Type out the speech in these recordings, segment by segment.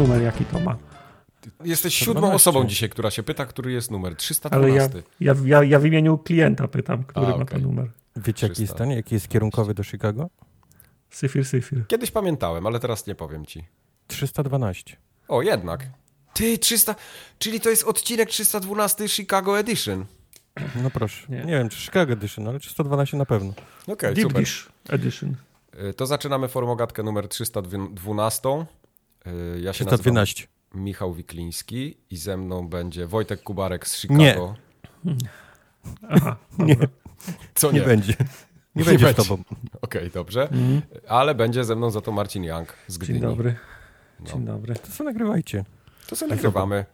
Numer jaki to ma? Jesteś siódmą osobą dzisiaj, która się pyta, który jest numer. 312. Ale ja, ja, ja, ja w imieniu klienta pytam, który A, ma okej. ten numer. Wiecie, jaki jest 300. ten? Jaki jest kierunkowy do Chicago? Syfir, syfir. Kiedyś pamiętałem, ale teraz nie powiem ci. 312. O, jednak. Ty, 300... Czyli to jest odcinek 312 Chicago Edition. No proszę. Nie. Nie, wiem, czy Chicago Edition, ale 312 na pewno. Okej, Deep super. Dish Edition. Y, To zaczynamy formogatkę numer 312. Y, Ja się nazywam 312. Michał Wikliński i ze mną będzie Wojtek Kubarek z Chicago. Aha, Nie, Co nie, nie? będzie. Nie, Nie będzie z tobą. Okej, dobrze. Mhm. Ale będzie ze mną za to Marcin Young z Gdyni. Dzień dobry. No. Dzień dobry. To co nagrywajcie. To sobie nagrywamy.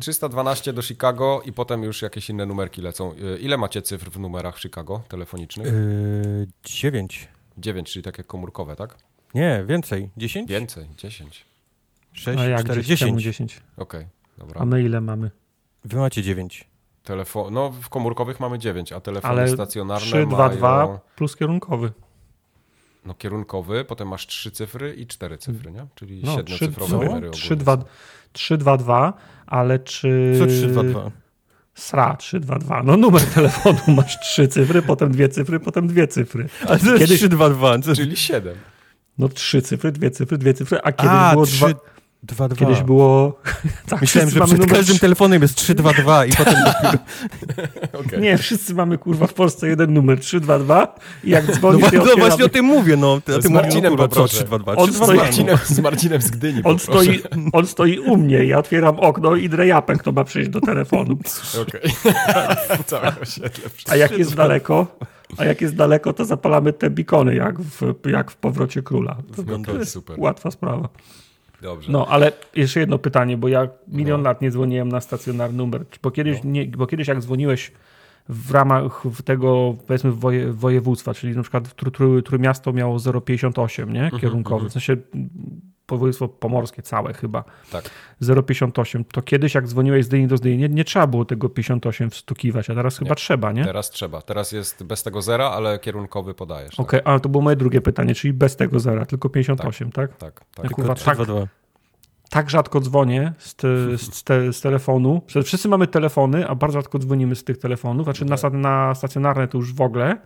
312 do Chicago i potem już jakieś inne numerki lecą. Y, Ile macie cyfr w numerach w Chicago telefonicznych? Yy, 9. 9, czyli takie komórkowe, tak? Nie, więcej. 10? Więcej, 10. 6, A jak 4, 10? 10. 10. Okej, dobra. A my ile mamy? Wy macie 9. Telefon... No, w komórkowych mamy 9, a telefony Ale stacjonarne 3, 2, mają... 2 plus kierunkowy. No, kierunkowy, potem masz 3 cyfry i 4 cyfry, nie? Czyli No, 3, siedmiocyfrowe co? numery 3, ogólnie 2, są. 3, 2, 2, ale czy... Co 3, 2, 2? Sra, 3, 2, 2. No numer telefonu masz trzy cyfry, potem dwie cyfry, potem dwie cyfry. Ale to jest Kiedyś- 3, 2, 2. Co... Czyli 7. No trzy cyfry, dwie cyfry, dwie cyfry, a kiedyś A, było 3, dwa... 2, 2. Kiedyś było... tak, Myślałem, że przed numer każdym telefonem jest 3, 2, 2 i potem... Okej. Nie, wszyscy mamy kurwa w Polsce jeden numer 322 i jak No, dzwonisz, to no otwieram- właśnie o tym mówię, no. Ty, Z mówisz, Marcinem no, kurwa, co poproszę. 3, 2, 2? On 3, 2, stoi- 2. Marcinem, z Marcinem z Gdyni On stoi, on stoi u mnie, ja otwieram okno i drejapę, kto ma przyjść do telefonu. Okej. Osiedle. A jak jest daleko, a jak jest daleko, to zapalamy te bikony, jak w, jak w Powrocie Króla. To, No to to jest super. łatwa sprawa. Dobrze. No, ale jeszcze jedno pytanie, bo ja milion No. lat nie dzwoniłem na stacjonarny numer. Bo kiedyś, nie, bo kiedyś jak dzwoniłeś w ramach tego, powiedzmy, woje, województwa, czyli na przykład tr, tr, Trójmiasto miało 0,58, nie? Mhm, Kierunkowy. W sensie województwo pomorskie całe chyba. Tak. 0,58. To kiedyś jak dzwoniłeś z Dyni do Dyni, nie, nie trzeba było tego 58 wstukiwać, a teraz chyba trzeba, nie? Teraz trzeba. Teraz jest bez tego zera, ale kierunkowy podajesz. Okej, a to było moje drugie pytanie, czyli bez tego zera, tylko 58, tak? Tak, tak. tak. Ja kurwa, 3, tak, 2, 2. tak rzadko dzwonię z, te, z, te, z telefonu. Wszyscy mamy telefony, a bardzo rzadko dzwonimy z tych telefonów. Znaczy na, sta- na stacjonarne to już w ogóle.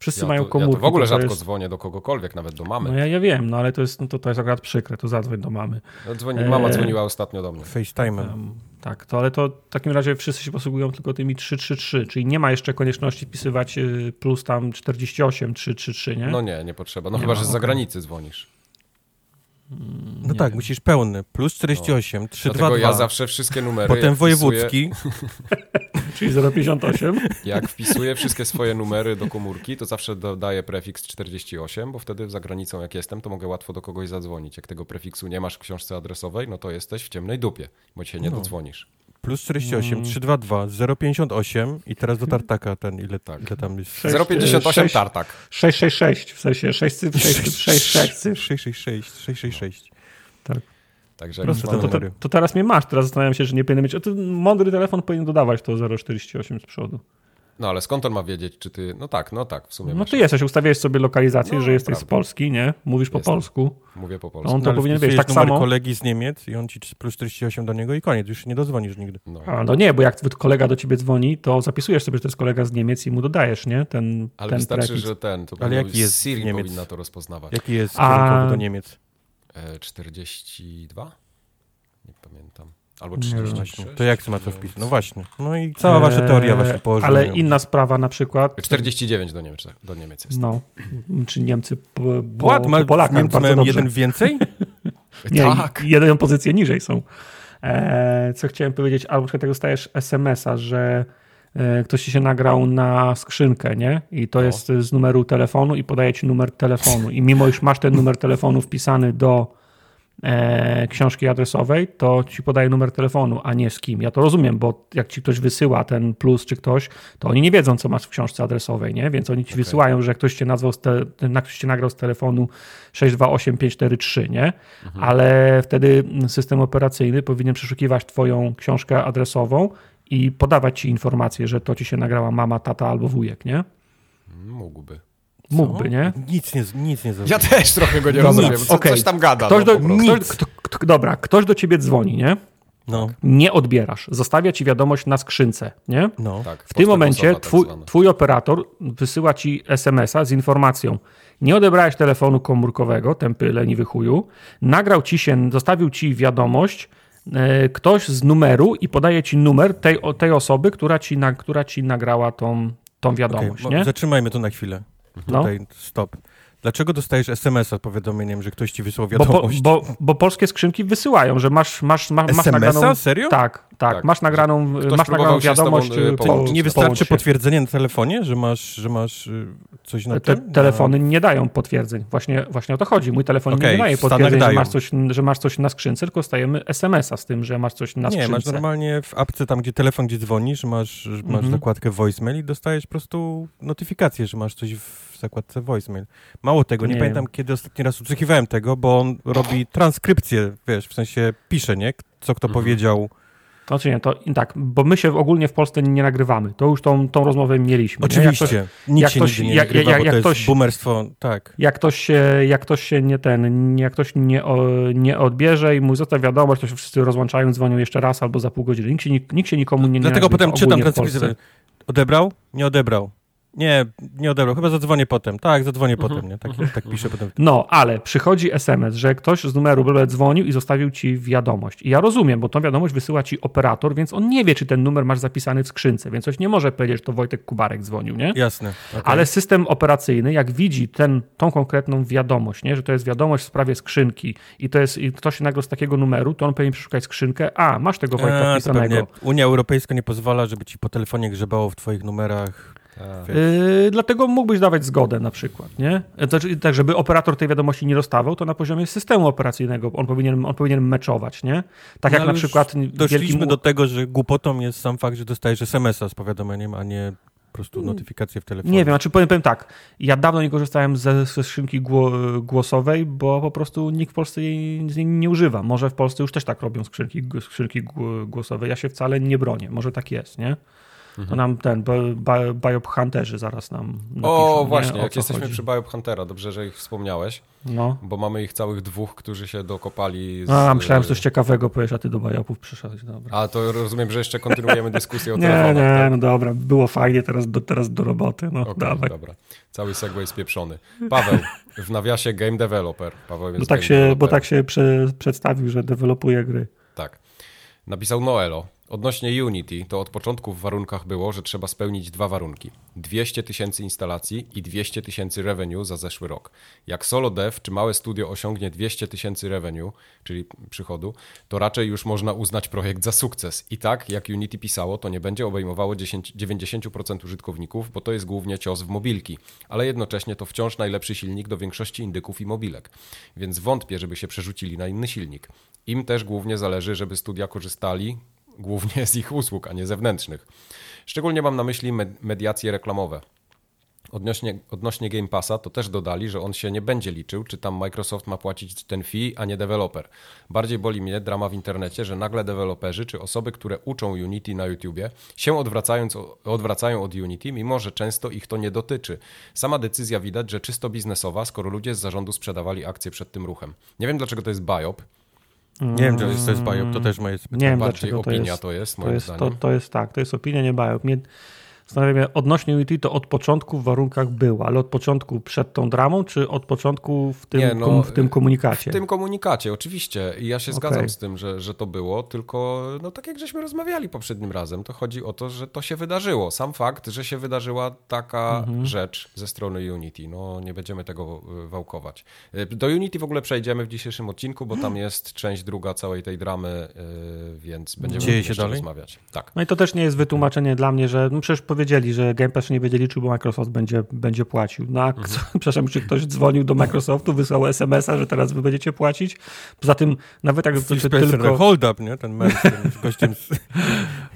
Wszyscy Ja mają to, ja komórki. to w ogóle to rzadko jest, dzwonię do kogokolwiek, nawet do mamy. No ja, ja wiem, no ale to jest, no to, to jest akurat przykre, to zadzwoń do mamy. No, dzwoni, mama Eee. dzwoniła ostatnio do mnie. FaceTime'em. Um, tak, to ale to w takim razie wszyscy się posługują tylko tymi 333, czyli nie ma jeszcze konieczności wpisywać y, plus tam 48 333, nie? No nie, nie potrzeba. No Nie chyba, ma, że z zagranicy dzwonisz. No tak, musisz pełny. Plus 48, 3, 2, Dlatego 2. ja zawsze wszystkie numery. Potem wojewódzki. Czyli 058. Jak wpisuję wszystkie swoje numery do komórki, to zawsze dodaję prefiks 48, bo wtedy za granicą jak jestem, to mogę łatwo do kogoś zadzwonić. Jak tego prefiksu nie masz w książce adresowej, no to jesteś w ciemnej dupie, bo się nie No. dodzwonisz. Plus 48, Mm. 322, 058 i teraz do tartaka ten, ile, Tak. ile tam jest? Sześć, 058 sześć. tartak. 666, w sensie 6 cyfr, 6 cyfr, 6 6 cyfr. 666, 666. Także Proste jak To, to, to, teraz mnie masz, teraz zastanawiam się, że nie powinien mieć. O, to mądry telefon powinien dodawać to 048 z przodu. No ale skąd on ma wiedzieć, czy ty... No tak, no tak, w sumie No ty jesteś, ustawiałeś sobie lokalizację, No, że jesteś z prawda. Polski, nie? Mówisz po Jestem. polsku. Mówię po No polsku. on to ale powinien wiedzieć. Tak samo. kolegi z Niemiec i on ci plus 48 do niego i koniec, już nie dodzwonisz nigdy. No. A, no nie, bo jak kolega do ciebie dzwoni, to zapisujesz sobie, że to jest kolega z Niemiec i mu dodajesz, nie? Ten, Ale ten wystarczy, prefiks. że ten, to Ale jaki jest Siri Niemiec? powinna to rozpoznawać. Jaki jest A- do Niemiec? E, 42? Albo Nie wiem. 36? Właśnie. To jak się ma to wpisać? No właśnie. No i cała wasza teoria właśnie Eee, położona. Ale inna sprawa na przykład. 49 do Niemiec, do Niemiec jest. No, czy Niemcy po, po, Polakach Niemcy mają jeden więcej? Nie, tak. jedną pozycję niżej są. E, co chciałem powiedzieć, albo jak dostajesz SMS-a, że e, ktoś ci się nagrał na skrzynkę, nie? I to No. jest z numeru telefonu i podaje ci numer telefonu. I mimo iż masz ten numer telefonu wpisany do książki adresowej, to ci podaje numer telefonu, a nie z kim. Ja to rozumiem, bo jak ci ktoś wysyła ten plus czy ktoś, to oni nie wiedzą, co masz w książce adresowej, nie? Więc oni ci Okej. wysyłają, że ktoś cię nazwał, te, ktoś cię nagrał z telefonu 628543, nie? Ale wtedy system operacyjny powinien przeszukiwać twoją książkę adresową i podawać ci informację, że to ci się nagrała mama, tata albo wujek, nie? Mógłby. Mógłby, nie? Nic nie, nic nie Ja też trochę go nie No rozumiem. Co, okej. Coś tam gada. Ktoś no, do, prostu. ktoś, kto, k- dobra, ktoś do ciebie dzwoni, nie? No, Nie odbierasz, zostawia ci wiadomość na skrzynce, nie? no. Tak, W tym momencie tak twój, twój operator wysyła ci SMS-a z informacją. Nie odebrałeś telefonu komórkowego, tępy leniwy chuju. Nagrał ci się, zostawił ci wiadomość e, ktoś z numeru i podaje ci numer tej, tej osoby, która ci, na, która ci nagrała tą, tą wiadomość, mo- nie? zatrzymajmy to na chwilę. No. Tutaj stop. Dlaczego dostajesz SMS-a z powiadomieniem, że ktoś ci wysłał Bo, wiadomość? bo, bo polskie skrzynki wysyłają, że masz, masz, masz, masz SMS-a? Serio? Tak, tak, Tak. masz nagraną, Ktoś masz nagraną wiadomość. y, po- połączyć. nie wystarczy potwierdzenie na telefonie, że masz, że masz y, coś na Te, tym? telefony nie dają potwierdzeń. Właśnie, właśnie o to chodzi. Mój telefon Okej, nie daje potwierdzeń, że masz, coś, że masz coś na skrzynce, tylko stajemy SMS-a z tym, że masz coś na Nie, skrzynce. masz normalnie w apce tam, gdzie telefon, gdzie dzwonisz, masz, że masz Mhm. zakładkę voicemail i dostajesz po prostu notyfikację, że masz coś w zakładce voicemail. Mało tego, nie, Nie pamiętam kiedy ostatni raz usłuchiwałem tego, bo on robi transkrypcję, wiesz, w sensie pisze, nie? Co kto Mhm. powiedział. To czy nie, to tak, bo my się ogólnie w Polsce nie nagrywamy. To już tą, tą rozmowę mieliśmy. nie? Jak ktoś, Oczywiście, nikt jak się ktoś- nie jak- nagrywa, jak- jak to ktoś- boomerstwo, tak. jak ktoś się, jak ktoś się nie ten, jak ktoś nie, o, nie odbierze i mu zostawi wiadomość, to się wszyscy rozłączają, dzwonią jeszcze raz albo za pół godziny. Nikt się, nikt, się nikomu nie, nie Dlatego potem czytam. Polsce. Odebrał? Nie odebrał. Nie, nie odebrał. Chyba zadzwonię potem. Tak, zadzwonię Mhm. potem, nie? Tak, tak pisze potem. No, ale przychodzi SMS, że ktoś z numeru BB dzwonił i zostawił ci wiadomość. I ja rozumiem, bo tą wiadomość wysyła ci operator, więc on nie wie, czy ten numer masz zapisany w skrzynce, więc coś nie może powiedzieć, że to Wojtek Kubarek dzwonił, nie? Jasne. okej. Ale system operacyjny, jak widzi ten, tą konkretną wiadomość, nie? że to jest wiadomość w sprawie skrzynki i to jest i ktoś nagle z takiego numeru, to on powinien przeszukać skrzynkę, a masz tego Wojtka A, wpisanego. Unia Europejska nie pozwala, żeby ci po telefonie grzebało w twoich numerach. Yy, dlatego mógłbyś dawać zgodę na przykład, nie? Znaczy, tak, żeby operator tej wiadomości nie dostawał, to na poziomie systemu operacyjnego on powinien, on powinien meczować, nie? Tak No, jak na przykład Doszliśmy wielkim... do tego, że głupotą jest sam fakt, że dostajesz SMS-a z powiadomieniem, a nie po prostu notyfikację w telefonie. Nie wiem, znaczy powiem, powiem tak, ja dawno nie korzystałem ze, ze skrzynki gło, głosowej, bo po prostu nikt w Polsce jej, niej nie używa. Może w Polsce już też tak robią skrzynki, skrzynki gło- głosowe. Ja się wcale nie bronię. Może tak jest, nie? To nam ten bi- bi- Biohunterzy zaraz nam napiszą, O, nie? właśnie, O jak jesteśmy chodzi. przy Biohuntera, dobrze, że ich wspomniałeś, No. bo mamy ich całych dwóch, którzy się dokopali z... A, myślałem, że coś ciekawego powiesz, a ty do Biopów przyszedłeś. Dobra. A to rozumiem, że jeszcze kontynuujemy dyskusję o Nie, telefonach, nie, tak? no dobra, było fajnie, teraz do, teraz do roboty, no Okej, dawaj. dobra. Cały segway spieprzony. Paweł, w nawiasie game developer. Paweł jest Bo tak się, bo developer. tak się prze, przedstawił, że dewelopuje gry. Tak. Napisał Noelo. Odnośnie Unity, to od początku w warunkach było, że trzeba spełnić dwa warunki. 200 tysięcy instalacji i 200 tysięcy revenue za zeszły rok. Jak solo dev czy małe studio osiągnie 200 tysięcy revenue, czyli przychodu, to raczej już można uznać projekt za sukces. I tak, jak Unity pisało, to nie będzie obejmowało 10, 90% użytkowników, bo to jest głównie cios w mobilki, ale jednocześnie to wciąż najlepszy silnik do większości indyków i mobilek. Więc wątpię, żeby się przerzucili na inny silnik. Im też głównie zależy, żeby studia korzystali głównie z ich usług, a nie zewnętrznych. Szczególnie mam na myśli med- mediacje reklamowe. Odnośnie, odnośnie Game Passa to też dodali, że on się nie będzie liczył, czy tam Microsoft ma płacić ten fee, a nie deweloper. Bardziej boli mnie drama w internecie, że nagle deweloperzy czy osoby, które uczą Unity na YouTubie się odwracając, odwracają od Unity, mimo że często ich to nie dotyczy. Sama decyzja widać, że czysto biznesowa, skoro ludzie z zarządu sprzedawali akcje przed tym ruchem. Nie wiem dlaczego to jest biop, Nie wiem, czy to jest, to Biop, to też moje Nie wiem, bardziej dlaczego to opinia jest. to jest, To moim jest, to, to jest tak, to jest opinia, nie Biop. Mnie Zastanawiam się, odnośnie Unity to od początku w warunkach było, ale od początku przed tą dramą, czy od początku w tym, Nie, no, kom, w tym komunikacie? W tym komunikacie, oczywiście. I ja się Okej. zgadzam z tym, że, że to było, tylko no tak jak żeśmy rozmawiali poprzednim razem, to chodzi o to, że to się wydarzyło. Sam fakt, że się wydarzyła taka Mhm. rzecz ze strony Unity. No nie będziemy tego y, wałkować. Y, Do Unity w ogóle przejdziemy w dzisiejszym odcinku, bo tam jest część druga całej tej dramy, y, więc będziemy Dzieje się jeszcze dalej? rozmawiać. Tak. No i to też nie jest wytłumaczenie dla mnie, że no przecież powiedzieli, że Game Pass nie będzie liczył, bo Microsoft będzie, będzie płacił. No Mhm. przepraszam, czy ktoś dzwonił do Microsoftu, wysłał SMS-a, że teraz wy będziecie płacić? Poza tym nawet jak to Spencer, tylko... hold up, nie? Ten mem z gościem z...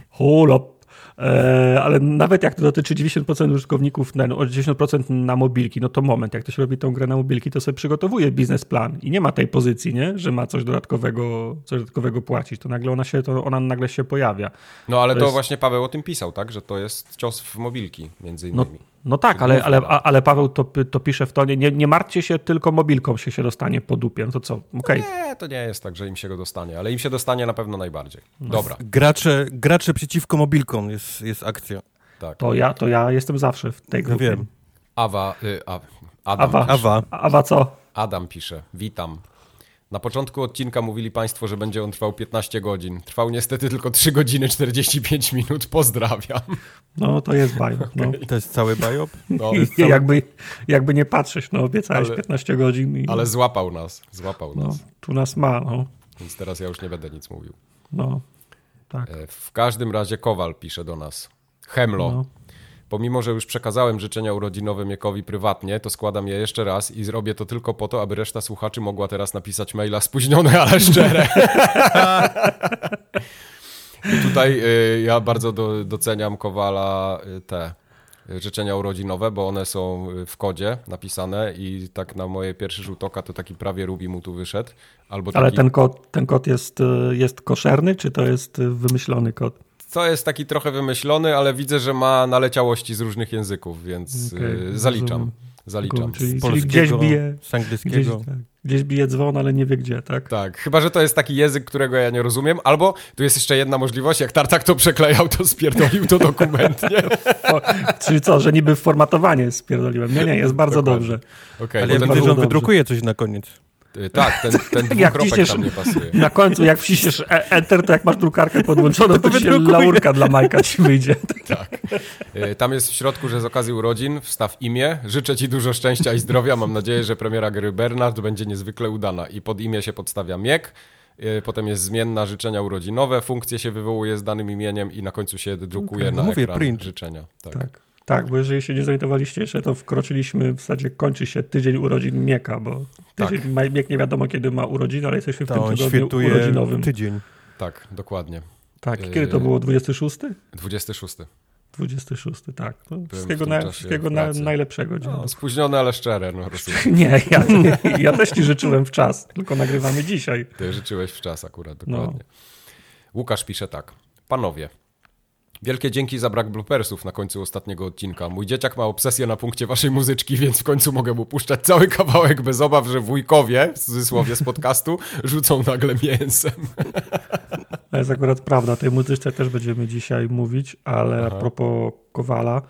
Hold up. E, ale nawet jak to dotyczy 90% użytkowników, no, 90% na mobilki, no to moment, jak ktoś robi tą grę na mobilki, to sobie przygotowuje biznesplan i nie ma tej pozycji, nie? że ma coś dodatkowego, coś dodatkowego płacić, to nagle ona się, to ona nagle się pojawia. No ale To to, jest- właśnie Paweł o tym pisał, tak? Że to jest cios w mobilki, między No, innymi. No tak, ale, ale, ale Paweł to, to pisze w tonie, nie, nie martwcie się, tylko mobilką się, się dostanie po dupie. No to co? Okej. Okay. Nie, to nie jest tak, że im się go dostanie, ale im się dostanie na pewno najbardziej. Dobra. Gracze, gracze przeciwko mobilkom jest, jest akcja. Tak. To, ja, to ja jestem zawsze w tej No grupie. wiem. Awa, y, a, Adam, Awa. Awa. Awa co? Adam pisze, witam. Na początku odcinka mówili Państwo, że będzie on trwał 15 godzin. Trwał niestety tylko 3 godziny 45 minut. Pozdrawiam. No to jest bajok. No. To jest cały bajop? No, I jakby, jakby nie patrzeć, no obiecałeś Ale- 15 godzin i ale złapał nas, złapał no, nas. tu nas ma. No, Więc teraz ja już nie będę nic mówił. no tak. E, W każdym razie Kowal pisze do nas. Hemlo. No. Pomimo, że już przekazałem życzenia urodzinowe Miekowi prywatnie, to składam je jeszcze raz i zrobię to tylko po to, aby reszta słuchaczy mogła teraz napisać maila spóźnione, ale szczere. I tutaj y, ja bardzo do, doceniam Kowala y, te życzenia urodzinowe, bo one są y, w kodzie napisane i tak na moje pierwszy rzut oka to taki prawie Rubi mu tu wyszedł. Albo taki, Ale ten kod, ten kod jest, y, jest koszerny, czy to jest y, wymyślony kod? To jest taki trochę wymyślony, ale widzę, że ma naleciałości z różnych języków, więc Okej, y, zaliczam. rozumiem. Zaliczam. Czyli, Z czyli gdzieś polskiego, bije, z gdzieś, angielskiego. tak, gdzieś bije dzwon, ale nie wie gdzie, tak? Tak, chyba, że to jest taki język, którego ja nie rozumiem, albo tu jest jeszcze jedna możliwość, jak Tartak to przeklejał, to spierdolił to dokumentnie. O, czyli co, że niby formatowanie spierdoliłem. Nie, nie, jest bardzo Dokładnie. dobrze. Okej, Ale ja widzę, ten, że on dobrze. wydrukuje coś na koniec. Y, tak, ten, ten Jak ciśniesz- tam nie pasuje. Na końcu, jak wciśniesz e- Enter, to jak masz drukarkę podłączoną, to ci się laurka dla Majka ci wyjdzie. Tak. Y, Tam jest w środku, że z okazji urodzin wstaw imię. Życzę Ci dużo szczęścia i zdrowia. Mam nadzieję, że premiera gry Bernard będzie niezwykle udana. I pod imię się podstawia Miek. y, Potem jest zmienna życzenia urodzinowe, funkcje się wywołuje z danym imieniem i na końcu się drukuje Okej, na mówię, ekran print. życzenia. Tak. Tak. Tak, bo jeżeli się nie zorientowaliście jeszcze, to wkroczyliśmy, w zasadzie kończy się tydzień urodzin Mieka, bo Tak. tydzień, Maj- Miek nie wiadomo kiedy ma urodziny, ale jesteśmy w To tym tygodniu urodzinowym. tydzień. tak, dokładnie. Tak, kiedy to było? 26? 26. 26, tak. No, wszystkiego na, wszystkiego na, najlepszego. dzień No, spóźnione, ale szczere, no. Nie, ja, ja też ci życzyłem w czas, tylko nagrywamy dzisiaj. Ty życzyłeś w czas akurat, No. dokładnie. Łukasz pisze tak. Panowie, wielkie dzięki za brak bloopersów na końcu ostatniego odcinka. Mój dzieciak ma obsesję na punkcie waszej muzyczki, więc w końcu mogę mu puszczać cały kawałek bez obaw, że wujkowie, w cudzysłowie z podcastu, rzucą nagle mięsem. To jest akurat prawda, tej muzyczce też będziemy dzisiaj mówić, ale Aha. a propos Kowala,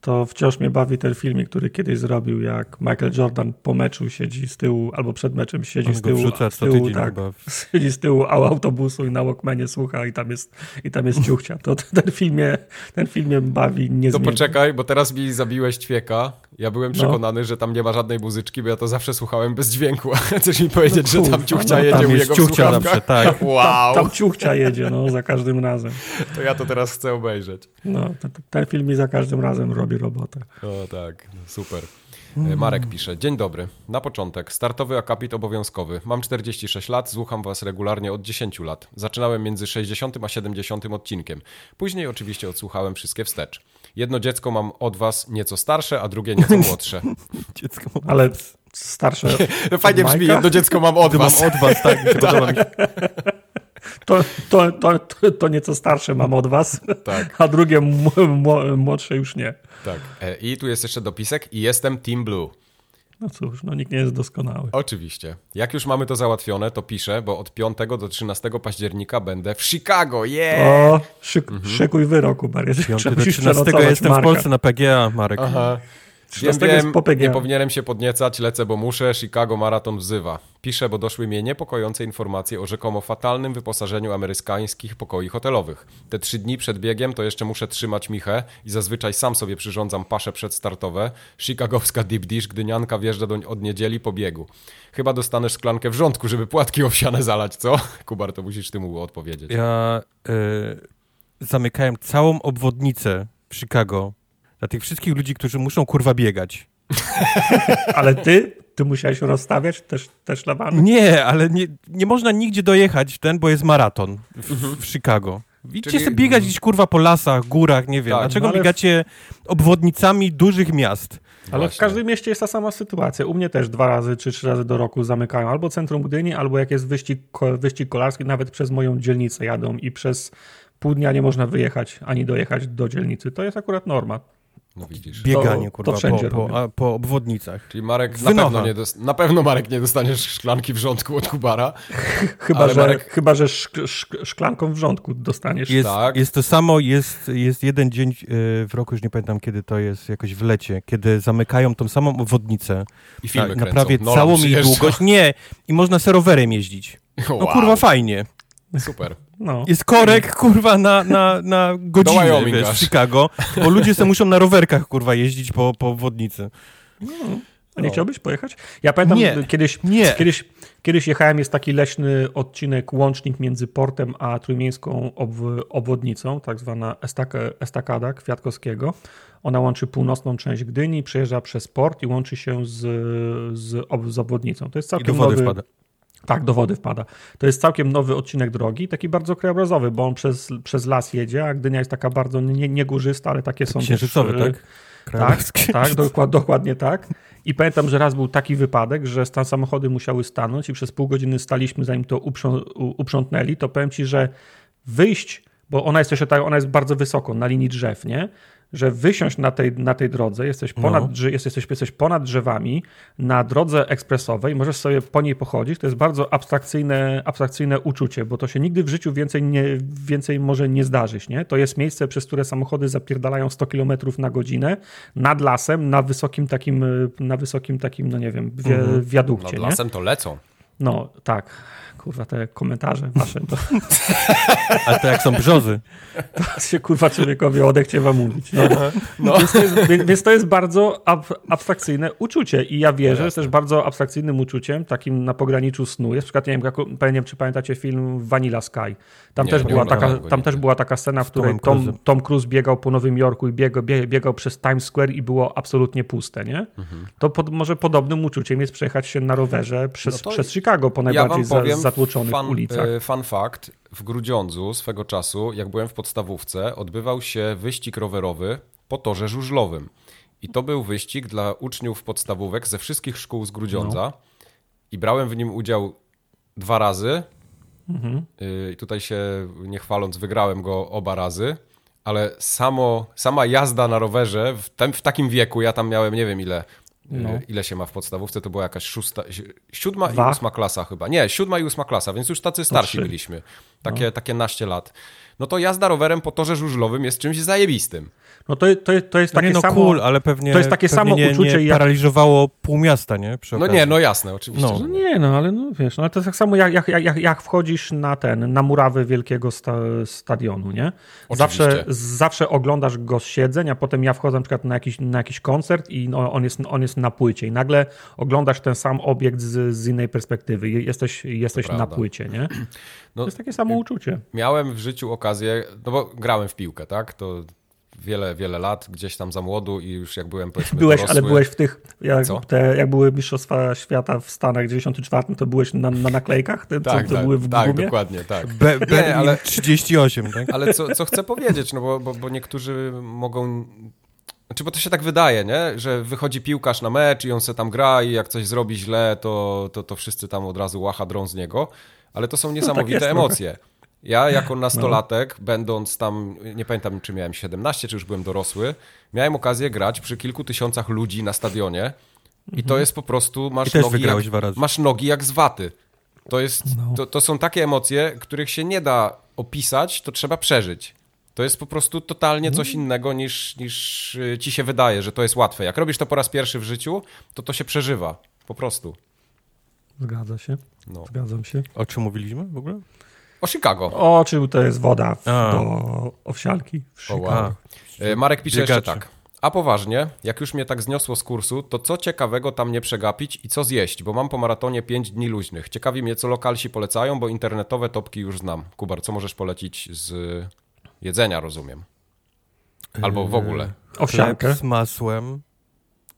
to wciąż mnie bawi ten filmik, który kiedyś zrobił, jak Michael Jordan po meczu siedzi z tyłu, albo przed meczem siedzi On z tyłu, wrzuca z tyłu tak, siedzi z tyłu au- autobusu i na Walkmanie słucha i tam jest, i tam jest ciuchcia. To ten film mnie, ten film mnie bawi To niezmiernie. poczekaj, bo teraz mi zabiłeś ćwieka. Ja byłem No. przekonany, że tam nie ma żadnej muzyczki, bo ja to zawsze słuchałem bez dźwięku. Chcesz mi powiedzieć, No że tam ciuchcia no jedzie Tam u jego ciuchcia zawsze, tak. Wow, Tam ciuchcia jedzie, no, za każdym razem. to ja to teraz chcę obejrzeć. No, ten, ten film mi za każdym razem robi robotę. O tak, super. E, Marek pisze, dzień dobry. Na początek, startowy akapit obowiązkowy. Mam 46 lat, słucham was regularnie od 10 lat. Zaczynałem między 60 a 70 odcinkiem. Później oczywiście odsłuchałem wszystkie wstecz. Jedno dziecko mam od was nieco starsze, a drugie nieco młodsze. Dziecko Ale starsze. Fajnie brzmi, jedno dziecko mam od To mam was. od was, tak. podoba. To, to, to, to, to nieco starsze mam od was, Tak, a drugie m- m- młodsze już nie. tak. E, I tu jest jeszcze dopisek i jestem Team Blue. No cóż, no nikt nie jest doskonały. Oczywiście. Jak już mamy to załatwione, to piszę, bo od 5 do 13 października będę w Chicago. Yeah! O, szyk, Mhm. szykuj wyrok. Jeżeli Piąty do musisz 13 przenocować jestem w Marka. Polsce na PGA, Marek. Aha. 13 Wiem, wiem, nie powinienem się podniecać, lecę, bo muszę. Chicago Maraton wzywa. Piszę, bo doszły mnie niepokojące informacje o rzekomo fatalnym wyposażeniu amerykańskich pokoi hotelowych. Te trzy dni przed biegiem to jeszcze muszę trzymać michę i zazwyczaj sam sobie przyrządzam pasze przedstartowe. Chicagowska deep dish, gdynianka wjeżdża do, od niedzieli po biegu. Chyba dostanesz szklankę wrzątku, żeby płatki owsiane zalać, co? Kubar, to musisz ty mu odpowiedzieć. Ja y, zamykałem całą obwodnicę w Chicago dla tych wszystkich ludzi, którzy muszą kurwa biegać. Ale ty, ty musiałeś rozstawiać też, też szlabany? Nie, ale nie, nie można nigdzie dojechać w ten, bo jest maraton w, w Chicago. Idźcie Czyli- sobie biegać gdzieś kurwa po lasach, górach, nie wiem. Tak, Dlaczego no ale w- biegacie obwodnicami dużych miast? Ale w Właśnie. każdym mieście jest ta sama sytuacja. U mnie też dwa razy czy trzy razy do roku zamykają albo centrum Gdyni, albo jak jest wyścig, wyścig kolarski, nawet przez moją dzielnicę jadą i przez pół dnia nie można wyjechać ani dojechać do dzielnicy. To jest akurat norma. No widzisz. Bieganie, To- kurwa, to wszędzie po, po, a, po obwodnicach. Czyli Marek, na pewno, nie dos- na pewno Marek nie dostaniesz szklanki wrzątku od Kubara. Chyba, że, Marek- chyba, że szk szk szklanką w rządku dostaniesz. Jest, Tak. jest to samo, jest, jest jeden dzień e, w roku, już nie pamiętam kiedy to jest, jakoś w lecie, kiedy zamykają tą samą obwodnicę I filmy na, na prawie Nolan całą jej długość. Nie, i można serowerem jeździć. No Wow, kurwa, fajnie. Super. No. Jest korek, kurwa, na, na, na godzinę, wiesz, w. Chicago, bo ludzie se muszą na rowerkach, kurwa, jeździć po, po obwodnicy. A nie No. chciałbyś pojechać? Ja pamiętam Nie. kiedyś, Nie. kiedyś, kiedyś jechałem, jest taki leśny odcinek, łącznik między portem a trójmiejską ob- obwodnicą, tak zwana estaka, estakada Kwiatkowskiego. Ona łączy północną część Gdyni, przejeżdża przez port i łączy się z, z, ob- z obwodnicą. To jest I do całkiem wody nowy, wpada. Tak, do wody wpada. To jest całkiem nowy odcinek drogi, taki bardzo krajobrazowy, bo on przez, przez las jedzie, a Gdynia jest taka bardzo nie, niegórzysta, ale takie są Księżycowy, też, e, tak? tak, Krajowski. tak dokład, dokładnie tak. I pamiętam, że raz był taki wypadek, że stan samochody musiały stanąć i przez pół godziny staliśmy, zanim to uprząt, uprzątnęli. To powiem ci, że wyjść, bo ona jest jeszcze tak, ona jest bardzo wysoko, na linii drzew, nie? Że wysiąść na tej, na tej drodze, jesteś ponad, No. drze- jesteś, jesteś ponad drzewami, na drodze ekspresowej, możesz sobie po niej pochodzić. To jest bardzo abstrakcyjne, abstrakcyjne uczucie, bo to się nigdy w życiu więcej, nie, więcej może nie zdarzyć, nie? To jest miejsce, przez które samochody zapierdalają 100 km na godzinę nad lasem, na wysokim takim, na wysokim takim, no nie wiem, wi- Mhm. wiadukcie, Nad nie? lasem to lecą. No, tak. Kurwa, te komentarze wasze, to, Ale to jak są brzozy. to się kurwa człowiekowi odechciewa mówić. No. Więc, to jest, więc, to jest bardzo ab, abstrakcyjne uczucie i ja wierzę, że też bardzo abstrakcyjnym uczuciem, takim na pograniczu snu. Jest na przykład, nie wiem, jak, nie wiem czy pamiętacie film Vanilla Sky. Tam, Nie, też, była taka, go tam też była taka scena, w której Tom. Tom Cruise biegał po Nowym Jorku i biegał, bie- biegał przez Times Square i było absolutnie puste, nie? Mhm. To pod, może podobnym uczuciem jest przejechać się na rowerze przez, No to przez Chicago po Ja najbardziej powiem za, zatłoczonych fun, ulicach. e, Fun fact, w Grudziądzu swego czasu, jak byłem w podstawówce, odbywał się wyścig rowerowy po torze żużlowym. I to był wyścig dla uczniów podstawówek ze wszystkich szkół z Grudziądza. No. I brałem w nim udział dwa razy. Mhm. Y, I tutaj się nie chwaląc, wygrałem go oba razy. Ale samo, sama jazda na rowerze w, tem, w takim wieku, ja tam miałem nie wiem ile, No. y, ile się ma w podstawówce, to była jakaś szósta, si- siódma Dwa? i ósma klasa chyba. Nie, siódma i ósma klasa, więc już tacy starsi byliśmy. Takie, takie naście lat. No to jazda rowerem po torze żużlowym jest czymś zajebistym. No to, to, to jest No takie nie no samo... cool, ale pewnie to jest takie samo nie, uczucie nie jak- paraliżowało pół miasta, nie? Przy No nie, no jasne, oczywiście. No. No nie. no ale no wiesz, no ale to jest tak samo jak, jak, jak, jak wchodzisz na ten, na murawę wielkiego sta, stadionu, nie? Zawsze, Oczywiście. zawsze oglądasz go z siedzeń, a potem ja wchodzę na przykład na jakiś, na jakiś koncert i no, on, jest, on jest na płycie i nagle oglądasz ten sam obiekt z, z innej perspektywy. Jesteś, jesteś na płycie, nie? No, To jest takie samo uczucie. Miałem w życiu okazję, no bo grałem w piłkę, tak? To wiele, wiele lat, gdzieś tam za młodu i już jak byłem powiedzmy Byłeś, dorosły. ale byłeś w tych, jak, te, jak były Mistrzostwa Świata w Stanach w 94, to byłeś na, na naklejkach, te, Tak, co, tak, były w tak gumie? dokładnie, tak. Be, Berlin ale- 38, tak? Ale co, co chcę powiedzieć, no bo, bo, bo niektórzy mogą... Znaczy, bo to się tak wydaje, nie? Że wychodzi piłkarz na mecz i on se tam gra i jak coś zrobi źle, to, to, to wszyscy tam od razu łacha drą z niego. Ale to są niesamowite jest trochę. Ja jako nastolatek, będąc tam, nie pamiętam czy miałem 17, czy już byłem dorosły, miałem okazję grać przy kilku tysiącach ludzi na stadionie i to jest po prostu, masz nogi jak, dwa razy. masz nogi jak z waty. To, jest, No. to, to są takie emocje, których się nie da opisać, to trzeba przeżyć. To jest po prostu totalnie coś innego niż, niż y, ci się wydaje, że to jest łatwe. Jak robisz to po raz pierwszy w życiu, to to się przeżywa. Po prostu. Zgadza się, No. zgadzam się. O czym mówiliśmy w ogóle? O Chicago. O czym to jest woda w, do owsianki w O, Chicago. wow. E, Marek pisze jeszcze Biegacze. tak. A poważnie, jak już mnie tak zniosło z kursu, to co ciekawego tam nie przegapić i co zjeść, bo mam po maratonie 5 dni luźnych. Ciekawi mnie, co lokalsi polecają, bo internetowe topki już znam. Kubar, co możesz polecić z jedzenia, rozumiem? Albo w ogóle. Owsiankę. Chleb z masłem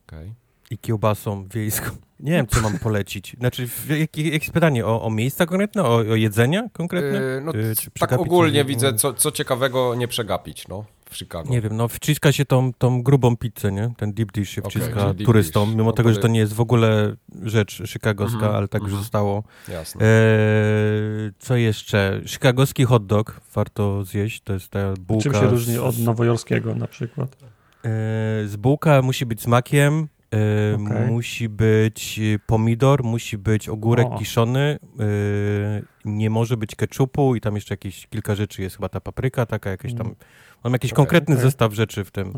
Okej. I kiełbasą wiejską. Nie wiem, co mam polecić. Znaczy, jakie jakieś pytanie o, o miejsca konkretne, o, o jedzenia konkretne? Yy, no, Yy, tak ogólnie coś? widzę, co, co ciekawego nie przegapić, no, w Chicago. Nie wiem, no wciska się tą, tą grubą pizzę, nie? Ten deep dish się wciska deep turystom, dish. mimo No tego, że to nie jest w ogóle rzecz chicagowska, Mhm, ale tak już mhm. zostało. Jasne. Eee, co jeszcze? Chicagowski hot dog warto zjeść, to jest ta bułka. Czym się różni od nowojorskiego na przykład? z bułka musi być z e, Okej. musi być e, pomidor, musi być ogórek O. kiszony, e, nie może być keczupu i tam jeszcze jakieś kilka rzeczy jest, chyba ta papryka taka, jakieś tam, mam jakiś Okej, konkretny okej. zestaw rzeczy w tym.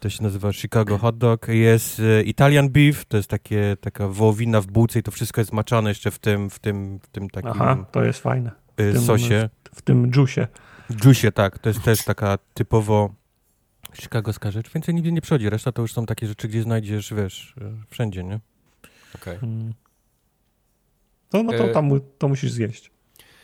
To się nazywa Chicago Hot Dog. Jest Italian Beef, to jest takie, taka wołowina w bułce i to wszystko jest maczane jeszcze w tym, w tym, w tym takim Aha, to jest fajne. e, tym sosie. W tym dżusie. Juice, tak, to jest też taka typowo chicagowska rzecz. Więcej nigdzie nie przychodzi. Reszta to już są takie rzeczy, gdzie znajdziesz, wiesz, e, wszędzie, nie? okej. Mm. No, no to, E, tam, to musisz zjeść.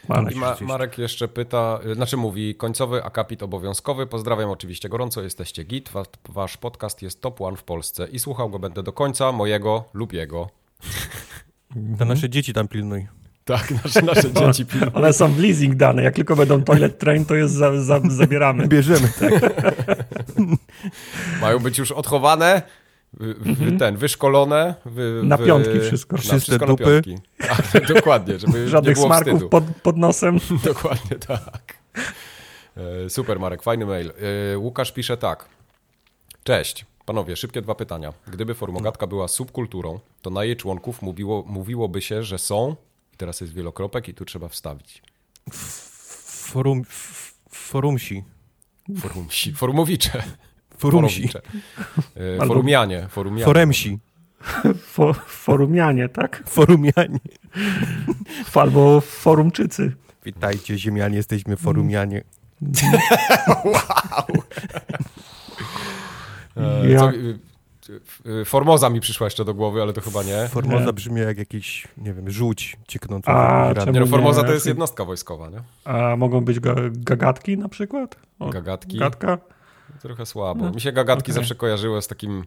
Marek. I Ma. Marek jeszcze pyta, y, znaczy mówi, końcowy akapit obowiązkowy. Pozdrawiam oczywiście gorąco, jesteście git. Wa- Wasz podcast jest top one w Polsce i słuchał go będę do końca, mojego lub jego. Te nasze dzieci tam pilnuj. Tak, nasze, nasze dzieci pilnują. One są w leasing dane. Jak tylko będą toilet train, to jest za, za, zabieramy. Bierzemy, tak. Mają być już odchowane, wy, wy, ten, wyszkolone. Wy, Mhm. Na piątki wszystko. Na Czyste wszystko dupy. na piątki. A, dokładnie, żeby nie Żadnych było smarków pod, pod nosem. Dokładnie tak. E, Super, Marek, fajny mail. E, Łukasz pisze tak. Cześć. Panowie, szybkie dwa pytania. Gdyby formogatka była subkulturą, to na jej członków mówiło, mówiłoby się, że są, i teraz jest wielokropek i tu trzeba wstawić, Forum, forumsi. Forumsi, forumowicze. Forumsi. Forowicze. E, Albo- Forumianie, forumianie. Foremsi. Fo, forumianie, tak? Forumianie. Albo forumczycy. Witajcie, ziemianie, jesteśmy forumianie. E, Ja- co, Formoza mi przyszła jeszcze do głowy, ale to chyba nie. Formoza Nie. brzmi jak jakiś, nie wiem, żółć cieknąca. A, Nie no, Formoza nie, to jest jednostka wojskowa, nie? A mogą być ga, gagatki na przykład? O, Gagatki. Gatka? Trochę słabo. No, Mi się gagatki okej. zawsze kojarzyły z takim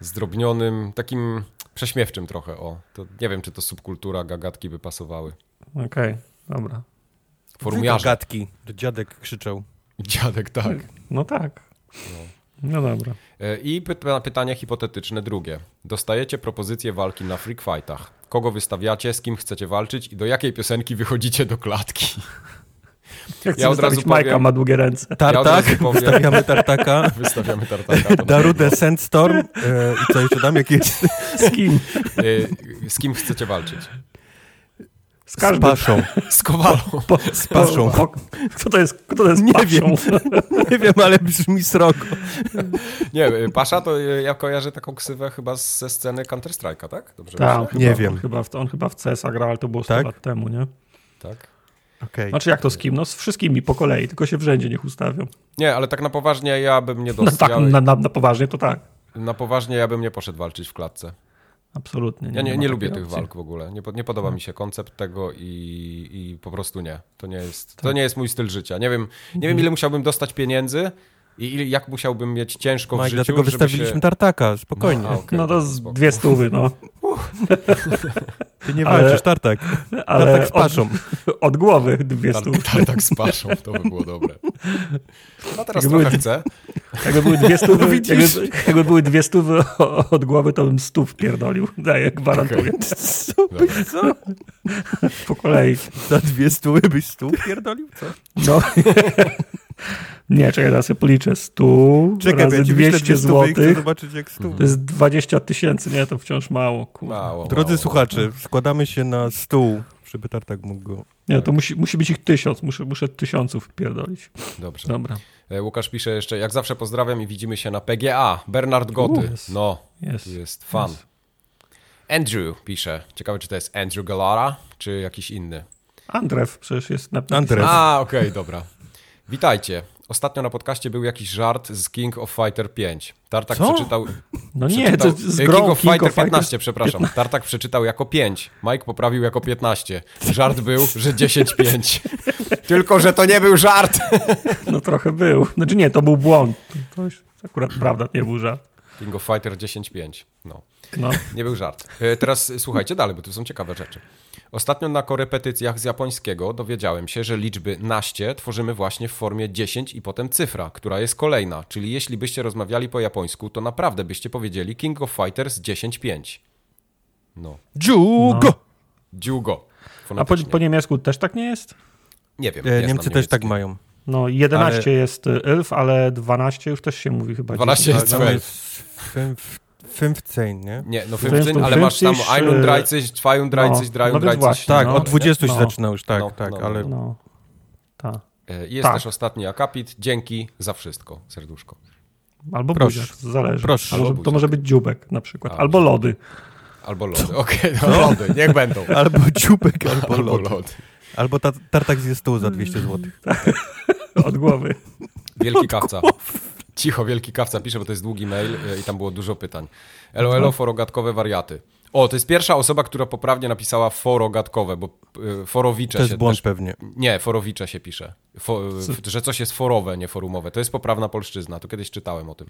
zdrobnionym, takim prześmiewczym trochę, o. To nie wiem, czy to subkultura gagatki by pasowały. Okej, dobra. Formujarze. Gadki. To dziadek krzyczał. Dziadek, tak. No tak. No dobra. E, I pyta, pytanie hipotetyczne drugie. Dostajecie propozycję walki na freak fightach. Kogo wystawiacie, z kim chcecie walczyć i do jakiej piosenki wychodzicie do klatki? Ja chcę Ja od razu Majka, powiem- ma długie ręce. Tartak, razu powiem- wystawiamy tartaka. Wystawiamy tartaka. pewno. Sandstorm. E, I co jeszcze tam? Jak jest? Z kim? E, Z kim chcecie walczyć? Z Z każdym. paszą. Z Kowalą. Po, Z paszą. Po, po, kto to jest, kto to jest Nie paszą? wiem. Nie wiem, ale brzmi srogo. Nie, Pasza to ja kojarzę taką ksywę chyba ze sceny Counter-Strike'a, tak? Dobrze Tak, myślę? Nie chyba, wiem. On chyba, w, on chyba w CS grał, ale to było 100 Tak? lat temu, nie? Tak. Okej. Znaczy jak to z kim? No z wszystkimi po kolei, tylko się w rzędzie niech ustawią. Nie, ale tak na poważnie ja bym nie No tak, dostał. na, na, na poważnie to tak. Na poważnie ja bym nie poszedł walczyć w klatce. Absolutnie. Ja nie, ma nie takiej lubię tych opcji. walk w ogóle. Nie, nie podoba mi się koncept tego i, i po prostu nie. To nie, jest, Tak. to nie jest mój styl życia. Nie wiem, nie Mhm. wiem ile musiałbym dostać pieniędzy i ile, jak musiałbym mieć ciężko w Mike, życiu, dlatego żeby wystawiliśmy się... tartaka, spokojnie. No, a, okej, No to z spoko. dwie stówy, no. Ty nie Ale- walczysz, tartak. Ale Tartak z od, paszą. od głowy dwie stówy. Tak, tak, tak z paszą, to by było dobre. A teraz Jakby- trochę chcę. Jakby były dwie stówy, widzisz? jakby, jakby były dwie stówy od głowy, to bym stów pierdolił. Daję, gwarantuję. Co byś, co? Po kolei. Za dwie stóły byś stół pierdolił? Co? No. Nie, czekaj, teraz sobie policzę. Stu Czekaj, razy ja ci wyślę 200 dwie stówy i chcę złotych. zobaczyć jak stół. To jest 20 tysięcy, nie? To wciąż mało. Mało, Drodzy mało. słuchacze, składamy się na stół, żeby tartak mógł go... Nie, to musi, musi być ich tysiąc. Muszę, muszę tysiąców pierdolić. Dobrze. Dobra. E, Łukasz pisze jeszcze, jak zawsze pozdrawiam i widzimy się na PGA. Bernard Goty. U, jest. No, Jest. jest fan. Andrew pisze. Ciekawe, czy to jest Andrew Galara, czy jakiś inny. Andrew przecież jest na Andrew. A, okej, dobra. Witajcie. Ostatnio na podcaście był jakiś żart z King of Fighter 5. Tartak Co? przeczytał... No nie, to z grą King of Fighter 15, przepraszam. 15. Tartak przeczytał jako 5. Mike poprawił jako 15. Żart był, że 10-5. Tylko, że to nie był żart. No trochę był. Znaczy nie, to był błąd. To akurat prawda, nie był żart. King of Fighter 10-5. No. No. Nie był żart. E, Teraz e, słuchajcie dalej, bo tu są ciekawe rzeczy. Ostatnio na korepetycjach z japońskiego dowiedziałem się, że liczby naście tworzymy właśnie w formie 10 i potem cyfra, która jest kolejna. Czyli jeśli byście rozmawiali po japońsku, to naprawdę byście powiedzieli King of Fighters 10-5. No. Dżugo! Dziugo. A po, po niemiecku też tak nie jest? Nie wiem. E, nie Niemcy też tak mają. No 11 ale... jest Elf, ale 12 już też się mówi chyba. 12 jest 12. 15, nie? Nie, no 15, ale masz tam 31, 32, 33, no, Tak, no, od 20 się no. zaczyna już, tak, no, tak, no, ale... No, tak. Jest tak. też ostatni akapit. Dzięki za wszystko, serduszko. Albo Proszę. buziak, zależy. Proszę. Albo, to może być dziubek na przykład, albo lody. Albo lody, okej, okay, no, lody, niech będą. Albo dziubek, albo, albo lody. lody. Albo ta, tartak z stół za 200 zł. Od głowy. Wielki kawca. Cicho, wielki kawca pisze, bo to jest długi mail e, i tam było dużo pytań. Elo, elo, forogatkowe wariaty. O, to jest pierwsza osoba, która poprawnie napisała forogatkowe, bo y, forowicze To jest się błąd też... pewnie. Nie, forowicze się pisze. Fo... że coś jest forowe, nie forumowe. To jest poprawna polszczyzna. To kiedyś czytałem o tym.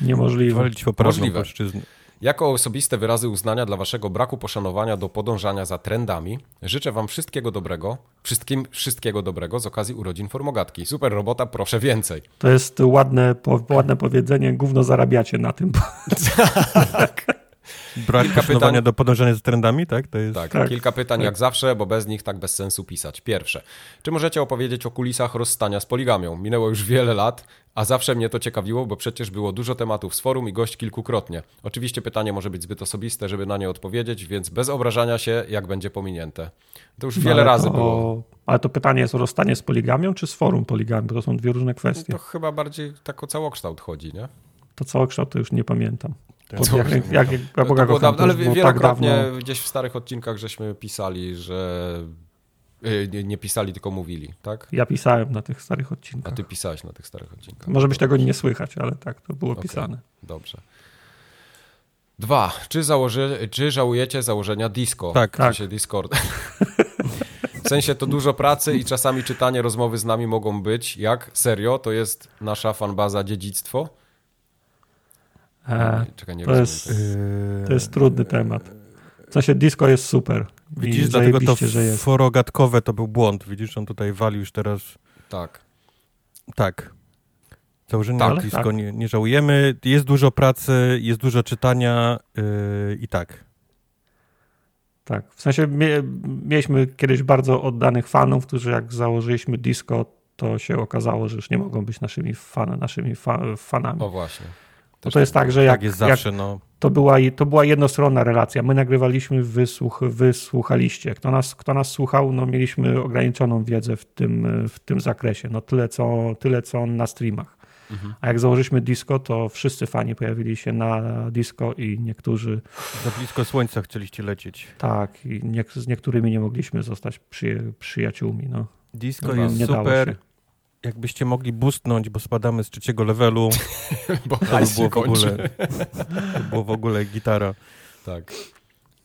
Niemożliwe. Walić poprawną Możliwe. polszczyznę. Jako osobiste wyrazy uznania dla waszego braku poszanowania do podążania za trendami, życzę wam wszystkiego dobrego, wszystkim wszystkiego dobrego z okazji urodzin Formogatki. Super robota, proszę więcej. To jest ładne, po, ładne powiedzenie, gówno zarabiacie na tym. tak. Brak kilka pytań do podążania za trendami, tak? To jest... tak, tak kilka pytań tak. jak zawsze, bo bez nich tak bez sensu pisać. Pierwsze, czy możecie opowiedzieć o kulisach rozstania z poligamią? Minęło już wiele lat, a zawsze mnie to ciekawiło, bo przecież było dużo tematów z forum i gość kilkukrotnie. Oczywiście pytanie może być zbyt osobiste, żeby na nie odpowiedzieć, więc bez obrażania się, jak będzie pominięte. To już no wiele razy to... było. Ale to pytanie jest o rozstanie z poligamią, czy z forum poligamią? Bo to są dwie różne kwestie. No to chyba bardziej tak o całokształt chodzi, nie? To całokształt to już nie pamiętam. Co, jak, jak, jak, jak to było dawno, ale wielokrotnie tak gdzieś w starych odcinkach żeśmy pisali, że y, nie, nie, pisali, tylko mówili, tak? Ja pisałem na tych starych odcinkach. A ty pisałeś na tych starych odcinkach. Może być tego nie słychać, ale tak, to było okay, pisane. Dobrze. Dwa. Czy, założy, czy żałujecie założenia disco? Tak. W sensie tak. Discord. w sensie to dużo pracy i czasami czytanie rozmowy z nami mogą być. Jak? Serio? To jest nasza fanbaza dziedzictwo? E, Czekaj, nie to, jest, to jest trudny temat. W sensie disco jest super. Widzisz, dlatego to że jest. forogatkowe to był błąd. Widzisz, on tutaj walił już teraz. Tak. Tak. Założenie tak, disco tak. Nie, nie, żałujemy. Jest dużo pracy, jest dużo czytania yy, i tak. Tak. W sensie mie mieliśmy kiedyś bardzo oddanych fanów, którzy jak założyliśmy disco, to się okazało, że już nie mogą być naszymi, fan, naszymi fa fanami. O właśnie. Bo to jest tak, że jak, tak jest zawsze, jak no. to, była, to była jednostronna relacja. My nagrywaliśmy, wysłuch, wysłuchaliście. Kto nas, kto nas słuchał, no mieliśmy ograniczoną wiedzę w tym, w tym zakresie. No tyle, co, tyle, co na streamach. Mhm. A jak założyliśmy disco, to wszyscy fani pojawili się na disco i niektórzy... Za blisko słońca chcieliście lecieć. Tak, i nie, z niektórymi nie mogliśmy zostać przy, przyjaciółmi. No. Disco no, jest super jakbyście mogli boostnąć, bo spadamy z trzeciego levelu, bo to by było w ogóle, to było w ogóle gitara. Tak.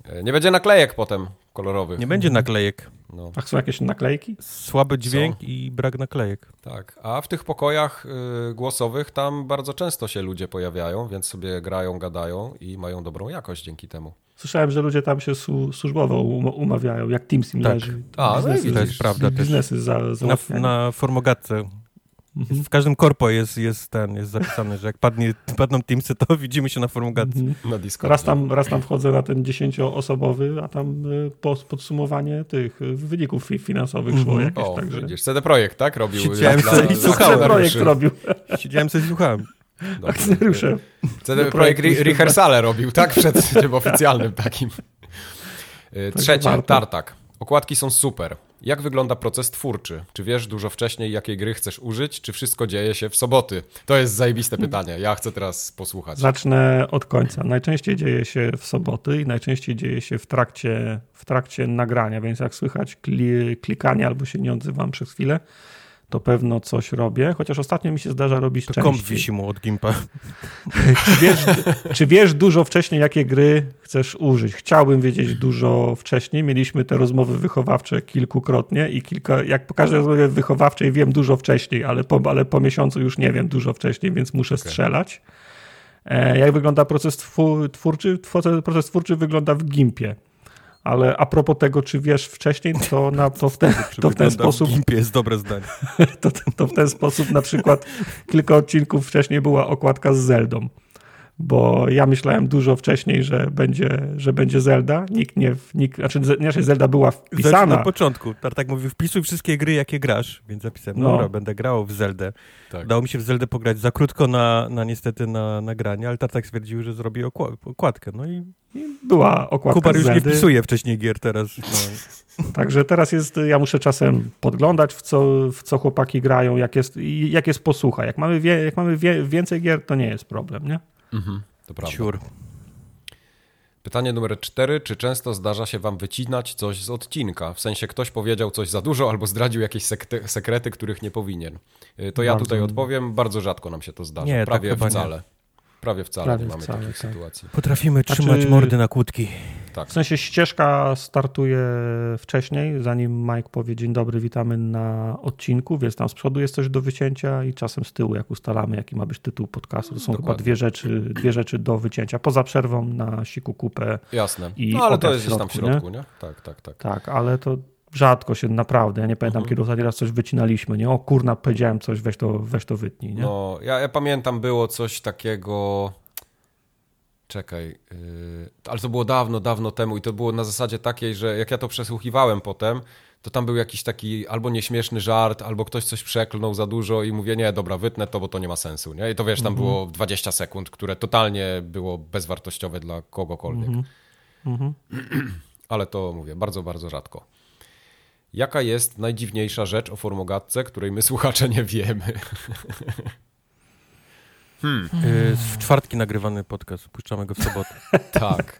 E, nie będzie naklejek potem kolorowych. Nie będzie naklejek. No. A są jakieś naklejki? Słaby dźwięk są. i brak naklejek. Tak, a w tych pokojach y, głosowych tam bardzo często się ludzie pojawiają, więc sobie grają, gadają i mają dobrą jakość dzięki temu. Słyszałem, że ludzie tam się su służbowo um umawiają, jak Teamsim tak. leży. A, no biznesy, to jest prawda. Biznesy za, za na, na formogatce Mhm. W każdym korpo jest, jest ten, jest zapisane, że jak padnie, padną Teamsy, to widzimy się na formugacji. Mhm. Na Discordzie. Raz tam, raz tam wchodzę na ten dziesięcioosobowy, a tam y, podsumowanie tych wyników finansowych szło mhm. jakieś. O, także... widzisz, CD Projekt, tak? Robił. Siedziałem sobie i słuchałem. CD Projekt robił. Siedziałem sobie i słuchałem. Akcjonariusze. CD Projekt rehearsale robił, tak? Przed tym oficjalnym takim. Y, trzecie, Tartak. Okładki są super. Jak wygląda proces twórczy? Czy wiesz dużo wcześniej, jakiej gry chcesz użyć, czy wszystko dzieje się w soboty? To jest zajebiste pytanie. Ja chcę teraz posłuchać. Zacznę od końca. Najczęściej dzieje się w soboty i najczęściej dzieje się w trakcie, w trakcie nagrania, więc jak słychać klikanie albo się nie odzywam przez chwilę, to pewno coś robię, chociaż ostatnio mi się zdarza robić to częściej. komp wisi mu od Gimpa. czy, wiesz, czy wiesz dużo wcześniej, jakie gry chcesz użyć? Chciałbym wiedzieć dużo wcześniej. Mieliśmy te rozmowy wychowawcze kilkukrotnie i kilka, jak po każdej rozmowie wychowawczej wiem dużo wcześniej, ale po, ale po miesiącu już nie wiem dużo wcześniej, więc muszę okay. strzelać. E, jak wygląda proces twórczy? Proces twórczy wygląda w Gimpie ale a propos tego, czy wiesz wcześniej, to, na, to, w, ten, to w ten sposób. W jest dobre zdanie. To, to w ten sposób na przykład kilka odcinków wcześniej była okładka z Zeldą. bo ja myślałem dużo wcześniej, że będzie, że będzie Zelda. Nikt nie, nikt, znaczy, znaczy Zelda była wpisana. Na początku. Tartak mówił, wpisuj wszystkie gry, jakie grasz, więc zapisałem, no. dobra, będę grał w Zeldę. Tak. Dało mi się w Zeldę pograć za krótko na, na niestety na nagranie, ale Tartak stwierdził, że zrobi okładkę. No i była okładka Kubar już nie wpisuje wcześniej gier teraz. No. Także teraz jest, ja muszę czasem podglądać, w co, w co chłopaki grają, jak jest, jak jest posłucha. Jak mamy, wie, jak mamy wie, więcej gier, to nie jest problem, nie? Mhm, to prawda. Sure. Pytanie numer cztery. Czy często zdarza się wam wycinać coś z odcinka? W sensie ktoś powiedział coś za dużo albo zdradził jakieś sekrety, których nie powinien. Y, to ja bardzo... tutaj odpowiem. Bardzo rzadko nam się to zdarza. Nie, Prawie tak wcale. Nie. Prawie wcale Prawie nie mamy wcale, takich tak. sytuacji. Potrafimy znaczy, trzymać mordy na kłódki. Tak. W sensie ścieżka startuje wcześniej, zanim Mike powie dzień dobry, witamy na odcinku, więc tam z przodu jest coś do wycięcia i czasem z tyłu, jak ustalamy, jaki ma być tytuł podcastu. To są Dokładnie. chyba dwie rzeczy, dwie rzeczy do wycięcia, poza przerwą na siku kupę. Jasne. I no ale to jest środku, tam w środku, nie? nie? Tak, tak, tak. Tak, ale to rzadko się naprawdę, ja nie pamiętam, mhm. kiedy ostatni raz coś wycinaliśmy, nie? O kurna, powiedziałem coś, weź to, weź to wytnij, nie? No, ja, ja pamiętam, było coś takiego... Czekaj, yy... ale to było dawno, dawno temu i to było na zasadzie takiej, że jak ja to przesłuchiwałem potem, to tam był jakiś taki albo nieśmieszny żart, albo ktoś coś przeklnął za dużo i mówię, nie, dobra, wytnę to, bo to nie ma sensu, nie? I to wiesz, tam mhm. było 20 sekund, które totalnie było bezwartościowe dla kogokolwiek. Mhm. mhm. Ale to mówię, bardzo, bardzo rzadko. Jaka jest najdziwniejsza rzecz o formogatce, której my słuchacze nie wiemy? hmm. Y, w czwartki nagrywany podcast, puszczamy go w sobotę. tak.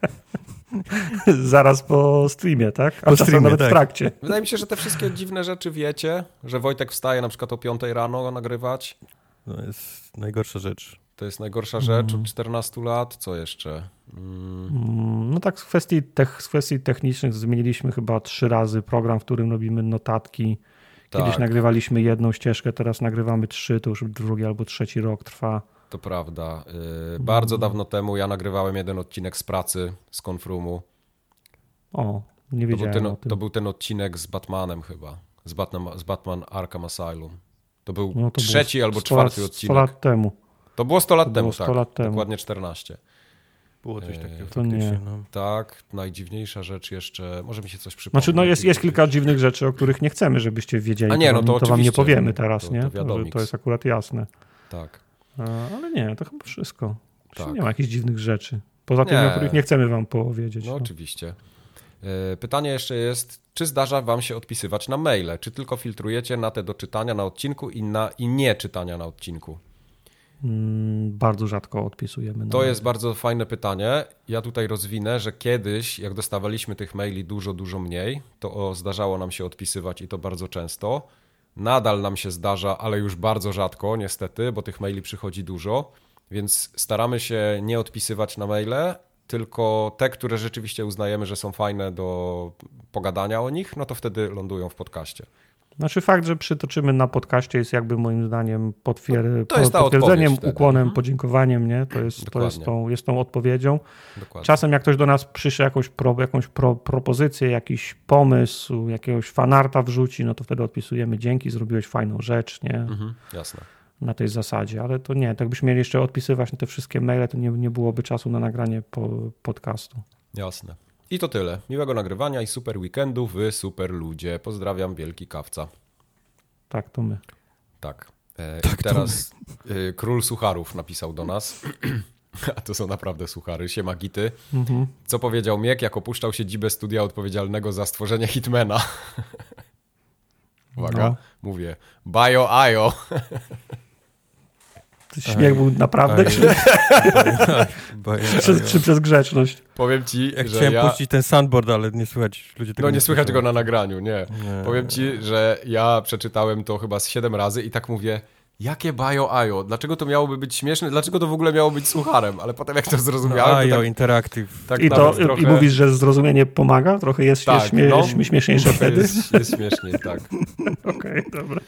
Zaraz po streamie, tak? A po streamie, nawet tak. w trakcie. Wydaje mi się, że te wszystkie dziwne rzeczy wiecie, że Wojtek wstaje na przykład o 5 rano nagrywać. To jest najgorsza rzecz. To jest najgorsza rzecz od 14 mm. lat. Co jeszcze? Mm. mm. No tak, z kwestii, tech, z kwestii technicznych zmieniliśmy chyba trzy razy program, w którym robimy notatki. Kiedyś tak. nagrywaliśmy jedną ścieżkę, teraz nagrywamy trzy, to już drugi albo trzeci rok trwa. To prawda. Yy, bardzo dawno temu ja nagrywałem jeden odcinek z pracy z Konfrumu. O, nie wiedziałem to był ten, To był ten odcinek z Batmanem chyba. Z Batman, z Batman Arkham Asylum. To był no to trzeci albo czwarty lat, odcinek. 100 lat temu. To było 100 lat to temu, 100 tak. Lat temu. Dokładnie 14. Było coś takiego. To nie. No. Tak, najdziwniejsza rzecz jeszcze, może mi się coś przypomnieć. Znaczy, no jest, jest kilka dziwnych rzeczy, o których nie chcemy, żebyście wiedzieli. A nie, no to, to wam nie powiemy teraz, to, nie? To, to, jest akurat jasne. Tak. ale nie, to chyba wszystko. Tak. Nie ma jakichś dziwnych rzeczy. Poza tym, o których nie chcemy wam powiedzieć. No, no. oczywiście. E, pytanie jeszcze jest, czy zdarza wam się odpisywać na maile? Czy tylko filtrujecie na te do czytania na odcinku i, na, i nie czytania na odcinku? Mm, bardzo rzadko odpisujemy. To jest bardzo fajne pytanie. Ja tutaj rozwinę, że kiedyś, jak dostawaliśmy tych maili dużo, dużo mniej, to zdarzało nam się odpisywać i to bardzo często. Nadal nam się zdarza, ale już bardzo rzadko, niestety, bo tych maili przychodzi dużo, więc staramy się nie odpisywać na maile, tylko te, które rzeczywiście uznajemy, że są fajne do pogadania o nich, no to wtedy lądują w podcaście. Znaczy fakt, że przytoczymy na podcaście jest jakby moim zdaniem potwier to jest potwierdzeniem, ukłonem, mhm. podziękowaniem, nie? To jest, to jest, tą, jest tą odpowiedzią. Dokładnie. Czasem jak ktoś do nas przyszedł jakąś, pro, jakąś pro, propozycję, jakiś pomysł, jakiegoś fanarta wrzuci, no to wtedy odpisujemy dzięki, zrobiłeś fajną rzecz, nie? Mhm, jasne. Na tej zasadzie, ale to nie, tak byśmy mieli jeszcze odpisywać na te wszystkie maile, to nie, nie byłoby czasu na nagranie po, podcastu. Jasne. I to tyle. Miłego nagrywania i super weekendu, wy super ludzie. Pozdrawiam, wielki kawca. Tak, to my. Tak. E, tak teraz e, król sucharów napisał do nas. A to są naprawdę suchary. Siema Gity. Mhm. Co powiedział Miek, jak opuszczał siedzibę studia odpowiedzialnego za stworzenie Hitmana? Uwaga, no. mówię. Bajo ajo. Śmiech był naprawdę, czy, czy, czy, przez grzeczność? Powiem ci, Jak że chciałem ja... puścić ten sandboard, ale nie słychać ludzie tego No nie, nie słychać go na nagraniu, nie. nie. Powiem ci, że ja przeczytałem to chyba z siedem razy i tak mówię, Jakie Bajo Ajo? Dlaczego to miałoby być śmieszne? Dlaczego to w ogóle miało być sucharem? Ale potem jak to zrozumiałem... No, Ajo, tak, Interactive. Tak I, to, trochę... I mówisz, że zrozumienie pomaga? Trochę jest tak, śmie no, śmieszniejsze wtedy? Jest, jest śmieszniej, tak. Okej, okay, dobra.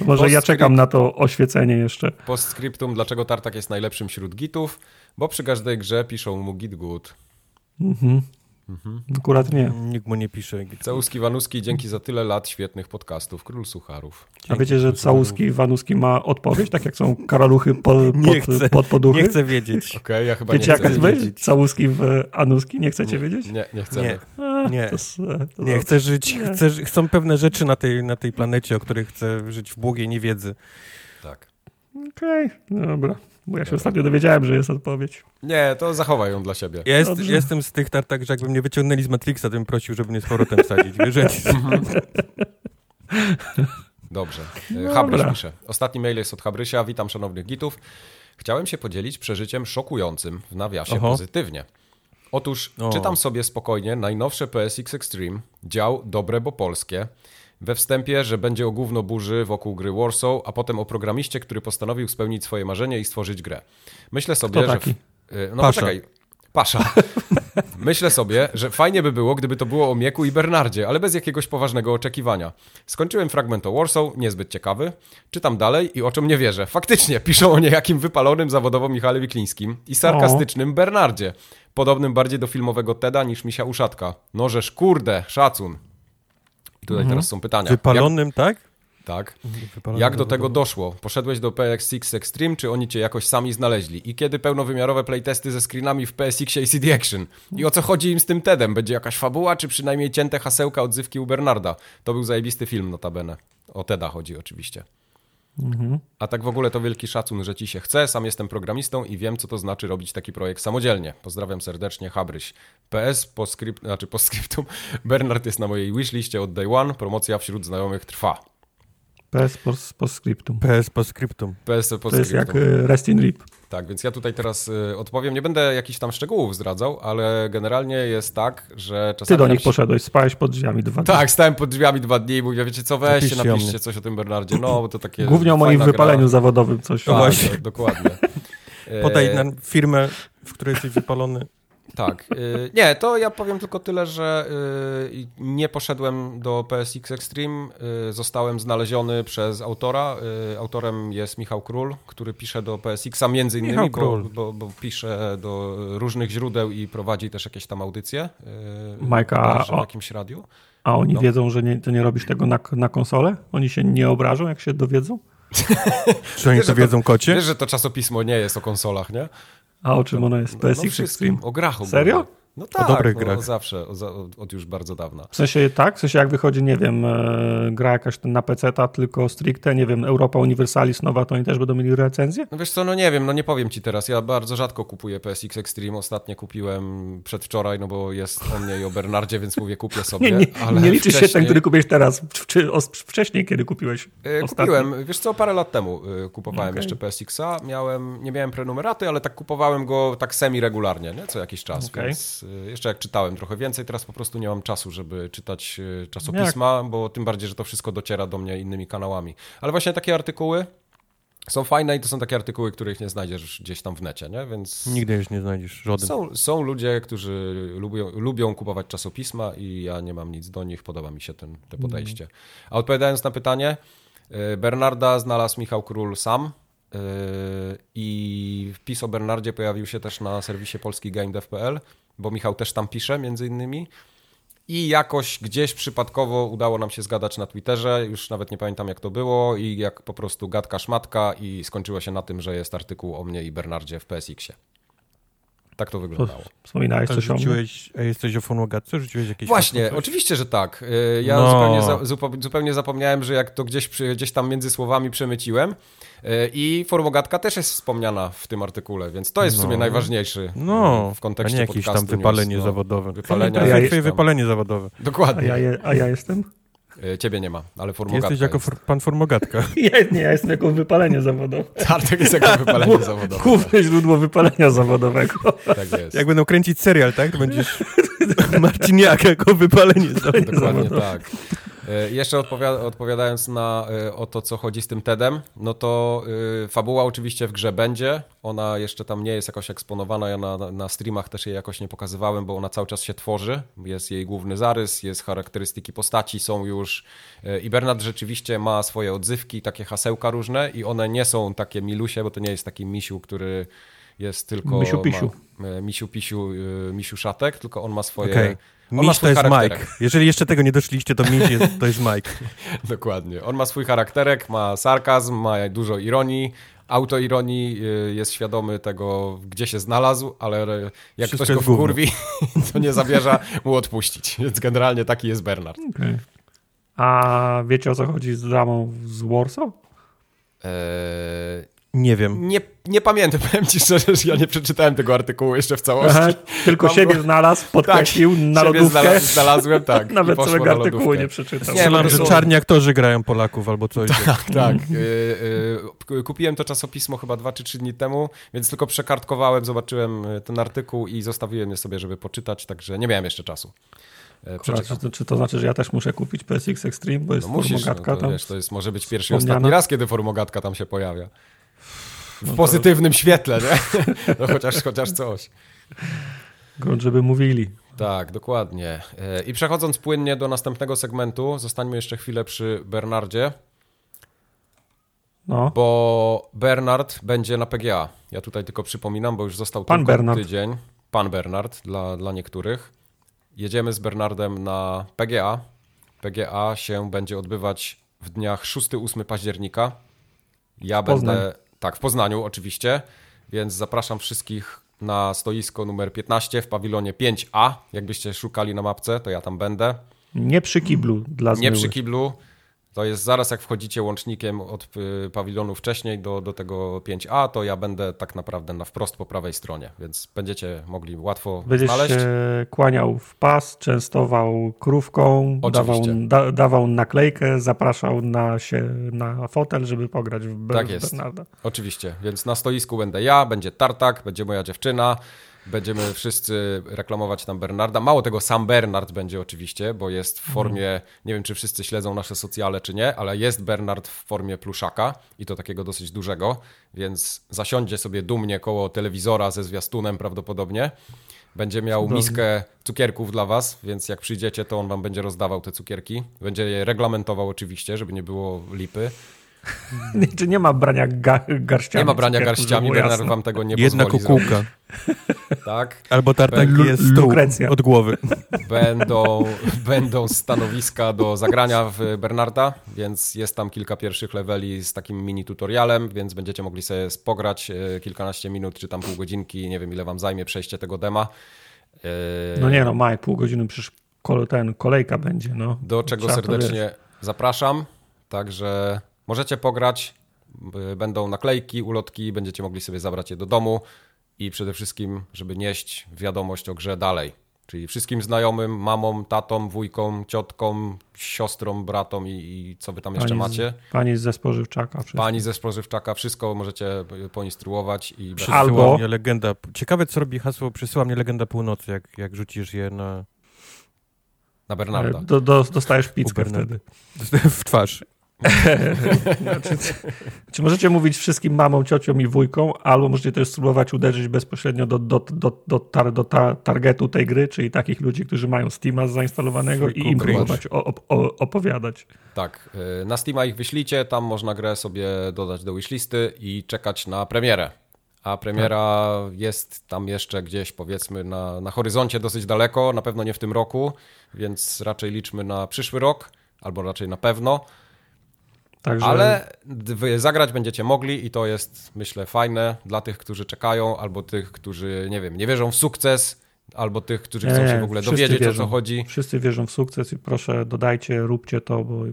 E, Może ja czekam na to oświecenie jeszcze. Postscriptum, dlaczego Tartak jest najlepszym wśród gitów? Bo przy każdej grze piszą mu git good. Mhm. Mhm. Akurat nie. Nikt mu nie pisze. Całuski Wanuski, dzięki za tyle lat świetnych podcastów. Król Sucharów. Dzięki A wiecie, że Całuski Wanuski ma odpowiedź, tak jak są karaluchy po, nie pod, chcę, pod poduchy? Nie chcę wiedzieć. Okay, ja chyba wiecie, nie chcę jak wiedzieć. Całuski w Anuski? Nie chcecie nie, wiedzieć? Nie, nie chcemy. Nie, A, nie. To, to nie chcę żyć. Nie. Chcę, chcą pewne rzeczy na tej, na tej planecie, o których chcę żyć w błogiej niewiedzy. Tak. Okej, okay, dobra. Bo ja się ostatnio dowiedziałem, że jest odpowiedź. Nie, to zachowaj ją dla siebie. Jest, jestem z tych tartak, że jakby mnie wyciągnęli z Matrixa, to bym prosił, żeby mnie z powrotem wsadzić. Wiesz? Dobrze. E, Habryś pisze. Ostatni mail jest od Habrysia. Witam szanownych gitów. Chciałem się podzielić przeżyciem szokującym, w nawiasie Oho. pozytywnie. Otóż o. czytam sobie spokojnie najnowsze PSX Extreme, dział dobre, bo polskie we wstępie, że będzie o gówno burzy wokół gry Warsaw, a potem o programiście, który postanowił spełnić swoje marzenie i stworzyć grę. Myślę sobie, Kto taki? że... Y, no Pasza. poczekaj. Pasza. Myślę sobie, że fajnie by było, gdyby to było o Mieku i Bernardzie, ale bez jakiegoś poważnego oczekiwania. Skończyłem fragment o Warsaw, niezbyt ciekawy. Czytam dalej i oczom nie wierzę. Faktycznie, piszą o niejakim wypalonym zawodowo Michale Wiklińskim i sarkastycznym o. Bernardzie. Podobnym bardziej do filmowego Teda niż Misia Uszatka. Nożesz kurde, szacun. I tutaj mhm. teraz są pytania. Wypalonym, Jak... tak? Tak. Wypalonym Jak do tego doszło? Poszedłeś do PSX Extreme, czy oni cię jakoś sami znaleźli? I kiedy pełnowymiarowe playtesty ze screenami w PSX i CD Action? I o co chodzi im z tym TEDem? Będzie jakaś fabuła, czy przynajmniej cięte hasełka odzywki u Bernarda? To był zajebisty film notabene. O TEDa chodzi oczywiście. Mhm. A tak w ogóle to wielki szacun, że ci się chce. Sam jestem programistą i wiem, co to znaczy robić taki projekt samodzielnie. Pozdrawiam serdecznie, Habryś. PS, po, skrypt, znaczy po skryptum, Bernard jest na mojej wishliście od day one. Promocja wśród znajomych trwa. PS postscriptum. PS postscriptum. PS postscriptum. To jest jak y, Rest in RIP. Tak, więc ja tutaj teraz y, odpowiem. Nie będę jakichś tam szczegółów zdradzał, ale generalnie jest tak, że czasami... Ty do nich poszedłeś, spałeś pod drzwiami dwa dni. Tak, stałem pod drzwiami dwa dni i mówię, wiecie co, weźcie, napiszcie coś o tym Bernardzie. No, bo to takie... Głównie o moim wypaleniu gra. zawodowym coś. Tak, właśnie. dokładnie. Podaj na firmę, w której jesteś wypalony. Tak. Y, nie, to ja powiem tylko tyle, że y, nie poszedłem do PSX Extreme. Y, zostałem znaleziony przez autora. Autorem jest Michał Król, który pisze do PSX-a między innymi, bo, bo, bo, pisze do różnych źródeł i prowadzi też jakieś tam audycje. Majka, w jakimś radiu. A oni no. wiedzą, że nie, to nie robisz tego na, na konsolę? Oni się nie obrażą, jak się dowiedzą? Czy oni to wiedzą, kocie? Wiesz, że to czasopismo nie jest o konsolach, nie? A o czym no, ono jest? PSX no, Extreme? O grach Serio? No tak, o dobrych no, grach. zawsze, od, już bardzo dawna. W sensie tak? W sensie jak wychodzi, nie wiem, e, gra jakaś na PC-ta, tylko stricte, nie wiem, Europa Universalis nowa, to oni też będą mieli recenzję? No wiesz co, no nie wiem, no nie powiem ci teraz. Ja bardzo rzadko kupuję PSX Extreme. Ostatnio kupiłem przedwczoraj, no bo jest o mnie i o Bernardzie, więc mówię, kupię sobie. nie, nie, ale nie liczy wcześniej... się ten, który kupiłeś teraz, czy wcześniej, kiedy kupiłeś e, Kupiłem, wiesz co, parę lat temu e, kupowałem okay. jeszcze PSX-a. Miałem, nie miałem prenumeraty, ale tak kupowałem go tak semi-regularnie, nie? co jakiś czas, okay. więc jeszcze jak czytałem trochę więcej, teraz po prostu nie mam czasu, żeby czytać e, czasopisma, jak? bo tym bardziej, że to wszystko dociera do mnie innymi kanałami. Ale właśnie takie artykuły są fajne i to są takie artykuły, których nie znajdziesz gdzieś tam w necie, nie? Więc... Nigdy już nie znajdziesz żaden. Są, są ludzie, którzy lubią, lubią kupować czasopisma i ja nie mam nic do nich, podoba mi się ten, to podejście. A odpowiadając na pytanie, e, Bernarda znalazł Michał Król sam, i wpis o Bernardzie pojawił się też na serwisie polskigame.pl bo Michał też tam pisze między innymi. I jakoś gdzieś przypadkowo udało nam się zgadać na Twitterze, już nawet nie pamiętam jak to było, i jak po prostu gadka szmatka, i skończyło się na tym, że jest artykuł o mnie i Bernardzie w PSX-ie. Tak to wyglądało. Wspominałeś coś o mnie? A jesteś o Formogatce? Rzuciłeś jakieś Właśnie, oczywiście, że tak. Y, ja no. zupełnie, za, zupełnie zapomniałem, że jak to gdzieś, gdzieś tam między słowami przemyciłem y, i Formogatka też jest wspomniana w tym artykule, więc to jest no. w sumie no. najważniejszy no. w kontekście a nie jakieś tam wypalenie news, no. zawodowe. Wypalenia. A ja wypalenie zawodowe. Dokładnie. A ja, a ja jestem? E, ciebie nie ma, ale formogatka Jesteś jako for, pan formogatka. Ja, nie, ja jestem jako wypalenie zawodowe. Tartek jest jako wypalenie zawodowe. Główne źródło wypalenia zawodowego. Tak jest. Jak będą kręcić serial, tak? To będziesz Marciniak jako wypalenie zawodowe. Dokładnie tak. E, jeszcze odpowiada, odpowiadając na e, o to, co chodzi z tym TEDem, no to y, fabuła oczywiście w grze będzie. Ona jeszcze tam nie jest jakoś eksponowana. Ja na, na streamach też jej jakoś nie pokazywałem, bo ona cały czas się tworzy. Jest jej główny zarys, jest charakterystyki postaci, są już. I Bernard rzeczywiście ma swoje odzywki, takie hasełka różne, i one nie są takie milusie, bo to nie jest taki misiu, który jest tylko... Misiu Pisiu. Ma, e, misiu Pisiu, e, Misiu Szatek, tylko on ma swoje... Okay. Miś to jest Mike. Jeżeli jeszcze tego nie doszliście, to Miś jest, to jest Mike. Dokładnie. On ma swój charakterek, ma sarkazm, ma dużo ironii, autoironii, y, jest świadomy tego, gdzie się znalazł, ale jak Wszystko ktoś go wkurwi, to nie zamierza mu odpuścić. Więc generalnie taki jest Bernard. Okay. A wiecie o co chodzi z dramą z Warsaw? Eee, nie wiem. Nie, nie pamiętam, powiem ci szczerze, że ja nie przeczytałem tego artykułu jeszcze w całości. Aha, tylko Mam siebie go... znalazł, podkreślił tak, na lodówkę. znalazłem, tak. Nawet całego artykułu nie przeczytał. Nie, Myślałem, że czarni aktorzy grają Polaków albo coś. Tak, tak. Y, y, kupiłem to czasopismo chyba dwa czy trzy dni temu, więc tylko przekartkowałem, zobaczyłem y, ten artykuł i zostawiłem je sobie, żeby poczytać, także nie miałem jeszcze czasu. Kurwa, czy, to, czy, to, znaczy, że ja też muszę kupić PSX Extreme, bo jest no musisz, formogatka no to, tam? Wiesz, to jest, może być pierwszy i ostatni raz, kiedy formogatka tam się pojawia w no pozytywnym to... świetle, nie? No chociaż, chociaż coś. Grunt, żeby mówili. Tak, dokładnie. E, I przechodząc płynnie do następnego segmentu, zostańmy jeszcze chwilę przy Bernardzie. No. Bo Bernard będzie na PGA. Ja tutaj tylko przypominam, bo już został Pan tylko Bernard. tydzień. Pan Bernard dla, dla niektórych. Jedziemy z Bernardem na PGA. PGA się będzie odbywać w dniach 6-8 października. Ja Poznań. będę tak, w Poznaniu oczywiście, więc zapraszam wszystkich na stoisko numer 15 w pawilonie 5A. Jakbyście szukali na mapce, to ja tam będę. Nie przy kiblu dla zmyłych. Nie przy kiblu. To jest zaraz jak wchodzicie łącznikiem od y, pawilonu wcześniej do, do tego 5A, to ja będę tak naprawdę na wprost po prawej stronie, więc będziecie mogli łatwo Będziesz znaleźć. się kłaniał w pas, częstował krówką, dawał, da, dawał naklejkę, zapraszał na, się, na fotel, żeby pograć w, tak jest. Bernarda. Oczywiście, więc na stoisku będę ja, będzie Tartak, będzie moja dziewczyna, Będziemy wszyscy reklamować tam Bernarda. Mało tego, sam Bernard będzie oczywiście, bo jest w formie, mhm. nie wiem czy wszyscy śledzą nasze socjale czy nie, ale jest Bernard w formie pluszaka i to takiego dosyć dużego, więc zasiądzie sobie dumnie koło telewizora ze zwiastunem prawdopodobnie. Będzie miał miskę cukierków dla was, więc jak przyjdziecie, to on wam będzie rozdawał te cukierki. Będzie je reglamentował oczywiście, żeby nie było lipy. Czy nie ma brania ga garściami? Nie ma brania garściami, Bernard wam tego nie Jedna pozwoli kukułka. Zrobić. Tak. Albo tartak jest stół od głowy. Będą, będą stanowiska do zagrania w Bernarda, więc jest tam kilka pierwszych leveli z takim mini tutorialem, więc będziecie mogli sobie pograć e, kilkanaście minut, czy tam pół godzinki, nie wiem ile wam zajmie przejście tego dema. E, no nie no, Maj, pół godziny przecież ten kolejka będzie, no. Do czego Trzeba serdecznie zapraszam, także Możecie pograć, będą naklejki, ulotki, będziecie mogli sobie zabrać je do domu i przede wszystkim, żeby nieść wiadomość o grze dalej. Czyli wszystkim znajomym, mamom, tatą, wujkom, ciotkom, siostrą, bratom i, i co wy tam jeszcze pani macie. Z, pani ze spożywczaka. Wszystko. Pani ze spożywczaka, wszystko możecie poinstruować. i Albo... Mnie legenda. Ciekawe, co robi hasło Przysyła mnie legenda północy, jak, jak rzucisz je na... Na Bernarda. Do, do, dostajesz pizzkę wtedy. W twarz. znaczy, czy możecie mówić wszystkim mamom, ciociom i wujkom, albo możecie też spróbować uderzyć bezpośrednio do, do, do, do, tar, do ta, targetu tej gry, czyli takich ludzi, którzy mają Steama zainstalowanego i im próbować o, o, opowiadać. Tak, y, na Steama ich wyślicie, tam można grę sobie dodać do wishlisty i czekać na premierę. A premiera tak. jest tam jeszcze gdzieś powiedzmy na, na horyzoncie dosyć daleko, na pewno nie w tym roku, więc raczej liczmy na przyszły rok, albo raczej na pewno. Także... Ale wy zagrać będziecie mogli i to jest, myślę, fajne dla tych, którzy czekają, albo tych, którzy, nie wiem, nie wierzą w sukces, albo tych, którzy chcą nie, się w ogóle dowiedzieć, wierzą, o co chodzi. Wszyscy wierzą w sukces i proszę dodajcie, róbcie to, bo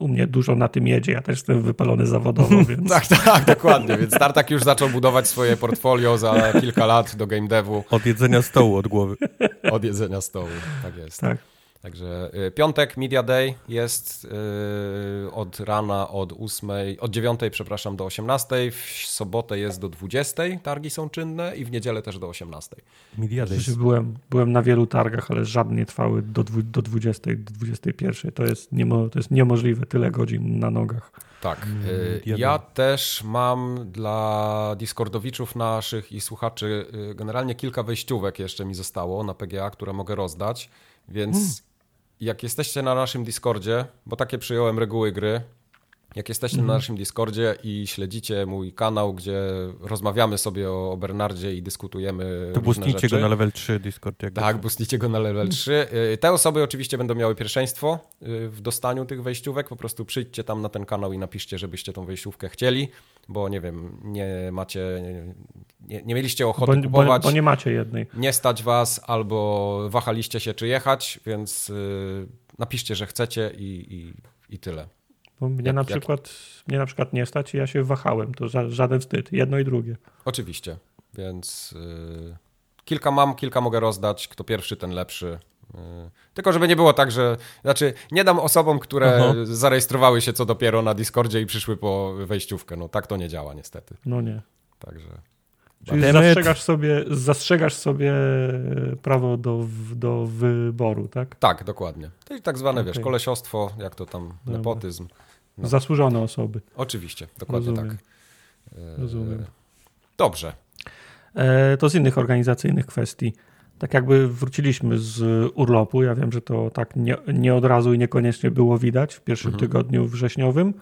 u mnie dużo na tym jedzie. Ja też jestem wypalony zawodowo, więc... tak, tak, dokładnie. Więc Startak już zaczął budować swoje portfolio za kilka lat do game devu. Od jedzenia stołu od głowy. Od jedzenia stołu, tak jest. Tak. Także y, piątek, Media Day jest y, od rana od 8, od 9, przepraszam, do 18. W sobotę jest do 20. Targi są czynne i w niedzielę też do 18. Media Day. Byłem, byłem na wielu targach, ale żadne nie trwały do, do 20, do 21. To jest, niemo, to jest niemożliwe, tyle godzin na nogach. Tak. Mm, y, ja też mam dla Discordowiczów naszych i słuchaczy generalnie kilka wejściówek jeszcze mi zostało na PGA, które mogę rozdać, więc jak jesteście na naszym Discordzie, bo takie przyjąłem reguły gry, Jak jesteście mhm. na naszym Discordzie i śledzicie mój kanał, gdzie rozmawiamy sobie o Bernardzie i dyskutujemy To boostnijcie go na level 3 Discord. Jak tak, boostnijcie go na level 3. Y, te osoby oczywiście będą miały pierwszeństwo y, w dostaniu tych wejściówek. Po prostu przyjdźcie tam na ten kanał i napiszcie, żebyście tą wejściówkę chcieli, bo nie wiem, nie macie, nie, nie mieliście ochoty bo, kupować. Bo, bo, nie macie jednej. Nie stać was albo wahaliście się, czy jechać, więc yy, napiszcie, że chcecie i, i, i tyle. Bo mnie, jak, na przykład, jak... mnie na przykład nie stać i ja się wahałem. To ża żaden wstyd. Jedno i drugie. Oczywiście. Więc yy, kilka mam, kilka mogę rozdać. Kto pierwszy, ten lepszy. Yy, tylko żeby nie było tak, że. Znaczy, nie dam osobom, które Aha. zarejestrowały się co dopiero na Discordzie i przyszły po wejściówkę. No tak to nie działa, niestety. No nie. Także. Czyli zastrzegasz sobie, zastrzegasz sobie prawo do, do wyboru, tak? Tak, dokładnie. To jest tak zwane, okay. wiesz, kolesiostwo, jak to tam, Dobra. nepotyzm. No. Zasłużone osoby. Oczywiście, dokładnie Rozumiem. tak. Rozumiem. Dobrze. E, to z innych organizacyjnych kwestii. Tak jakby wróciliśmy z urlopu. Ja wiem, że to tak nie, nie od razu i niekoniecznie było widać w pierwszym mhm. tygodniu wrześniowym,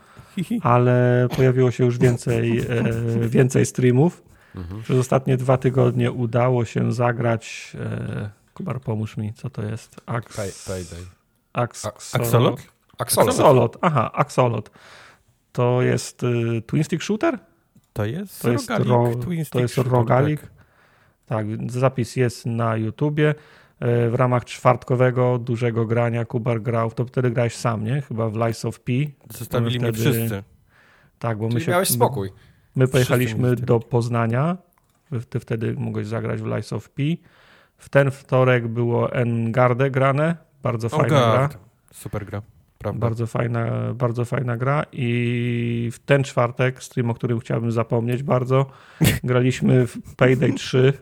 ale pojawiło się już więcej, e, więcej streamów. Mhm. Przez ostatnie dwa tygodnie udało się zagrać. E, Kubar, pomóż mi, co to jest? Ax... Pay, payday. Axolot? Axolot. Axolot. Aha, Axolot. To jest y, Twin Stick Shooter? To jest to jest, ro, to jest rogalik. Tak. tak, zapis jest na YouTubie. E, w ramach czwartkowego, dużego grania Kubar grał, to wtedy grałeś sam, nie? Chyba w Lies of P. Zostawili mnie wszyscy. Tak, bo Czyli my się... miałeś spokój. My pojechaliśmy do Poznania, ty wtedy mogłeś zagrać w Lies of P. W ten wtorek było Engarde grane, bardzo fajna gra. Super gra. Prawda. Bardzo fajna, bardzo fajna gra i w ten czwartek, stream, o którym chciałbym zapomnieć bardzo, graliśmy w Payday 3,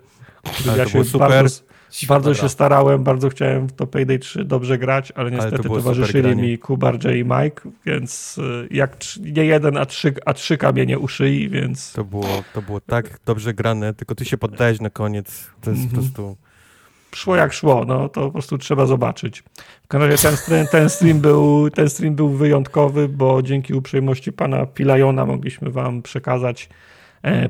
który ja się super. bardzo, bardzo się starałem, bardzo chciałem w to Payday 3 dobrze grać, ale niestety ale to towarzyszyli mi Kubar, J i Mike, więc y, jak nie jeden, a trzy, a trzy kamienie u szyi, więc... To było, to było tak dobrze grane, tylko ty się poddałeś na koniec, to jest mm -hmm. po prostu szło jak szło, no to po prostu trzeba zobaczyć. W każdym razie ten, ten, stream był, ten stream był wyjątkowy, bo dzięki uprzejmości pana Pilajona mogliśmy wam przekazać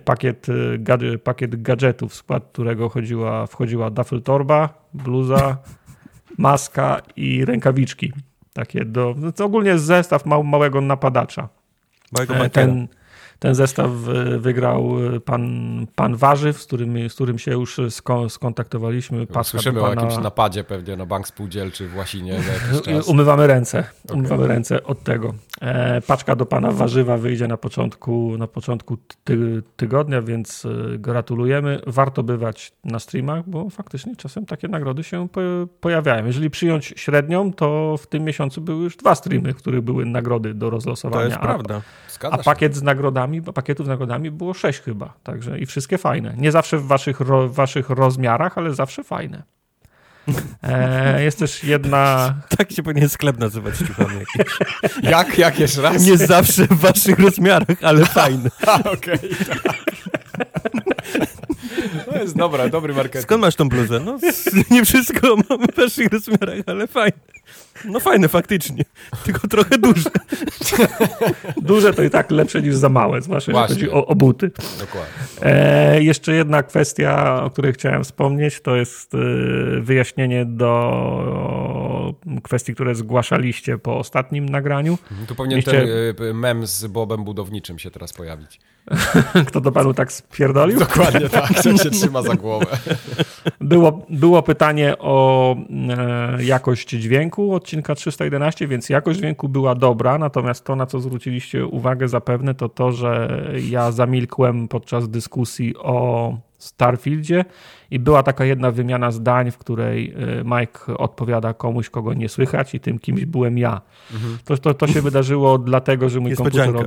pakiet, e, pakiet gadżetów, w skład którego chodziła, wchodziła duffel torba, bluza, maska i rękawiczki. Takie do, no to ogólnie zestaw mał, małego napadacza. Małego e, ten, ten zestaw wygrał pan, pan Warzyw, z którym, z którym się już skontaktowaliśmy. Paska Słyszymy pana... o jakimś napadzie pewnie na bank spółdzielczy w Łasinie Umywamy ręce. Okay. Umywamy ręce od tego. E, paczka do pana Warzywa wyjdzie na początku, na początku ty, tygodnia, więc e, gratulujemy. Warto bywać na streamach, bo faktycznie czasem takie nagrody się po, pojawiają. Jeżeli przyjąć średnią, to w tym miesiącu były już dwa streamy, w których były nagrody do rozlosowania. To jest prawda. a pakiet z nagrodami nagrodami, pakietów z nagrodami było sześć chyba, także i wszystkie fajne. Nie zawsze w waszych, ro, waszych rozmiarach, ale zawsze fajne. E, jest też jedna... Tak się powinien sklep nazywać ciuchami jakieś. Jak? Jak jeszcze raz? Nie zawsze w waszych rozmiarach, ale fajne. Okej, okay, tak. To jest dobra, dobry marketing. Skąd masz tą bluzę? No, nie wszystko mamy w waszych rozmiarach, ale fajne. No fajne faktycznie, tylko trochę duże. duże to i tak lepsze niż za małe, zwłaszcza jeśli chodzi o, o buty. Dokładnie. E, jeszcze jedna kwestia, o której chciałem wspomnieć, to jest e, wyjaśnienie do kwestii, które zgłaszaliście po ostatnim nagraniu. Tu powinien Mieliście... ten e, mem z Bobem budowniczym się teraz pojawić. Kto to panu tak spierdolił? Dokładnie tak, co się trzyma za głowę. Było, było pytanie o e, jakość dźwięku odcinka 311, więc jakość dźwięku była dobra, natomiast to, na co zwróciliście uwagę zapewne, to to, że ja zamilkłem podczas dyskusji o Starfieldzie i była taka jedna wymiana zdań, w której y, Mike odpowiada komuś, kogo nie słychać i tym kimś byłem ja. Mhm. To, to, to się wydarzyło dlatego, że mój komputer od,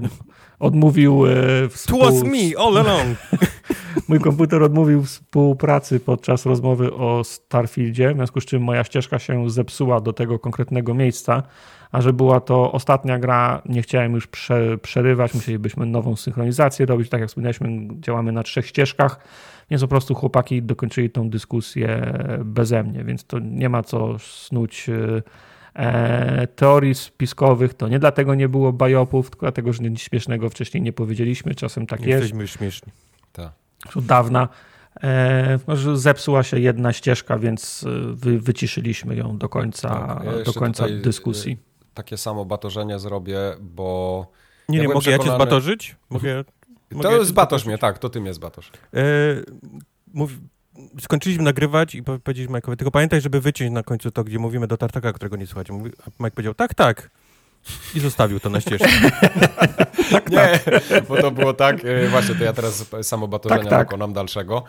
odmówił y, współ... It was me all along. mój komputer odmówił współpracy podczas rozmowy o Starfieldzie, w związku z czym moja ścieżka się zepsuła do tego konkretnego miejsca, a że była to ostatnia gra, nie chciałem już prze, przerywać, musielibyśmy nową synchronizację robić, tak jak wspomnieliśmy, działamy na trzech ścieżkach, więc po prostu chłopaki dokończyli tą dyskusję beze mnie, więc to nie ma co snuć e, teorii spiskowych, to nie dlatego nie było bajopów, tylko dlatego, że nic śmiesznego wcześniej nie powiedzieliśmy, czasem tak Jesteśmy jest. Jesteśmy śmieszni. Tak. Od dawna. E, zepsuła się jedna ścieżka, więc e, wy, wyciszyliśmy ją do końca, tak, ja do końca tutaj, dyskusji. Takie samo batorzenie zrobię, bo. Nie, ja nie, mogę przekonany... ja cię zbatorzyć? Mogę, to mogę zbatorz mnie, tak, to ty mnie zbatorz. E, mów, skończyliśmy nagrywać i powiedzieliśmy Mike'owi, tylko pamiętaj, żeby wyciąć na końcu to, gdzie mówimy do tartaka, którego nie słuchacie. Mike powiedział, tak, tak. I zostawił to na ścieżce. tak, nie, tak. bo to było tak, e, właśnie, to ja teraz samo batorzenia tak, tak. dokonam dalszego.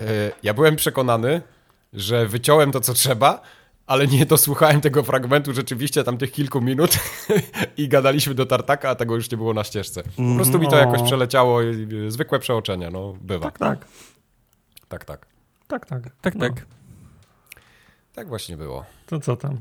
E, ja byłem przekonany, że wyciąłem to, co trzeba, ale nie dosłuchałem tego fragmentu rzeczywiście tam tych kilku minut i gadaliśmy do tartaka, a tego już nie było na ścieżce. Po prostu mi to jakoś przeleciało, zwykłe przeoczenia, no bywa. Tak, tak. Tak, tak. Tak, tak. Tak, no. tak. Tak właśnie było. To co tam?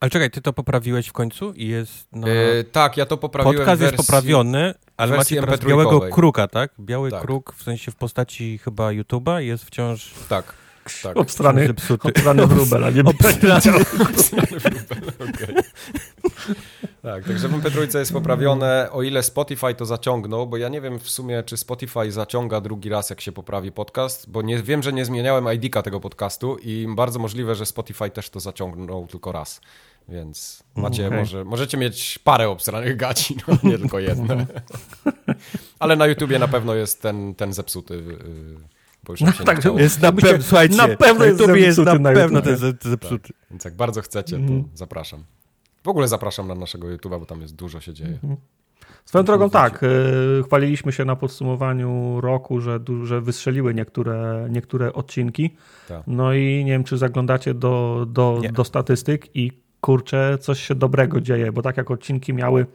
Ale czekaj, ty to poprawiłeś w końcu i jest na... Yy, tak, ja to poprawiłem Podcast wersji, jest poprawiony, ale macie teraz białego kruka, tak? Biały tak. kruk w sensie w postaci chyba YouTube'a jest wciąż... Tak. Tak. Obstrany, obstrany wróbel, a nie obstrany wróbel, okay. Tak, także MP3 jest poprawione, o ile Spotify to zaciągnął, bo ja nie wiem w sumie, czy Spotify zaciąga drugi raz, jak się poprawi podcast, bo nie, wiem, że nie zmieniałem ID-ka tego podcastu i bardzo możliwe, że Spotify też to zaciągnął tylko raz. Więc macie, okay. może, możecie mieć parę obsranych gaci, no, nie tylko jedne. Ale na YouTubie na pewno jest ten, ten zepsuty. Yy, bo już no, tak, jest na, pewno, słuchajcie, na pewno jest, jest na, na pewno ten zepsuty. Tak, więc jak bardzo chcecie, to mm. zapraszam. W ogóle zapraszam na naszego YouTube'a, bo tam jest dużo się dzieje. Mhm. Swoją drogą tak, y, chwaliliśmy się na podsumowaniu roku, że, że wystrzeliły niektóre, niektóre odcinki. Tak. No i nie wiem, czy zaglądacie do, do, do statystyk i kurczę, coś się dobrego dzieje, bo tak jak odcinki miały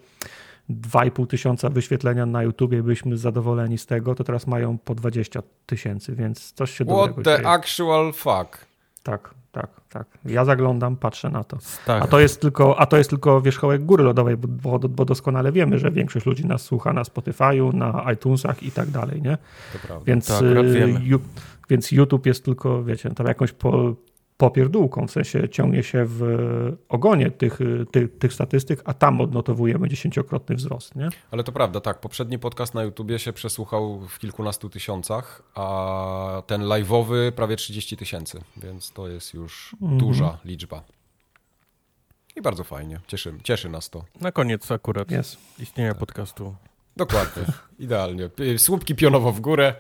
2,5 tysiąca wyświetlenia na YouTubie, byliśmy zadowoleni z tego, to teraz mają po 20 tysięcy, więc coś się What dobrego dzieje. What the actual fuck? Tak tak, tak. Ja zaglądam, patrzę na to. Tak. A, to jest tylko, a to jest tylko wierzchołek góry lodowej, bo, bo doskonale wiemy, że większość ludzi nas słucha na Spotify'u, na iTunesach i tak dalej, nie? To prawda. Więc, tak, y, więc YouTube jest tylko, wiecie, tam jakąś po, popierdółką, w sensie ciągnie się w ogonie tych, tych, tych statystyk, a tam odnotowujemy dziesięciokrotny wzrost. Nie? Ale to prawda, tak. Poprzedni podcast na YouTubie się przesłuchał w kilkunastu tysiącach, a ten live'owy prawie 30 tysięcy, więc to jest już mhm. duża liczba. I bardzo fajnie, cieszy, cieszy nas to. Na koniec akurat yes. istnienia podcastu. Dokładnie, idealnie. Słupki pionowo w górę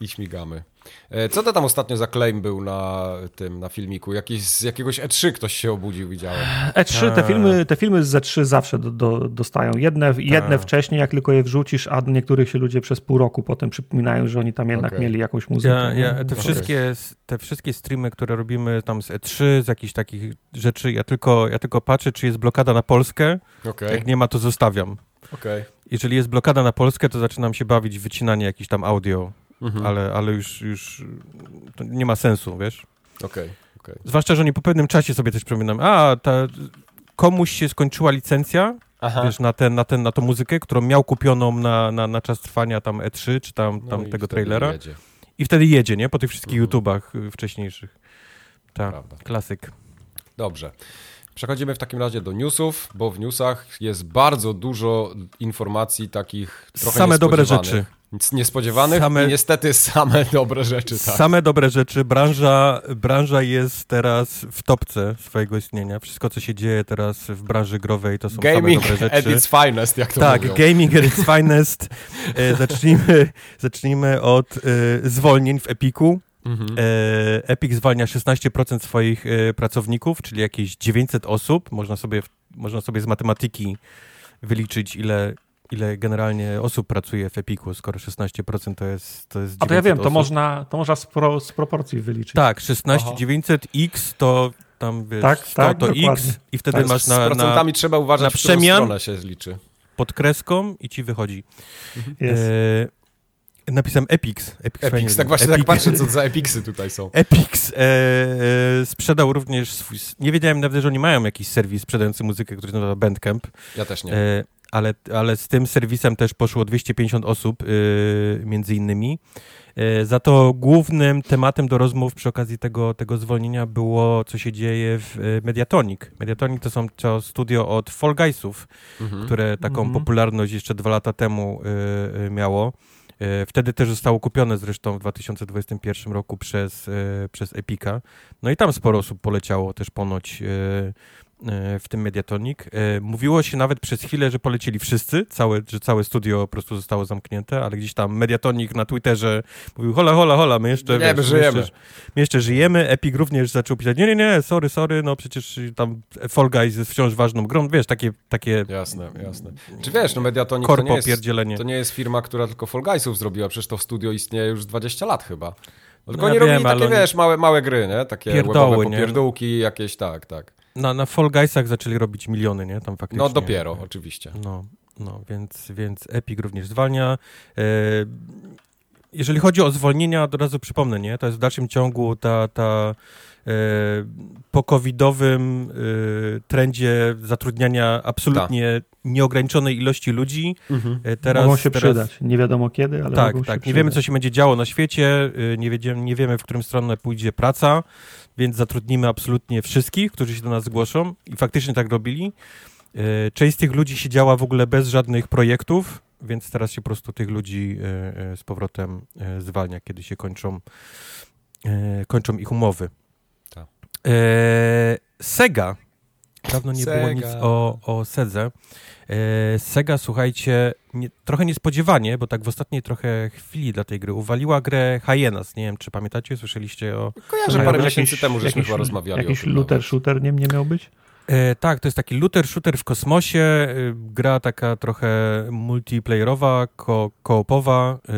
i śmigamy. E, co to tam ostatnio za claim był na tym, na filmiku? Jakiś, z jakiegoś E3 ktoś się obudził, widziałem. E3, te filmy, te filmy z E3 zawsze do, do, dostają. Jedne, jedne wcześniej, jak tylko je wrzucisz, a niektórych się ludzie przez pół roku potem przypominają, że oni tam jednak okay. mieli jakąś muzykę. Ja, ja, te, okay. wszystkie, te wszystkie streamy, które robimy tam z E3, z jakichś takich rzeczy, ja tylko, ja tylko patrzę, czy jest blokada na Polskę. Okay. Jak nie ma, to zostawiam. Okay. Jeżeli jest blokada na Polskę, to zaczynam się bawić w wycinanie jakichś tam audio mhm. ale, ale już, już nie ma sensu, wiesz? Okej. Okay, okay. Zwłaszcza, że oni po pewnym czasie sobie też przypominam, a ta, komuś się skończyła licencja, Aha. wiesz, na, ten, na, ten, na tą muzykę, którą miał kupioną na, na, na czas trwania tam E3, czy tam, tam no tego trailera. Jedzie. I wtedy jedzie, nie? Po tych wszystkich mhm. YouTubach y, wcześniejszych. Tak, klasyk. Dobrze. Przechodzimy w takim razie do newsów, bo w newsach jest bardzo dużo informacji takich trochę Same dobre rzeczy. Nic niespodziewanych same, i niestety same dobre rzeczy. Tak. Same dobre rzeczy. Branża, branża jest teraz w topce swojego istnienia. Wszystko, co się dzieje teraz w branży growej, to są gaming same dobre rzeczy. at its finest, jak to Tak, mówią. gaming at its finest. E, zacznijmy, zacznijmy od e, zwolnień w Epiku. Mhm. E, Epic zwalnia 16% swoich e, pracowników, czyli jakieś 900 osób. Można sobie, można sobie z matematyki wyliczyć, ile ile generalnie osób pracuje w Epiku, skoro 16% to jest to jest A to ja wiem, to można, to można z, pro, z proporcji wyliczyć. Tak, 16 900x to tam wiesz, tak, 100 tak, to dokładnie. x i wtedy tak, masz na, z procentami na, trzeba uważać, na przemian, się zliczy. Pod kreską i ci wychodzi. Mhm. E, napisałem Epix. Epix, Epix tak właśnie tak patrzę, co za Epixy tutaj są. Epix e, e, sprzedał również swój... Nie wiedziałem nawet, że oni mają jakiś serwis sprzedający muzykę, który nazywa Bandcamp. Ja też nie. Ale, ale z tym serwisem też poszło 250 osób y, między innymi. Y, za to głównym tematem do rozmów przy okazji tego, tego zwolnienia było, co się dzieje w y, Mediatonic. Mediatonic to są to studio od Fall Guysów, Mhm. które taką Mhm. popularność jeszcze dwa lata temu y, y, miało. Y, Wtedy też zostało kupione zresztą w 2021 roku przez, przez Epica. No i tam sporo osób poleciało też ponoć w tym Mediatonic. Y, Mówiło się nawet przez chwilę, że polecieli wszyscy, całe, że całe studio po prostu zostało zamknięte, ale gdzieś tam Mediatonic na Twitterze mówił hola, hola, hola, my jeszcze, Nie, my wiesz, żyjemy. jeszcze, my jeszcze żyjemy. Epic również zaczął pisać, nie, nie, nie, sorry, sorry, no przecież tam Fall Guys jest wciąż ważną grą, wiesz, takie, takie Jasne, jasne. Czy wiesz, no Mediatonic to nie, korpo jest, to nie jest firma, która tylko Fall Guysów zrobiła, przecież to studio istnieje już 20 lat chyba. Tylko No ja nie robili wiem, takie, wiesz, małe, małe gry, nie? Takie Pierdoły, nie? popierdółki, jakieś, tak, tak. Na, na Fall Guysach zaczęli robić miliony, nie? Tam faktycznie. No dopiero, oczywiście. No, no więc, więc Epic również zwalnia. E, jeżeli chodzi o zwolnienia, od razu przypomnę, nie? To jest w dalszym ciągu ta, ta e, po covidowym e, trendzie zatrudniania absolutnie nieograniczonej ilości ludzi. E, teraz, mogą się teraz, przydać. Nie wiadomo kiedy, ale tak, mogą tak. się Nie wiemy, co się będzie działo na świecie, y, nie, wiedziemy, nie wiemy, w którym stronę pójdzie praca, więc zatrudnimy absolutnie wszystkich, którzy się do nas zgłoszą i faktycznie tak robili. Y, Część z tych ludzi siedziała w ogóle bez żadnych projektów, więc teraz się po prostu tych ludzi y, y, z powrotem zwalnia, kiedy się kończą, kończą ich umowy. Tak. E, Sega. Dawno nie było Sega. nic o, o Sedze. E, Sega, słuchajcie, nie, trochę niespodziewanie, bo tak w ostatniej trochę chwili dla tej gry uwaliła grę Hyenas. Nie wiem, czy pamiętacie, słyszeliście o... Kojarzę, parę miesięcy temu żeśmy jakiś- chyba rozmawiali Jakiś looter shooter nie, nie miał być? E, tak, to jest taki looter-shooter w kosmosie, e, gra taka trochę multiplayerowa, ko koopowa e,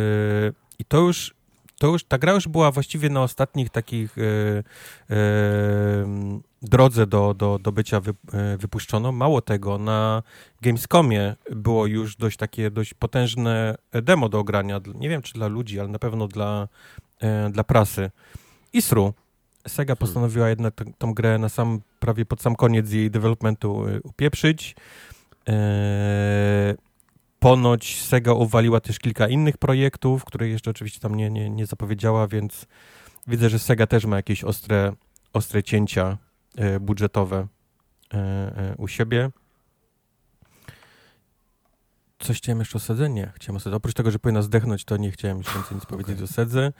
i to już, to już, ta gra już była właściwie na ostatnich takich e, drodze do, do, do bycia wy, e, wypuszczoną. Mało tego, na Gamescomie było już dość takie, dość potężne demo do ogrania, nie wiem czy dla ludzi, ale na pewno dla, e, dla prasy. Isru, Sega postanowiła jednak tę- tą grę na sam, prawie pod sam koniec jej developmentu y, upieprzyć. Eee, ponoć Sega uwaliła też kilka innych projektów, które jeszcze oczywiście tam nie, nie, nie zapowiedziała, więc widzę, że Sega też ma jakieś ostre, ostre cięcia e, budżetowe e, e, u siebie. Coś chciałem jeszcze o Sedze? Nie, chciałem o Sedze. Oprócz tego, że powinna zdechnąć, to nie chciałem już więcej nic powiedzieć o Sedze.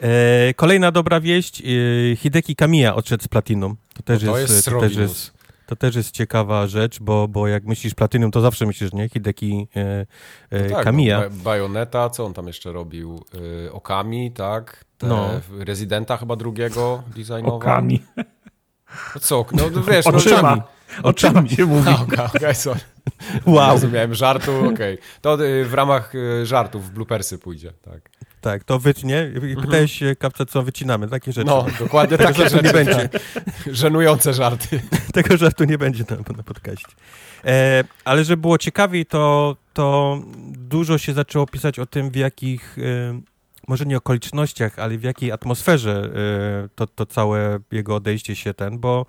E, kolejna dobra wieść. E, Hideki Kamiya odszedł z Platinum. To też, No to jest, jest to też jest, to też jest ciekawa rzecz, bo, bo jak myślisz Platinum, to zawsze myślisz, nie? Hideki e, e, No tak, Kamiya. No, Ba- Bajoneta, co on tam jeszcze robił? Okami, tak? Te No. Rezydenta chyba drugiego designował. Okami. No co, no no wiesz, no, Oczyma. Oczyma się mówi. A, Okej, okay, sorry. Wow. Rozumiałem żartu, okej. To y, w ramach y, żartów w bloopersy pójdzie, tak. Tak, to wytnie. I Pytałeś się, Kapce, co wycinamy. Takie rzeczy. No, dokładnie Tego takie rzeczy. nie będzie. tak. Żenujące żarty. Tego żartu nie będzie na, na podcaście. E, ale żeby było ciekawiej, to, to dużo się zaczęło pisać o tym, w jakich, e, może nie okolicznościach, ale w jakiej atmosferze e, to, to całe jego odejście się ten, bo,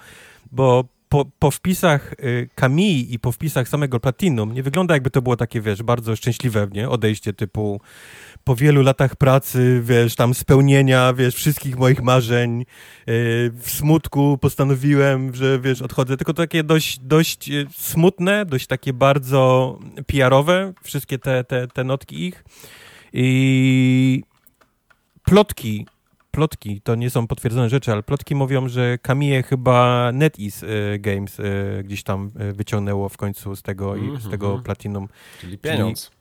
bo po, po wpisach y, Kamii i po wpisach samego Platinum nie wygląda jakby to było takie, wiesz, bardzo szczęśliwe, nie? Odejście typu po wielu latach pracy, wiesz, tam spełnienia, wiesz, wszystkich moich marzeń, yy, w smutku postanowiłem, że, wiesz, odchodzę. Tylko takie dość, dość yy, smutne, dość takie bardzo PR-owe, wszystkie te, te, te notki ich. I plotki, plotki, to nie są potwierdzone rzeczy, ale plotki mówią, że Kamie chyba NetEase y, Games y, gdzieś tam y, wyciągnęło w końcu z tego, i z tego Mhm. Platinum Czyli pieniądz.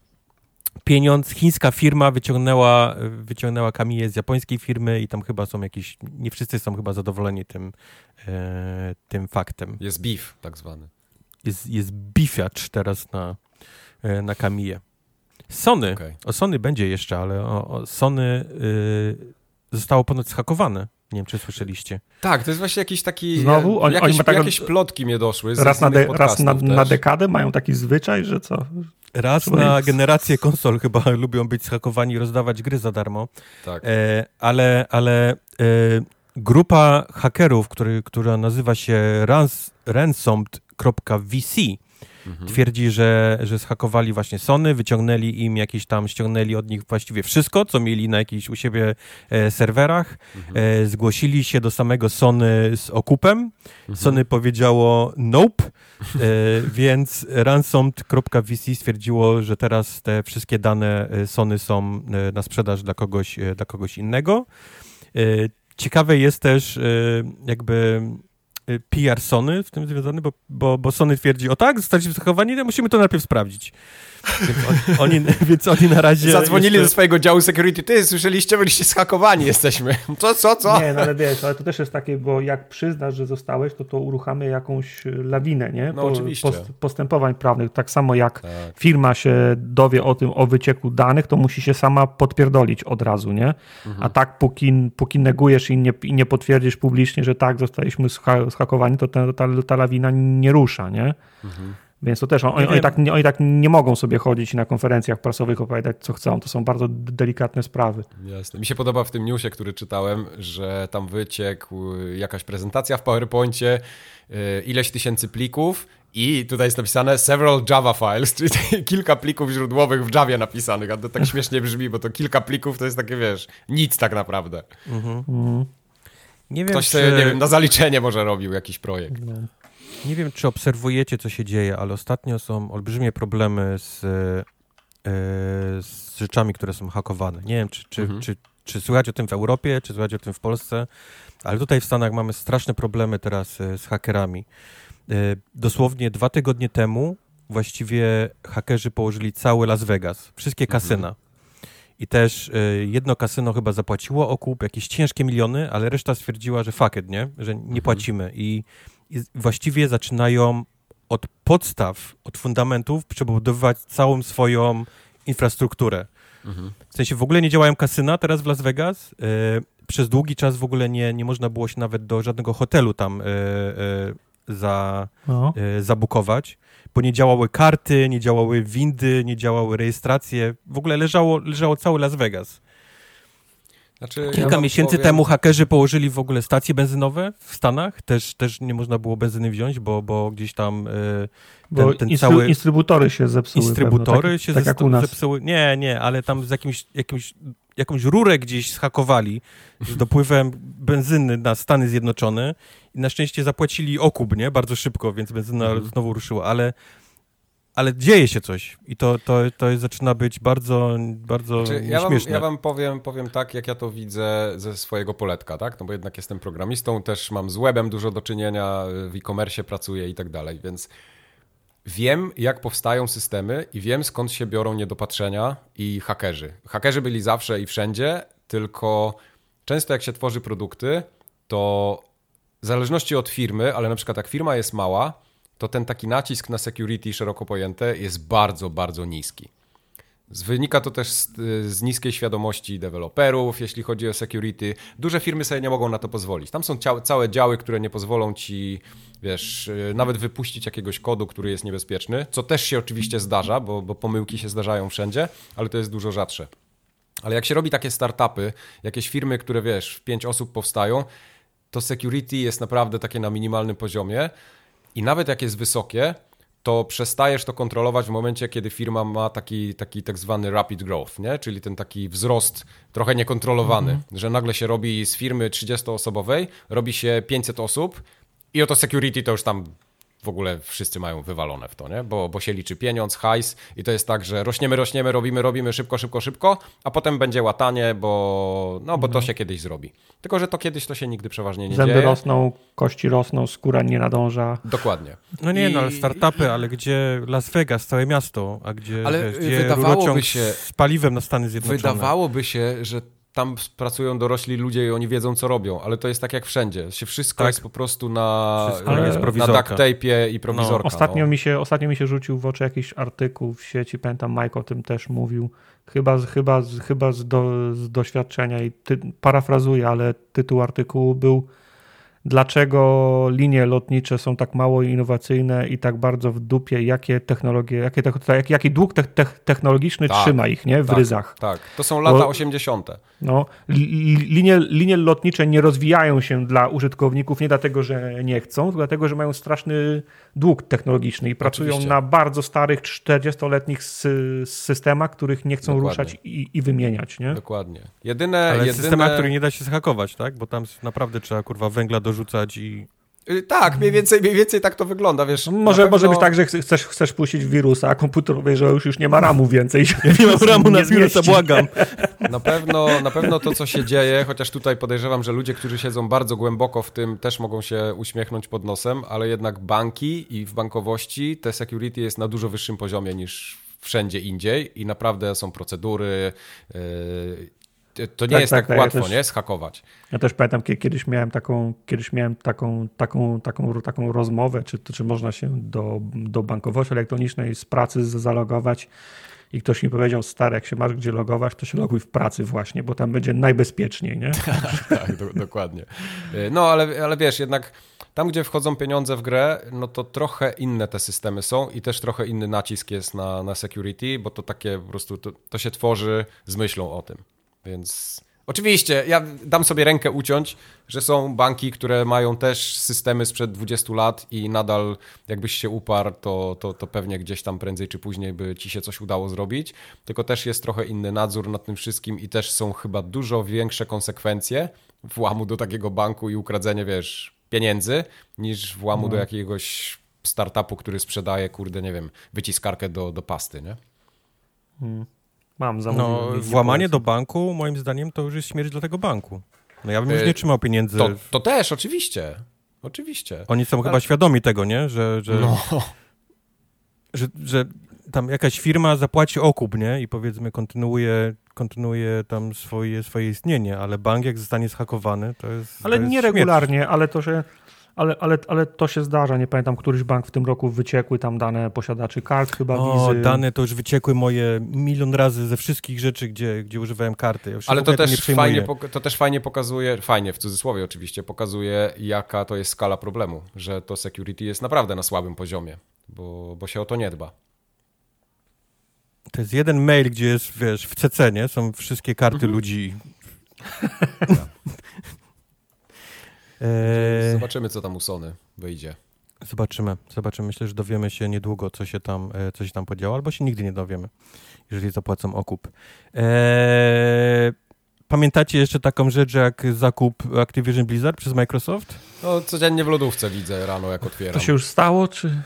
pieniądz. Chińska firma wyciągnęła, wyciągnęła Kamiję z japońskiej firmy i tam chyba są jakieś, nie wszyscy są chyba zadowoleni tym, e, tym faktem. Jest beef tak zwany. Jest, jest bifiacz teraz na, e, na Kamiję. Sony, Okej. o Sony będzie jeszcze, ale o, o Sony y, zostało ponoć zhakowane. Nie wiem, czy słyszeliście. Tak, to jest właśnie jakiś taki... Znowu? Oni- jakieś, oni taką- jakieś plotki mnie doszły Raz, na, de, raz na, na dekadę mają taki zwyczaj, że co? Raz na generację konsol chyba lubią być zhakowani i rozdawać gry za darmo. Tak. E, ale ale e, grupa hakerów, który, która nazywa się rans, ransomed.vc, Mhm. Twierdzi, że, że schakowali właśnie Sony, wyciągnęli im jakieś tam, ściągnęli od nich właściwie wszystko, co mieli na jakichś u siebie e, serwerach. Mhm. E, zgłosili się do samego Sony z okupem. Mhm. Sony powiedziało nope, e, więc ransomed.vc stwierdziło, że teraz te wszystkie dane e, Sony są e, na sprzedaż dla kogoś, e, dla kogoś innego. Ciekawe jest też jakby PR Sony w tym związany, bo, bo, bo Sony twierdzi, o tak, zostaliśmy zachowani, to musimy to najpierw sprawdzić. Więc, on, oni, więc oni na razie... Zadzwonili jeszcze... do swojego działu security, ty, słyszeliście, byliście schakowani jesteśmy. Co, co, co? Nie, no ale wiesz, ale to też jest takie, bo jak przyznasz, że zostałeś, to to uruchamia jakąś lawinę, nie? No po, oczywiście. Post, postępowań prawnych. Tak samo jak tak. firma się dowie o tym, o wycieku danych, to musi się sama podpierdolić od razu, nie? Mhm. A tak póki, póki negujesz i nie, i nie potwierdzisz publicznie, że tak, zostaliśmy schakowani, to ta, ta, ta lawina nie rusza, nie? Mhm. Więc to też, oni, oni, tak, oni tak nie mogą sobie chodzić na konferencjach prasowych, opowiadać co chcą. To są bardzo delikatne sprawy. Jasne. Mi się podoba w tym newsie, który czytałem, że tam wyciekł jakaś prezentacja w PowerPoincie, y, ileś tysięcy plików i tutaj jest napisane several Java files, czyli kilka plików źródłowych w Javie napisanych, a to tak śmiesznie brzmi, bo to kilka plików to jest takie, wiesz, nic tak naprawdę. Mhm. Mhm. Nie wiem, Ktoś czy... sobie, nie wiem, na zaliczenie może robił jakiś projekt. No. Nie wiem, czy obserwujecie, co się dzieje, ale ostatnio są olbrzymie problemy z, e, z rzeczami, które są hakowane. Nie wiem, czy, czy, mhm. czy, czy słychać o tym w Europie, czy słychać o tym w Polsce, ale tutaj w Stanach mamy straszne problemy teraz e, z hakerami. E, dosłownie dwa tygodnie temu właściwie hakerzy położyli cały Las Vegas, wszystkie mhm. kasyna. Mhm. I też jedno kasyno chyba zapłaciło okup, jakieś ciężkie miliony, ale reszta stwierdziła, że fuck it, nie? Że nie mhm. płacimy. I właściwie zaczynają od podstaw, od fundamentów przebudowywać całą swoją infrastrukturę. Mhm. W sensie w ogóle nie działają kasyna teraz w Las Vegas. E, przez długi czas w ogóle nie, nie można było się nawet do żadnego hotelu tam e, e, za, no. zabukować, bo nie działały karty, nie działały windy, nie działały rejestracje. W ogóle leżało, leżało cały Las Vegas. Znaczy, Kilka ja miesięcy powiem... temu hakerzy położyli w ogóle stacje benzynowe w Stanach. Też, też nie można było benzyny wziąć, bo, bo gdzieś tam e, ten, bo ten instry cały... Instrybutory się zepsuły. Instrybutory pewno, tak, się tak jak u nas. zepsuły. Nie, nie, ale tam z jakimś, jakimś, jakąś rurę gdzieś schakowali z dopływem benzyny na Stany Zjednoczone i na szczęście zapłacili okup, nie? Bardzo szybko, więc benzyna mhm. znowu ruszyła, ale ale dzieje się coś i to, to, to zaczyna być bardzo, bardzo znaczy, ja wam, ja wam powiem, powiem tak, jak ja to widzę ze swojego poletka, tak? No bo jednak jestem programistą, też mam z webem dużo do czynienia, w e-commerce pracuję i tak dalej, więc wiem, jak powstają systemy i wiem, skąd się biorą niedopatrzenia i hakerzy. Hakerzy byli zawsze i wszędzie, tylko często jak się tworzy produkty, to w zależności od firmy, ale na przykład jak firma jest mała, to ten taki nacisk na security szeroko pojęte jest bardzo, bardzo niski. Wynika to też z, z, niskiej świadomości deweloperów, jeśli chodzi o security. Duże firmy sobie nie mogą na to pozwolić. Tam są całe działy, które nie pozwolą ci, wiesz, y, nawet wypuścić jakiegoś kodu, który jest niebezpieczny, co też się oczywiście zdarza, bo, bo pomyłki się zdarzają wszędzie, ale to jest dużo rzadsze. Ale jak się robi takie startupy, jakieś firmy, które wiesz, w pięć osób powstają, to security jest naprawdę takie na minimalnym poziomie i nawet jak jest wysokie, to przestajesz to kontrolować w momencie, kiedy firma ma taki, taki tak zwany rapid growth, nie? czyli ten taki wzrost trochę niekontrolowany, mm -hmm. że nagle się robi z firmy 30-osobowej, robi się 500 osób i oto security to już tam w ogóle wszyscy mają wywalone w to, nie? Bo, bo się liczy pieniądz, hajs i to jest tak, że rośniemy, rośniemy, robimy, robimy szybko, szybko, szybko, a potem będzie łatanie, bo, no, bo to mhm. się kiedyś zrobi. Tylko, że to kiedyś to się nigdy przeważnie nie Zęby dzieje. rosną, kości rosną, skóra nie nadąża. Dokładnie. No nie, I... no ale startupy, ale gdzie Las Vegas, całe miasto, a gdzie, ale gdzie wydawałoby się z paliwem na Stany Zjednoczone. Wydawałoby się, że tam pracują dorośli ludzie i oni wiedzą, co robią, ale to jest tak jak wszędzie. Się wszystko tak. jest po prostu na, na duct tape'ie i prowizorka. No. Ostatnio, no. mi się, ostatnio mi się rzucił w oczy jakiś artykuł w sieci, pamiętam Mike o tym też mówił, chyba, chyba, chyba z, do, z doświadczenia i ty, parafrazuję, ale tytuł artykułu był dlaczego linie lotnicze są tak mało innowacyjne i tak bardzo w dupie, jakie technologie, jakie, te, jaki dług te, te, technologiczny tak, trzyma ich nie, w tak, ryzach. Tak, to są lata Bo, 80. No, linie, linie lotnicze nie rozwijają się dla użytkowników nie dlatego, że nie chcą, tylko dlatego, że mają straszny dług technologiczny i pracują Oczywiście. na bardzo starych 40-letnich systemach, których nie chcą Dokładnie. ruszać i, i, wymieniać. Nie? Dokładnie. Jedyne, Ale jedyne... systemach, który nie da się zhakować, tak? Bo tam naprawdę trzeba kurwa węgla dorzucać i tak, mniej więcej, mniej więcej tak to wygląda, wiesz. No, może, pewno... może być tak, że chcesz, chcesz puścić wirusa, a komputer wie, że już, już nie ma ramu więcej. Ja nie mam ramu na wirusa, błagam. Na pewno, na pewno to, co się dzieje, chociaż tutaj podejrzewam, że ludzie, którzy siedzą bardzo głęboko w tym, też mogą się uśmiechnąć pod nosem, ale jednak banki i w bankowości te security jest na dużo wyższym poziomie niż wszędzie indziej i naprawdę są procedury, yy, to nie tak, jest tak, tak, tak łatwo, ja też, nie? Schakować. Ja też pamiętam, kiedyś miałem taką, kiedyś miałem taką, taką, taką, taką rozmowę, czy, czy można się do, do bankowości elektronicznej z pracy zalogować i ktoś mi powiedział, stary, jak się masz gdzie logować, to się loguj w pracy właśnie, bo tam będzie najbezpieczniej, nie? tak, tak do, dokładnie. No, ale, ale wiesz, jednak tam, gdzie wchodzą pieniądze w grę, no to trochę inne te systemy są i też trochę inny nacisk jest na, na security, bo to takie po prostu, to, to się tworzy z myślą o tym. Więc oczywiście, ja dam sobie rękę uciąć, że są banki, które mają też systemy sprzed 20 lat i nadal jakbyś się uparł, to, to, to pewnie gdzieś tam prędzej czy później by ci się coś udało zrobić. Tylko też jest trochę inny nadzór nad tym wszystkim i też są chyba dużo większe konsekwencje włamu do takiego banku i ukradzenie, wiesz, pieniędzy, niż włamu no. do jakiegoś startupu, który sprzedaje, kurde, nie wiem, wyciskarkę do, do pasty, nie? Hmm. Mam zamówienie. No, włamanie do banku, moim zdaniem, to już jest śmierć dla tego banku. No ja bym już nie y, trzymał pieniędzy. To, to też, oczywiście. Oczywiście. Oni są chyba świadomi tego, nie? Że, że, no. że, że tam jakaś firma zapłaci okup, nie? I powiedzmy kontynuuje, kontynuuje tam swoje, swoje istnienie, ale bank jak zostanie zhakowany, to jest Ale to jest nie regularnie, ale to, że ale, ale, ale to się zdarza, nie pamiętam, któryś bank w tym roku wyciekły tam dane posiadaczy kart chyba, o, wizy. dane to już wyciekły moje milion razy ze wszystkich rzeczy, gdzie, gdzie używałem karty. Ja ale to też, fajnie, to też fajnie pokazuje, fajnie w cudzysłowie oczywiście, pokazuje jaka to jest skala problemu, że to security jest naprawdę na słabym poziomie, bo, bo się o to nie dba. To jest jeden mail, gdzie jest, wiesz, w CC, nie? Są wszystkie karty mhm. ludzi. Eee... Zobaczymy, co tam u Sony wyjdzie. Zobaczymy, zobaczymy. Myślę, że dowiemy się niedługo, co się tam, e, co się tam podziało, albo się nigdy nie dowiemy, jeżeli zapłacą okup. Eee... Pamiętacie jeszcze taką rzecz, jak zakup Activision Blizzard przez Microsoft? No, codziennie w lodówce widzę rano, jak otwieram. To się już stało, czy...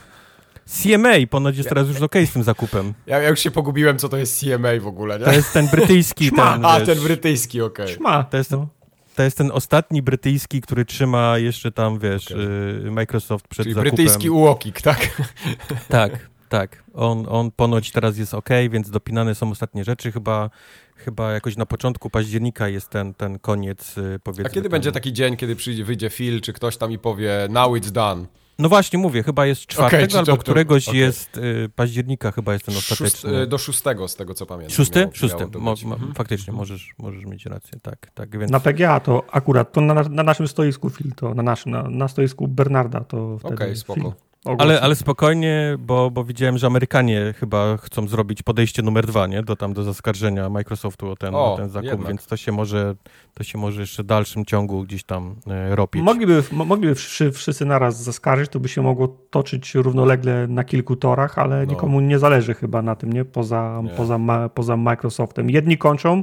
CMA ponoć jest ja, teraz już ok z tym zakupem. Ja, ja, już się pogubiłem, co to jest CMA w ogóle, nie? To jest ten brytyjski. ten, A, ten brytyjski, okej. Okay. Szma. To jest, no to jest ten ostatni brytyjski, który trzyma jeszcze tam, wiesz, okay. Microsoft przed Czyli zakupem. brytyjski UOKiK, tak? tak, tak. On, on ponoć teraz jest ok, więc dopinane są ostatnie rzeczy. Chyba, chyba jakoś na początku października jest ten, ten koniec, y, powiedzmy. A kiedy będzie taki dzień, kiedy przyjdzie, wyjdzie Phil, czy ktoś tam i powie now it's done? No właśnie, mówię, chyba jest czwartego okay, albo to, któregoś okay. jest y, października, chyba jest ten ostateczny. Szóst, y, do szóstego, z tego co pamiętam. Szósty? Miało, Szósty. Miało Mo, mhm. Faktycznie, możesz, możesz mieć rację, tak. tak więc... Na PGA to akurat, to na, na naszym stoisku Phil, to na naszym, na, na stoisku Bernarda to wtedy Okej, okay, spoko. Ale, ale spokojnie, bo, bo widziałem, że Amerykanie chyba chcą zrobić podejście numer dwa, nie? Do, tam, do zaskarżenia Microsoftu o ten, o, o ten zakup, jednak. więc to się może to się może jeszcze w dalszym ciągu gdzieś tam e, robić. Mogliby, mogliby wszyscy naraz zaskarżyć, to by się mogło toczyć równolegle na kilku torach, ale no. nikomu nie zależy chyba na tym, nie? Poza, nie. Poza, poza Microsoftem. Jedni kończą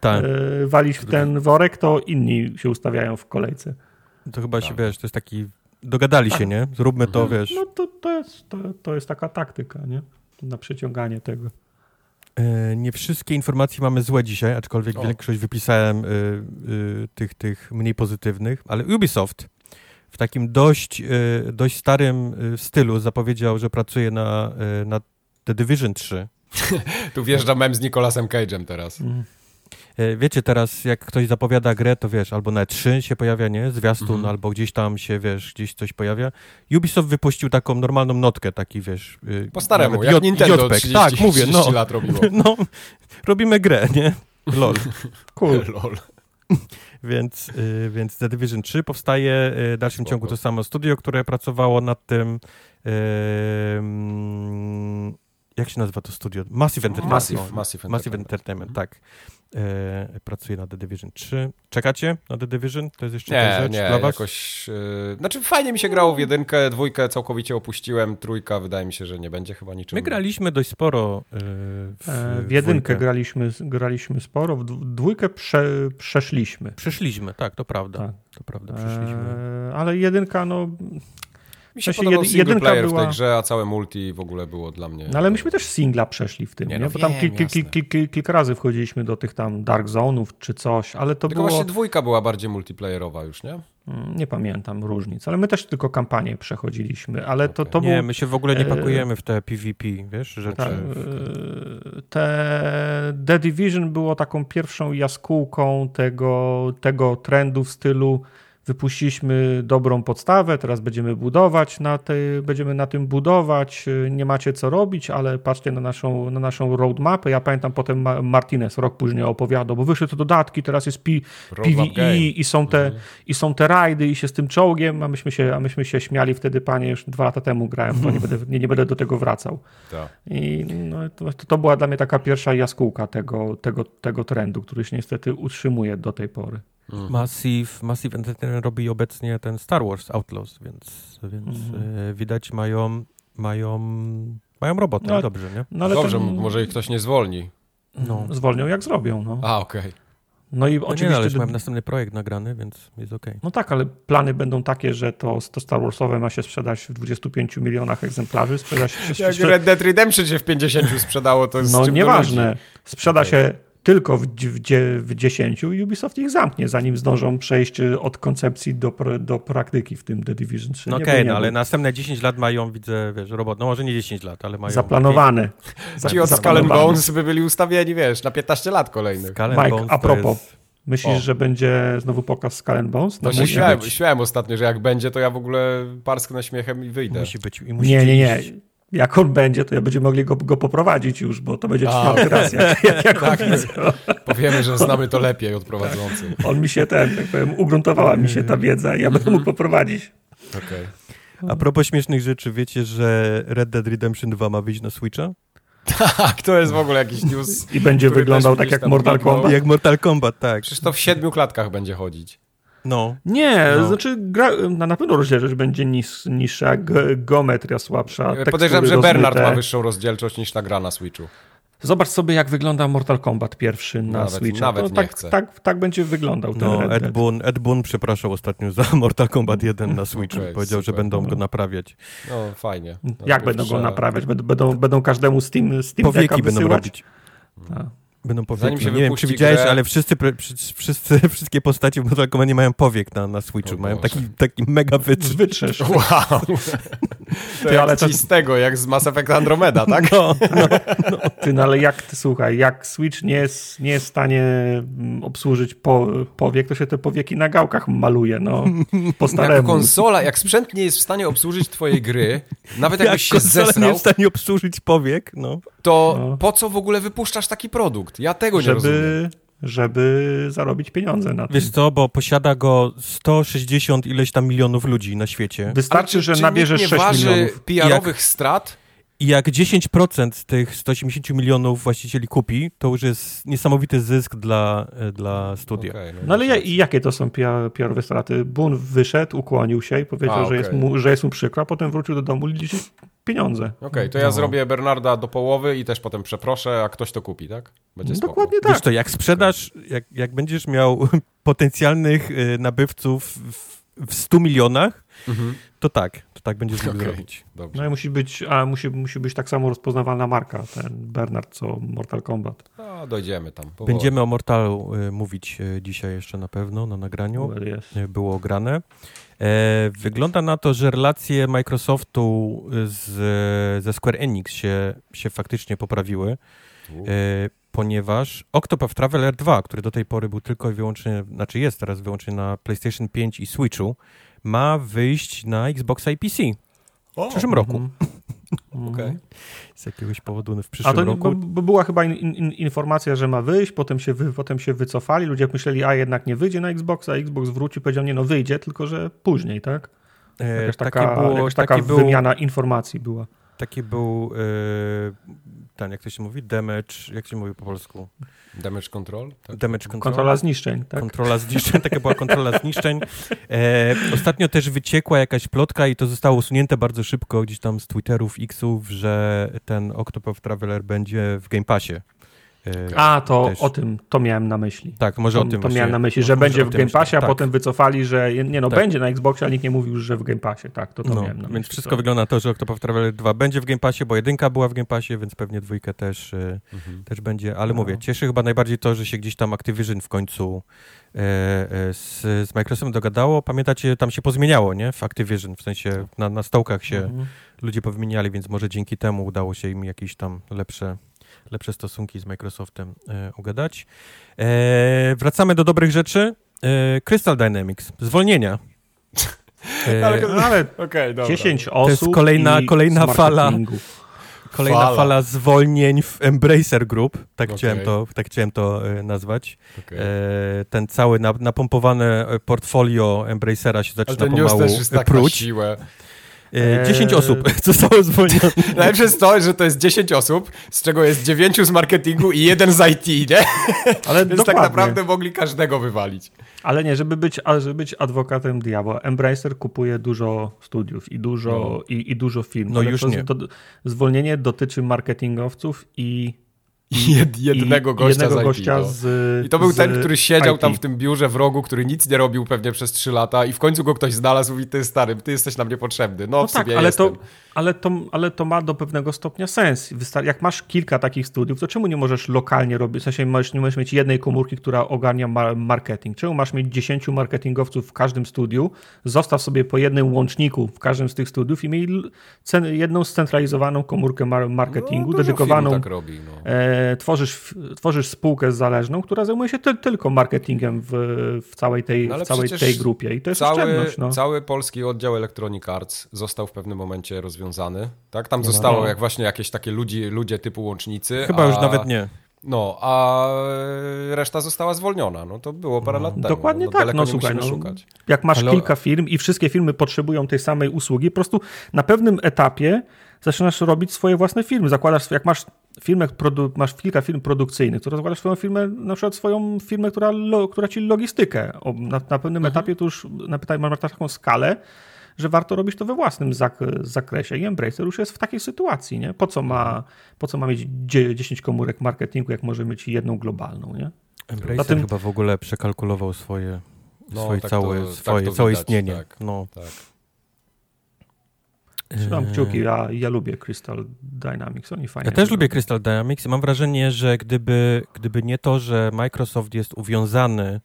tak. e, walić w ten worek, to inni się ustawiają w kolejce. To chyba tak. się, wiesz, to jest taki dogadali się, nie? Zróbmy to, mhm. wiesz. No to, to, jest, to, to jest taka taktyka, nie? Na przeciąganie tego. E, nie wszystkie informacje mamy złe dzisiaj, aczkolwiek o. większość wypisałem y, y, tych, tych mniej pozytywnych, ale Ubisoft w takim dość, y, dość starym stylu zapowiedział, że pracuje na, na The Division 3. tu wjeżdża mem z Nicolasem Cage'em teraz. Mm. E, wiecie, teraz jak ktoś zapowiada grę, to wiesz, albo na 3 się pojawia, nie? Zwiastun, mhm. albo gdzieś tam się, wiesz, gdzieś coś pojawia. Ubisoft wypuścił taką normalną notkę, taki, wiesz... Y, po staremu, jak Nintendo 30, tak, mówię, no, lat robiło. No, robimy grę, nie? Lol. Cool. Lol. Więc, y, więc The Division 3 powstaje. y, W dalszym Spoko. ciągu to samo studio, które pracowało nad tym. y, mm, Jak się nazywa to studio? Massive Entertainment. Massive, no. Massive Massive Entertainment. Entertainment, tak. E, pracuje na The Division 3. Czekacie na The Division? To jest jeszcze ta Nie, rzecz nie, dla was? jakoś... Yy, znaczy fajnie mi się grało w jedynkę, dwójkę całkowicie opuściłem, trójka wydaje mi się, że nie będzie chyba niczym... My graliśmy dość sporo e, w, E, W jedynkę dwójkę. graliśmy, graliśmy sporo, w dw- dwójkę prze, przeszliśmy. Przeszliśmy, tak, to prawda. Tak. To prawda, przeszliśmy. E, ale jedynka, no, Mi się podobał single jedynka player w była- tej grze, a całe multi w ogóle było dla mnie... no ale myśmy też singla przeszli w tym, Nie, nie? no Bo tam wiem, kil, kil, kil, kilka razy wchodziliśmy do tych tam Dark Zone'ów czy coś, ale to Tylko było, właśnie dwójka była bardziej multiplayerowa już, nie? Mm, nie pamiętam różnic, ale my też tylko kampanię przechodziliśmy, ale to, to nie, był... my się w ogóle nie e, pakujemy w te PvP, wiesz, rzeczy. Tak, e, te The Division było taką pierwszą jaskółką tego, tego trendu w stylu wypuściliśmy dobrą podstawę, teraz będziemy budować na tej, będziemy na tym budować, nie macie co robić, ale patrzcie na naszą, na naszą roadmapę. Ja pamiętam potem Ma- Martinez rok później opowiadał, bo wyszły te dodatki, teraz jest P, PvE i są te, Mhm. i są te rajdy i się z tym czołgiem, a myśmy się, a myśmy się śmiali wtedy, panie, już dwa lata temu grałem, to nie będę, nie, nie będę do tego wracał. Tak. I no, to, to była dla mnie taka pierwsza jaskółka tego, tego, tego trendu, który się niestety utrzymuje do tej pory. Massive, Massive Entertainment robi obecnie ten Star Wars Outlaws, więc, więc Mhm. e, widać mają, mają, mają robotę, No, dobrze, nie? No ale Dobrze, ten, może ich ktoś nie zwolni. No. zwolnią jak zrobią. No, A, okej. no i No nie, oczywiście. no, ale już mają następny projekt nagrany, więc jest okej. No tak, ale plany będą takie, że to, to Star Warsowe ma się sprzedać w 25 milionach egzemplarzy. Sprzeda się, Jak Red Dead Redemption się w 50 sprzedało, to jest no nieważne. Sprzeda Okej. się tylko w, w, dzie- w 10 i Ubisoft ich zamknie, zanim zdążą przejść y, od koncepcji do, do praktyki w tym The Division 3. No okej, nie no ale następne 10 lat mają, widzę, wiesz, robot, no może nie 10 lat, ale mają... Zaplanowane. Za- Ci od Skull. Bones by byli ustawieni, wiesz, na 15 lat kolejnych. Skull Mike, Bones a propos, jest- myślisz, O. że będzie znowu pokaz Skull and Bones? No No śmiałem, być. śmiałem ostatnio, że jak będzie, to ja w ogóle parsknę śmiechem i wyjdę. Musi być i musi Nie, nie, nie. iść. Jak on będzie, to ja będziemy mogli go, go poprowadzić już, bo to będzie czwarty raz, jak, jak, Tak, widzę. Powiemy, że znamy to lepiej od prowadzących. On mi się ten, tak powiem, ugruntowała mi się ta wiedza i ja będę mógł poprowadzić. Okej. A propos śmiesznych rzeczy, wiecie, że Red Dead Redemption 2 ma wyjść na Switcha? Tak, to jest w ogóle jakiś news. I będzie wyglądał tak jak Mortal. Kombat. Jak Mortal Kombat, tak. Przecież to w siedmiu klatkach będzie chodzić. No. Nie, No. znaczy gra, na, na pewno rozdzielczość będzie nis, niższa, ge, geometria słabsza. Podejrzewam, że Bernard ma wyższą rozdzielczość niż ta gra na Switchu. Zobacz sobie, jak wygląda Mortal Kombat pierwszy na Nawet- Switcha. nawet nie tak, chcę. tak, tak będzie wyglądał ten No, Ed. Boon, Ed Boon przepraszał ostatnio za Mortal Kombat 1 na Switchu. Okej, Powiedział, że super. będą go naprawiać. No, fajnie. No, Jak będą go naprawiać? Będą, będą, będą każdemu Steam, Steam Decka Powieki będą robić. Tak. Będą powieki. się Nie wiem, czy widziałeś, grę- ale wszyscy, wszyscy, wszystkie postaci w Mortal Kombat nie mają powiek na, na Switchu. O mają taki, taki mega wytrz. Wytrzesz. Wow! To Ty, ale to- z tego, jak z Mass Effect Andromeda, tak? No, Ty, no ale jak ty słuchaj, jak Switch nie jest, nie jest w stanie mm, obsłużyć po, powiek, to się te powieki na gałkach maluje, no. Po Jak konsola, jak sprzęt nie jest w stanie obsłużyć twojej gry, nawet jak jakbyś się konsola nie jest w stanie obsłużyć powiek, no. To No. po co w ogóle wypuszczasz taki produkt? Ja tego nie rozumiem. żeby, żeby zarobić pieniądze na tym. Wiesz co, bo posiada go 160 ileś tam milionów ludzi na świecie. Wystarczy, Ale że czy nabierzesz nie 6 waży milionów. PR-owych strat? I jak 10% z tych 180 milionów właścicieli kupi, to już jest niesamowity zysk dla, e, dla studia. Okej, No ale ja, i jakie to są PR- PR-owe straty? Boon wyszedł, ukłonił się i powiedział, A, że, jest mu, że jest mu przykro, a potem wrócił do domu liczyć pieniądze. Okej, to ja No. zrobię Bernarda do połowy i też potem przeproszę, a ktoś to kupi, tak? Będzie spoko. Dokładnie Wiesz tak. to, jak sprzedasz, jak, jak będziesz miał potencjalnych e, nabywców w, w 100 milionach, Mhm. to tak, tak będziesz mógł Okej. zrobić. Dobrze. No i musi być, a musi, musi być tak samo rozpoznawalna marka, ten Bernard, co Mortal Kombat. No, dojdziemy tam. powoli. Będziemy o Mortalu e, mówić e, dzisiaj jeszcze na pewno na nagraniu. Well, jest. e, było grane. E, wygląda na to, że relacje Microsoftu z, ze Square Enix się, się faktycznie poprawiły, U. e, ponieważ Octopath Traveler 2, który do tej pory był tylko i wyłącznie, znaczy jest teraz wyłącznie na PlayStation 5 i Switchu, ma wyjść na Xboxa i PC w przyszłym roku. Mhm. Okay. Z jakiegoś powodu w przyszłym A to roku. była chyba in, in, informacja, że ma wyjść, potem się, wy, potem się wycofali, ludzie myśleli, a jednak nie wyjdzie na Xboxa, a Xbox wrócił powiedział, nie no wyjdzie, tylko że później, tak? E, Jakaś taka, było, jakaś taka taki był, wymiana informacji była. Taki był e, ten, jak to się mówi? Damage, jak się mówi po polsku? Damage control? Tak. Damage control. Kontrola zniszczeń, tak? Kontrola zniszczeń, taka była kontrola zniszczeń. E, ostatnio też wyciekła jakaś plotka i to zostało usunięte bardzo szybko gdzieś tam z Twitterów, Xów, że ten Octopath Traveler będzie w Game Passie. E, A, to też. o tym, to miałem na myśli. Tak, może to, o tym to miałem na myśli, że będzie w Game. Passie, a Tak. potem wycofali, że nie no, Tak. będzie na Xboxie, ale nikt nie mówił że w Game Passie. Tak, to to No, miałem na myśli. więc wszystko to. wygląda na to, że Octopath Traveler 2 będzie w Game Passie, bo jedynka była w Game Passie, więc pewnie dwójkę też, e, Mhm. też będzie. Ale No. mówię, cieszy chyba najbardziej to, że się gdzieś tam Activision w końcu e, e, z, z Microsoftem dogadało. Pamiętacie, tam się pozmieniało, nie? W Activision, w sensie na, na stołkach się Mhm. ludzie powymieniali, więc może dzięki temu udało się im jakieś tam lepsze, lepsze stosunki z Microsoftem e, ugadać. E, wracamy do dobrych rzeczy. E, Crystal Dynamics, zwolnienia. E, Ale- ale Okej, dobra. 10 osób jest kolejna- i kolejna fala. Kolejna Fala. fala zwolnień w Embracer Group, tak, Okej. chciałem, to, tak chciałem to e, nazwać. Okej. E, ten cały na, napompowane e, portfolio Embracera się Ale zaczyna ten news pomału też jest tak na pruć. siłę. E, 10 Eee. osób zostało zwolnione. Najlepsze jest to, że to jest 10 osób, z czego jest 9 z marketingu i jeden z IT, nie? Ale Więc tak naprawdę mogli każdego wywalić. Ale nie, żeby być, żeby być adwokatem diabła. Embracer kupuje dużo studiów i dużo, i, i dużo firm. No już to, nie. To, zwolnienie dotyczy marketingowców i, Jed, jednego gościa jednego gościa no. z I to był ten, który siedział tam w tym biurze w rogu, który nic nie robił pewnie przez 3 lata i w końcu go ktoś znalazł i mówi, ty stary, ty jesteś na mnie potrzebny. No, No w tak, ale jestem. to, ale, to, ale to ma do pewnego stopnia sens. Jak masz kilka takich studiów, to czemu nie możesz lokalnie robić, w sensie możesz, nie możesz mieć jednej komórki, która ogarnia ma- marketing? Czemu masz mieć 10 marketingowców w każdym studiu? Zostaw sobie po jednym łączniku w każdym z tych studiów i miej jedną scentralizowaną komórkę mar- marketingu, no, dedykowaną. tak robi, no. E, tworzysz, tworzysz spółkę zależną, która zajmuje się ty- tylko marketingiem w, w całej, tej, No w całej tej grupie. I to jest Cały. No. cały polski oddział Electronic Arts został w pewnym momencie rozwiązany. Tak? Tam No. zostało jak właśnie jakieś takie ludzi, ludzie typu łącznicy. Chyba a, już nawet nie. No, a reszta została zwolniona. No to było parę lat temu. Dokładnie no, tak, no nie słuchaj, no, szukać. jak masz Ale- kilka firm i wszystkie firmy potrzebują tej samej usługi, po prostu na pewnym etapie zaczynasz robić swoje własne firmy. Zakładasz, jak masz firmę, masz kilka firm produkcyjnych, to zakładasz swoją firmę, na przykład swoją firmę, która, lo, która ci logistykę. Na, na pewnym etapie to już na pytanie, masz taką skalę, że warto robić to we własnym zak- zakresie. I Embracer już jest w takiej sytuacji, nie? Po co ma, po co ma mieć dzie- 10 komórek marketingu, jak może mieć jedną globalną, nie? Embracer Zatem- chyba w ogóle przekalkulował swoje, No, swoje tak całe, to- tak swoje, to całe widać, istnienie. tak. No. Tak. Trzymam Eee, kciuki, ja, ja lubię Crystal Dynamics, oni fajnie. Ja też robią. lubię Crystal Dynamics i mam wrażenie, że gdyby, gdyby nie to, że Microsoft jest uwiązany e,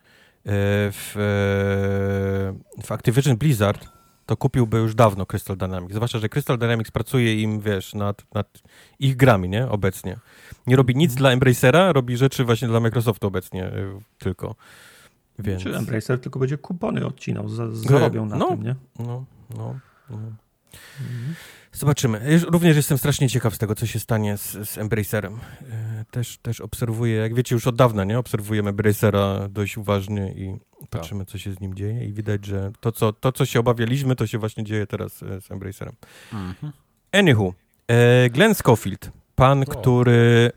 w, e, w Activision Blizzard, to kupiłby już dawno Crystal Dynamics. Zwłaszcza, że Crystal Dynamics pracuje im, wiesz, nad, nad ich grami, nie? Obecnie. Nie robi nic dla Embracera, robi rzeczy właśnie dla Microsoftu obecnie e, tylko. Więc... Czy Embracer tylko będzie kupony odcinał, za, zarobią na no. tym, nie? No, no, no. Zobaczymy. Również jestem strasznie ciekaw z tego, co się stanie z, z Embracerem. E, Też, też obserwuję, jak wiecie, już od dawna, nie? Obserwujemy Embracera dość uważnie i patrzymy, co się z nim dzieje i widać, że to, co, to, co się obawialiśmy, to się właśnie dzieje teraz e, z Embracerem. Anywho, e, Glenn Schofield, pan, który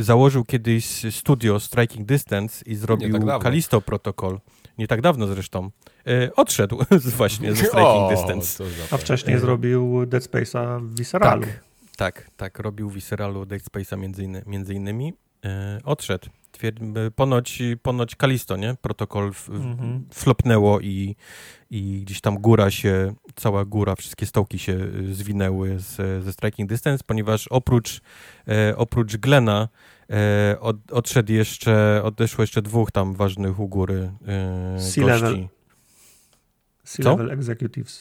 e, założył kiedyś studio Striking Distance i zrobił tak. Kalisto Protocol, nie tak dawno zresztą, e, odszedł z właśnie ze Striking O, Distance. A wcześniej E, zrobił Dead Space'a w Visceralu. Tak, tak, tak, robił Visceralu Dead Space'a między, inny, między innymi. E, odszedł. Twierd, ponoć, ponoć Kalisto, nie? Protokol f, Mhm. flopnęło i, i gdzieś tam góra się, cała góra, wszystkie stołki się zwinęły z, ze Striking Distance, ponieważ oprócz, e, oprócz Glena od, odszedł jeszcze, odeszło jeszcze dwóch tam ważnych u góry e, C-level. C-level executives.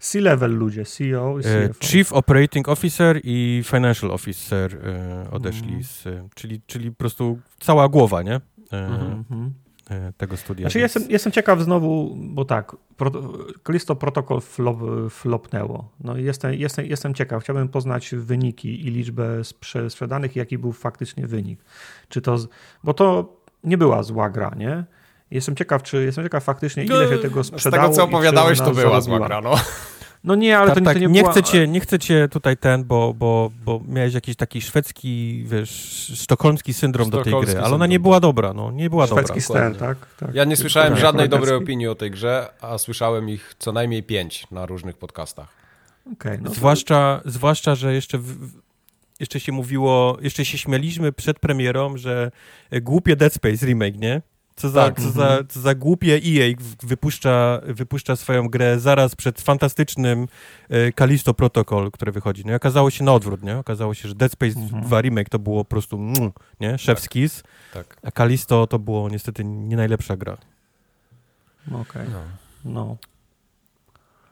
C-level ludzie, CEO i E, CFO. Chief Operating Officer i Financial Officer e, odeszli, Mhm. z, czyli, czyli po prostu cała głowa, nie? E, Mhm. E, tego studia. Znaczy więc... jestem, jestem ciekaw znowu, bo tak, pro, Kalisto Protocol flop, flopnęło. No i jestem, jestem, jestem ciekaw, chciałbym poznać wyniki i liczbę sprze, sprzedanych, jaki był faktycznie wynik. Czy to, z- bo to nie była zła gra, nie? Jestem ciekaw, czy jestem ciekaw faktycznie, ile się tego Z sprzedało. tego, co i czy opowiadałeś, to była zarobiła. zła gra, no. No nie, ale tak, to, tak, to nie, nie, była... chcecie, nie chcecie tutaj ten, bo, bo, bo miałeś jakiś taki szwedzki, wiesz, sztokholmski syndrom do tej Sztokholmski gry, ale ona nie syndrom, była tak. dobra, no, nie była dobra. Szwedzki ster, dokładnie. tak? tak. Ja nie słyszałem Tak, żadnej dobrej opinii o tej grze, a słyszałem ich co najmniej pięć na różnych podcastach. Okej, no to- Zwłaszcza, zwłaszcza, że jeszcze, w, jeszcze się mówiło, jeszcze się śmialiśmy przed premierą, że głupie Dead Space remake, nie? Co za, Tak. co za, co za głupie EA wypuszcza, wypuszcza swoją grę zaraz przed fantastycznym e, Callisto Protocol, które wychodzi. No i okazało się na odwrót, nie? Okazało się, że Dead Space Mhm. 2 remake to było po prostu, mm, nie? Chef's kiss, Tak. a Callisto to było niestety nie najlepsza gra. Okej, No. no.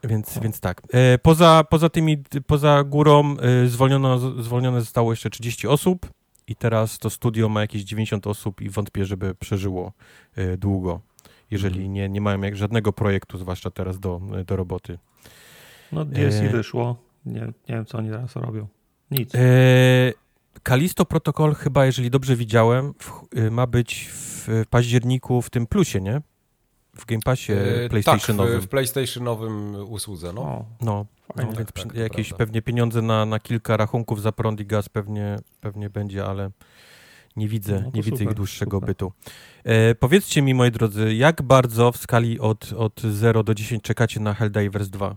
Więc, O. więc tak. E, poza, poza tymi, poza górą e, zwolniono, zwolnione zostało jeszcze 30 osób i teraz to studio ma jakieś 90 osób i wątpię, żeby przeżyło e, długo, jeżeli Mhm. nie, nie mają jak żadnego projektu, zwłaszcza teraz do, do roboty. No DLC E, wyszło, nie, nie wiem co oni teraz robią. Nic. E, Kalisto Protocol chyba, jeżeli dobrze widziałem, w, e, ma być w październiku w tym plusie, nie? W Game Passie Yy, PlayStationowym. Tak, w, w PlayStationowym usłudze, no. O, No, fajnie. no więc tak, jakieś prawda. pewnie pieniądze na, na kilka rachunków za prąd i gaz pewnie, pewnie będzie, ale nie widzę, No nie widzę super, ich dłuższego super. bytu. E, powiedzcie mi, moi drodzy, jak bardzo w skali od, od 0 do 10 czekacie na Helldivers 2?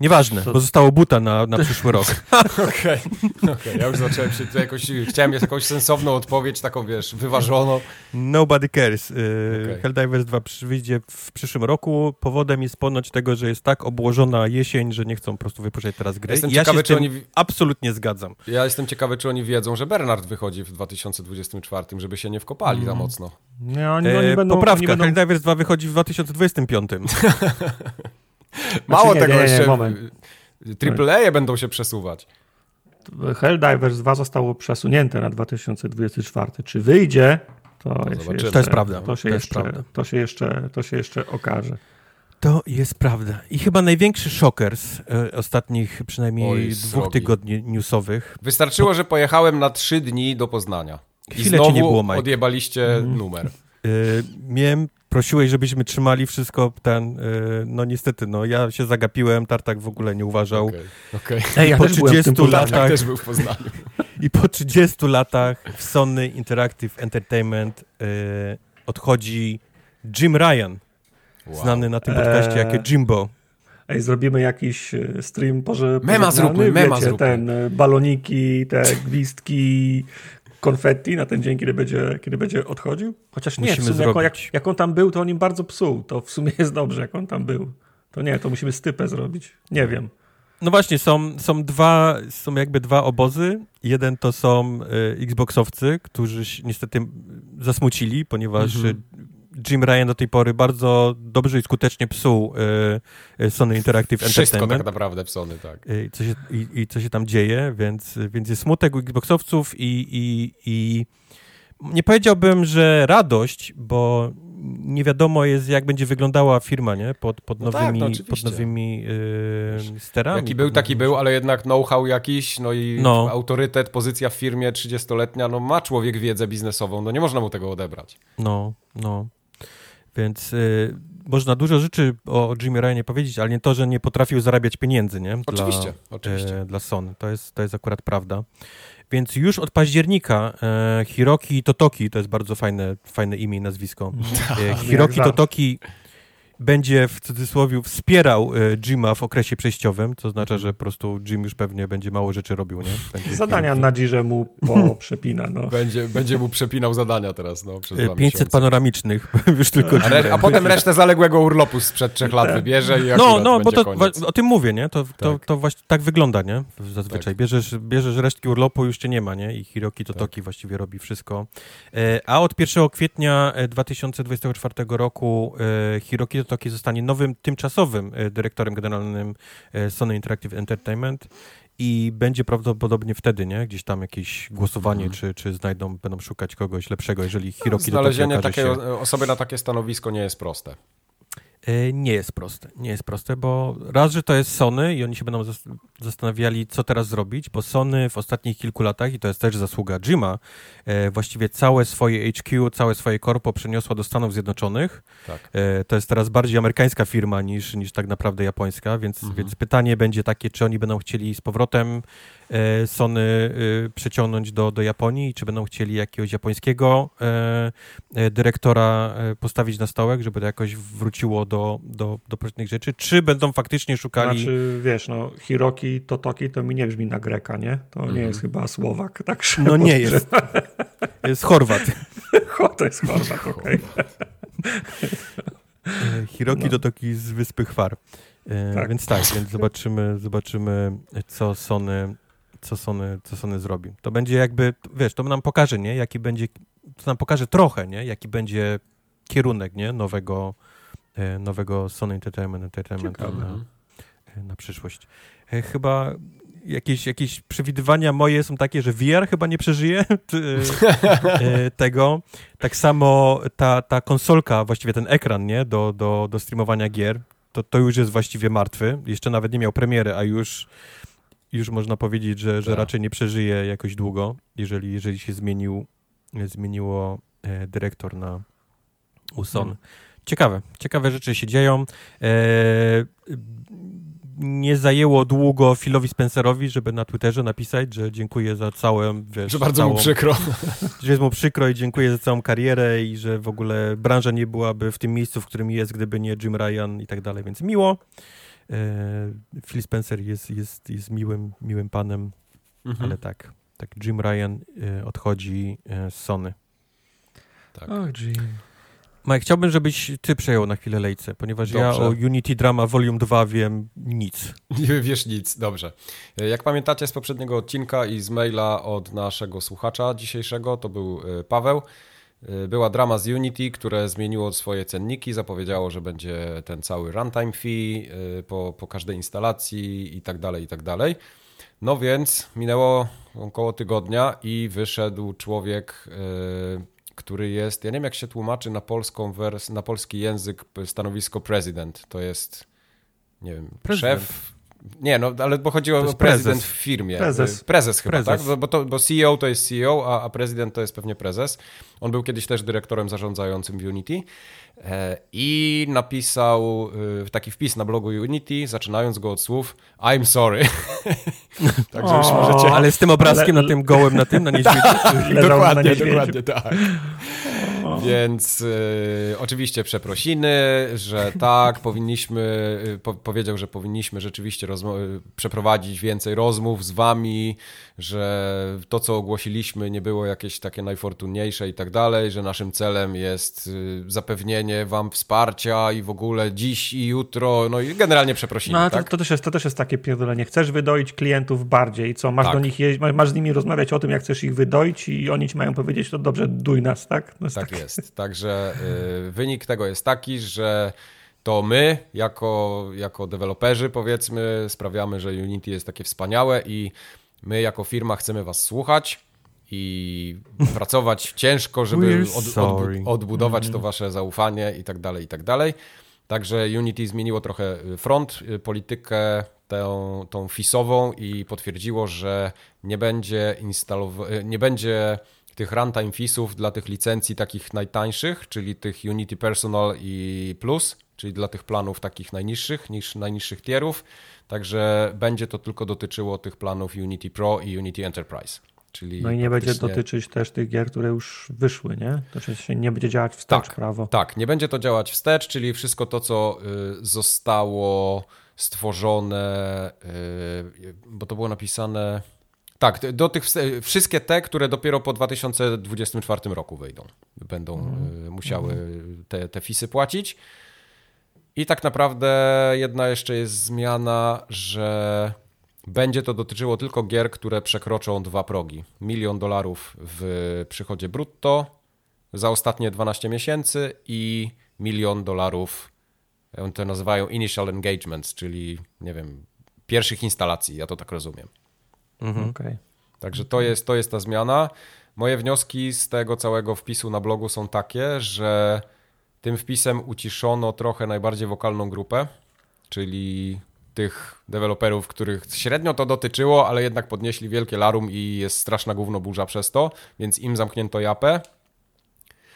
Nieważne, To- bo zostało buta na, na przyszły rok. Okej, okej. Ja już zacząłem się tu jakoś, chciałem mieć jakąś sensowną odpowiedź, taką wiesz, wyważoną. Nobody cares. E, Okej. Helldivers 2 przy, wyjdzie w przyszłym roku. Powodem jest ponoć tego, że jest tak obłożona jesień, że nie chcą po prostu wypuszczać teraz gry. Jestem I ja ciekawy, się z czy oni... absolutnie zgadzam. Ja jestem ciekawy, czy oni wiedzą, że Bernard wychodzi w 2024, żeby się nie wkopali za Mhm. mocno. Nie, oni, oni E, będą... poprawka, Oni będą... Helldivers 2 wychodzi w 2025. Mało nie, tego nie, nie, jeszcze. moment. Triple A będą się przesuwać. Helldivers 2 zostało przesunięte na 2024. Czy wyjdzie, to, jeszcze, To jest prawda. To się, To jest jeszcze, prawda. to, się jeszcze, to się jeszcze okaże. To jest prawda. I chyba największy szoker z e, ostatnich przynajmniej Oj, dwóch srogi. tygodni newsowych. Wystarczyło, że pojechałem na trzy dni do Poznania. I Chwilę znowu nie było, Mike. odjebaliście Mhm. numer. E, miałem, prosiłeś, żebyśmy trzymali wszystko ten, e, no niestety, no ja się zagapiłem, Tartak w ogóle nie uważał. Ej, ja po też byłem w tym 30 Poznaniu. latach- też był w Poznaniu. I po 30 latach w Sony Interactive Entertainment e, odchodzi Jim Ryan, Wow. znany na tym podcaście Eee. jako Jimbo. Ej, zrobimy jakiś e, stream poże, Mema zróbmy, mema wiecie, zróbmy. ten baloniki, te gwizdki, konfetti na ten dzień, kiedy będzie, kiedy będzie odchodził? Chociaż nie, Musimy w sumie, jak, jak, jak on tam był, to on im bardzo psuł. To w sumie jest dobrze, jak on tam był. To nie, to musimy stypę zrobić. Nie wiem. No właśnie, są, są dwa, są jakby dwa obozy. Jeden to są e, Xboxowcy, którzy się niestety zasmucili, ponieważ Mhm. Jim Ryan do tej pory bardzo dobrze i skutecznie psuł e, e, Sony Interactive Wszystko Entertainment. tak naprawdę w Sony, tak. e, co się, i, i co się tam dzieje, więc, więc jest smutek u Xboxowców i, i, i nie powiedziałbym, że radość, bo nie wiadomo jest, jak będzie wyglądała firma, nie? Pod, pod No tak, nowymi, no pod nowymi e, sterami. Jaki był, taki był, ale jednak know-how jakiś, no i No. autorytet, pozycja w firmie 30-letnia, no ma człowiek wiedzę biznesową, no nie można mu tego odebrać. No, no. Więc y, można dużo rzeczy o Jimmy Ryanie powiedzieć, ale nie to, że nie potrafił zarabiać pieniędzy, nie? Dla, Oczywiście, oczywiście. E, dla Sony. To jest, to jest akurat prawda. Więc już od października e, Hiroki Totoki, to jest bardzo fajne, fajne imię i nazwisko. E, Hiroki. Totoki będzie w cudzysłowie wspierał e, Jima w okresie przejściowym, to oznacza, że po prostu Jim już pewnie będzie mało rzeczy robił, nie? Będzie Zadania na dzirze mu poprzepina. No. Będzie, będzie mu przepinał zadania teraz, no, przez E, dwa 500 miesiące. panoramicznych, już tylko A, re, a potem resztę zaległego urlopu sprzed trzech lat wybierze i No, no, bo to koniec. o tym mówię, nie? To, to, Tak. to właśnie tak wygląda, nie? Zazwyczaj. Tak. Bierzesz, bierzesz resztki urlopu, już cię nie ma, nie? I Hiroki Totoki Tak. właściwie robi wszystko. E, a od 1 kwietnia e, 2024 roku e, Totoki zostanie nowym, tymczasowym e, dyrektorem generalnym e, Sony Interactive Entertainment i będzie prawdopodobnie wtedy, nie? Gdzieś tam jakieś głosowanie, Mhm. czy, czy znajdą, będą szukać kogoś lepszego, jeżeli Hiroki Znalezienie do takiej się... osoby na takie stanowisko nie jest proste. E, Nie jest proste, nie jest proste, bo raz, że to jest Sony i oni się będą zas- zastanawiali, co teraz zrobić, bo Sony w ostatnich kilku latach, i to jest też zasługa Jima, e, właściwie całe swoje HQ, całe swoje korpo przeniosła do Stanów Zjednoczonych. Tak. E, To jest teraz bardziej amerykańska firma niż, niż tak naprawdę japońska, więc, Mhm. więc pytanie będzie takie, czy oni będą chcieli z powrotem Sony e, przeciągnąć do, do Japonii, czy będą chcieli jakiegoś japońskiego e, e, dyrektora e, postawić na stołek, żeby to jakoś wróciło do, do, do pewnych rzeczy, czy będą faktycznie szukali... Znaczy, wiesz, no, Hiroki Totoki to mi nie brzmi na Greka, nie? To nie Mhm. jest chyba Słowak, tak No nie jest. Jest Chorwat. Cho, to jest Chorwat, okej. E, Hiroki No. to taki z Wyspy Chwar. E, Tak. Więc tak, więc zobaczymy, zobaczymy co Sony, co Sony, co Sony zrobi. To będzie jakby, wiesz, to nam pokaże, nie? Jaki będzie, to nam pokaże trochę, nie? Jaki będzie kierunek, nie? Nowego, e, nowego Sony Entertainment, Entertainment na, e, na przyszłość. E, Chyba jakieś, jakieś przewidywania moje są takie, że VR chyba nie przeżyje tego. Tak samo ta, ta konsolka, właściwie ten ekran, nie, do, do, do streamowania gier, to, to już jest właściwie martwy. Jeszcze nawet nie miał premiery, a już, już można powiedzieć, że, że Tak. raczej nie przeżyje jakoś długo, jeżeli, jeżeli się zmienił, zmieniło e, dyrektor na Uson. Hmm. Ciekawe, ciekawe rzeczy się dzieją. E, nie zajęło długo Philowi Spencerowi, żeby na Twitterze napisać, że dziękuję za całe, wiesz, Że bardzo całą, mu przykro. że jest mu przykro i dziękuję za całą karierę i że w ogóle branża nie byłaby w tym miejscu, w którym jest, gdyby nie Jim Ryan i tak dalej, więc miło. E, Phil Spencer jest, jest, jest miłym, miłym panem, Mhm. ale tak, tak Jim Ryan e, odchodzi e, z Sony. Tak. Och, Jim. Mike, chciałbym, żebyś ty przejął na chwilę lejce, ponieważ ja Dobrze. o Unity Drama Volume 2 wiem nic. Nie wiesz nic, dobrze. Jak pamiętacie z poprzedniego odcinka i z maila od naszego słuchacza dzisiejszego, to był Paweł. E, Była drama z Unity, które zmieniło swoje cenniki, zapowiedziało, że będzie ten cały runtime fee e, po, po każdej instalacji i tak dalej, i tak dalej. No więc minęło około tygodnia i wyszedł człowiek, e, który jest, ja nie wiem jak się tłumaczy na polską wers, na polski język stanowisko prezydent. To jest, nie wiem, Prezydent. szef. Nie, no ale bo chodziło o jest prezydent prezes. w firmie. Prezes. Prezes chyba, Prezes. tak? Bo, to, bo CEO to jest CEO, a, a prezydent to jest pewnie prezes. On był kiedyś też dyrektorem zarządzającym w Unity i napisał e, taki wpis na blogu Unity, zaczynając go od słów I'm sorry. Także już możecie... Ale z tym obrazkiem na tym gołym, na tym, na niedźwiedziu. Leżał na Dokładnie, niedźwiedziu. dokładnie tak. Więc e, oczywiście przeprosiny, że tak, powinniśmy, e, po, powiedział, że powinniśmy rzeczywiście e, przeprowadzić więcej rozmów z wami, że to, co ogłosiliśmy, nie było jakieś takie najfortunniejsze i tak dalej, że naszym celem jest e, zapewnienie wam wsparcia i w ogóle dziś i jutro, no i generalnie przeprosiny, No, tak? to, to, też jest, to też jest takie pierdolenie. Chcesz wydoić klientów bardziej, co? Masz Tak. do nich masz, z nimi rozmawiać o tym, jak chcesz ich wydoić i oni ci mają powiedzieć, to dobrze, duj nas, tak? To jest Tak tak. jest. Także y, wynik tego jest taki, że to my, jako, jako deweloperzy, powiedzmy, sprawiamy, że Unity jest takie wspaniałe i my, jako firma, chcemy Was słuchać i pracować ciężko, żeby od, odbu- odbudować to Wasze zaufanie i tak dalej, i tak dalej. Także Unity zmieniło trochę front, y, politykę tą, tą FIS-ową i potwierdziło, że nie będzie instalow- nie będzie tych runtime FIS-ów dla tych licencji takich najtańszych, czyli tych Unity Personal i Plus, czyli dla tych planów takich najniższych, niż najniższych tierów. Także będzie to tylko dotyczyło tych planów Unity Pro i Unity Enterprise. Czyli No i nie będzie praktycznie- dotyczyć też tych gier, które już wyszły, nie? To znaczy się nie będzie działać wstecz Tak. prawo. Tak, nie będzie to działać wstecz, czyli wszystko to, co y, zostało stworzone, y, bo to było napisane. Tak, do tych wszystkie te, które dopiero po 2024 roku wyjdą, będą y, musiały te, te fisy płacić. I tak naprawdę jedna jeszcze jest zmiana, że będzie to dotyczyło tylko gier, które przekroczą dwa progi. Milion dolarów w przychodzie brutto za ostatnie 12 miesięcy i milion dolarów, oni to nazywają initial engagements, czyli nie wiem, pierwszych instalacji, ja to tak rozumiem. Mhm. Okay. Także to jest, to jest ta zmiana. Moje wnioski z tego całego wpisu na blogu są takie, że tym wpisem uciszono trochę najbardziej wokalną grupę, czyli tych deweloperów, których średnio to dotyczyło, ale jednak podnieśli wielkie larum i jest straszna gówno burza przez to, więc im zamknięto japę.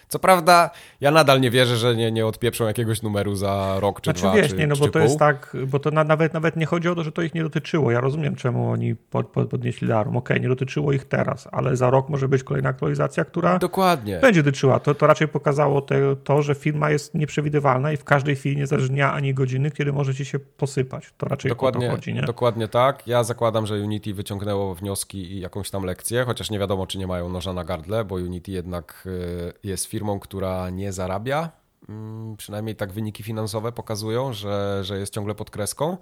Co prawda, ja nadal nie wierzę, że nie, nie odpieprzą jakiegoś numeru za rok czy znaczy, dwa. wiesz, czy, nie, no czy bo to pół. jest tak, bo to na, nawet, nawet nie chodzi o to, że to ich nie dotyczyło. Ja rozumiem, czemu oni pod, pod, podnieśli alarm. Okej, okay, nie dotyczyło ich teraz, ale za rok może być kolejna aktualizacja, która Dokładnie. będzie dotyczyła. To, to raczej pokazało te, to, że firma jest nieprzewidywalna i w każdej chwili nie zależy dnia ani godziny, kiedy może ci się posypać. To raczej dokładnie, o to chodzi, nie? Dokładnie tak. Ja zakładam, że Unity wyciągnęło wnioski i jakąś tam lekcję, chociaż nie wiadomo, czy nie mają noża na gardle, bo Unity jednak y, jest firmą, która nie zarabia. Mm, przynajmniej tak wyniki finansowe pokazują, że, że jest ciągle pod kreską.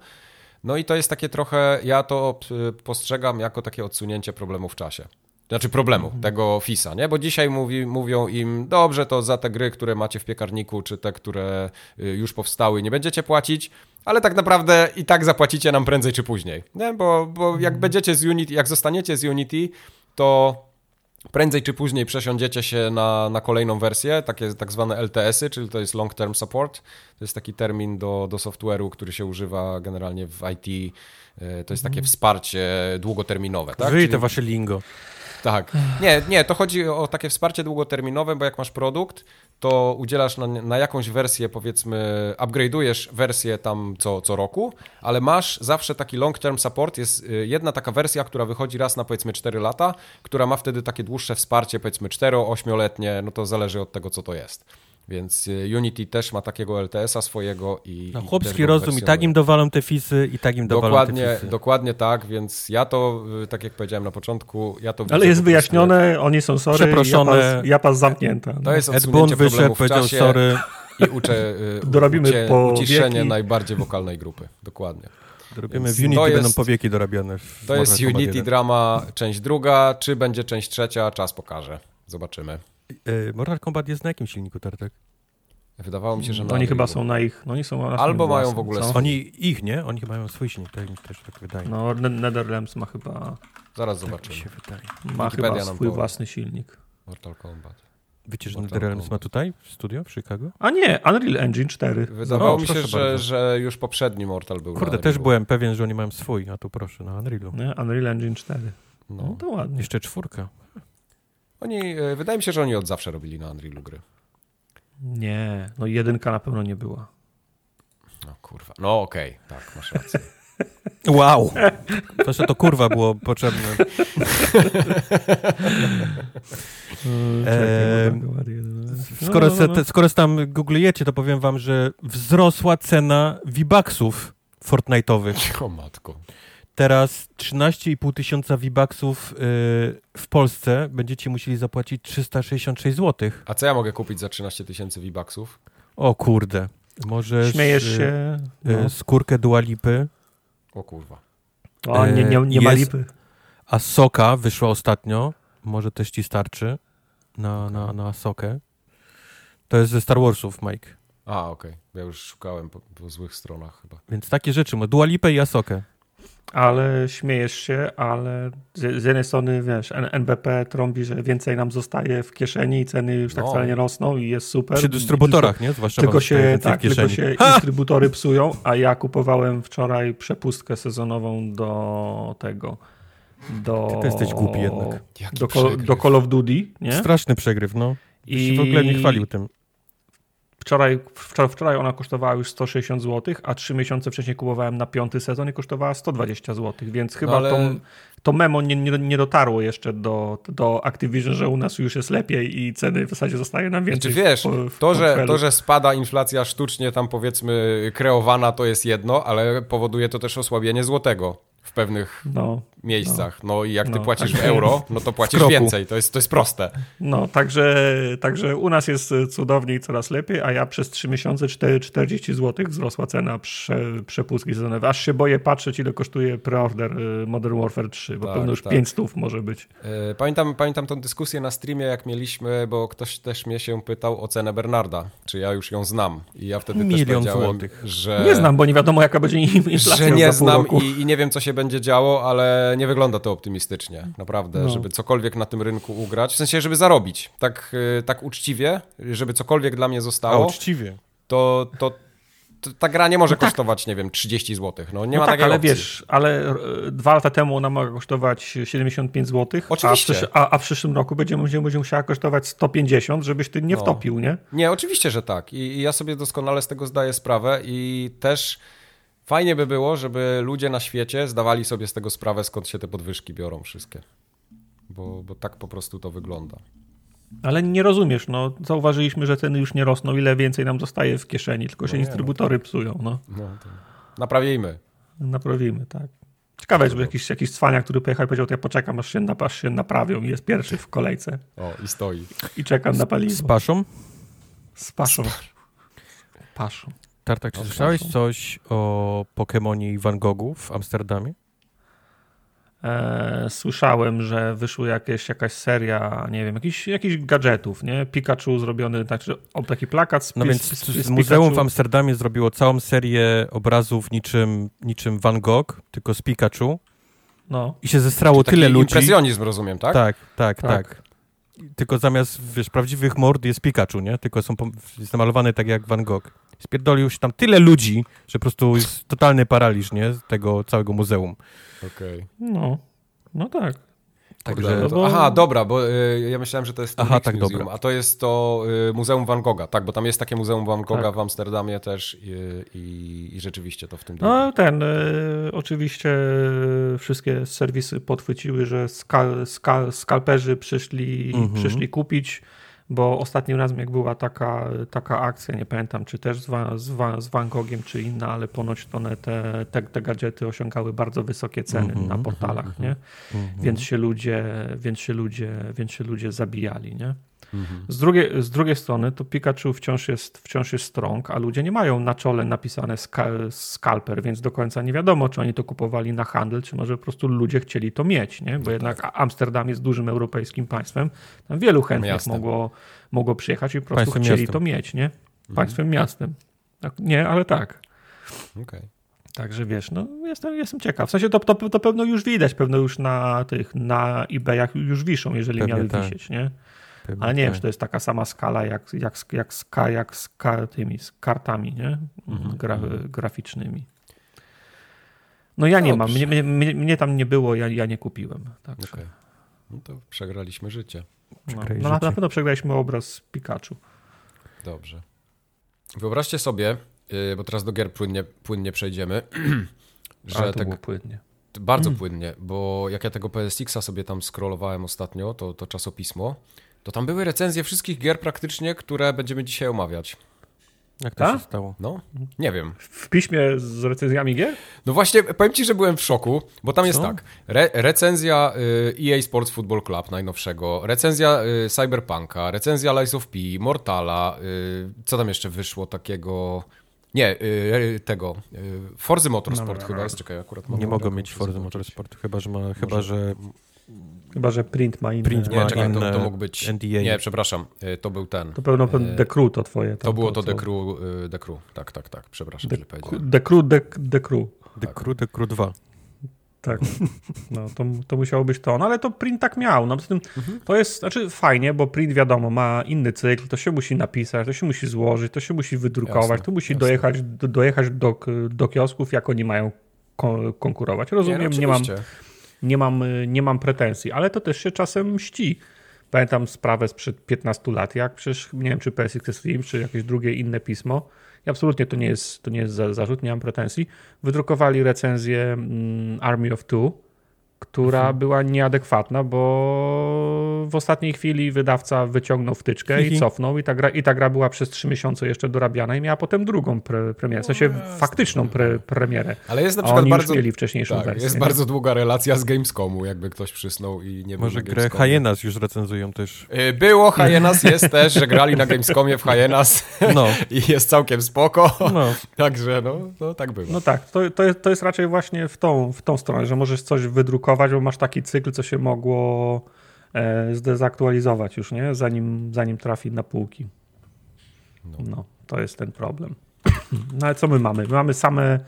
No i to jest takie trochę, ja to postrzegam jako takie odsunięcie problemu w czasie. Znaczy problemu, mhm. tego FISA, nie? Bo dzisiaj mówi, mówią im, dobrze, to za te gry, które macie w piekarniku, czy te, które y, już powstały, nie będziecie płacić, ale tak naprawdę i tak zapłacicie nam prędzej czy później, nie? Bo, bo jak mhm. będziecie z Unity, jak zostaniecie z Unity, to prędzej czy później przesiądziecie się na, na kolejną wersję, takie tak zwane LTS-y, czyli to jest Long Term Support. To jest taki termin do, do software'u, który się używa generalnie w IT. E, to jest takie mhm. wsparcie długoterminowe. Tak? Czyli te wasze lingo. Tak. Nie, nie, to chodzi o takie wsparcie długoterminowe, bo jak masz produkt, to udzielasz na, na jakąś wersję, powiedzmy, upgrade'ujesz wersję tam co, co roku, ale masz zawsze taki long term support. Jest y, jedna taka wersja, która wychodzi raz na powiedzmy 4 lata, która ma wtedy takie dłuższe wsparcie, powiedzmy 4-8-letnie, no to zależy od tego, co to jest. Więc y, Unity też ma takiego LTS-a swojego i. No, chłopski i rozum, i tak im dowalą te fisy, i tak im dowalą dokładnie, te fisy. Dokładnie tak, więc ja to, y, tak jak powiedziałem na początku, ja to. Ale jest wyjaśnione, oni są sorry, Przeproszone. Japas, japas zamknięta. To jest Ed Boon wyszedł, powiedział sorry. I uczę, y, Dorobimy ucie, po uciszenie wieki. najbardziej wokalnej grupy. Dokładnie. Dorobimy w Unity, jest, będą powieki dorabiane. to jest Unity Drama, część druga. Czy będzie część trzecia, czas pokaże. Zobaczymy. E, Mortal Kombat jest na jakim silniku, Tartek? Wydawało mi się, że na Oni chyba są na ich, no oni są na Albo mają w ogóle swój. Oni ich, nie? Oni chyba mają swój silnik, tak mi też tak wydaje. No Netherlands ma chyba... Zaraz tak zobaczymy. Tak się wydaje. Ma Wikipedia chyba swój własny silnik. Mortal Kombat. Wiecie, że Netherlands ma tutaj w studio w Chicago? A nie, Unreal Engine 4. Wydawało no, mi się, że, że, już poprzedni Mortal był Kurde, też byłem pewien, że oni mają swój, a tu proszę, na Unrealu. Nie, Unreal Engine 4. No. no to ładnie. Jeszcze czwórka. Oni, e, wydaje mi się, że oni od zawsze robili na Unrealu gry. Nie, no jedynka na pewno nie była. No kurwa, no okej, okay. tak, masz rację. Wow! Proszę, to kurwa było potrzebne. eee, skoro, se, te, skoro tam googlujecie, to powiem wam, że wzrosła cena V-Bucksów Fortnite'owych. O matko. Teraz 13,5 tysiąca V-Bucksów yy, w Polsce będziecie musieli zapłacić 366 zł. A co ja mogę kupić za 13 tysięcy V-Bucksów? O kurde. Może Śmiejesz się. Yy, no. Skórkę Dualipy. O kurwa. O, nie, nie, nie ma lipy. A Soka wyszła ostatnio. Może też ci starczy na, na, na Sokę. To jest ze Star Warsów, Mike. A, okej. Okay. Ja już szukałem po, po, złych stronach chyba. Więc takie rzeczy. Dualipę i Asokę ale śmiejesz się, ale z, z jednej strony, wiesz, NBP trąbi, że więcej nam zostaje w kieszeni i ceny już tak no. wcale nie rosną i jest super. Przy dystrybutorach, nie? Zwłaszcza tylko się, tak, tylko się dystrybutory psują, a ja kupowałem wczoraj przepustkę sezonową do tego, do... Ty jesteś głupi jednak. Do, do, Call of Duty, nie? Straszny przegryw, no. I w ogóle nie chwalił tym. Wczoraj, wczoraj, wczoraj ona kosztowała już 160 zł, a trzy miesiące wcześniej kupowałem na piąty sezon i kosztowała 120 zł, więc chyba no ale... to, to memo nie, nie, nie, dotarło jeszcze do, do Activision, że u nas już jest lepiej i ceny w zasadzie zostaje nam więcej. Czy znaczy, wiesz, w, w to, że, to, że spada inflacja sztucznie tam powiedzmy kreowana to jest jedno, ale powoduje to też osłabienie złotego pewnych no, miejscach. No. no. i jak ty no, płacisz w euro, no to płacisz więcej. To jest, to jest proste. No, także, także u nas jest cudownie i coraz lepiej, a ja przez 3 miesiące 4, 40 zł wzrosła cena prze, przepustki sezonowej. Aż się boję patrzeć, ile kosztuje preorder y, Modern Warfare 3, bo tak, pewno już tak. 5 stów może być. E, pamiętam, pamiętam tą dyskusję na streamie, jak mieliśmy, bo ktoś też mnie się pytał o cenę Bernarda, czy ja już ją znam. I ja wtedy Milion też powiedziałem, złotych. że... Nie znam, bo nie wiadomo, jaka będzie inflacja Że nie znam i, i nie wiem, co się będzie działo, ale nie wygląda to optymistycznie, naprawdę, No. żeby cokolwiek na tym rynku ugrać, w sensie, żeby zarobić, tak, y, tak uczciwie, żeby cokolwiek dla mnie A zostało, uczciwie. to, to, to ta gra nie może No tak. kosztować, nie wiem, 30 zł, no nie no ma tak, takiej ale opcji. wiesz, ale e, dwa lata temu ona mogła kosztować 75 zł, a w, Oczywiście. przysz- a, a w przyszłym roku będzie, będzie, będzie musiała kosztować 150, żebyś ty nie No. wtopił, nie? Nie, oczywiście, że tak. I, I ja sobie doskonale z tego zdaję sprawę i też fajnie by było, żeby ludzie na świecie zdawali sobie z tego sprawę, skąd się te podwyżki biorą wszystkie. Bo, bo tak po prostu to wygląda. Ale nie rozumiesz, no zauważyliśmy, że ceny już nie rosną, ile więcej nam zostaje w kieszeni, tylko się nie, no dystrybutory psują, no. No, to naprawimy. Naprawimy, tak. Ciekawe, żeby jakiś, jakiś cwania, który pojechał i powiedział, to ja poczekam, aż się, nap- aż się naprawią i jest pierwszy w kolejce O, i stoi. i czekam na Z paliwo. paszą? Z paszą. Paszą. Tartak, czy O, słyszałeś coś o Pokemonie i Van Goghu w Amsterdamie? E, słyszałem, że wyszły jakieś, jakaś seria, nie wiem, jakichś jakichś gadżetów, nie? Pikachu zrobiony, znaczy o, taki plakat z, No więc z, z, z Muzeum Pikachu. w Amsterdamie zrobiło całą serię obrazów niczym, niczym Van Gogh, tylko z Pikachu No, i się zestrało Taki tyle ludzi. impresjonizm, rozumiem, tak? Tak, tak, Tak. tak. Tylko zamiast, wiesz, prawdziwych mord jest Pikachu, nie? Tylko są jest namalowany tak jak Van Gogh. Spierdolił się tam tyle ludzi, że po prostu jest totalny paraliż, nie? Tego całego muzeum. Okej. no, no tak. Także- No bo- Aha, dobra, bo y, ja myślałem, że to jest to Aha, tak, dobra. a to jest to y, Muzeum Van Gogha, tak, bo tam jest takie Muzeum Van Gogha Tak. w Amsterdamie też i, i, i rzeczywiście to w tym No ten, e, oczywiście wszystkie serwisy podchwyciły, że skal, skal, skalperzy przyszli, Mhm. przyszli kupić, bo ostatnim razem jak była taka, taka akcja, nie pamiętam czy też z, z, z Van Gogiem czy inna, ale ponoć one, te, te, te gadżety osiągały bardzo wysokie ceny Mhm, na portalach, mhm, nie? Mhm. Więc się ludzie, więc się ludzie, więc się ludzie zabijali, nie? Mhm. Z drugiej, z drugiej strony to Pikachu wciąż jest, wciąż jest strong, a ludzie nie mają na czole napisane scalper, więc do końca nie wiadomo, czy oni to kupowali na handel, czy może po prostu ludzie chcieli to mieć, nie? bo jednak Amsterdam jest dużym europejskim państwem, tam wielu chętnych Miastem. mogło, mogło przyjechać i po prostu Państwem chcieli miastem. to mieć, nie? Państwem miastem. Tak, nie, ale tak. Okej. Także wiesz, no jestem, jestem ciekaw. W sensie to, to, to pewno już widać, pewno już na tych, na eBayach już wiszą, jeżeli Pewnie miały tak. wisieć, nie? Pewnie Ale nie wiem, tak. czy to jest taka sama skala jak, jak, jak, z, jak z tymi z kartami nie? Mhm. Gra, graficznymi. No ja nie mam, mnie, mnie, mnie tam nie było, ja, ja nie kupiłem. Także, Okej. No to przegraliśmy życie. no, no, na, życie. na pewno przegraliśmy obraz Pikachu. Dobrze. Wyobraźcie sobie, y, bo teraz do gier płynnie, płynnie przejdziemy, że Ale to tak płynnie. bardzo płynnie, bo jak ja tego PSX-a sobie tam scrollowałem ostatnio, to, to czasopismo, to tam były recenzje wszystkich gier praktycznie, które będziemy dzisiaj omawiać. Jak to Tak? się stało? No, nie wiem. W piśmie z recenzjami gier? No właśnie, powiem ci, że byłem w szoku, bo tam jest Co? tak. Re recenzja y, EA Sports Football Club najnowszego, recenzja y, Cyberpunka, recenzja Lies of P, Mortala, y, co tam jeszcze wyszło takiego... Nie, y, tego. Y, Forzy Motorsport No, chyba jest. Czekaj, akurat mam Nie taką, mieć zobaczyć. Motorsport, chyba że, ma, chyba, że Chyba, że print ma inne. Print Nie, ma czekaj, to, to inne mógł być... NDA. Nie, przepraszam, y, to był ten. To pewno E, The Crew to twoje. To było to co- The Crew, y, The Crew. Tak, tak, tak, przepraszam, The. The Crew, The, The Crew. The Crew, The Crew 2. Tak. No, to, to musiało być to. No ale to print tak miał. No, tym Mhm. to jest, znaczy fajnie, bo print wiadomo, ma inny cykl, to się musi napisać, to się musi złożyć, to się musi wydrukować, Jasne, to musi jasne. dojechać, do, dojechać do, do kiosków, jak oni mają ko- konkurować. Rozumiem, no nie, mam. Nie, mam, nie mam pretensji, ale to też się czasem mści. Pamiętam sprawę sprzed 15 lat, jak przecież, nie wiem, czy PSX Extreme, czy jakieś drugie inne pismo, i absolutnie to nie jest, to nie jest za- zarzut, nie mam pretensji, wydrukowali recenzję mm, Army of Two, która Mhm. była nieadekwatna, bo w ostatniej chwili wydawca wyciągnął wtyczkę i Hihi. cofnął i ta, gra, i ta gra była przez trzy miesiące jeszcze dorabiana i miała potem drugą pre, premierę, w sensie faktyczną pre, premierę. Ale jest na przykład oni bardzo... mieli wcześniejszą Tak, wersję. jest nie? bardzo długa relacja z Gamescomu, jakby ktoś przysnął i nie był Może grę. Hyenas już recenzują też. Y, Było, Hyenas jest też, że grali na Gamescomie w Hyenas No, i jest całkiem spoko. no. Także no, no tak bywa. No tak, to, to, jest, to jest raczej właśnie w tą, w tą stronę, że możesz coś wydrukować, bo masz taki cykl, co się mogło e, zdezaktualizować już, nie? Zanim, zanim trafi na półki. No. No, to jest ten problem. No ale co my mamy? My mamy same,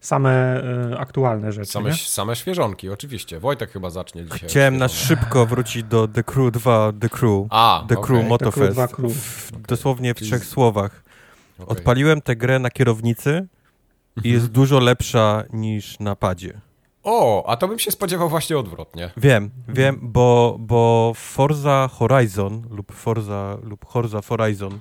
same y, aktualne rzeczy. Same, nie? same świeżonki, oczywiście. Wojtek chyba zacznie dzisiaj. Chciałem na szybko wrócić do The Crew 2, The Crew. A, The okej, Crew Motofest. dwa Crew. W, dosłownie w Czyli trzech słowach. okej. Odpaliłem tę grę na kierownicy i jest dużo lepsza niż na padzie. O, a to bym się spodziewał właśnie odwrotnie. Wiem, wiem, bo, bo Forza Horizon lub Forza lub Forza Horizon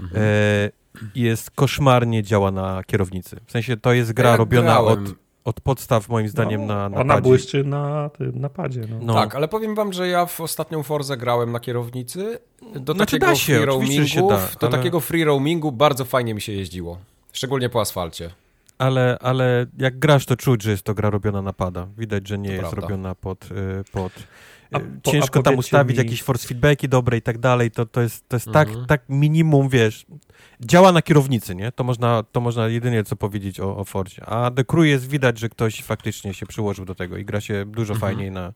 Mhm. e, jest koszmarnie działa na kierownicy. W sensie to jest gra Ja robiona od, grałem. od podstaw moim zdaniem no, na, na Ona padzie. błyszczy na tym napadzie. No. No. Tak, ale powiem wam, że ja w ostatnią Forzę grałem na kierownicy. Do Znaczy takiego da się, free roamingu, da, do ale- takiego free roamingu bardzo fajnie mi się jeździło. Szczególnie po asfalcie. Ale, ale jak grasz, to czuć, że jest to gra robiona na pada. Widać, że nie To jest prawda. robiona pod... y, pod A y, po- ciężko a tam ustawić mi- jakieś force feedbacki dobre i tak dalej. To, to jest, to jest Mhm. tak, tak minimum, wiesz... Działa na kierownicy, nie? To można, to można jedynie co powiedzieć o, o Fordzie. A The Crew jest widać, że ktoś faktycznie się przyłożył do tego i gra się dużo Mhm. fajniej na...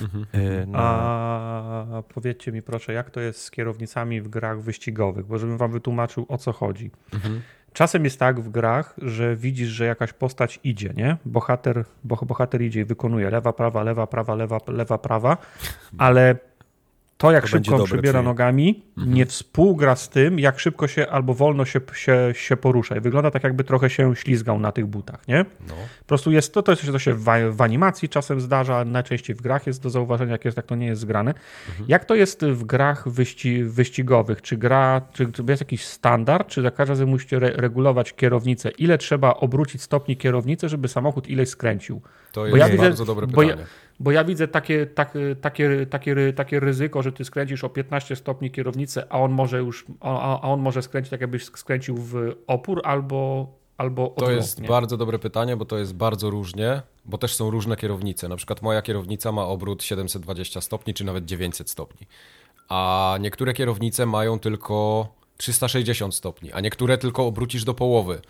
Mhm. y. A powiedzcie mi proszę, jak to jest z kierownicami w grach wyścigowych, bo żebym wam wytłumaczył o co chodzi. Mhm. Czasem jest tak w grach, że widzisz, że jakaś postać idzie, nie? Bohater, bo, bohater idzie i wykonuje lewa, prawa, lewa, prawa, lewa, lewa, prawa, ale to jak To szybko on czyli- nogami, Mhm. nie współgra z tym, jak szybko się albo wolno się, się, się porusza. I wygląda tak, jakby trochę się ślizgał na tych butach, nie? No. Po prostu jest to, to, jest, to się w, w animacji czasem zdarza, najczęściej w grach jest do zauważenia, jak, jest, jak to nie jest zgrane. Jak to jest w grach wyści, wyścigowych? Czy gra, czy, czy jest jakiś standard, czy za każdym razem musicie re, regulować kierownicę? Ile trzeba obrócić stopni kierownicy, żeby samochód ileś skręcił? To jest ja widzę- bardzo dobre bo ja- pytanie. Bo ja widzę takie, tak, takie, takie, takie ryzyko, że ty skręcisz o 15 stopni kierownicę, a on może już, a, a on może skręcić tak, jakbyś skręcił w opór albo, albo To jest bardzo dobre pytanie, bo to jest bardzo różnie, bo też są różne kierownice. Na przykład moja kierownica ma obrót 720 stopni, czy nawet 900 stopni. A niektóre kierownice mają tylko 360 stopni, a niektóre tylko obrócisz do połowy.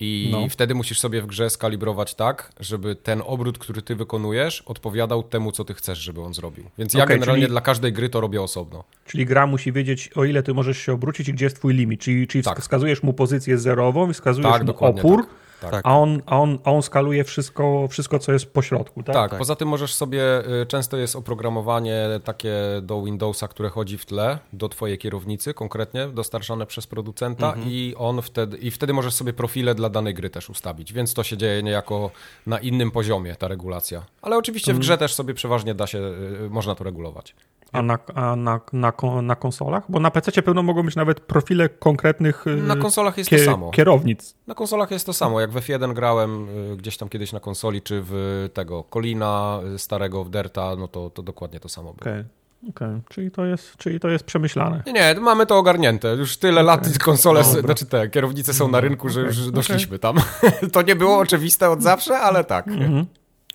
I No. wtedy musisz sobie w grze skalibrować tak, żeby ten obrót, który ty wykonujesz, odpowiadał temu, co ty chcesz, żeby on zrobił. Więc ja generalnie czyli- dla każdej gry to robię osobno. Czyli gra musi wiedzieć, o ile ty możesz się obrócić i gdzie jest twój limit. Czyli, czyli Tak. wskazujesz mu pozycję zerową, wskazujesz Tak, mu opór, tak. Tak. A, on, a, on, a on skaluje wszystko, wszystko, co jest po środku, tak? Tak, Tak. poza tym możesz sobie, y, często jest oprogramowanie takie do Windowsa, które chodzi w tle, do twojej kierownicy konkretnie, dostarczane przez producenta i on wtedy, i wtedy możesz sobie profile dla danej gry też ustawić, więc to się dzieje niejako na innym poziomie, ta regulacja. Ale oczywiście w grze też sobie przeważnie da się, y, można to regulować. A, na, a na, na, na konsolach? Bo na PC pewno mogą być nawet profile konkretnych y, Na konsolach jest kie- to samo. kierownic. Na konsolach jest to samo. Jak w F1 grałem y, gdzieś tam kiedyś na konsoli, czy w tego Colina y, starego, w Derta, no to, to dokładnie to samo było. Okej, okej. Czyli, to jest, czyli to jest przemyślane. Nie, nie, mamy to ogarnięte. Już tyle lat konsole, Dobra. znaczy te kierownice są na rynku, że już doszliśmy tam. to nie było oczywiste od zawsze, ale tak. Mhm.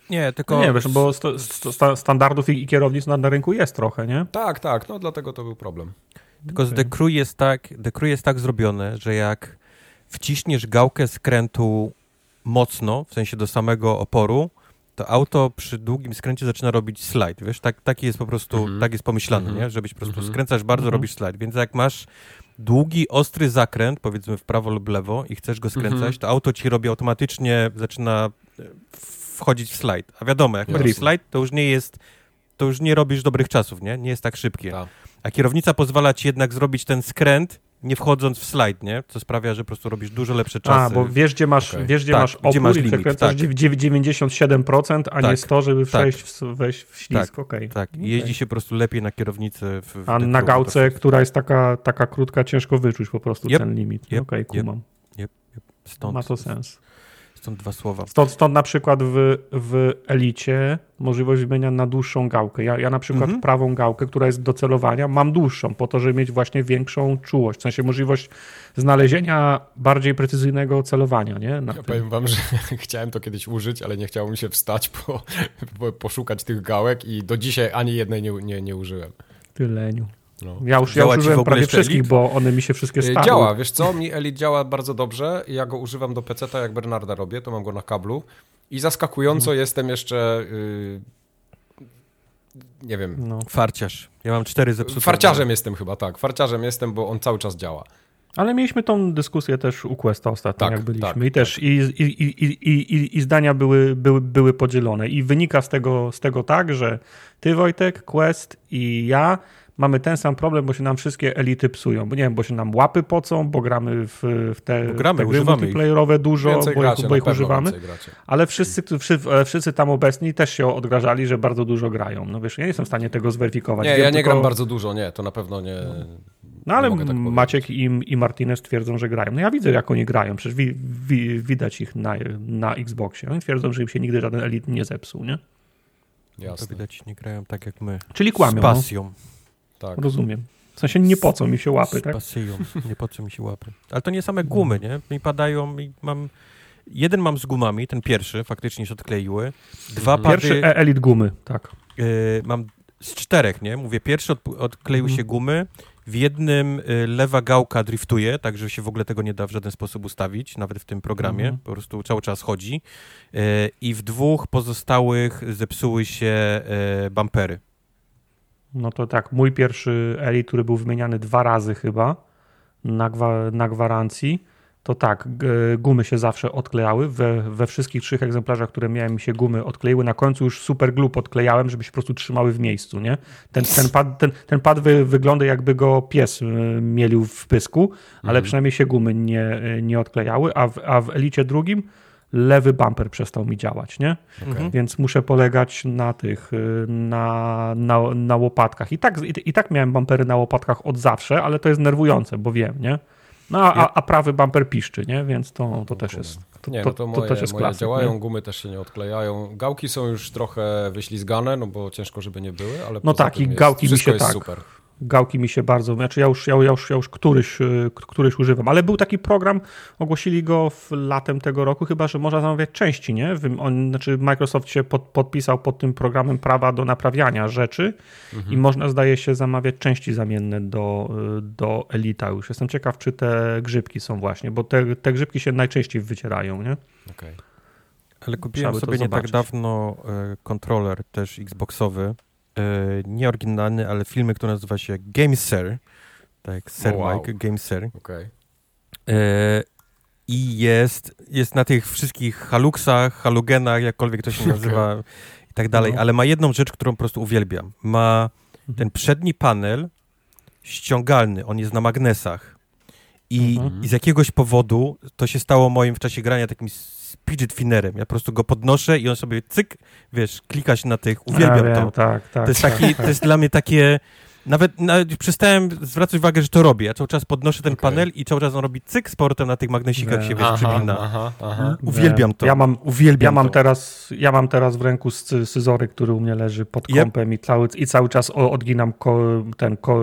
Nie, tylko... No nie, wiesz, bo sto, sto, standardów i, kierownic na, na rynku jest trochę, nie? Tak, tak, no dlatego to był problem. Tylko z The Crew jest tak, The Crew jest tak zrobione, że jak wciśniesz gałkę skrętu mocno, w sensie do samego oporu, to auto przy długim skręcie zaczyna robić slajd, wiesz, tak, taki jest po prostu, Mhm. tak jest pomyślane, Mhm. nie? Żebyś po prostu Mhm. skręcasz bardzo, Mhm. robisz slajd, więc jak masz długi, ostry zakręt, powiedzmy w prawo lub lewo i chcesz go skręcać, Mhm. to auto ci robi automatycznie, zaczyna e, wchodzić w slajd. A wiadomo, jak robisz slajd, to już nie jest, to już nie robisz dobrych czasów, nie? Nie jest tak szybkie. Tak. A kierownica pozwala ci jednak zrobić ten skręt, nie wchodząc w slajd, nie? Co sprawia, że po prostu robisz dużo lepsze czasy. A, bo wiesz, gdzie masz, Okej. wiesz, gdzie Tak, masz gdzie opór masz i limit, przekręcasz tak. dziew- dziew- 97%, a nie Tak, 100, żeby tak. przejść w, wejść w ślizg. Tak, Okej. jeździ się po prostu lepiej na kierownicy. W, w A na gałce, to- która jest taka, taka krótka, ciężko wyczuć po prostu Yep, ten limit. yep, Okej, yep. kumam. Stąd, Ma to sens. Stąd dwa słowa. Stąd, stąd na przykład w, w Elicie możliwość zmienia na dłuższą gałkę. Ja, ja na przykład Mhm. prawą gałkę, która jest do celowania, mam dłuższą, po to, żeby mieć właśnie większą czułość. W sensie możliwość znalezienia bardziej precyzyjnego celowania, nie? Na Ja tym. powiem wam, że chciałem to kiedyś użyć, ale nie chciało mi się wstać, po, po, poszukać tych gałek i do dzisiaj ani jednej nie, nie, nie użyłem. Tyleniu. No. Ja już, ja Działa już użyłem prawie wszystkich, Elite? bo one mi się wszystkie Y, starły. Działa, wiesz co, mi Elite działa bardzo dobrze, ja go używam do PC, jak Bernarda robię, to mam go na kablu i zaskakująco jestem jeszcze, y, nie wiem, No. Farciarz. Ja mam cztery zepsute. farciarzem jestem chyba, tak, farciarzem jestem, bo on cały czas działa. Ale mieliśmy tą dyskusję też u Questa ostatnio, Tak, jak byliśmy. tak, I też i, i, i, i, i, i zdania były, były, były podzielone. I wynika z tego, z tego tak, że ty, Wojtek, Quest i ja mamy ten sam problem, bo się nam wszystkie elity psują. Bo nie wiem, bo się nam łapy pocą, bo gramy w, w te, Bo gramy, te gry multiplayerowe dużo, Więcej bo, gracie, ich, bo ich używamy. Ale wszyscy, wszyscy, ale wszyscy tam obecni też się odgrażali, że bardzo dużo grają. No wiesz, ja nie jestem w stanie tego zweryfikować. Nie, Wiem ja nie tylko- gram bardzo dużo, nie, to na pewno nie... No ale tak. Maciek i, i Martinez twierdzą, że grają. No ja widzę, jak oni grają. Przecież wi, wi, widać ich na, na Xboxie. Oni twierdzą, że im się nigdy żaden elit nie zepsuł, nie? To Jasne, widać, nie grają tak jak my. Czyli kłamią. Z pasją. Tak. Rozumiem. W sensie nie pocą mi się łapy, Z tak? pasją. Nie po co mi się łapy. Ale to nie same gumy, nie? Mi padają i mam... Jeden mam z gumami, ten pierwszy, faktycznie się odkleiły. Dwa Mhm. pady... Pierwszy e elit gumy, tak. y, mam z czterech, nie? Mówię, pierwszy od, odkleiły Mhm. się gumy, w jednym y, lewa gałka driftuje, także się w ogóle tego nie da w żaden sposób ustawić, nawet w tym programie, Mhm. po prostu cały czas chodzi. Y, I w dwóch pozostałych zepsuły się y, bumpery. No to tak, mój pierwszy elit, który był wymieniany dwa razy chyba na, gwa, na gwarancji, to tak, gumy się zawsze odklejały. We, we wszystkich trzech egzemplarzach, które miałem, mi się gumy odkleiły. Na końcu już super glue podklejałem, żeby się po prostu trzymały w miejscu, nie? Ten, ten pad, ten, ten pad wy, wygląda jakby go pies y, mielił w pysku, ale Mhm. przynajmniej się gumy nie, nie odklejały, a w, a w elicie drugim lewy bumper przestał mi działać, nie? Mhm. Więc muszę polegać na tych, y, na, na, na łopatkach. I tak, i, I tak miałem bumpery na łopatkach od zawsze, ale to jest nerwujące, bo wiem, nie? No a, a, a prawy bumper piszczy, nie? Więc to, to też jest. To, Nie, to, no to to, moje, też jest moje klasyk, działają, nie? gumy też się nie odklejają. Gałki są już trochę wyślizgane, no bo ciężko, żeby nie były, ale No poza tak, tym i jest, gałki mi wszystko się jest tak. super. Gałki mi się bardzo, znaczy ja już, ja, ja już, ja już któryś, y, któryś używam, ale był taki program, ogłosili go w latem tego roku, chyba, że można zamawiać części, nie? On, znaczy Microsoft się pod, podpisał pod tym programem prawa do naprawiania rzeczy Mhm. i można, zdaje się, zamawiać części zamienne do, y, do Elita już. Jestem ciekaw, czy te grzybki są właśnie, bo te, te grzybki się najczęściej wycierają, nie? Okej. Ale kupiłem Trzeba sobie nie tak dawno e, kontroler też Xboxowy, e, nie oryginalny, ale filmy, który nazywa się GameSir, tak O, wow. Mike, GameSir. Okej. E, I jest, jest na tych wszystkich haluksach, halogenach, jakkolwiek to się nazywa i tak dalej, No. ale ma jedną rzecz, którą po prostu uwielbiam. Ma ten przedni panel ściągalny, on jest na magnesach i, Mhm. i z jakiegoś powodu to się stało moim w czasie grania takim fidget finnerem. Ja po prostu go podnoszę i on sobie cyk, wiesz, klika się na tych, uwielbiam ja to. Wiem, tak, tak. To jest, tak, taki, tak. to jest dla mnie takie. Nawet, nawet przestałem zwracać uwagę, że to robię. Ja cały czas podnoszę ten Okej. panel i cały czas on robi cyk z portem na tych magnesikach Wiem. się wiesz, przypina. aha, aha. Uwielbiam to. Ja mam, Uwielbiam Ja mam, to. teraz, ja mam teraz w ręku scy- scyzoryk, który u mnie leży pod Yep. kąpem i cały, i cały czas odginam ko, ten ko,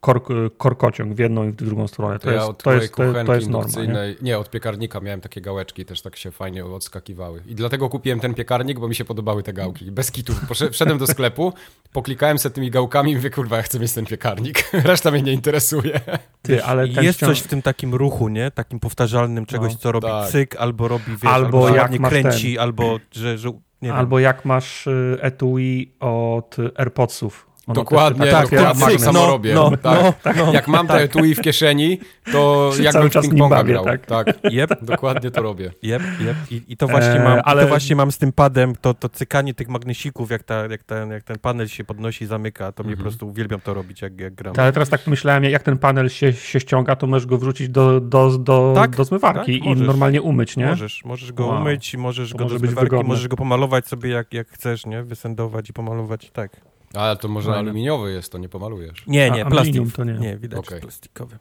kor, korkociąg w jedną i w drugą stronę. To, To, ja jest, od to, jest, to, jest- to kuchenki jest norma. Nie? nie? od piekarnika miałem takie gałeczki, też tak się fajnie odskakiwały. I dlatego kupiłem ten piekarnik, bo mi się podobały te gałki. Bez kitu. Posze- Wszedłem do sklepu, poklikałem sobie tymi gałkami i mówię, kurwa, ja chcę mieć ten piekarnik. Reszta mnie nie interesuje. Ty, ale ten jest ściąg- coś w tym takim ruchu, nie? Takim powtarzalnym czegoś, No, co robi tak. cyk, albo robi, wiesz, Albo albo jak kręci, albo że, że nie wiem. Albo jak masz y, etui od AirPodsów. Dokładnie, tak- dokładnie tak, tak samo no, robię. no, tak. no, no. Jak mam te etui w kieszeni, to jak cały czas ping-ponga bawię, grał. tak. tak. Jep, Dokładnie to robię. jep, jep. I, i to właśnie E, mam, ale- to właśnie mam z tym padem, to, to cykanie tych magnesików, jak, ta, jak, ten, jak ten panel się podnosi i zamyka, to mnie po Mhm. prostu uwielbiam to robić, jak, jak gram. Ale teraz tak myślałem, jak ten panel się, się ściąga, to możesz go wrzucić do, do, do, Tak, do zmywarki tak, i możesz. normalnie umyć, nie? Możesz, możesz go Wow. umyć, możesz To go może do zmywarki, możesz go pomalować sobie jak, jak chcesz, nie? Wysendować i pomalować, tak. Ale to może Fajne. aluminiowy jest, to nie pomalujesz. Nie, A nie, plastik. aluminium to nie. Nie, widać, że plastikowy.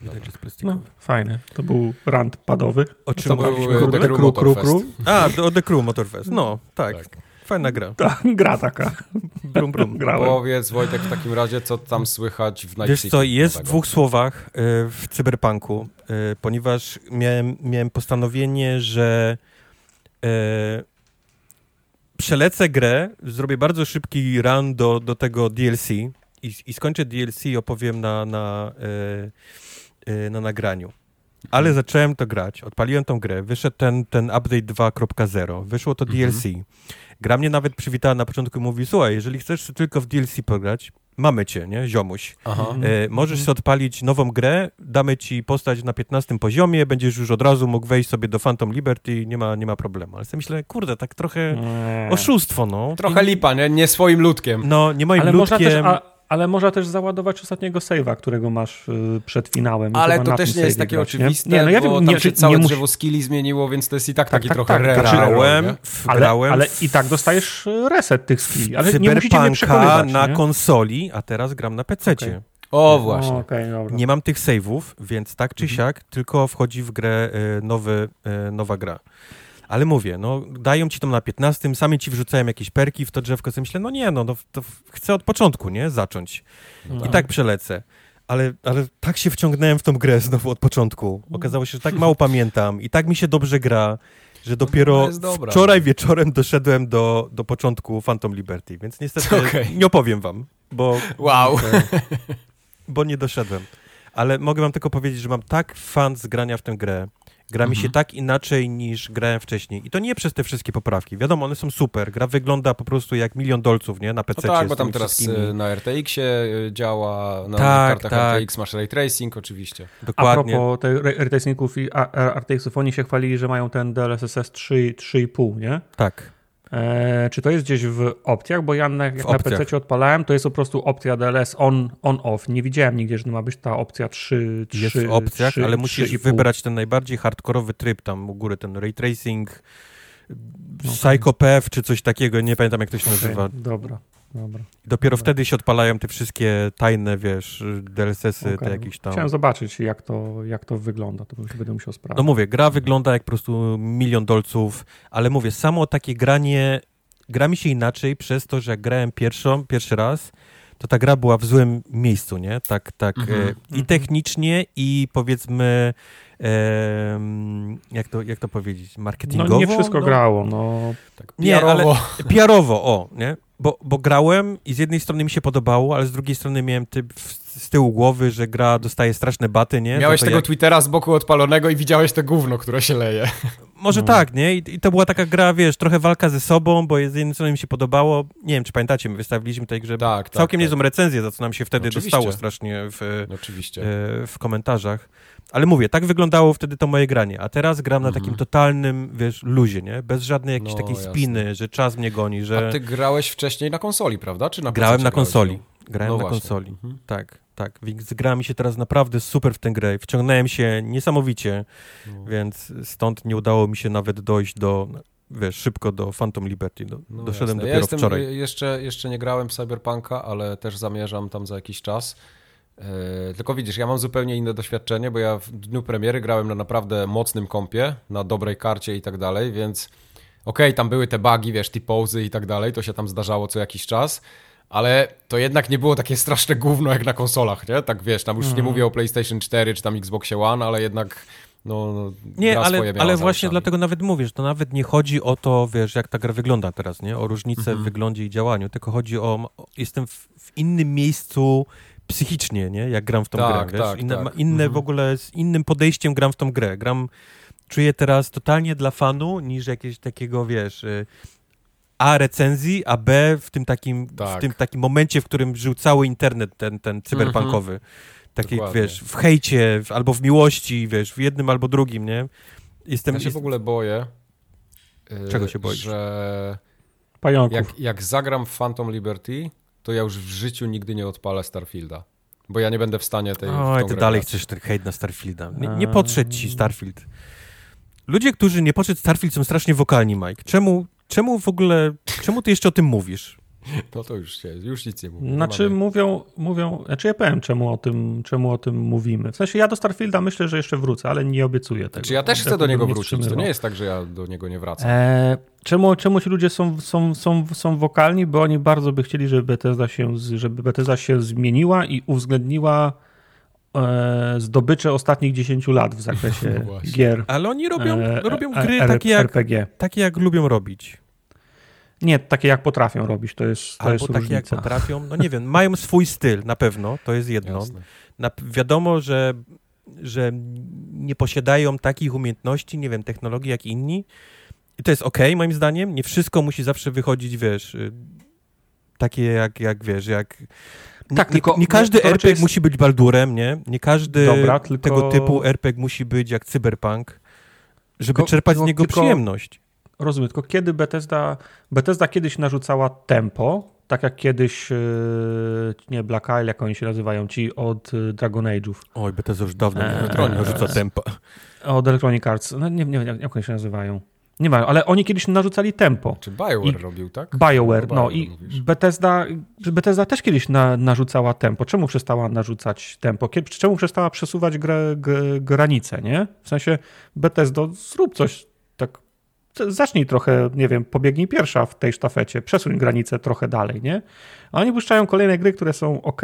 Widać, że jest No, plastikowy. fajne. To był rant padowy. O czym To mówiliśmy? był, kurde? The Crew Kru, kru, Motorfest. kru. A, do, The Crew Motorfest. No, tak. Tak. Fajna gra. Ta gra taka. Brum, brum. Grałem. Powiedz Wojtek w takim razie, co tam słychać w Night Wiesz co, jest w dwóch słowach y, w cyberpunku, y, ponieważ miałem, miałem postanowienie, że y, przelecę grę, zrobię bardzo szybki run do, do tego DLC i, i skończę DLC i opowiem na, na, y, y, na nagraniu. Ale zacząłem to grać, odpaliłem tą grę, wyszedł ten, ten update 2.0, wyszło to Mhm. DLC. Gra mnie nawet przywitała na początku i mówi, słuchaj, jeżeli chcesz tylko w DLC pograć, mamy cię, nie, ziomuś. E, możesz sobie odpalić nową grę, damy ci postać na 15 poziomie, będziesz już od razu mógł wejść sobie do Phantom Liberty, nie ma, nie ma problemu. Ale sobie myślę, kurde, tak trochę Nie. oszustwo, no. Trochę lipa, nie? Nie swoim ludkiem. No, nie moim Ale można, też, ludkiem. a, ale można też załadować ostatniego save'a, którego masz y, przed finałem. Ale to też nie jest takie grać, nie? oczywiste, Nie, no ja bo wiem, tam nie, się całe nie drzewo skilli zmieniło, więc to jest i tak, Tak, taki tak, trochę tak. Wgrałem, nie? Ale, wgrałem ale w i tak dostajesz y, reset tych skilli. Ale nie musicie mnie przekonywać. na nie? konsoli, a teraz gram na PC-cie. Okej. O, właśnie. O, dobra. Nie mam tych save'ów, więc tak czy Mhm. siak tylko wchodzi w grę e, nowy, nowa gra. Ale mówię, no dają ci to na 15, sami ci wrzucają jakieś perki w to drzewko, sobie myślę, no nie, no, no to chcę od początku, nie, zacząć. I tak przelecę. Ale, ale tak się wciągnąłem w tą grę znowu od początku. Okazało się, że tak mało pamiętam i tak mi się dobrze gra, że dopiero jest dobra. wczoraj wieczorem doszedłem do, do początku Phantom Liberty, więc niestety Okej. nie opowiem wam, bo Wow. bo nie doszedłem. Ale mogę wam tylko powiedzieć, że mam tak fan z grania w tę grę. Gra mi się Mhm. tak inaczej niż grałem wcześniej. I to nie przez te wszystkie poprawki. Wiadomo, one są super. Gra wygląda po prostu jak milion dolców, nie? Na No PC. tak, bo tam teraz y, na RTX-ie y, działa, na Tak, kartach tak. RTX masz ray tracing oczywiście. A Dokładnie. propos tych RTX-ników i a- a- RTX-ów, oni się chwalili, że mają ten DLSS 3, 3,5, nie? Tak. E, czy to jest gdzieś w opcjach? Bo ja na, jak na. PC odpalałem, to jest po prostu opcja DLS on, on off. Nie widziałem nigdzie, że ma być ta opcja 3, 3 Jest w opcjach, 3, ale musisz 3,5. wybrać ten najbardziej hardkorowy tryb, tam u góry ten ray tracing, No Psychopath czy coś takiego, nie pamiętam jak to się Okej, nazywa. Dobra, dobra. Dopiero Dobra. wtedy się odpalają te wszystkie tajne, wiesz, DLSS-y, Okej. te jakieś tam. Chciałem zobaczyć, jak to, jak to wygląda. To bym się będę musiał No sprawdzić. mówię, gra wygląda jak po prostu milion dolców, ale mówię, samo takie granie, gra mi się inaczej przez to, że jak grałem pierwszą, pierwszy raz, to ta gra była w złym miejscu, nie? Tak, tak Mhm. e, i Mhm. technicznie i powiedzmy, em, jak, to, jak to powiedzieć, marketingowo? no nie wszystko No, grało. No, Tak Nie, PR-owo. PR-owo, o, nie? Bo, bo grałem i z jednej strony mi się podobało, ale z drugiej strony miałem typ z tyłu głowy, że gra dostaje straszne baty, nie? Miałeś to tego jak- Twittera z boku odpalonego i widziałeś te gówno, które się leje. Może No. tak, nie? I, I to była taka gra, wiesz, trochę walka ze sobą, bo z jednej strony mi się podobało. Nie wiem, czy pamiętacie, my wystawiliśmy tej grze Tak, tak. całkiem tak. niezłą recenzję, za co nam się wtedy Oczywiście. dostało strasznie w, Oczywiście. e, w komentarzach. Ale mówię, tak wyglądało wtedy to moje granie, a teraz gram na Mhm. takim totalnym, wiesz, luzie, nie? Bez żadnej jakiejś No, takiej jasne. spiny, że czas mnie goni, że A ty grałeś wcześniej na konsoli, prawda? Czy na grałem na grałeś? konsoli. Grałem No na właśnie. konsoli. Mhm. Tak, tak. Więc gra mi się teraz naprawdę super w tę grę. Wciągnąłem się niesamowicie, No. więc stąd nie udało mi się nawet dojść do, wiesz, szybko do Phantom Liberty. Do, No doszedłem jasne. dopiero ja jestem, wczoraj. je- Jeszcze, jeszcze nie grałem w Cyberpunka, ale też zamierzam tam za jakiś czas. E, tylko widzisz, ja mam zupełnie inne doświadczenie, bo ja w dniu premiery grałem na naprawdę mocnym kompie, na dobrej karcie i tak dalej, więc okej, tam były te bugi, wiesz, T-pozy i tak dalej, to się tam zdarzało co jakiś czas, ale to jednak nie było takie straszne gówno jak na konsolach, nie? Tak wiesz, tam już nie Mhm. mówię o PlayStation 4 czy tam Xboxie One, ale jednak no, no Nie, ale, ale właśnie dlatego nawet mówię, że to nawet nie chodzi o to, wiesz, jak ta gra wygląda teraz, nie? O różnicę Mhm. w wyglądzie i działaniu, tylko chodzi o, o jestem w, w innym miejscu psychicznie, nie? Jak gram w tą Tak, grę, wiesz? tak, Inne, tak. inne Mhm. w ogóle, z innym podejściem gram w tą grę. Gram, czuję teraz totalnie dla fanu, niż jakiegoś takiego, wiesz... y, A recenzji, a B w tym takim, w Tak. tym takim momencie, w którym żył cały internet, ten, ten cyberpunkowy. Taki, Mhm. Dokładnie. wiesz, w hejcie, w, albo w miłości, wiesz, w jednym albo drugim, nie? Jestem, Ja się jest, w ogóle boję. y, Czego się boisz? Że pająków. jak, jak zagram w Phantom Liberty, to ja już w życiu nigdy nie odpalę Starfielda. Bo ja nie będę w stanie tej. Oj, ty dalej grać. chcesz ten hejt na Starfielda. Nie, nie podszedł ci Starfield. Ludzie, którzy nie podszedł Starfield są strasznie wokalni, Mike. Czemu, czemu w ogóle, czemu ty jeszcze o tym mówisz? No to już się, już nic nie mówię. Znaczy Mamy- mówią, mówią, znaczy ja powiem czemu o, tym, czemu o tym mówimy. W sensie ja do Starfielda myślę, że jeszcze wrócę, ale nie obiecuję tego. Znaczy ja też chcę do niego nie wrócić. To nie jest tak, że ja do niego nie wracam. E, czemu, czemu ci ludzie są, są, są, są wokalni? Bo oni bardzo by chcieli, żeby Bethesda się, żeby Bethesda się zmieniła i uwzględniła e, zdobycze ostatnich 10 lat w zakresie No gier. Ale oni robią, e, robią e, gry takie, jak, RPG. takie, jak lubią robić. Nie, takie jak potrafią robić, to jest, to Albo jest takie, jak różnica. potrafią. No nie wiem, mają swój styl, na pewno, to jest jedno. Na, wiadomo, że, że nie posiadają takich umiejętności, nie wiem, technologii jak inni. I to jest okej, moim zdaniem. Nie wszystko musi zawsze wychodzić, wiesz, y, takie jak, jak wiesz, jak... Tak, nie, tylko nie każdy to raczej RPG jest- musi być Baldurem, nie? Nie każdy Dobra, tylko- tego typu RPG musi być jak Cyberpunk, żeby Tylko- czerpać z niego tylko- przyjemność. Rozumiem, tylko kiedy Bethesda, Bethesda kiedyś narzucała tempo, tak jak kiedyś, yy, nie Black Isle, jak oni się nazywają, ci od yy, Dragon Age'ów, Oj, Bethesda już dawno Eee, nie rzuca tempa. od Electronic Arts, no, nie, nie wiem jak oni się nazywają, nie mają, ale oni kiedyś narzucali tempo. Czy BioWare I- robił, tak? BioWare, no BioWare i mówisz. Bethesda, Bethesda też kiedyś na, narzucała tempo. Czemu przestała narzucać tempo? Kiedy, czemu przestała przesuwać grę, granice, nie? W sensie Bethesdo, zrób coś zacznij trochę, nie wiem, pobiegnij pierwsza w tej sztafecie, przesuń granicę trochę dalej, nie? A oni puszczają kolejne gry, które są ok,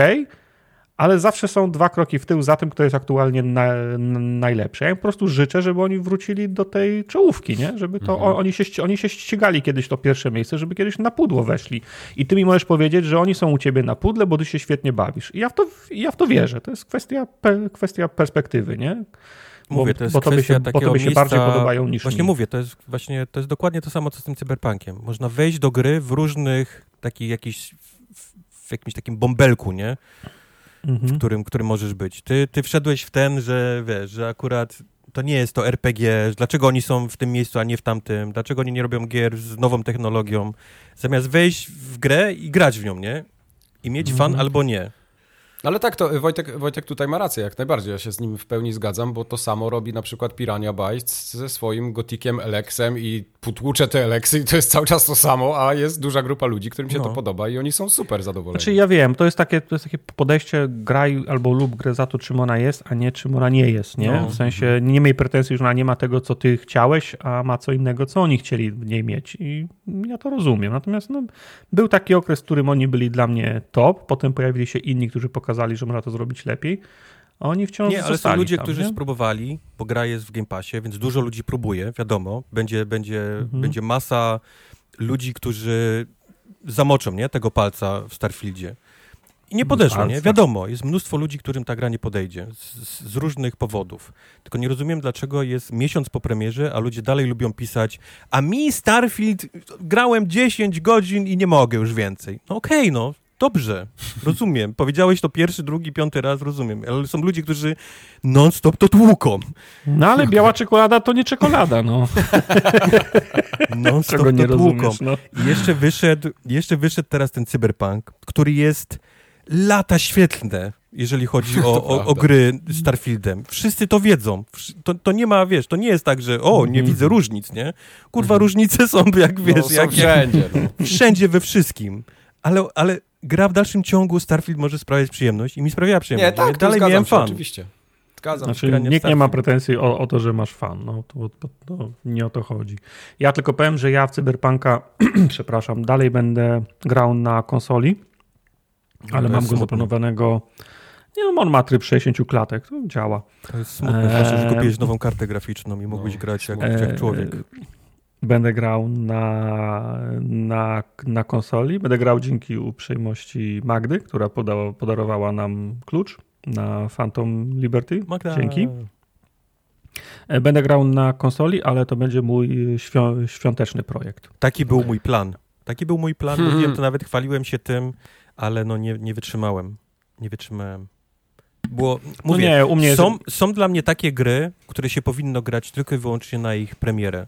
ale zawsze są dwa kroki w tył za tym, kto jest aktualnie na, na, najlepszy. Ja im po prostu życzę, żeby oni wrócili do tej czołówki, nie? Żeby to Mhm. oni, się, oni się ścigali kiedyś to pierwsze miejsce, żeby kiedyś na pudło weszli. I ty mi możesz powiedzieć, że oni są u ciebie na pudle, bo ty się świetnie bawisz. I ja w to, ja w to wierzę. To jest kwestia, kwestia perspektywy, nie? Bo, Mówię, to jest bo kwestia się, bo takiego tobie się miejsca... bardziej podobają niż Właśnie mi. mówię, to jest właśnie, to jest dokładnie to samo, co z tym cyberpunkiem. Można wejść do gry w różnych, takich jakichś, w, w jakimś takim bąbelku, nie? w Mhm. którym, którym możesz być. Ty, ty wszedłeś w ten, że wiesz, że akurat to nie jest to RPG, dlaczego oni są w tym miejscu, a nie w tamtym, dlaczego oni nie robią gier z nową technologią, zamiast wejść w grę i grać w nią, nie? I mieć fan Mhm. albo nie. Ale tak, to Wojtek, Wojtek tutaj ma rację, jak najbardziej, ja się z nim w pełni zgadzam, bo to samo robi na przykład Pirania Bytes ze swoim gotikiem Elexem i potłucze te Elexy i to jest cały czas to samo, a jest duża grupa ludzi, którym się No. to podoba i oni są super zadowoleni. Znaczy ja wiem, to jest takie, to jest takie podejście graj albo lub grę za to, czym ona jest, a nie czym ona nie jest, nie? No. W sensie nie miej pretensji, że ona nie ma tego, co ty chciałeś, a ma co innego, co oni chcieli w niej mieć i ja to rozumiem. Natomiast no, był taki okres, w którym oni byli dla mnie top, potem pojawili się inni, którzy pokazali, że można to zrobić lepiej, a oni wciąż Nie, ale są ludzie, tam, którzy nie? spróbowali, bo gra jest w Game Passie, więc dużo ludzi próbuje, wiadomo. Będzie, będzie, Mhm. będzie masa ludzi, którzy zamoczą, nie? Tego palca w Starfieldzie. I nie podeszło, nie? Wiadomo, jest mnóstwo ludzi, którym ta gra nie podejdzie. Z, z- z różnych powodów. Tylko nie rozumiem, dlaczego jest miesiąc po premierze, a ludzie dalej lubią pisać a mi Starfield grałem 10 godzin i nie mogę już więcej. No okej, no. Dobrze, rozumiem. Powiedziałeś to pierwszy, drugi, piąty raz, rozumiem. Ale są ludzie, którzy non-stop to tłuką. No ale biała czekolada to nie czekolada, no. Non-stop Czego nie to tłuką. rozumiesz, no. I jeszcze wyszedł, jeszcze wyszedł teraz ten cyberpunk, który jest lata świetlne, jeżeli chodzi o, o, o gry Starfieldem. Wszyscy to wiedzą. To, to nie ma, wiesz, to nie jest tak, że o, nie Mhm. widzę różnic, nie? Kurwa, różnice są, jak wiesz, no, są jak, jak wszędzie, no. wszędzie we wszystkim. Ale, ale gra w dalszym ciągu Starfield może sprawiać przyjemność i mi sprawiała przyjemność. Nie, tak, Ja dalej miałem się, fan. oczywiście. Zgadzam się. Znaczy, w nikt nie ma pretensji o, o to, że masz fan. No, to, to, to nie o to chodzi. Ja tylko powiem, że ja w Cyberpunka, przepraszam, dalej będę grał na konsoli, ale to mam go zaplanowanego. Nie no, on ma tryb 60 klatek, to działa. To jest smutne, Eee, znaczy, że kupiłeś nową kartę graficzną i mógłbyś No, grać jak, jak człowiek. E, Będę grał na, na, na konsoli. Będę grał dzięki uprzejmości Magdy, która poda, podarowała nam klucz na Phantom Liberty. Magda. Dzięki. E, Będę grał na konsoli, ale to będzie mój świąt, świąteczny projekt. Taki był mój plan. Taki był mój plan. Hmm. Mówiłem to nawet, chwaliłem się tym, ale no nie, nie wytrzymałem. Nie wytrzymałem. Było, No mówię, nie, u mnie jest- są, są dla mnie takie gry, które się powinno grać tylko i wyłącznie na ich premierę.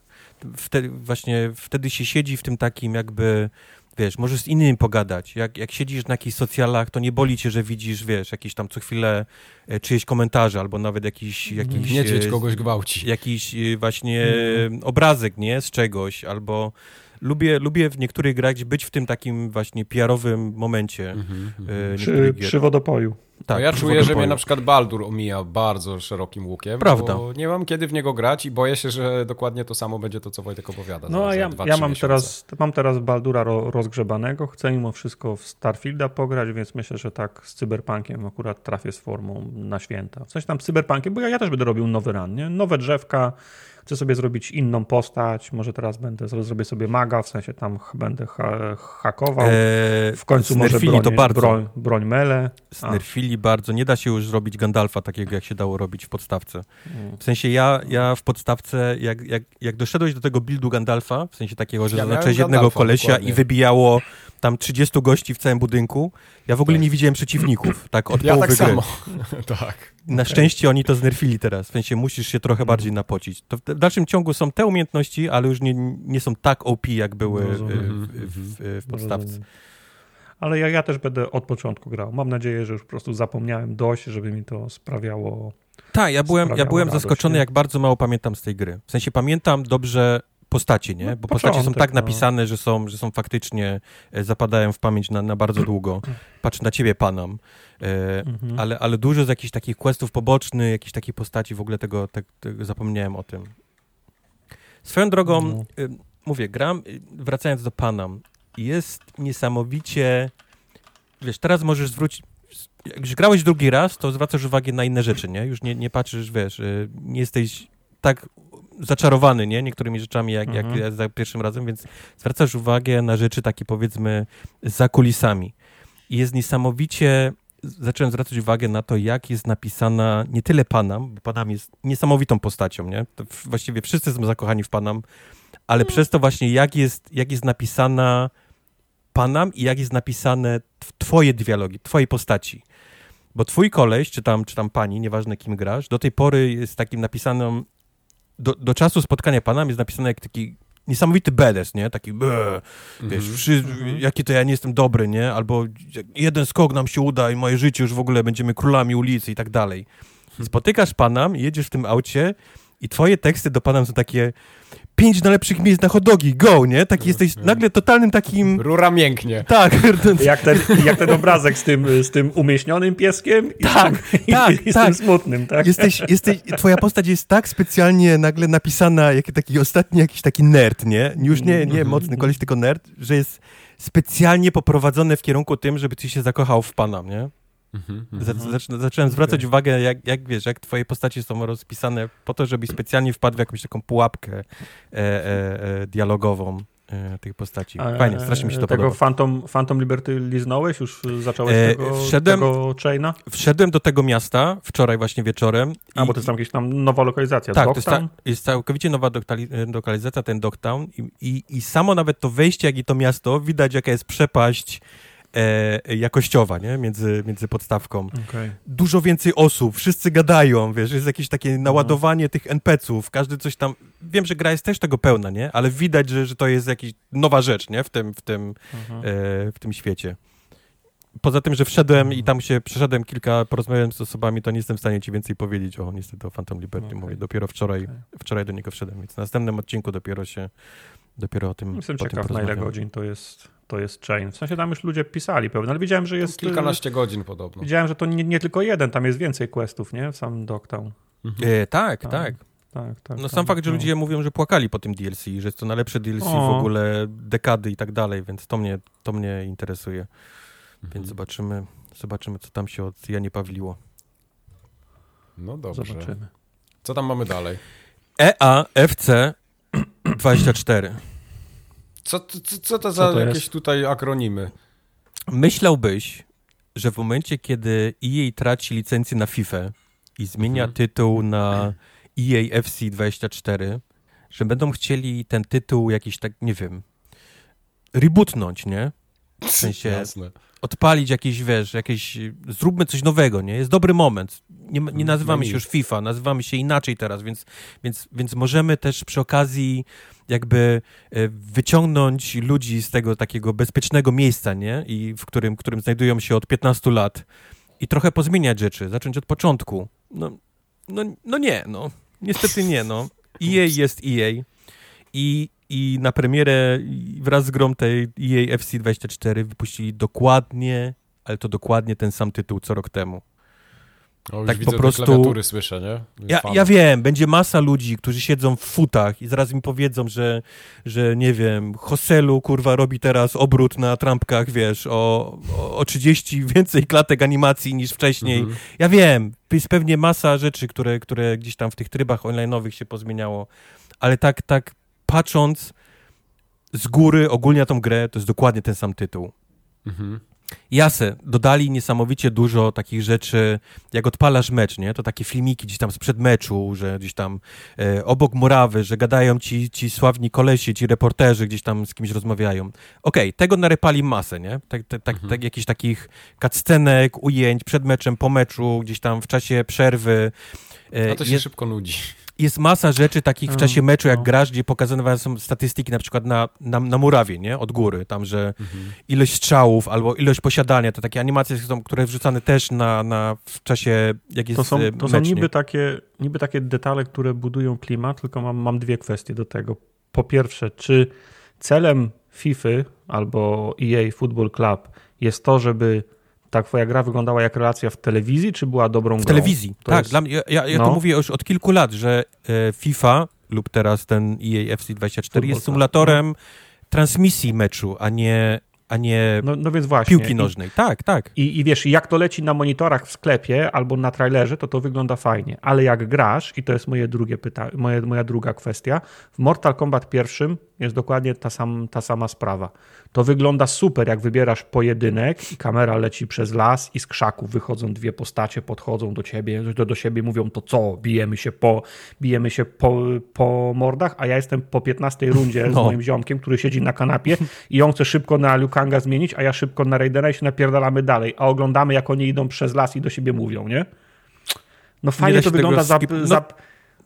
Wtedy, właśnie wtedy się siedzi w tym takim jakby, wiesz, możesz z innymi pogadać. Jak, jak siedzisz na jakichś socjalach, to nie boli cię, że widzisz, wiesz, jakieś tam co chwilę e, czyjeś komentarze albo nawet jakiś, jakiś Niedźwiedź e, kogoś gwałci. jakiś y, właśnie Mhm. obrazek, nie? Z czegoś, albo lubię, lubię w niektórych grach być w tym takim właśnie PR-owym momencie. Mhm, y, mhm. Przy, przy wodopoju. Tak, no ja czuję, że mnie na przykład Baldur omija bardzo szerokim łukiem. Prawda. Bo nie mam kiedy w niego grać i boję się, że dokładnie to samo będzie to, co Wojtek opowiada. No a ja, dwa, ja mam, teraz, mam teraz Baldura ro, rozgrzebanego. Chcę mimo wszystko w Starfielda pograć, więc myślę, że tak z Cyberpunkiem akurat trafię z formą na święta. W sensie tam z Cyberpunkiem, bo ja, ja też będę robił nowy run, nie? Nowe drzewka. Chcę sobie zrobić inną postać. Może teraz będę zrobię sobie maga, w sensie tam będę ha, hakował. Eee, w końcu może broń, to bardzo. broń, broń mele. A. Znerfili bardzo. Nie da się już zrobić Gandalfa takiego, jak się dało robić w podstawce. Mm. W sensie ja, ja w podstawce, jak, jak, jak doszedłeś do tego buildu Gandalfa, w sensie takiego, że Ja zaznaczyłeś jednego kolesia dokładnie. i wybijało tam 30 gości w całym budynku. Ja w ogóle Tak. nie widziałem przeciwników, tak od Ja połowy tak gry. samo. tak. Na szczęście oni to znerfili teraz, w sensie musisz się trochę bardziej Mhm. napocić. To w dalszym ciągu są te umiejętności, ale już nie, nie są tak OP, jak były y, Rozumiem. w, w, w, w podstawce. Ale ja, ja też będę od początku grał. Mam nadzieję, że już po prostu zapomniałem dość, żeby mi to sprawiało. Tak, ja byłem, ja byłem radość, zaskoczony, nie? jak bardzo mało pamiętam z tej gry. W sensie pamiętam dobrze postacie, nie? No, Bo postacie są tak no. napisane, że są, że są faktycznie, e, zapadają w pamięć na, na bardzo długo. Patrz na ciebie, Panam. E, Mhm. ale, ale dużo z jakichś takich questów pobocznych, jakichś takich postaci, w ogóle tego, te, tego zapomniałem o tym. Swoją drogą, No. y, mówię, gram, wracając do Panam, jest niesamowicie, wiesz, teraz możesz zwrócić, jak grałeś drugi raz, to zwracasz uwagę na inne rzeczy, nie? Już nie, nie patrzysz, wiesz, nie jesteś tak zaczarowany, nie? Niektórymi rzeczami jak, jak Mhm. ja za pierwszym razem, więc zwracasz uwagę na rzeczy takie, powiedzmy, za kulisami. I jest niesamowicie, zacząłem zwracać uwagę na to, jak jest napisana nie tyle Panam, bo Panam jest niesamowitą postacią, nie? To właściwie wszyscy są zakochani w Panam, ale przez to właśnie, jak jest, jak jest napisana Panam i jak jest napisane tw- twoje dialogi, twojej postaci. Bo twój koleś, czy tam, czy tam pani, nieważne kim grasz, do tej pory jest takim napisanym, do, do czasu spotkania Panam jest napisane jak taki niesamowity badass, nie? Taki, "Bee", wiesz, Mhm. Mhm. jaki to ja nie jestem dobry, nie? Albo jeden skok nam się uda i moje życie już w ogóle będziemy królami ulicy i tak dalej. Spotykasz Panam, jedziesz w tym aucie i twoje teksty do Panam są takie pięć najlepszych miejsc na hodogi, go, nie? Tak jesteś nagle totalnym takim... Rura mięknie. Tak, Jak ten, jak ten obrazek z tym, z tym umieśnionym pieskiem i, Tak, z, tym, tak, i, i z tak. tym smutnym, tak? jesteś, jesteś, twoja postać jest tak specjalnie nagle napisana, jak taki ostatni jakiś taki nerd, nie? Już nie, nie mocny koleś, tylko nerd, że jest specjalnie poprowadzone w kierunku tym, żeby ty się zakochał w Panam, nie? Mhm. Zac- zacząłem zwracać uwagę, jak, jak wiesz, jak twoje postacie są rozpisane po to, żebyś specjalnie wpadł w jakąś taką pułapkę e, e, e, dialogową e, tych postaci. Fajnie, strasznie mi się to tego podoba. Phantom, Phantom Liberty liznąłeś? Już zacząłeś E, tego, wszedłem- tego chaina? Wszedłem do tego miasta wczoraj właśnie wieczorem. A, i- bo to jest tam jakaś tam nowa lokalizacja. Tak, to jest, ta, jest całkowicie nowa doktali- lokalizacja, ten Dogtown i, i, i samo nawet to wejście, jak i to miasto, widać jaka jest przepaść e, jakościowa, nie? Między, między podstawką. Okej. Dużo więcej osób, wszyscy gadają, wiesz, jest jakieś takie naładowanie tych NPC-ów, każdy coś tam... Wiem, że gra jest też tego pełna, nie? Ale widać, że, że to jest jakaś nowa rzecz, nie? W tym, w tym, Mhm. e, w tym świecie. Poza tym, że wszedłem i tam się przeszedłem kilka, porozmawiałem z osobami, to nie jestem w stanie ci więcej powiedzieć o niestety o Phantom Liberty. Okej. Mówię, dopiero wczoraj, Okej. wczoraj do niego wszedłem, więc w następnym odcinku dopiero się, dopiero o tym Jestem ciekaw, na ile godzin to jest, to jest chain. W sensie tam już ludzie pisali pewnie, ale widziałem, że jest... Kilkanaście godzin podobno. Widziałem, że to nie, nie tylko jeden, tam jest więcej questów, nie? W samym Dogtown. E, tak, Tam. tak. Tak, tak. No tak, sam fakt, że no. ludzie mówią, że płakali po tym DLC, że jest to najlepsze DLC w O. ogóle dekady i tak dalej, więc to mnie, to mnie interesuje. Mhm. Więc zobaczymy, zobaczymy, co tam się od Janie Pawliło. No dobrze. Zobaczymy. Co tam mamy dalej? E EAFC 24. Co, co, co to za to jakieś jest? tutaj akronimy? Myślałbyś, że w momencie, kiedy EA traci licencję na FIFA i zmienia Mhm. tytuł na EA FC 24, że będą chcieli ten tytuł jakiś tak, nie wiem, rebootnąć, nie? W sensie- Jasne. Odpalić jakieś, wiesz, jakieś, zróbmy coś nowego, nie? Jest dobry moment. Nie, Mhm. nie nazywamy No się już FIFA, nazywamy się inaczej teraz, więc, więc, więc możemy też przy okazji jakby e, wyciągnąć ludzi z tego takiego bezpiecznego miejsca, nie? I w którym, w którym znajdują się od 15 lat i trochę pozmieniać rzeczy, zacząć od początku. No, no, no nie, no. Niestety nie, no. EA jest EA i, i na premierę wraz z grą tej EA FC24 wypuścili dokładnie, ale to dokładnie ten sam tytuł co rok temu. O, już Tak widzę po prostu- słyszę, nie? Ja, ja wiem, będzie masa ludzi, którzy siedzą w futach i zaraz mi powiedzą, że, że nie wiem, Hoselu, kurwa, robi teraz obrót na trampkach, wiesz, o, o, o 30 więcej klatek animacji niż wcześniej. Mhm. Ja wiem, jest pewnie masa rzeczy, które, które gdzieś tam w tych trybach online'owych się pozmieniało, ale tak, tak patrząc z góry ogólnie na tą grę, to jest dokładnie ten sam tytuł. Mhm. Jasne, dodali niesamowicie dużo takich rzeczy, jak odpalasz mecz, nie? To takie filmiki gdzieś tam sprzed meczu, że gdzieś tam e, obok murawy, że gadają ci, ci sławni kolesi, ci reporterzy gdzieś tam z kimś rozmawiają. Okej, okay, tego narypali masę, nie? Tak, tak, tak, mhm. tak jakichś takich cutscenek, ujęć przed meczem, po meczu, gdzieś tam w czasie przerwy. E, A to się jest, szybko nudzi. Jest masa rzeczy takich w czasie mm, meczu, jak no. grasz, gdzie pokazywane są statystyki na przykład na, na, na murawie, nie? Od góry, tam, że mhm. ilość strzałów albo ilość posiadania, to takie animacje są, które wrzucane też na, na w czasie, jak jest To są, e, to są niby, takie, niby takie detale, które budują klimat, tylko mam, mam dwie kwestie do tego. Po pierwsze, czy celem FIFA albo EA Football Club jest to, żeby ta twoja gra wyglądała jak relacja w telewizji, czy była dobrą w grą? W telewizji, to tak. Jest... Dla mnie, ja ja no. to mówię już od kilku lat, że e, FIFA lub teraz ten EA FC 24 jest symulatorem no. transmisji meczu, a nie a nie no, no więc właśnie. piłki nożnej. I, tak, tak. I, I wiesz, jak to leci na monitorach w sklepie albo na trailerze, to to wygląda fajnie. Ale jak grasz, i to jest moje drugie pytanie, moje, moja druga kwestia, w Mortal Kombat pierwszym jest dokładnie ta, sam, ta sama sprawa. To wygląda super, jak wybierasz pojedynek i kamera leci przez las i z krzaków wychodzą dwie postacie, podchodzą do ciebie, do, do siebie mówią to co, bijemy się po, bijemy się po, po mordach, a ja jestem po 15 rundzie no. z moim ziomkiem, który siedzi na kanapie i on chce szybko na Liu Kanga zmienić, a ja szybko na Raidera i się napierdalamy dalej, a oglądamy jak oni idą przez las i do siebie mówią, nie? No fajnie to wygląda za, no. za no,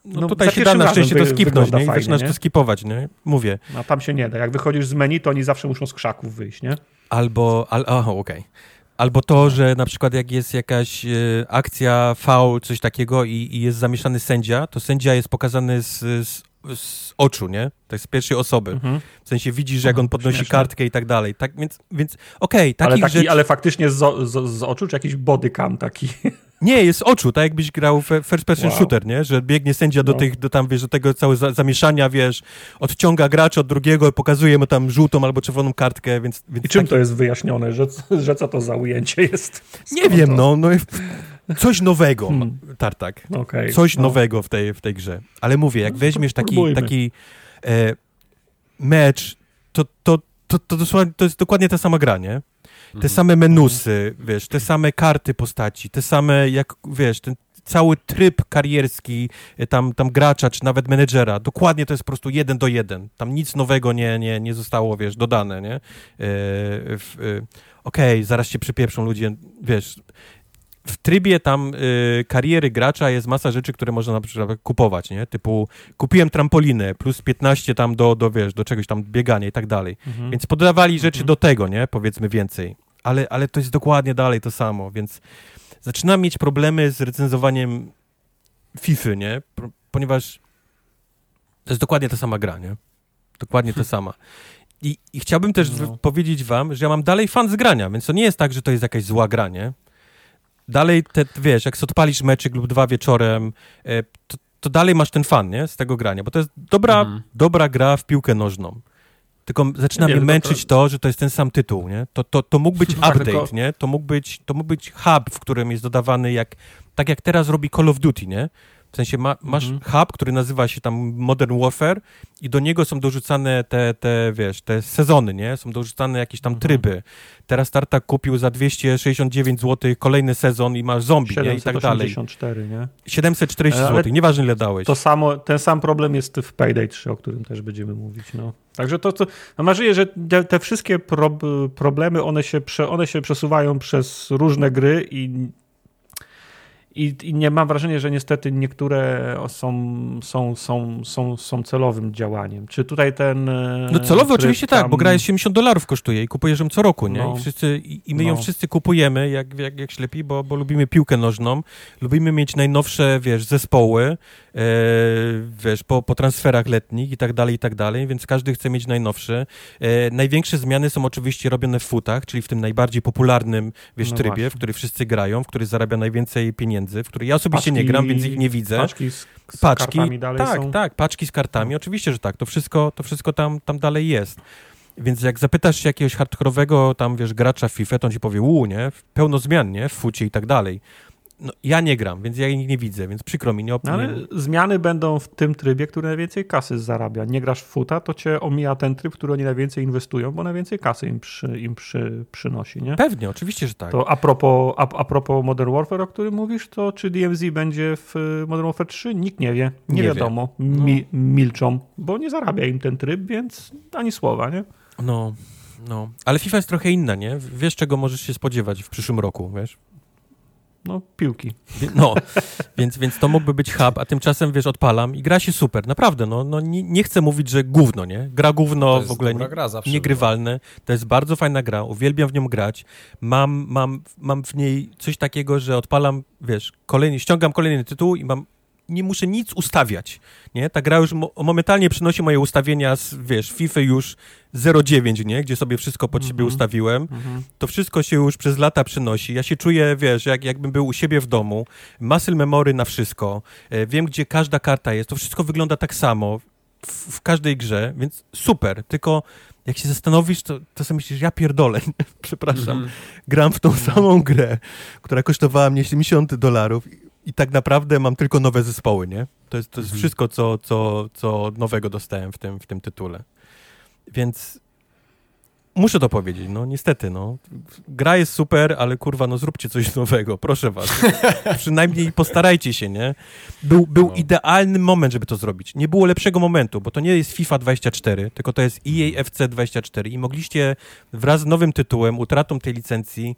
no tutaj się da na szczęście to skipnąć, nie? I zaczynasz to skipować, nie? Mówię. No tam się nie da. Jak wychodzisz z menu, to oni zawsze muszą z krzaków wyjść, nie? Albo, al, aha, okej. Okay. Albo to, że na przykład jak jest jakaś e, akcja, faul, coś takiego i, i, jest zamieszany sędzia, to sędzia jest pokazany z, z, z oczu, nie? Jest z pierwszej osoby. Mhm. W sensie widzisz, jak on podnosi Śmieszne. kartkę i tak dalej. Tak, więc, więc okej, okay, ale, taki, rzecz... ale faktycznie z, z, z oczu, czy jakiś bodycam taki? Nie, jest oczu, tak jakbyś grał w first person wow. shooter, nie? Że biegnie sędzia do no. tych, do tam, wiesz, do tego całego zamieszania, wiesz, odciąga gracza od drugiego, pokazuje mu tam żółtą albo czerwoną kartkę, więc... więc I czym taki... to jest wyjaśnione, że, że co to za ujęcie jest? Skąd nie wiem, to? no, no coś nowego, hmm. Tartak. Okay, coś no. nowego w tej, w tej grze. Ale mówię, jak no, weźmiesz taki, taki e, mecz, to, to, to, to, to jest dokładnie ta sama gra, nie? Te mhm. same menusy, wiesz, te same karty postaci, te same, jak, wiesz, ten cały tryb karierski e, tam, tam gracza, czy nawet menedżera, dokładnie to jest po prostu jeden do jeden. Tam nic nowego nie, nie, nie zostało, wiesz, dodane, nie? Yy, yy, Okej, okay, zaraz się przypieprzą ludzie, wiesz, w trybie tam y, kariery gracza jest masa rzeczy, które można na przykład kupować, nie? Typu kupiłem trampolinę plus 15 tam do, do wiesz, do czegoś tam biegania i tak dalej. Mhm. Więc podawali rzeczy mhm. do tego, nie? Powiedzmy więcej. Ale, ale to jest dokładnie dalej to samo, więc zaczynam mieć problemy z recenzowaniem FIFA, nie? Ponieważ to jest dokładnie ta sama gra, nie? Dokładnie ta sama. I, I, chciałbym też no. powiedzieć wam, że ja mam dalej fan z grania, więc to nie jest tak, że to jest jakaś zła gra, nie? Dalej, te, wiesz, jak odpalisz meczyk lub dwa wieczorem, e, to, to, dalej masz ten fan, nie, z tego grania, bo to jest dobra, mhm. dobra gra w piłkę nożną. Tylko zaczyna mnie męczyć to... to... że to jest ten sam tytuł, nie? To, to, to mógł być tak, update, nie? To mógł być, to mógł być hub, w którym jest dodawany jak, tak jak teraz robi Call of Duty, nie? W sensie ma, masz mhm. hub, który nazywa się tam Modern Warfare i do niego są dorzucane te, te wiesz, te sezony, nie? Są dorzucane jakieś tam mhm. tryby. Teraz Tartak kupił za 269 zł kolejny sezon i masz zombie, nie? I tak dalej. 784, nie? 740 zł, nieważne ile dałeś. To samo, ten sam problem jest w Payday 3, o którym też będziemy mówić, no. Także to, to mam wrażenie, że te, wszystkie pro, problemy, one się, one się przesuwają przez różne gry i i, I, nie mam wrażenia, że niestety niektóre są, są, są, są, są celowym działaniem. Czy tutaj ten. E, no celowy oczywiście tam... tak, bo gra jest 70 dolarów kosztuje i kupujesz ją co roku, nie? No. I, wszyscy, i, my ją no. wszyscy kupujemy jak, jak, jak ślepi, bo, bo lubimy piłkę nożną, lubimy mieć najnowsze, wiesz, zespoły, wiesz, po, po transferach letnich i tak dalej, i tak dalej, więc każdy chce mieć najnowszy. E, największe zmiany są oczywiście robione w futach, czyli w tym najbardziej popularnym, wiesz, no trybie, właśnie. w który wszyscy grają, w który zarabia najwięcej pieniędzy w których ja osobiście paczki, nie gram, więc ich nie widzę. Paczki z, z paczki, kartami dalej Tak, są? tak, paczki z kartami, oczywiście, że tak. To wszystko, to wszystko tam, tam dalej jest. Więc jak zapytasz się jakiegoś hardkorowego tam, wiesz, gracza FIFA, to on ci powie, uuu, nie, pełno zmian, nie, w fucie i tak dalej. No, ja nie gram, więc ja ich nie widzę, więc przykro mi, nie, op- No, ale zmiany będą w tym trybie, który najwięcej kasy zarabia. Nie grasz w futa, to cię omija ten tryb, który oni najwięcej inwestują, bo najwięcej kasy im, przy, im przy, przynosi, nie? Pewnie, oczywiście, że tak. To a propos, a, a propos Modern Warfare, o którym mówisz, to czy DMZ będzie w y, Modern Warfare 3? Nikt nie wie. Nie, Nie wie. wiadomo. Mi, milczą, bo nie zarabia im ten tryb, więc ani słowa, nie? No, no. Ale FIFA jest trochę inna, nie? Wiesz, czego możesz się spodziewać w przyszłym roku, wiesz? No, piłki. No, więc, więc to mógłby być hub, a tymczasem, wiesz, odpalam i gra się super, naprawdę, no, no nie, nie chcę mówić, że gówno, nie? Gra gówno w ogóle nie, gra zawsze niegrywalne, to jest bardzo fajna gra, uwielbiam w nią grać, mam, mam, mam w niej coś takiego, że odpalam, wiesz, kolejny, ściągam kolejny tytuł i mam, nie muszę nic ustawiać, nie? Ta gra już mo momentalnie przynosi moje ustawienia z, wiesz, FIFA już 0.9, nie? Gdzie sobie wszystko pod siebie Mhm. ustawiłem, Mhm. to wszystko się już przez lata przynosi. Ja się czuję, wiesz, jak, jakbym był u siebie w domu. Muscle memory na wszystko. E, Wiem, gdzie każda karta jest. To wszystko wygląda tak samo w, w każdej grze, więc super. Tylko jak się zastanowisz, to, to sobie myślisz, ja pierdolę, przepraszam. Mhm. Gram w tą samą grę, która kosztowała mnie 70 dolarów i, tak naprawdę mam tylko nowe zespoły, nie? To jest, to jest Mhm. wszystko, co, co, co nowego dostałem w tym, w tym tytule. Więc muszę to powiedzieć, no niestety, no. Gra jest super, ale kurwa, no zróbcie coś nowego, proszę was. Przynajmniej postarajcie się, nie? Był, był No. idealny moment, żeby to zrobić. Nie było lepszego momentu, bo to nie jest FIFA 24, tylko to jest EA FC 24 i mogliście wraz z nowym tytułem, utratą tej licencji,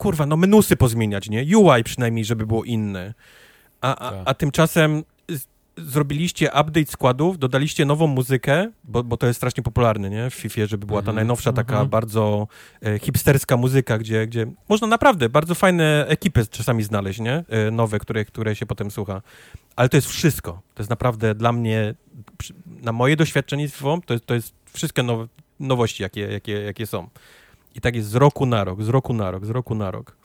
kurwa, no menusy pozmieniać, nie? UI przynajmniej, żeby było inne. A, a, Tak. a tymczasem zrobiliście update składów, dodaliście nową muzykę, bo, bo to jest strasznie popularne, nie? W FIFA, żeby była ta Mhm. najnowsza taka Mhm. bardzo e, hipsterska muzyka, gdzie, gdzie można naprawdę bardzo fajne ekipy czasami znaleźć, nie? E, nowe, które, które się potem słucha. Ale to jest wszystko. To jest naprawdę dla mnie, na moje doświadczenie to jest, to jest wszystkie now, nowości, jakie, jakie, jakie są. I tak jest z roku na rok, z roku na rok, z roku na rok.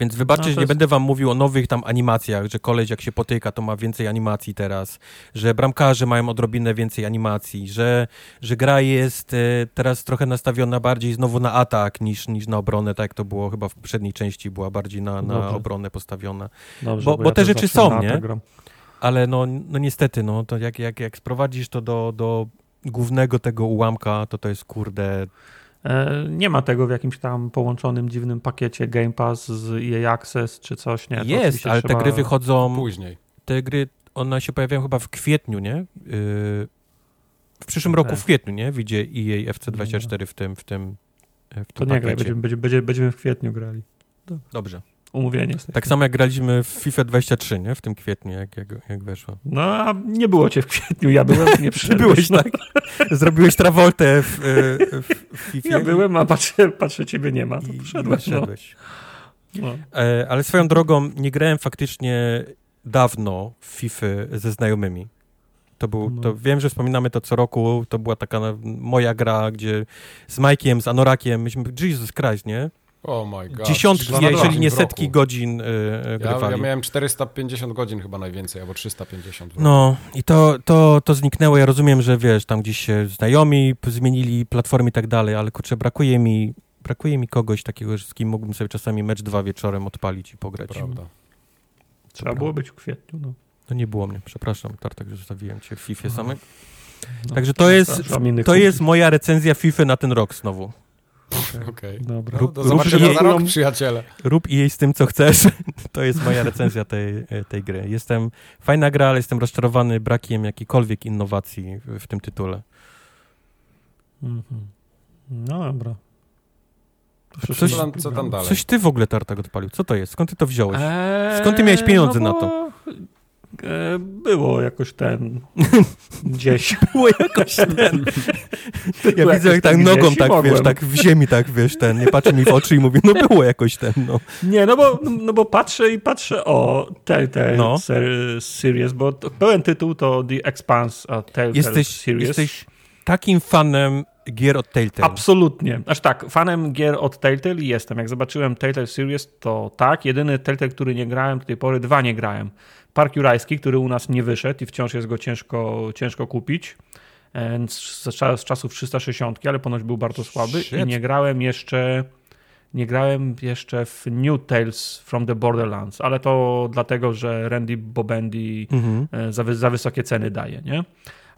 Więc wybaczcie, No, że nie jest- będę wam mówił o nowych tam animacjach, że koleś jak się potyka, to ma więcej animacji teraz, że bramkarze mają odrobinę więcej animacji, że, że gra jest e, teraz trochę nastawiona bardziej znowu na atak niż, niż na obronę, tak jak to było chyba w poprzedniej części, była bardziej na, na Dobrze. obronę postawiona. Dobrze, Bo- bo ja te rzeczy są, nie? Ale no, no niestety, no to jak, jak, jak sprowadzisz to do, do głównego tego ułamka, to to jest kurde Nie ma tego w jakimś tam połączonym dziwnym pakiecie Game Pass z EA Access czy coś, nie? To Jest, ale te trzeba- gry wychodzą, Później. te gry, one się pojawiają chyba w kwietniu, nie? Yy, w przyszłym Okej. roku w kwietniu, nie? Wyjdzie EA FC24 w tym, w tym, e, w To tym nie graj, pakiecie. będziemy, będziemy, będziemy, będziemy w kwietniu grali. Dobrze. Umówienie. Tak samo jak graliśmy w FIFA 23, nie? W tym kwietniu, jak, jak, jak weszło. No, a nie było cię w kwietniu, ja byłem, nie przyszedłeś. byłeś, no. tak? Zrobiłeś Travoltę w, e, w, w FIFA. Ja byłem, a patrzę, patrzę ciebie nie ma, to przyszedłeś. No. No. E, ale swoją drogą nie grałem faktycznie dawno w FIFA ze znajomymi. To był, No. to wiem, że wspominamy to co roku, to była taka moja gra, gdzie z Majkiem, z Anorakiem, myśmy, Jesus Christ, nie? Oh my god. Dziesiątki, 300 jeżeli nie setki roku. godzin e, Ja, ja miałem 450 godzin chyba najwięcej, albo 350. w roku. No i to, to, to zniknęło. Ja rozumiem, że wiesz, tam gdzieś się znajomi zmienili platformy i tak dalej, ale kurczę, brakuje mi, brakuje mi kogoś takiego, z kim mógłbym sobie czasami mecz dwa wieczorem odpalić i pograć. Prawda. Trzeba było być w kwietniu. No. To nie było mnie, przepraszam, Tartak, że zostawiłem cię w FIFA No. samych. No. Także to jest, to jest moja recenzja FIFA na ten rok znowu. Okej. Dobra. No, Rób- do rób zobaczenia jej- za rok, przyjaciele. Rób jej z tym, co chcesz. To jest moja recenzja tej, tej gry. Jestem, fajna gra, ale jestem rozczarowany brakiem jakiejkolwiek innowacji w, w tym tytule. Mhm. No dobra. To Coś- Co tam, co tam dalej? Coś ty w ogóle, Tartak, odpalił. Co to jest? Skąd ty to wziąłeś? Eee, Skąd ty miałeś pieniądze no na bo, E, było jakoś ten gdzieś. było jakoś ten. Ja Było widzę, jak tak nogą, tak wiesz, mogłem. tak w ziemi, tak wiesz, ten, nie patrzy mi w oczy i mówi, no było jakoś ten, no. Nie, no bo, no bo patrzę i patrzę o Telltale No. ser- Series, bo pełen tytuł to The Expanse a Telltale Jesteś, Series. jesteś takim fanem gier od Telltale. Absolutnie. Aż tak, fanem gier od Telltale jestem. Jak zobaczyłem Telltale Series, to tak. Jedyny Telltale, który nie grałem do tej pory, dwa nie grałem. Park Jurajski, który u nas nie wyszedł i wciąż jest go ciężko, ciężko kupić. E, Z, czasów 360, ale ponoć był bardzo słaby. Shit. I nie grałem jeszcze Nie grałem jeszcze w New Tales from the Borderlands, ale to dlatego, że Randy Bobendi mhm. E, za, za wysokie ceny daje, nie?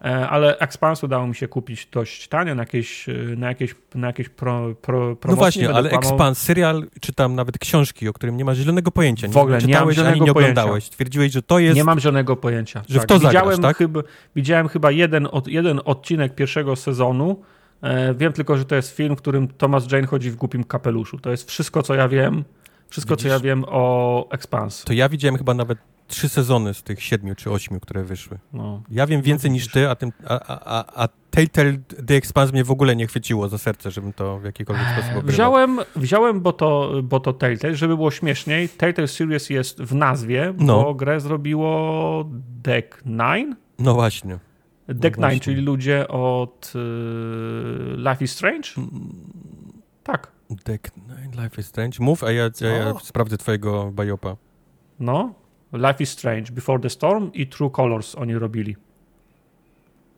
E, ale Expanse udało mi się kupić dość tanio na jakieś, e, na jakieś, na jakieś pro, pro, No właśnie, ale. Expanse, serial, czy tam nawet książki, o którym nie masz zielonego pojęcia. W ogóle nie, nie mam ani nie oglądałeś. Twierdziłeś, że to jest... Nie mam zielonego pojęcia. Że tak. w to widziałem zagrasz, tak? Chyba, widziałem chyba jeden, od, jeden odcinek pierwszego sezonu. E, wiem tylko, że to jest film, w którym Thomas Jane chodzi w głupim kapeluszu. To jest wszystko, co ja wiem. Wszystko, Widzisz? co ja wiem o Expanse. To ja widziałem chyba nawet trzy sezony z tych siedmiu czy ośmiu, które wyszły. No. Ja wiem więcej no, niż ty, a, tym, a, a, a Telltale The Expanse mnie w ogóle nie chwyciło za serce, żebym to w jakikolwiek sposób ogrywał. Wziąłem, wziąłem bo, to, bo to Telltale, żeby było śmieszniej. Telltale Series jest w nazwie, no. bo grę zrobiło Deck Nine. No właśnie. Deck no Nine, czyli ludzie od y, Life is Strange? Mm. Tak. Deck Nine, Life is Strange. Mów, a ja, ja, ja sprawdzę twojego biopa. No, Life is Strange, Before the Storm i True Colors oni robili.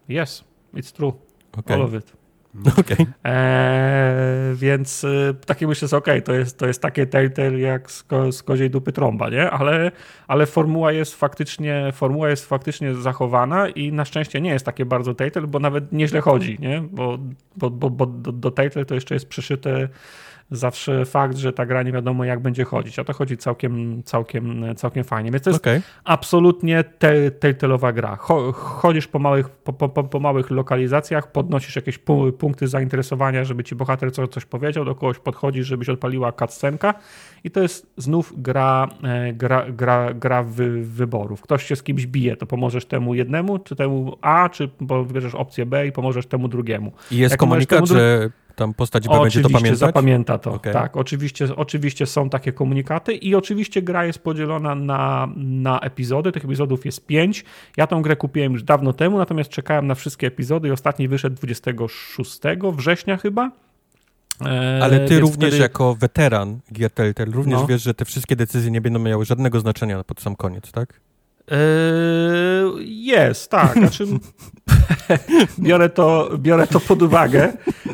Yes, it's true. Okay. All of it. Okay. Eee, więc y, takie myślę, że okej, okay, to, jest, to jest takie Telltale jak z, ko, z koziej dupy trąba, nie? Ale, ale formuła jest faktycznie formuła jest faktycznie zachowana i na szczęście nie jest takie bardzo Telltale, bo nawet nieźle chodzi, nie? Bo, bo, bo, bo do, do Telltale to jeszcze jest przyszyte zawsze fakt, że ta gra nie wiadomo jak będzie chodzić, a to chodzi całkiem, całkiem, całkiem fajnie. Więc to jest okay. absolutnie telltale'owa gra. Chodzisz po małych, po, po, po, małych lokalizacjach, podnosisz jakieś punkty zainteresowania, żeby ci bohater coś, coś powiedział, do kogoś podchodzisz, żebyś odpaliła cutscenka i to jest znów gra, e, gra, gra, gra wy, wyborów. Ktoś się z kimś bije, to pomożesz temu jednemu, czy temu A, czy wybierzesz opcję B i pomożesz temu drugiemu. I jest Jak komunikat, że tam postać B będzie to pamiętać? zapamięta to, okay. tak. Oczywiście, oczywiście są takie komunikaty i oczywiście gra jest podzielona na, na epizody. Tych epizodów jest pięć. Ja tą grę kupiłem już dawno temu, natomiast czekałem na wszystkie epizody i ostatni wyszedł 26 września chyba. E, Ale ty również wtedy... jako weteran gier Telltale również no. wiesz, że te wszystkie decyzje nie będą miały żadnego znaczenia pod sam koniec, tak? Yy, jest, tak. Znaczy, biorę, to, biorę to pod uwagę,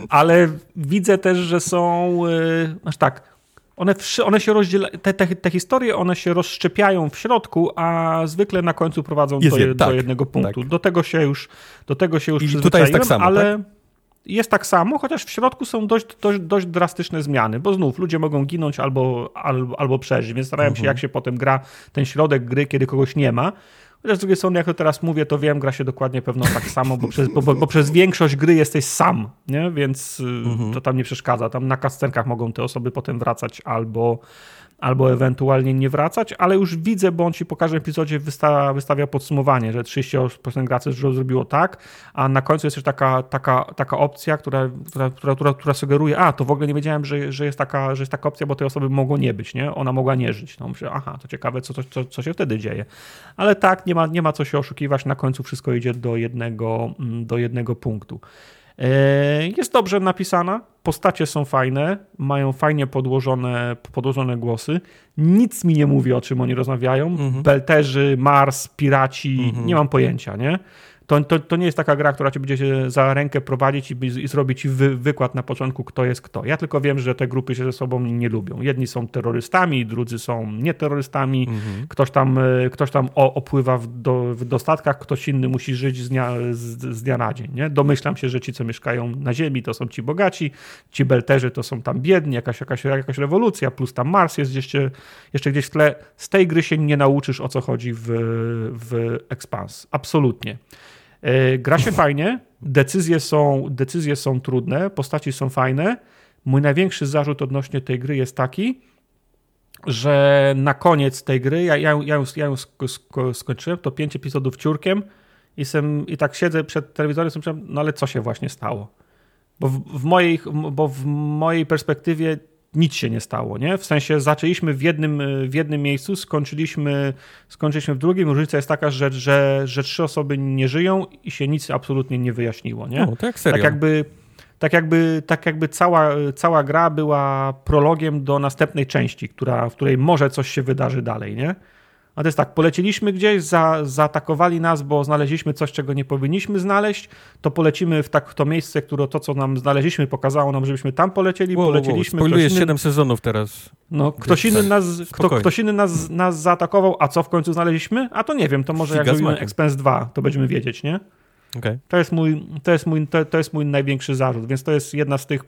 ale widzę też, że są. Yy, aż tak. One, one się rozdzielają, te, te, te, historie one się rozszczepiają w środku, a zwykle na końcu prowadzą do, je, tak, do, jednego punktu. Tak. Do tego się już, do tego się już I tutaj jest tak samo, ale. Tak? Jest tak samo, chociaż w środku są dość, dość, dość drastyczne zmiany, bo znów ludzie mogą ginąć albo, albo, albo przeżyć, więc starałem się, mhm. jak się potem gra ten środek gry, kiedy kogoś nie ma. Chociaż z drugiej strony, jak to teraz mówię, to wiem, gra się dokładnie pewno tak samo, bo przez, bo, bo, bo przez większość gry jesteś sam, nie? więc y, mhm. to tam nie przeszkadza. Tam na kascenkach mogą te osoby potem wracać albo albo ewentualnie nie wracać, ale już widzę, bo on ci po każdym epizodzie wystawia, wystawia podsumowanie, że 30% graczy zrobiło tak, a na końcu jest też taka, taka, taka opcja, która, która, która, która, sugeruje, a to w ogóle nie wiedziałem, że, że, jest taka, że jest taka opcja, bo tej osoby mogło nie być, nie? Ona mogła nie żyć. No myślę, aha, to ciekawe, co, co, co się wtedy dzieje. Ale tak, nie ma, nie ma co się oszukiwać, na końcu wszystko idzie do jednego, mm, do jednego punktu. E, jest dobrze napisana, postacie są fajne, mają fajnie podłożone, podłożone głosy. Nic mi nie mówi, o czym oni rozmawiają. Mhm. Belterzy, Mars, piraci, mhm. nie mam pojęcia, nie? To, to, to nie jest taka gra, która cię będzie za rękę prowadzić i, i zrobić ci wy, wykład na początku, kto jest kto. Ja tylko wiem, że te grupy się ze sobą nie lubią. Jedni są terrorystami, drudzy są nieterrorystami. Mhm. Ktoś tam, e, ktoś tam opływa w, do, w dostatkach, ktoś inny musi żyć z dnia, z, z dnia na dzień. Nie? Domyślam się, że ci, co mieszkają na ziemi, to są ci bogaci, ci belterzy to są tam biedni, jakaś, jakaś, jakaś rewolucja, plus tam Mars jest jeszcze, jeszcze gdzieś w tle. Z tej gry się nie nauczysz, o co chodzi w, w Expans. Absolutnie. E, gra się fajnie, decyzje są, decyzje są trudne, postaci są fajne. Mój największy zarzut odnośnie tej gry jest taki, że na koniec tej gry, ja, ja, ja, ją, ja ją skończyłem, to pięć epizodów ciurkiem i, sem, i tak siedzę przed telewizorem i no ale co się właśnie stało? Bo w, w, mojej, bo w mojej perspektywie nic się nie stało, nie? W sensie zaczęliśmy w jednym, w jednym miejscu, skończyliśmy, skończyliśmy w drugim. Różnica jest taka, że, że, że trzy osoby nie żyją i się nic absolutnie nie wyjaśniło, nie? No, tak serio. Tak jakby, tak jakby, tak jakby cała, cała gra była prologiem do następnej części, która, w której może coś się wydarzy dalej, nie? A to jest tak, poleciliśmy gdzieś, za, zaatakowali nas, bo znaleźliśmy coś, czego nie powinniśmy znaleźć, to polecimy w, tak, to miejsce, które to, co nam znaleźliśmy, pokazało nam, żebyśmy tam polecieli, Wow, wow, poleciliśmy. Spoilujesz inny- 7 sezonów teraz. no, ktoś inny, Tak. nas, kto, ktoś inny nas, nas zaatakował, a co w końcu znaleźliśmy? A to nie wiem, to może jak Figa z zrobimy. Expense 2, to będziemy wiedzieć, nie? Okej. To jest mój, to jest mój, to, to jest mój największy zarzut, więc to jest jedna z tych.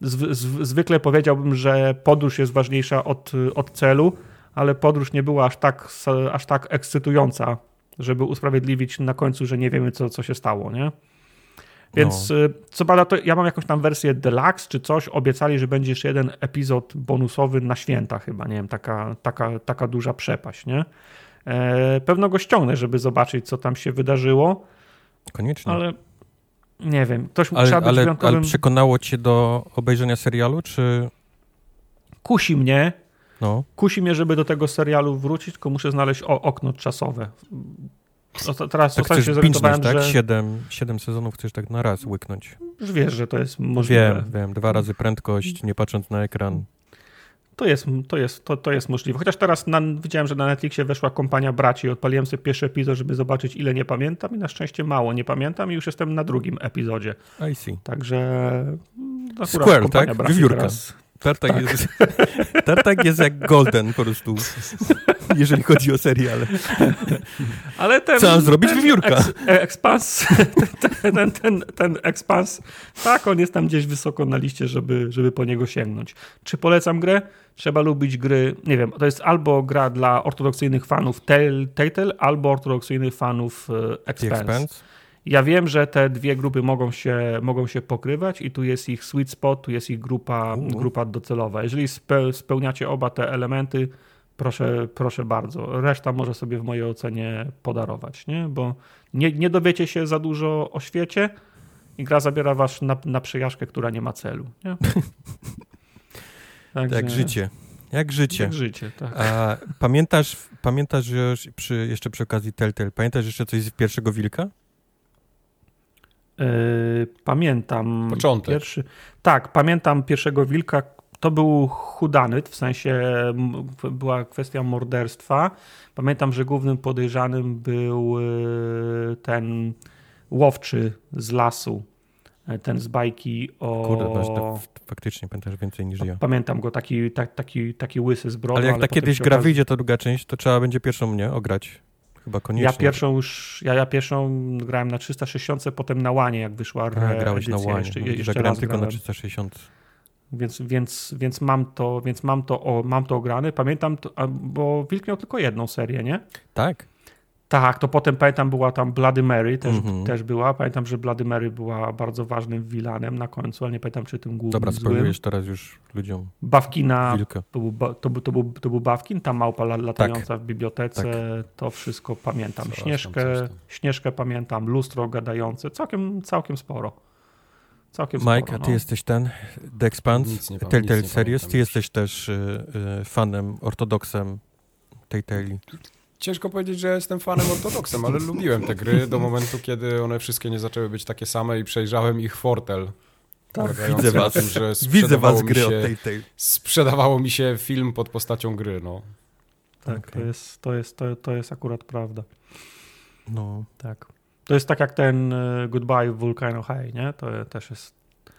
Zw, zw, zwykle powiedziałbym, że podróż jest ważniejsza od, od celu, ale podróż nie była aż tak, aż tak ekscytująca, żeby usprawiedliwić na końcu, że nie wiemy, co, co się stało, nie? Więc y, co prawda, to ja mam jakąś tam wersję deluxe czy coś. Obiecali, że będzie jeszcze jeden epizod bonusowy na święta, chyba. Nie wiem, taka, taka, taka duża przepaść, nie? E, pewno go ściągnę, żeby zobaczyć, co tam się wydarzyło. Koniecznie. Ale nie wiem, ktoś Ale, trzeba być ale, wyjątkowym. ale przekonało cię do obejrzenia serialu, czy... Kusi mnie, No, kusi mnie, żeby do tego serialu wrócić, tylko muszę znaleźć o, okno czasowe. O, teraz tak chcesz się zorientowałem, tak? że Siedem, siedem sezonów chcesz tak na raz łyknąć. już wiesz, że to jest możliwe. Wiem, wiem. Dwa razy prędkość, nie patrząc na ekran. To jest, to, jest, to, to jest możliwe. Chociaż teraz na, widziałem, że na Netflixie weszła kompania braci i odpaliłem sobie pierwszy epizod, żeby zobaczyć ile nie pamiętam i na szczęście mało nie pamiętam i już jestem na drugim epizodzie. I see. Także mm, Square, tak? braci Wiewiórka. teraz- Tartak, Jest, Tartak jest jak Golden po prostu, jeżeli chodzi o seriale. Ale ten, Co mam zrobić? ten Wiewiórka. Eks, e, ekspans, ten, ten, ten, ten ekspans, tak, on jest tam gdzieś wysoko na liście, żeby, żeby po niego sięgnąć. Czy polecam grę? Trzeba lubić gry, nie wiem, to jest albo gra dla ortodoksyjnych fanów Telltale, albo ortodoksyjnych fanów e, The Expanse. Ja wiem, że te dwie grupy mogą się, mogą się pokrywać i tu jest ich sweet spot, tu jest ich grupa, U. grupa docelowa. Jeżeli spe, spełniacie oba te elementy, proszę, proszę bardzo. Reszta może sobie w mojej ocenie podarować, nie? bo nie, nie dowiecie się za dużo o świecie i gra zabiera was na, na przejażdżkę, która nie ma celu. Nie? Także- Jak życie. Jak życie. Jak życie, tak. A pamiętasz, pamiętasz już przy, jeszcze przy okazji Telltale, pamiętasz jeszcze coś z pierwszego Wilka? Yy, pamiętam. Początek. Pierwszy, tak, pamiętam pierwszego wilka. To był hudanyt, w sensie była kwestia morderstwa. Pamiętam, że głównym podejrzanym był yy, ten łowczy z lasu, yy, ten z bajki o... Kurde, masz to faktycznie pamiętasz więcej niż ja. Pamiętam go, taki, tak, taki, taki łysy z brodą. Ale jak ta potem kiedyś gra okazało- wyjdzie, ta druga część, to trzeba będzie pierwszą mnie ograć. Chyba koniecznie. Ja pierwszą już, ja, ja pierwszą grałem na 360, potem na łanie, jak wyszła A, grałeś na reedycja. łanie. Jeszcze, No, jeszcze Zagrałem raz tylko na grałem. 360. Więc, więc, więc mam to, więc mam to, o, mam to ograne. Pamiętam, to, bo Wilk miał tylko jedną serię, nie? Tak? Tak, to potem pamiętam była tam Bloody Mary też, Mhm. też była. Pamiętam, że Bloody Mary była bardzo ważnym vilanem na końcu, ale nie pamiętam, czy tym głównym Dobra, spoilujesz teraz już ludziom Bawkina, to był, to, był, to, był, to był Bawkin, ta małpa la- latająca Tak. w bibliotece, to wszystko pamiętam. Śnieżkę, tam. Śnieżkę pamiętam, lustro gadające, całkiem, całkiem sporo. Całkiem Mike, sporo, a no. ty jesteś ten, The Expanse, Telltale Series, pamiętam ty jesteś też y, y, fanem, ortodoksem Telltale. Ciężko powiedzieć, że jestem fanem ortodoksem, ale lubiłem te gry do momentu, kiedy one wszystkie nie zaczęły być takie same i przejrzałem ich fortel. polegający Widzę was. Tym, że Widzę was gry się, od Telltale. Sprzedawało mi się film pod postacią gry, no. Tak, to, Okej. jest, to, jest, to, to jest akurat prawda. No, Tak. To jest tak jak ten y, Goodbye Volcano High, nie? To też jest...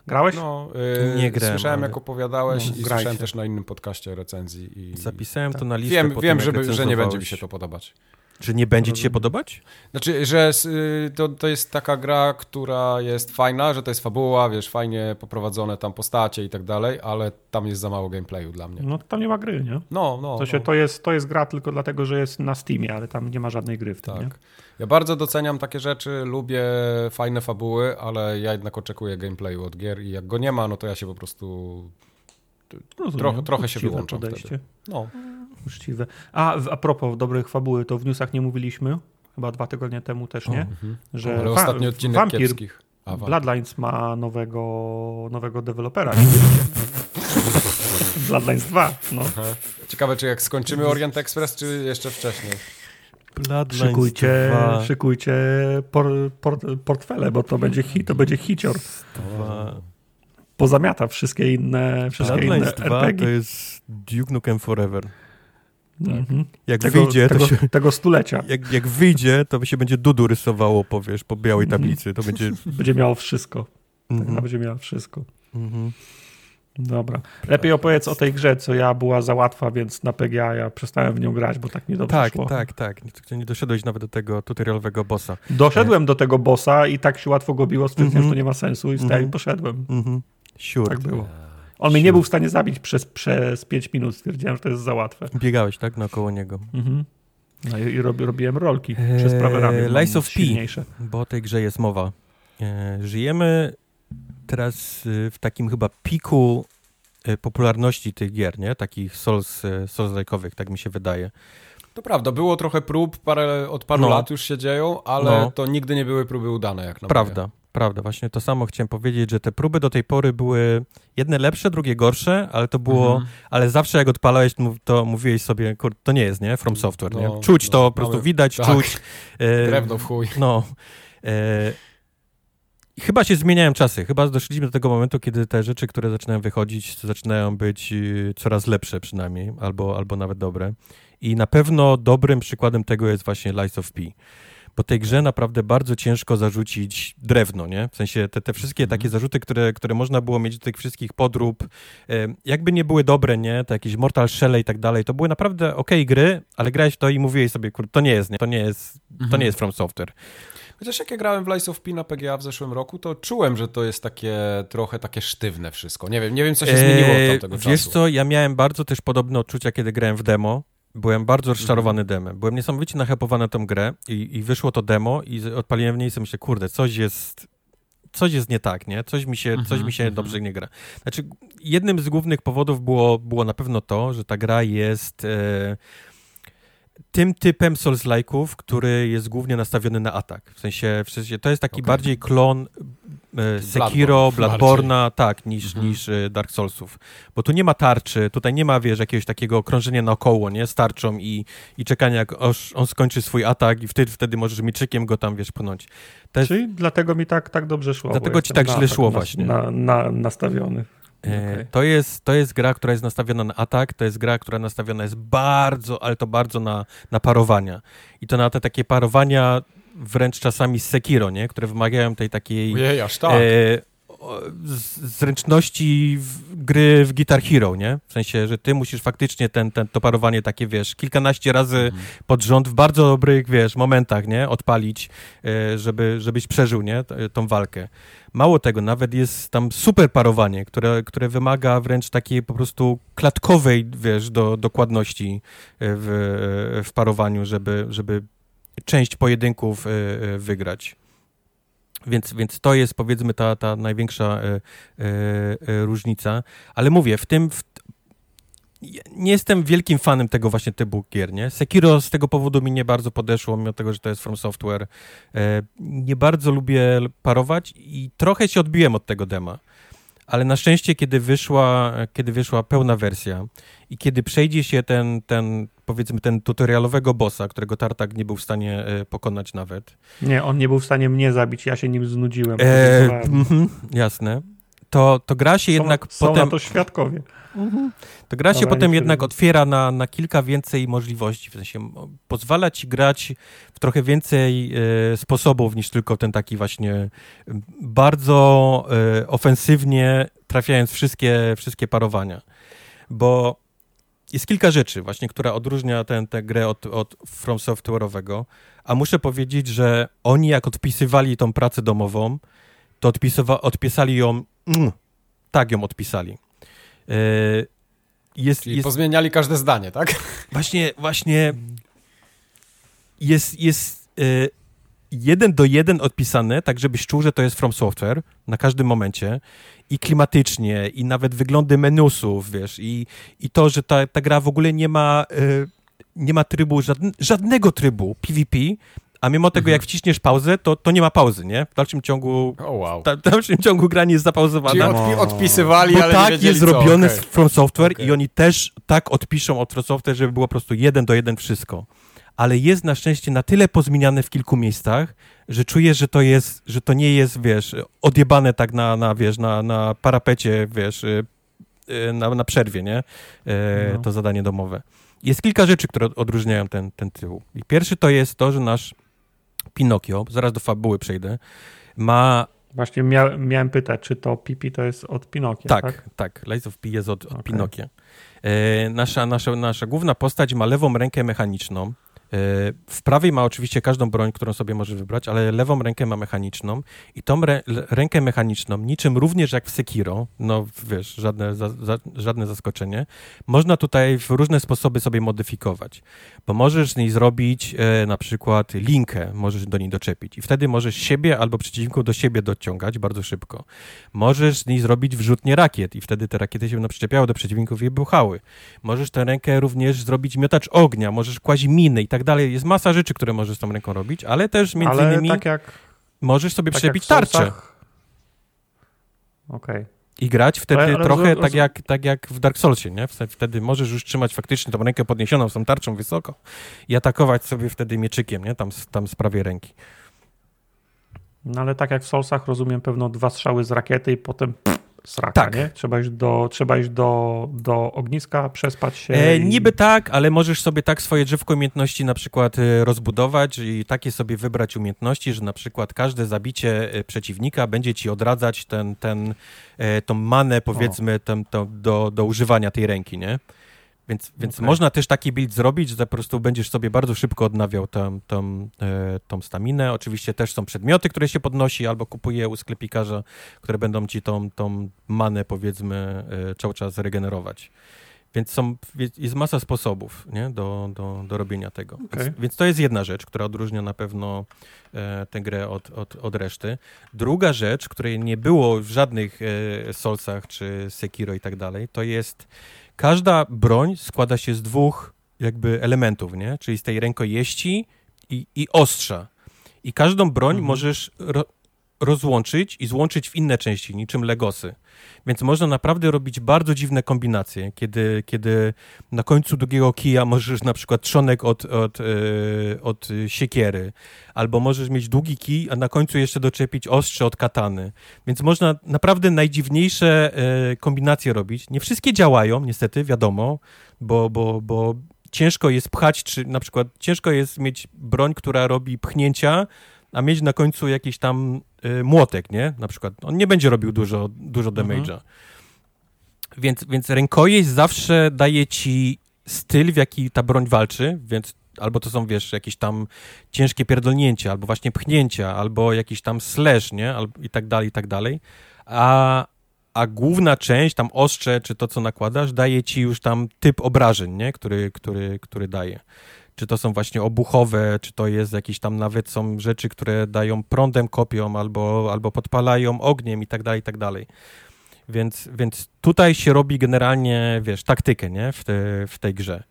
Grałeś? no yy, Nie grałem, Słyszałem, ale- jak opowiadałeś No, i grajcie. słyszałem też na innym podcaście recenzji. I... zapisałem Tak. to na listę. Wiem, wiem żeby, że nie będzie mi się to podobać. Że nie będzie ci się Rozumiem. podobać? Znaczy, że y, to, to jest taka gra, która jest fajna, że to jest fabuła, wiesz, fajnie poprowadzone tam postacie i tak dalej, ale tam jest za mało gameplayu dla mnie. No to tam nie ma gry, nie? No, no. To, się, no. to, jest, to jest gra tylko dlatego, że jest na Steamie, ale tam nie ma żadnej gry w tym, nie? Ja bardzo doceniam takie rzeczy, lubię fajne fabuły, ale ja jednak oczekuję gameplayu od gier i jak go nie ma, no to ja się po prostu... Rozumiem. Trochę- trochę się wyłączam podejście. wtedy. No, Uczciwe. A, a propos dobrych fabuły, to w newsach nie mówiliśmy, chyba dwa tygodnie temu też, nie? mhm. Że ale ostatni odcinek Vampir kiepskich. A. Bloodlines ma nowego, nowego dewelopera. Bloodlines 2, no. Ciekawe, czy jak skończymy Orient Express, czy jeszcze wcześniej. Bloodlines Szykujcie, 2, szykujcie por, por, portfele, bo to będzie hit, to będzie hicior. 2. Pozamiata wszystkie inne, wszystkie inne Bloodlines 2 RPG. to jest Duke Nukem Forever. Mhm. Jak Tego, wyjdzie, tego, to się, tego stulecia. jak, jak wyjdzie, to się będzie Dudu rysowało po, wiesz, po białej Mhm. tablicy. To będzie... Będzie miało wszystko. Ta gra Mhm. będzie miała wszystko. Mhm. Dobra. Lepiej opowiedz o tej grze, co ja była za łatwa, więc na PGA ja przestałem w nią grać, bo tak mi dobrze Tak, szło. tak, tak. Nie, nie doszedłeś nawet do tego tutorialowego bossa. Doszedłem do tego bossa i tak się łatwo go biło, stwierdziłem, Mhm. że to nie ma sensu i wstałem Mhm. i poszedłem. Mhm. Sure. Tak było. On mnie nie był w stanie zabić przez, przez 5 minut. Stwierdziłem, że to jest za łatwe. Biegałeś, tak? Naokoło niego. Mhm. No i, i robi, robiłem rolki przez prawe Eee, ramię. Lies of P. silniejsze. Bo o tej grze jest mowa. E, żyjemy teraz y, w takim chyba piku e, popularności tych gier, nie? Takich Souls, e, Souls-like'owych, tak mi się wydaje. To prawda, było trochę prób, parę, od paru No. lat już się dzieją, ale No. to nigdy nie były próby udane jak na. Prawda, prawda. Właśnie to samo chciałem powiedzieć, że te próby do tej pory były jedne lepsze, drugie gorsze, ale to było, Mhm. ale zawsze jak odpalałeś, to mów- to mówiłeś sobie, kur, to nie jest, nie? From Software, nie? No, Czuć no, to, po prostu widać, tak. czuć. Drewno w chuj. No. Chyba się zmieniają czasy. Chyba doszliśmy do tego momentu, kiedy te rzeczy, które zaczynają wychodzić, zaczynają być y, coraz lepsze przynajmniej, albo, albo nawet dobre. I na pewno dobrym przykładem tego jest właśnie Lies of P. Bo tej grze naprawdę bardzo ciężko zarzucić drewno, nie? W sensie te, te wszystkie Mhm. takie zarzuty, które, które można było mieć do tych wszystkich podrób, e, jakby nie były dobre, nie? Te jakieś Mortal Shell i tak dalej, to były naprawdę okej gry, ale grałeś w to i mówiłeś sobie, kur, to nie jest, nie? To nie jest, to Mhm. nie jest From Software. Chociaż jak ja grałem w Lies of P na PGA w zeszłym roku, to czułem, że to jest takie trochę takie sztywne wszystko. Nie wiem, nie wiem co się zmieniło od Eee, tamtego Wiesz czasu. co, ja miałem bardzo też podobne odczucia, kiedy grałem w demo. Byłem bardzo Mhm. rozczarowany demem. Byłem niesamowicie nachapowany na tą grę i, i wyszło to demo i odpaliłem w niej i sobie myślę, kurde, coś jest coś jest nie tak, nie? Coś mi się, Mhm, coś mi się mhm. dobrze nie gra. Znaczy, jednym z głównych powodów było, było na pewno to, że ta gra jest e, tym typem Souls-like'ów, który jest głównie nastawiony na atak. W sensie, w sensie to jest taki Okej. bardziej klon e, Sekiro, Bloodborne Bloodborne'a, tak, niż, Mhm. niż e, Dark Soulsów. Bo tu nie ma tarczy, tutaj nie ma, wiesz, jakiegoś takiego krążenia naokoło, nie, z tarczą i, i czekania, jak oż, on skończy swój atak i wtedy, wtedy możesz miczykiem go tam, wiesz, pchnąć. Jest, Czyli dlatego mi tak, tak dobrze szło. Dlatego ci tak źle atak szło właśnie. Na, na, nastawiony. E, Okej. To, jest, to jest gra, która jest nastawiona na atak, to jest gra, która nastawiona jest bardzo, ale to bardzo na, na parowania. I to na te takie parowania wręcz czasami z Sekiro, nie? które wymagają tej takiej Ojej, aż tak. e, zręczności w, gry w Guitar Hero, nie? W sensie, że ty musisz faktycznie ten, ten, to parowanie takie, wiesz, kilkanaście razy Mhm. pod rząd w bardzo dobrych, wiesz, momentach, nie? Odpalić, e, żeby, żebyś przeżył, nie? Tą walkę. Mało tego, nawet jest tam super parowanie, które, które wymaga wręcz takiej po prostu klatkowej, wiesz, do, dokładności e, w, e, w parowaniu, żeby, żeby część pojedynków wygrać. Więc, więc to jest powiedzmy ta, ta największa e, e, e, różnica. Ale mówię, w tym. W, nie jestem wielkim fanem tego właśnie typu gier, nie? Sekiro z tego powodu mi nie bardzo podeszło, mimo tego, że to jest From Software. Nie bardzo lubię parować i trochę się odbiłem od tego dema. Ale na szczęście, kiedy wyszła, kiedy wyszła pełna wersja i kiedy przejdzie się ten, ten powiedzmy, ten tutorialowego bossa, którego Tartak nie był w stanie e, pokonać nawet, Nie, on nie był w stanie mnie zabić, ja się nim znudziłem. E, mhm, jasne. To, to gra się Są- jednak są potem. na to świadkowie. To gra się Dobra, potem jednak otwiera na, na kilka więcej możliwości. W sensie pozwala ci grać w trochę więcej e, sposobów niż tylko ten taki właśnie bardzo e, ofensywnie trafiając wszystkie, wszystkie parowania. Bo jest kilka rzeczy właśnie, która odróżnia ten, tę grę od, od From Software'owego, a muszę powiedzieć, że oni jak odpisywali tą pracę domową, to odpisywa, odpisali ją, mm, tak ją odpisali. E, Jest, Czyli jest pozmieniali każde zdanie, tak? właśnie, właśnie jest, jest e, jeden do jeden odpisane, tak żebyś czuł, że to jest From Software na każdym momencie i klimatycznie, i nawet wyglądy menusów, wiesz, i, i to, że ta, ta gra w ogóle nie ma, e, nie ma trybu, żadn, żadnego trybu PvP, a mimo tego, Mhm. jak wciśniesz pauzę, to, to nie ma pauzy, nie? W dalszym ciągu, O wow. ta, w dalszym ciągu gra nie jest Czyli zapauzowana. odpi- odpisywali, Bo ale tak nie wiedzieli jest co. zrobione okej. z From Software Okej. i oni też tak odpiszą od From Software, żeby było po prostu jeden do jeden wszystko. Ale jest na szczęście na tyle pozmieniane w kilku miejscach, że czujesz, że to jest, że to nie jest, wiesz, odjebane tak na, na wiesz, na, na parapecie, wiesz, y, y, na, na przerwie, nie? E, No. To zadanie domowe. Jest kilka rzeczy, które odróżniają ten, ten tytuł. I pierwszy to jest to, że nasz Pinokio, zaraz do fabuły przejdę, ma Właśnie mia miałem pytać, czy to Pipi to jest od Pinokia, tak? tak? Tak, Lies of Pi jest od, od Okay. Pinokia. E, nasza, nasza, nasza główna postać ma lewą rękę mechaniczną. W prawej ma oczywiście każdą broń, którą sobie może wybrać, ale lewą rękę ma mechaniczną i tą rę, rękę mechaniczną, niczym również jak w Sekiro, no wiesz, żadne, za, za, żadne zaskoczenie, można tutaj w różne sposoby sobie modyfikować, bo możesz z niej zrobić e, na przykład linkę, możesz do niej doczepić i wtedy możesz siebie albo przeciwników do siebie dociągać bardzo szybko. Możesz z niej zrobić wrzutnie rakiet i wtedy te rakiety się będą przyczepiały do przeciwników i buchały. Możesz tę rękę również zrobić miotacz ognia, możesz kłaść miny i tak dalej. Jest masa rzeczy, które możesz z tą ręką robić, ale też między Ale innymi tak jak, możesz sobie tak przyczepić tarczę Soulsach- Okej. i grać wtedy Ale- ale trochę roz- tak, jak, tak jak w Dark Soulsie, nie? Wtedy- możesz już trzymać faktycznie tą rękę podniesioną z tą tarczą wysoko i atakować sobie wtedy mieczykiem, nie? Tam, z- tam z prawej ręki. No ale tak jak w Solsach rozumiem pewno dwa strzały z rakiety i potem pff, sraka, Tak. nie? Trzeba iść, do, trzeba iść do, do ogniska, przespać się. E, i- niby tak, ale możesz sobie tak swoje drzewko umiejętności na przykład e, rozbudować i takie sobie wybrać umiejętności, że na przykład każde zabicie e, przeciwnika będzie ci odradzać ten, ten, e, tą manę, powiedzmy, tam, to, do, do używania tej ręki, nie? Więc, więc Okej. można też taki build zrobić, że po prostu będziesz sobie bardzo szybko odnawiał tą, tą, e, tą staminę. Oczywiście też są przedmioty, które się podnosi albo kupuje u sklepikarza, które będą ci tą, tą manę, powiedzmy, e, cały czas regenerować. Więc są, jest masa sposobów nie? Do, do, do robienia tego. Okej. Więc, więc to jest jedna rzecz, która odróżnia na pewno e, tę grę od, od, od reszty. Druga rzecz, której nie było w żadnych e, czy Sekiro i tak dalej, to jest każda broń składa się z dwóch jakby elementów, nie? Czyli z tej rękojeści i, i ostrza. I każdą broń Mhm. możesz rozłączyć i złączyć w inne części, niczym Legosy. Więc można naprawdę robić bardzo dziwne kombinacje, kiedy, kiedy na końcu długiego kija możesz na przykład trzonek od, od, e, od siekiery, albo możesz mieć długi kij, a na końcu jeszcze doczepić ostrze od katany. Więc można naprawdę najdziwniejsze e, kombinacje robić. Nie wszystkie działają, niestety, wiadomo, bo, bo, bo ciężko jest pchać, czy na przykład ciężko jest mieć broń, która robi pchnięcia, a mieć na końcu jakiś tam y, młotek, nie? Na przykład on nie będzie robił dużo, dużo Mhm. damage'a. Więc, więc rękojeść zawsze daje ci styl, w jaki ta broń walczy, więc albo to są, wiesz, jakieś tam ciężkie pierdolnięcia, albo właśnie pchnięcia, albo jakiś tam slash, nie? Al- I tak dalej, i tak dalej. A, a główna część, tam ostrze, czy to, co nakładasz, daje ci już tam typ obrażeń, nie? Który, który, który daje. Czy to są właśnie obuchowe, czy to jest jakieś tam nawet są rzeczy, które dają prądem kopią, albo, albo podpalają ogniem i tak dalej, i tak dalej. Więc, więc tutaj się robi generalnie, wiesz, taktykę, nie? W, te, w tej grze.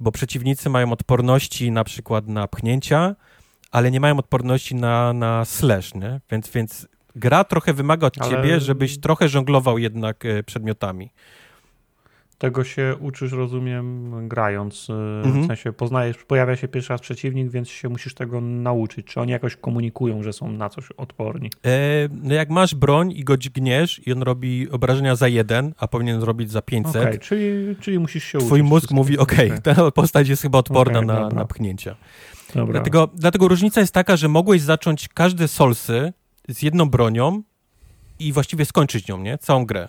Bo przeciwnicy mają odporności na przykład na pchnięcia, ale nie mają odporności na, na slash, nie? Więc, więc gra trochę wymaga od Ale- ciebie, żebyś trochę żonglował jednak e, przedmiotami. Tego się uczysz, rozumiem, grając. y, Mhm. W sensie poznajesz, pojawia się pierwszy raz przeciwnik, więc się musisz tego nauczyć. Czy oni jakoś komunikują, że są na coś odporni? E, no jak masz broń i go dźgniesz i on robi obrażenia za jeden, a powinien zrobić za 500, Okej, czyli, czyli musisz się twój uczyć. mózg mówi, okej, ta postać jest chyba odporna Okej, na, na pchnięcia. Dobra. Dlatego, dlatego różnica jest taka, że mogłeś zacząć każde solsy z jedną bronią i właściwie skończyć nią, nie? Całą grę.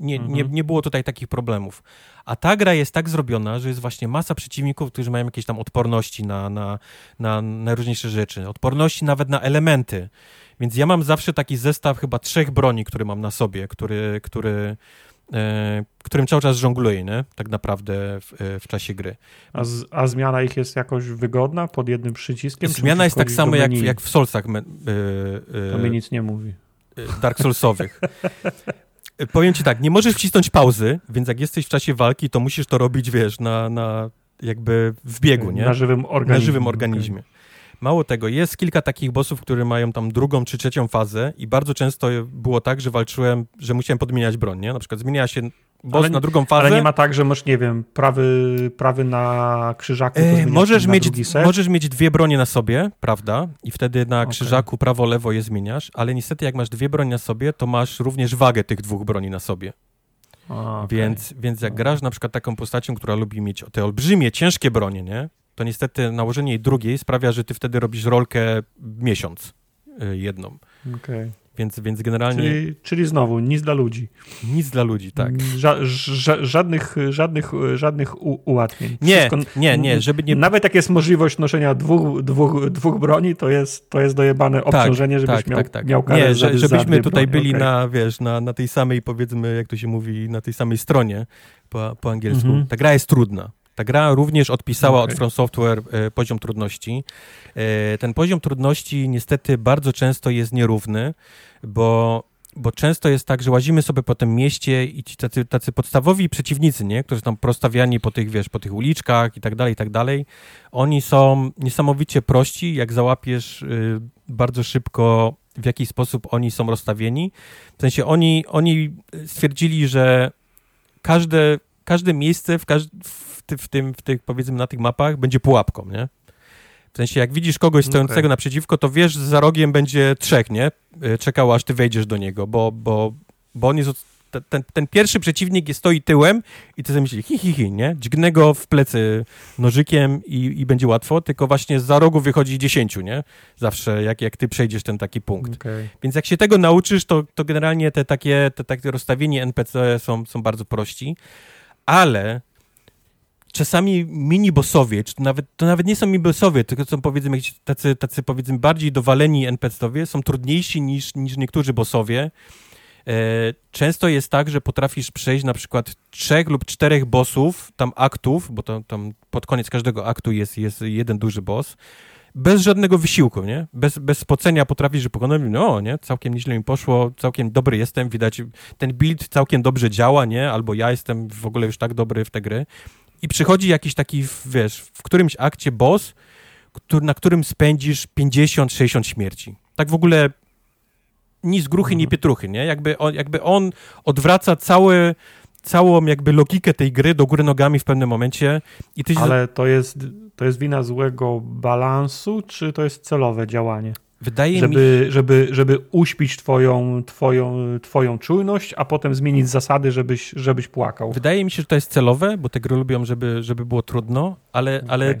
Nie, nie, Mhm. nie było tutaj takich problemów. A ta gra jest tak zrobiona, że jest właśnie masa przeciwników, którzy mają jakieś tam odporności na, na, na najróżniejsze rzeczy. Odporności nawet na elementy. Więc ja mam zawsze taki zestaw chyba trzech broni, które mam na sobie, który, który, e, którym cały czas żongluję, nie? Tak naprawdę w, e, w czasie gry. A, z, a zmiana ich jest jakoś wygodna pod jednym przyciskiem? Zmiana jest tak samo jak, jak w Soulsach me, e, To mi e, nic nie mówi. e, Dark Soulsowych. Powiem ci tak, nie możesz wcisnąć pauzy, więc jak jesteś w czasie walki, to musisz to robić, wiesz, na, na jakby w biegu, nie? Na żywym organizmie. Na żywym organizmie. Mało tego, jest kilka takich bossów, które mają tam drugą czy trzecią fazę i bardzo często było tak, że walczyłem, że musiałem podmieniać broń, nie? Na przykład zmieniała się boss Ale- na drugą Okay. fazę. Ale nie ma tak, że masz, nie wiem, prawy, prawy na krzyżaku. E, możesz, mieć, możesz mieć dwie bronie na sobie, prawda? I wtedy na krzyżaku prawo-lewo je zmieniasz, ale niestety jak masz dwie bronie na sobie, to masz również wagę tych dwóch broni na sobie. A, okay. więc, więc jak grasz na przykład taką postacią, która lubi mieć te olbrzymie, ciężkie bronie, nie? to niestety nałożenie jej drugiej sprawia, że ty wtedy robisz rolkę miesiąc y, jedną. Okay. Więc, więc generalnie... Czyli, czyli znowu, nic dla ludzi. Nic dla ludzi, tak. Ża ża żadnych, żadnych, żadnych ułatwień. Nie, Wszystko, nie, nie, żeby nie... Nawet jak jest możliwość noszenia dwóch, dwóch, dwóch broni, to jest, to jest dojebane tak, obciążenie, żebyś tak, miał, tak, tak. miał karę Nie, za, żebyśmy za tutaj byli okay. na, wiesz, na, na tej samej, powiedzmy, jak to się mówi, na tej samej stronie po, po angielsku. Mhm. Ta gra jest trudna. Ta gra również odpisała okay. od From Software e, poziom trudności. E, ten poziom trudności niestety bardzo często jest nierówny, bo bo często jest tak, że łazimy sobie po tym mieście i ci tacy, tacy podstawowi przeciwnicy, nie? którzy tam prostawiani po tych, wiesz, po tych uliczkach i tak dalej, i tak dalej, oni są niesamowicie prości, jak załapiesz y, bardzo szybko w jaki sposób oni są rozstawieni. W sensie oni, oni stwierdzili, że każde, każde miejsce w, każ w, ty, w, tym, w tych, powiedzmy, na tych mapach będzie pułapką, nie? W sensie, jak widzisz kogoś stojącego okay. naprzeciwko, to wiesz, że za rogiem będzie trzech, nie? E, czekało, aż ty wejdziesz do niego, bo, bo, bo on jest... Ten, ten pierwszy przeciwnik jest, stoi tyłem i ty sobie myślisz, hi, hi, hi, nie? Dźgnę go w plecy nożykiem i, i będzie łatwo, tylko właśnie za rogu wychodzi dziesięciu, nie? Zawsze, jak, jak ty przejdziesz ten taki punkt. Okay. Więc jak się tego nauczysz, to, to generalnie te takie, te takie rozstawienie NPC są, są bardzo prości ale czasami mini-bossowie, czy to nawet, to nawet nie są mini-bossowie, tylko są powiedzmy tacy, tacy powiedzmy bardziej dowaleni NPC-owie, są trudniejsi niż, niż niektórzy bossowie. E, często jest tak, że potrafisz przejść na przykład trzech lub czterech bossów, tam aktów, bo to, tam pod koniec każdego aktu jest, jest jeden duży boss, bez żadnego wysiłku, nie? Bez, bez spocenia potrafisz, że pokonać, no, nie? Całkiem nieźle mi poszło, całkiem dobry jestem, widać, ten build całkiem dobrze działa, nie? Albo ja jestem w ogóle już tak dobry w te gry. I przychodzi jakiś taki, wiesz, w którymś akcie boss, który, na którym spędzisz 50-60 śmierci. Tak w ogóle ni z gruchy, mhm. ni pietruchy, nie? Jakby on, jakby on odwraca cały, całą jakby logikę tej gry do góry nogami w pewnym momencie. I ty Ale to jest to jest wina złego balansu, czy to jest celowe działanie? Wydaje żeby, mi żeby, żeby uśpić twoją, twoją, twoją czujność, a potem zmienić zasady, żebyś, żebyś płakał. Wydaje mi się, że to jest celowe, bo te gry lubią, żeby, żeby było trudno, ale, okay. ale,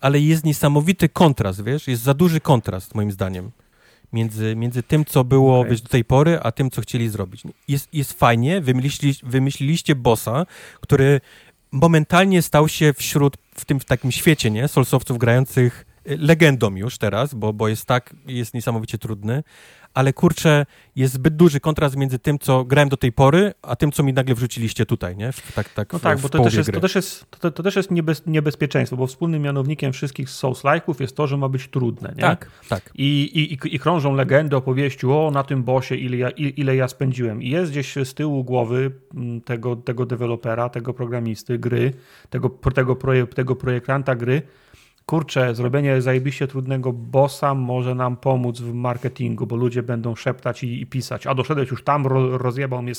ale jest niesamowity kontrast, wiesz? Jest za duży kontrast, moim zdaniem, między, między tym, co było okay. wiesz, do tej pory, a tym, co chcieli zrobić. Jest, jest fajnie, wymyślili, wymyśliliście bossa, który momentalnie stał się wśród, w tym w takim świecie, nie, solsowców grających legendą już teraz, bo, bo jest tak, jest niesamowicie trudny, ale kurczę, jest zbyt duży kontrast między tym, co grałem do tej pory, a tym, co mi nagle wrzuciliście tutaj, nie? Tak, tak, no w, tak, bo to też, jest, to też jest, to, to też jest niebez, niebezpieczeństwo, bo wspólnym mianownikiem wszystkich Souls-like'ów jest to, że ma być trudne, nie? Tak, tak. I, i, i krążą legendy, opowieści, o, na tym bosie ile ja, ile ja spędziłem. I jest gdzieś z tyłu głowy mm, tego, tego dewelopera, tego programisty gry, tego, tego, projek tego projektanta gry, kurczę, zrobienie zajebiście trudnego bossa może nam pomóc w marketingu, bo ludzie będą szeptać i, i pisać, a doszedłeś już tam, ro, rozjebał mnie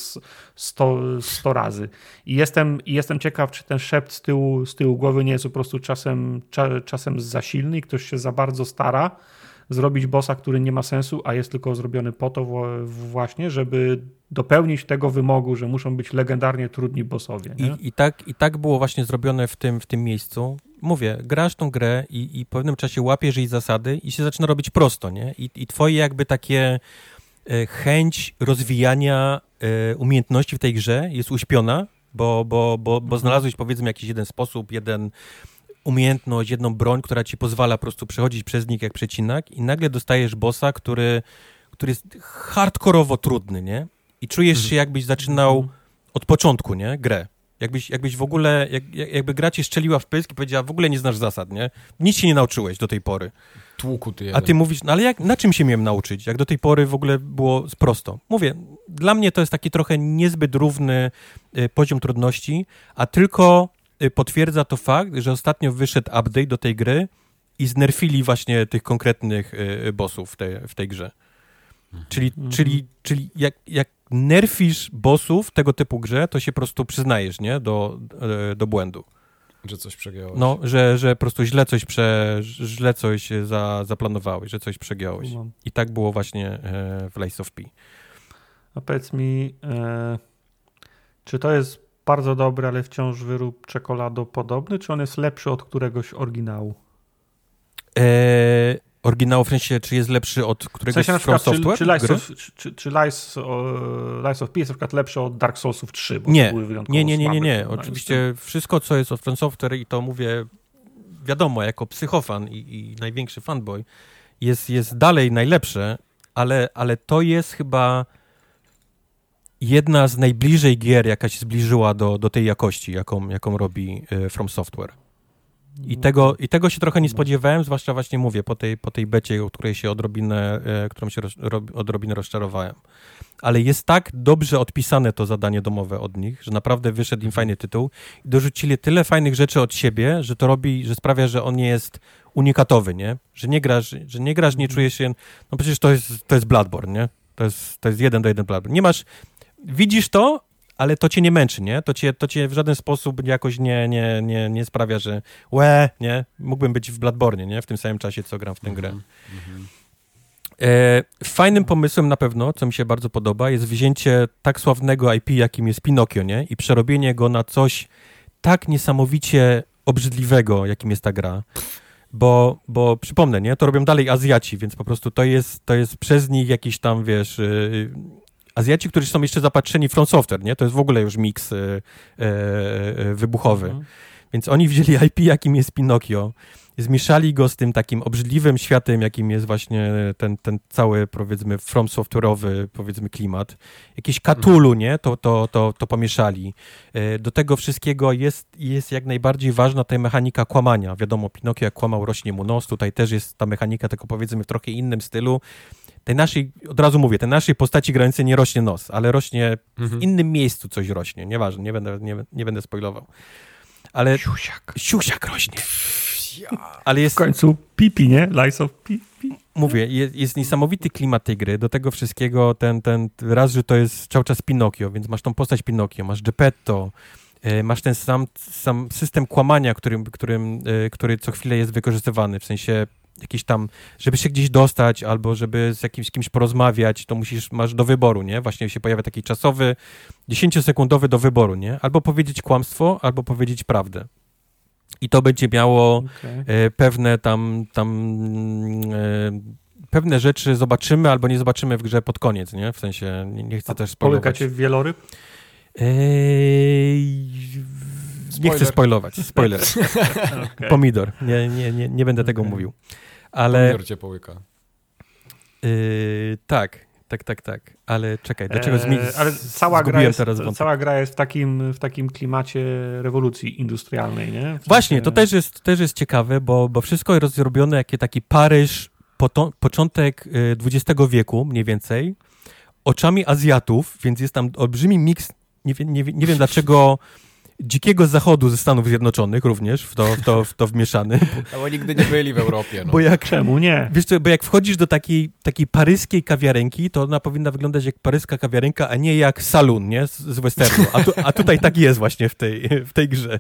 100, 100 razy. I jestem, jestem ciekaw, czy ten szept z tyłu, z tyłu głowy nie jest po prostu czasem, cza, czasem za silny i ktoś się za bardzo stara, zrobić bossa, który nie ma sensu, a jest tylko zrobiony po to właśnie, żeby dopełnić tego wymogu, że muszą być legendarnie trudni bossowie. I, I, tak, I tak było właśnie zrobione w tym, w tym miejscu. Mówię, grasz tą grę i, i w pewnym czasie łapiesz jej zasady i się zaczyna robić prosto, nie? I, i twoje jakby takie e, chęć rozwijania e, umiejętności w tej grze jest uśpiona, bo, bo, bo, bo mhm. znalazłeś powiedzmy jakiś jeden sposób, jeden umiejętność, jedną broń, która ci pozwala po prostu przechodzić przez nich jak przecinak i nagle dostajesz bossa, który, który jest hardkorowo trudny, nie? I czujesz mhm. się jakbyś zaczynał mhm. od początku, nie? Grę. Jakbyś, jakbyś w ogóle, jak, jakby gra cię szczeliła w pysk i powiedziała, w ogóle nie znasz zasad, nie? Nic się nie nauczyłeś do tej pory. Tłuku ty jeden. A ty mówisz, no ale jak, na czym się miałem nauczyć? Jak do tej pory w ogóle było prosto? Mówię, dla mnie to jest taki trochę niezbyt równy y, poziom trudności, a tylko potwierdza to fakt, że ostatnio wyszedł update do tej gry i znerfili właśnie tych konkretnych y, bossów w tej, w tej grze. Czyli, mhm. czyli, czyli jak, jak nerfisz bossów tego typu grze, to się po prostu przyznajesz, nie? Do, y, do błędu. Że coś przegiąłeś. No, że, że po prostu źle coś, prze, źle coś za, zaplanowałeś, że coś przegiąłeś. I tak było właśnie e, w Lies of P. A powiedz mi, e, Czy to jest bardzo dobry, ale wciąż wyrób czekolado podobny, czy on jest lepszy od któregoś oryginału? Eee, oryginału w sensie, czy jest lepszy od któregoś w sensie, From przykład, Software? Czy, czy, Lies of, czy, czy, czy Lies, o, Lies of P jest na przykład lepszy od Dark Soulsów 3? Bo Nie, nie, nie, nie, nie, nie. z Oczywiście wszystko, co jest od From Software i to mówię, wiadomo, jako psychofan i, i największy fanboy, jest, jest dalej najlepsze, ale, ale to jest chyba jedna z najbliżej gier, jaka się zbliżyła do, do tej jakości, jaką, jaką robi e, From Software. I tego, I tego się trochę nie spodziewałem, zwłaszcza właśnie mówię, po tej, po tej becie, o której się odrobinę, e, którą się roz, rob, odrobinę rozczarowałem. Ale jest tak dobrze odpisane to zadanie domowe od nich, że naprawdę wyszedł im fajny tytuł i dorzucili tyle fajnych rzeczy od siebie, że to robi, że sprawia, że on nie jest unikatowy, nie? Że nie grasz, że nie grasz, nie czujesz się, no przecież to jest, to jest Bloodborne, nie? To jest, to jest jeden do jeden Bloodborne. Nie masz, widzisz to, ale to cię nie męczy, nie? To cię, to cię w żaden sposób jakoś nie, nie, nie, nie sprawia, że łe, nie? Mógłbym być w Bloodborne, nie? W tym samym czasie, co gram w tę grę. E, fajnym pomysłem na pewno, co mi się bardzo podoba, jest wzięcie tak sławnego IP, jakim jest Pinokio, nie? I przerobienie go na coś tak niesamowicie obrzydliwego, jakim jest ta gra. Bo, bo przypomnę, nie? To robią dalej Azjaci, więc po prostu to jest, to jest przez nich jakiś tam, wiesz... Yy, Azjaci, którzy są jeszcze zapatrzeni w Front Software, nie? To jest w ogóle już miks yy, yy, wybuchowy. Mhm. Więc oni wzięli IP, jakim jest Pinokio, zmieszali go z tym takim obrzydliwym światem, jakim jest właśnie ten, ten cały, powiedzmy, from software'owy, powiedzmy, klimat. Jakieś Cthulhu, nie? To, to, to, to pomieszali. E, Do tego wszystkiego jest, jest jak najbardziej ważna ta mechanika kłamania. Wiadomo, Pinokio jak kłamał, rośnie mu nos. Tutaj też jest ta mechanika, tylko powiedzmy w trochę innym stylu. Tej naszej, od razu mówię, tej naszej postaci grającej nie rośnie nos, ale rośnie w innym miejscu coś rośnie. Nieważne, nie będę, nie, nie będę spoilował. Ale Siusiak. siusiak rośnie. Ale jest, W końcu pipi, nie? Lies of pipi. mówię, jest, jest niesamowity klimat tej gry. Do tego wszystkiego ten, ten raz, że to jest cały czas Pinokio, więc masz tą postać Pinokio, masz Geppetto, e, masz ten sam, sam system kłamania, którym, którym, e, który co chwilę jest wykorzystywany, w sensie jakiś tam, żeby się gdzieś dostać albo żeby z jakimś kimś porozmawiać, to musisz, masz do wyboru, nie? Właśnie się pojawia taki czasowy, 10-sekundowy do wyboru, nie? Albo powiedzieć kłamstwo, albo powiedzieć prawdę. I to będzie miało Okay. e, pewne tam, tam e, pewne rzeczy zobaczymy albo nie zobaczymy w grze pod koniec, nie? W sensie nie, nie chcę też spoilować. Połykacie w wieloryb? Ej, nie Spoiler. chcę spoilować. Spoiler. Okay. Pomidor. Nie, nie, nie, nie będę tego Okej. mówił. Ale Pomidor cię połyka. yy, tak, tak, tak, tak. Ale czekaj, dlaczego zmi- Eee, ale cała gra, jest, teraz wątek? cała gra jest w takim, w takim klimacie rewolucji industrialnej, nie? W sensie- Właśnie, to też jest, też jest ciekawe, bo, bo wszystko jest zrobione jak taki Paryż, poto- początek y, XX wieku mniej więcej, oczami Azjatów, więc jest tam olbrzymi miks, nie, nie, wie- nie wiem dlaczego, dzikiego zachodu ze Stanów Zjednoczonych również w to, w to, w to wmieszany, No bo nigdy nie byli w Europie. No. bo jak Czemu nie? Wiesz co, bo jak wchodzisz do takiej, takiej paryskiej kawiarenki, to ona powinna wyglądać jak paryska kawiarenka, a nie jak salon, nie? Z, z westernu. A, tu, a tutaj tak jest właśnie w tej, w tej grze.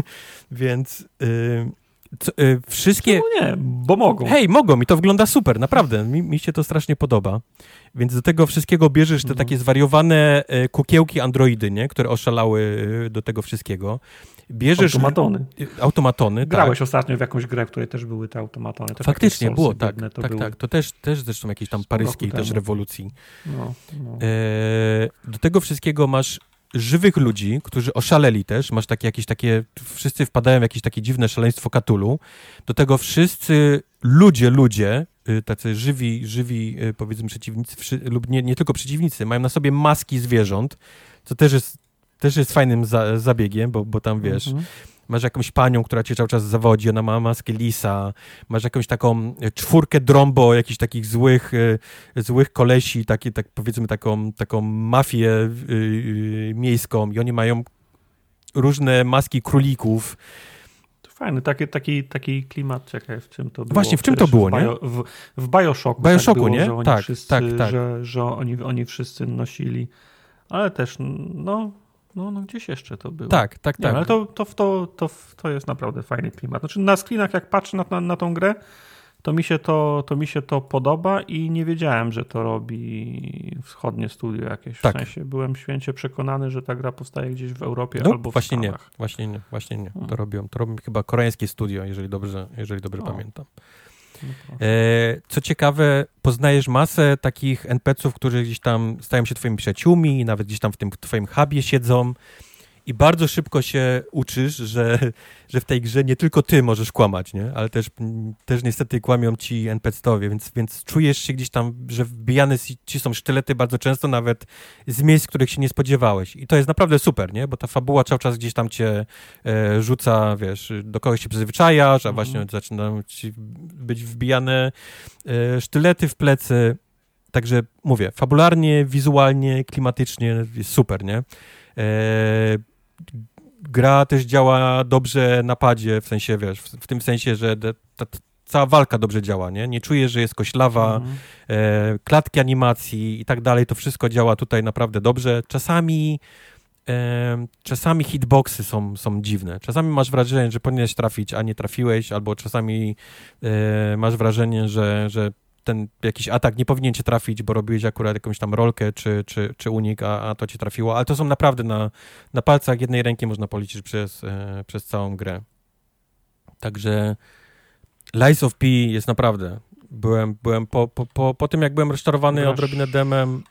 Więc y, co, y, wszystkie... Czemu nie? Bo mogą. Hej, mogą i to wygląda super, naprawdę. Mi, mi się to strasznie podoba. Więc do tego wszystkiego bierzesz te Mhm. takie zwariowane e, kukiełki androidy, nie? Które oszalały e, do tego wszystkiego. Bierzesz Automatony. e, automatony, tak. Grałeś ostatnio w jakąś grę, w której też były te automatony. To Faktycznie było, tak, biedne to tak, były. tak. To też, też zresztą jakiejś tam paryskiej też rewolucji. No, no. E, do tego wszystkiego masz żywych ludzi, którzy oszaleli też. Masz takie jakieś takie, wszyscy wpadają w jakieś takie dziwne szaleństwo Katulu. Do tego wszyscy ludzie, ludzie, y, tacy żywi, żywi y, powiedzmy przeciwnicy, lub nie, nie tylko przeciwnicy, mają na sobie maski zwierząt, co też jest, też jest fajnym za, zabiegiem, bo, bo tam wiesz, Mhm. Masz jakąś panią, która cię cały czas zawodzi, ona ma maskę lisa, masz jakąś taką e, czwórkę drombo, jakichś takich złych, e, złych kolesi, takie, tak powiedzmy taką, taką mafię y, y, miejską i oni mają różne maski królików. Fajny, taki, taki, taki klimat, czekaj, w czym to było? Właśnie, w czym to było, w nie? Bio, w, w Bioshocku, Bioshocku, tak było, nie? Że oni Tak, wszyscy, tak, tak. Że, że oni, oni wszyscy nosili, ale też, no, no, no gdzieś jeszcze to było. Tak, tak, Nie, tak. ale to, to, to, to, to jest naprawdę fajny klimat. Znaczy na screenach, jak patrzę na, na, na tą grę, to mi, się to, to mi się to podoba i nie wiedziałem, że to robi wschodnie studio jakieś. W Tak. sensie byłem święcie przekonany, że ta gra powstaje gdzieś w Europie No, albo w właśnie nie, Stanach. właśnie nie, właśnie nie. To Hmm. robią, to robią chyba koreańskie studio, jeżeli dobrze, jeżeli dobrze pamiętam. E, co ciekawe, poznajesz masę takich NPC-ów, którzy gdzieś tam stają się twoimi przyjaciółmi nawet gdzieś tam w tym twoim hubie siedzą i bardzo szybko się uczysz, że, że w tej grze nie tylko ty możesz kłamać, nie? Ale też, też niestety kłamią ci NPC-owie, więc, więc czujesz się gdzieś tam, że wbijane ci są sztylety bardzo często nawet z miejsc, których się nie spodziewałeś. I to jest naprawdę super, nie? Bo ta fabuła cały czas gdzieś tam cię e, rzuca, wiesz, do kogoś się przyzwyczajasz, a Mhm. właśnie zaczynają ci być wbijane e, sztylety w plecy. Także mówię, fabularnie, wizualnie, klimatycznie jest super, nie? E, gra też działa dobrze na padzie, w sensie, wiesz, w, w tym sensie, że ta, ta cała walka dobrze działa, nie? Nie czujesz, że jest koślawa, Mhm. e, klatki animacji i tak dalej, to wszystko działa tutaj naprawdę dobrze. Czasami e, czasami hitboxy są, są dziwne. Czasami masz wrażenie, że powinieneś trafić, a nie trafiłeś, albo czasami e, masz wrażenie, że, że ten jakiś atak nie powinien cię trafić, bo robiłeś akurat jakąś tam rolkę czy, czy, czy unik, a, a to ci trafiło, ale to są naprawdę na, na palcach jednej ręki można policzyć przez, e, przez całą grę. Także Lies of P jest naprawdę. Byłem, byłem po, po, po, po tym, jak byłem rozczarowany Grasz- odrobinę demem,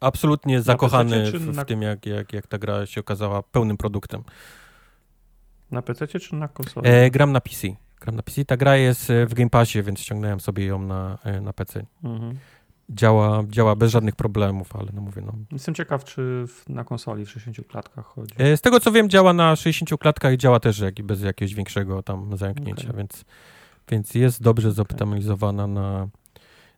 absolutnie zakochany w, w na- tym, jak, jak, jak ta gra się okazała pełnym produktem. Na PC czy na konsoli? E, gram na PC. Gram na PC. Ta gra jest e, w Game Passie, więc ściągnąłem sobie ją na, e, na PC. Mhm. Działa, działa bez żadnych problemów, ale no mówię, no. Jestem ciekaw, czy w, na konsoli w 60 klatkach chodzi. E, Z tego co wiem, działa na 60 klatkach i działa też jak, bez jakiegoś większego tam zająknięcia, Okej. więc, więc jest dobrze zoptymalizowana na,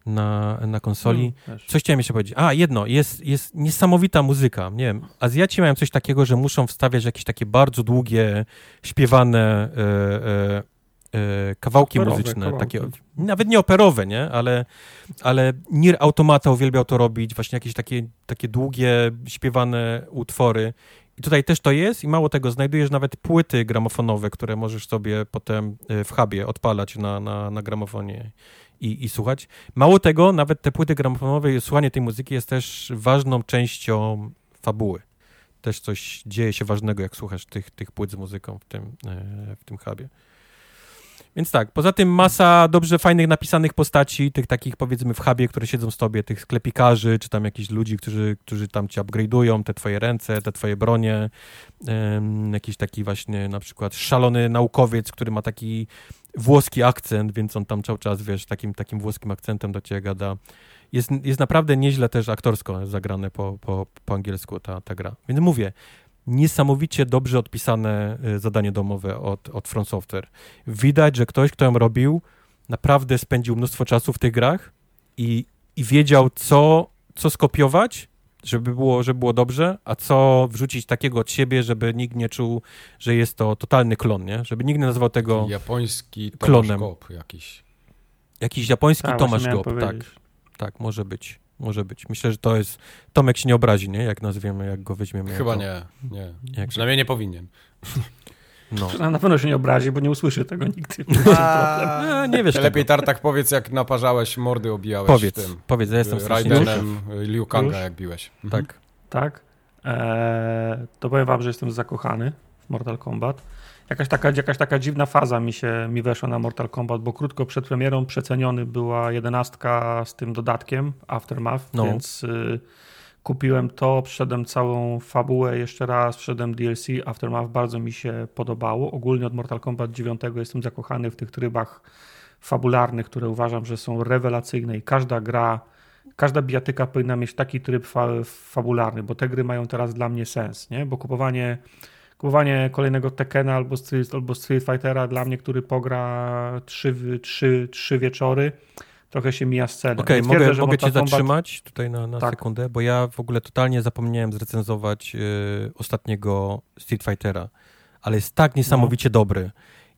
na, na konsoli. Hmm, też. Coś chciałem jeszcze powiedzieć. A, jedno, jest, jest niesamowita muzyka. Nie wiem, Azjaci mają coś takiego, że muszą wstawiać jakieś takie bardzo długie, śpiewane e, e, e, kawałki Operowe muzyczne. kawałki. Takie, nawet nie operowe, nie? Ale, ale Nier Automata uwielbiał to robić, właśnie jakieś takie, takie długie, śpiewane utwory. I tutaj też to jest i mało tego, znajdujesz nawet płyty gramofonowe, które możesz sobie potem e, w hubie odpalać na, na, na gramofonie i, i słuchać. Mało tego, nawet te płyty gramofonowe i słuchanie tej muzyki jest też ważną częścią fabuły. Też coś dzieje się ważnego, jak słuchasz tych, tych płyt z muzyką w tym, e, w tym hubie. Więc tak, poza tym masa dobrze fajnych napisanych postaci, tych takich powiedzmy w hubie, które siedzą z tobie, tych sklepikarzy, czy tam jakichś ludzi, którzy, którzy tam cię upgrade'ują, te twoje ręce, te twoje bronie, em, jakiś taki właśnie na przykład szalony naukowiec, który ma taki włoski akcent, więc on tam cały czas, wiesz, takim, takim włoskim akcentem do ciebie gada. Jest, jest naprawdę nieźle też aktorsko zagrane po, po, po angielsku ta, ta gra. Więc mówię, niesamowicie dobrze odpisane y, zadanie domowe od, od From Software. Widać, że ktoś, kto ją robił, naprawdę spędził mnóstwo czasu w tych grach i, i wiedział, co, co skopiować, żeby było, żeby było dobrze, a co wrzucić takiego od siebie, żeby nikt nie czuł, że jest to totalny klon, nie? Żeby nikt nie nazywał tego Japoński Tomasz klonem. Gop jakiś. jakiś japoński Tak, Tomasz Gop, tak. Tak, może być. Może być. Myślę, że to jest. Tomek się nie obrazi, nie? Jak nazwiemy, jak go weźmiemy. Chyba jako, nie, nie. Jak, Przynajmniej nie powinien. no. Na pewno się nie obrazi, bo nie usłyszy tego nigdy. A, nie wiesz. Lepiej tego. Tartak powiedz, jak naparzałeś, mordy obijałeś Powiedz, tym. powiedz, ja jestem y, Raidenem y, Liu Kanga, jak biłeś. Mhm. Tak. Tak. Eee, to powiem wam, że jestem zakochany w Mortal Kombat. Jakaś taka, jakaś taka dziwna faza mi się mi weszła na Mortal Kombat, bo krótko przed premierą przeceniony była jedenastka z tym dodatkiem Aftermath, No. więc y, kupiłem to, przeszedłem całą fabułę jeszcze raz, przeszedłem DLC Aftermath, bardzo mi się podobało. Ogólnie od Mortal Kombat 9 jestem zakochany w tych trybach fabularnych, które uważam, że są rewelacyjne i każda gra każda bijatyka powinna mieć taki tryb fa fabularny, bo te gry mają teraz dla mnie sens, nie? Bo kupowanie, kupowanie kolejnego Tekkena albo Street, albo Street Fightera dla mnie, który pogra trzy, trzy, trzy wieczory, trochę się mija z celem. Okej, twierdzę, mogę, mogę cię Kombat- zatrzymać tutaj na, na Tak. sekundę, bo ja w ogóle totalnie zapomniałem zrecenzować y, ostatniego Street Fightera, ale jest tak niesamowicie dobry.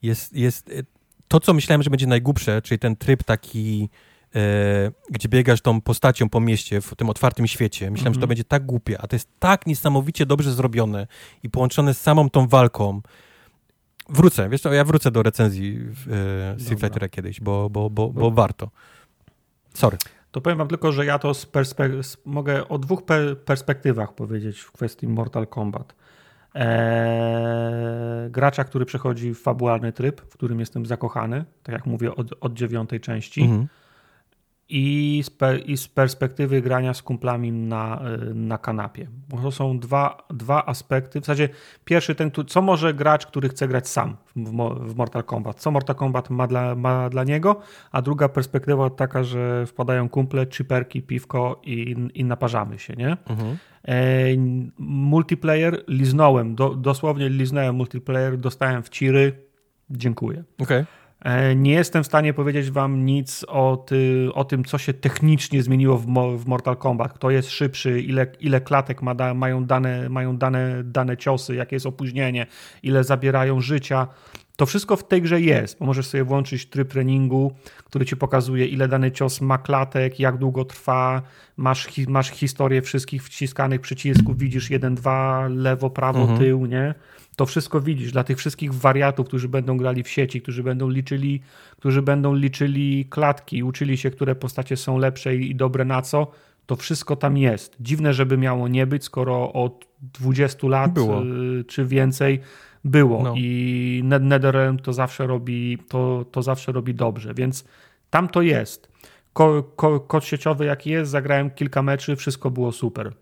Jest, jest y, to, co myślałem, że będzie najgłupsze, czyli ten tryb taki, e, gdzie biegasz tą postacią po mieście, w tym otwartym świecie. Myślałem, że to Mhm. będzie tak głupie, a to jest tak niesamowicie dobrze zrobione i połączone z samą tą walką. Wrócę, wiesz co, ja wrócę do recenzji e, Street Fightera kiedyś, bo, bo, bo, bo warto. Sorry. To powiem wam tylko, że ja to z perspek- mogę o dwóch per perspektywach powiedzieć w kwestii Mortal Kombat. Eee, gracza, który przechodzi w fabularny tryb, w którym jestem zakochany, tak jak mówię, od, od dziewiątej części. Mhm i z, per, i z perspektywy grania z kumplami na, na kanapie. Bo to są dwa, dwa aspekty. W zasadzie pierwszy ten, co może gracz, który chce grać sam w, w Mortal Kombat. Co Mortal Kombat ma dla, ma dla niego, a druga perspektywa taka, że wpadają kumple, chiperki, piwko i, i naparzamy się, nie? Mhm. E, multiplayer liznąłem, do, dosłownie liznąłem multiplayer, dostałem w ciry, dziękuję. Okay. E, nie jestem w stanie powiedzieć wam nic o, ty, o tym, co się technicznie zmieniło w, w, Mortal Kombat. Kto jest szybszy, ile, ile klatek ma da, mają, dane, mają dane, dane ciosy, jakie jest opóźnienie, ile zabierają życia. To wszystko w tej grze jest, bo możesz sobie włączyć tryb treningu, który ci pokazuje, ile dany cios ma klatek, jak długo trwa, masz, hi, masz historię wszystkich wciskanych przycisków, widzisz jeden, dwa, lewo, prawo, mhm. tył, nie? To wszystko widzisz dla tych wszystkich wariatów, którzy będą grali w sieci, którzy będą liczyli, którzy będą liczyli klatki, uczyli się, które postacie są lepsze i dobre na co. To wszystko tam jest. Dziwne, żeby miało nie być, skoro od 20 lat było. Y, czy więcej było no. i NetherRealm to zawsze robi to, to zawsze robi dobrze, więc tam to jest. Ko, ko, kod sieciowy jaki jest, zagrałem kilka meczy, wszystko było super.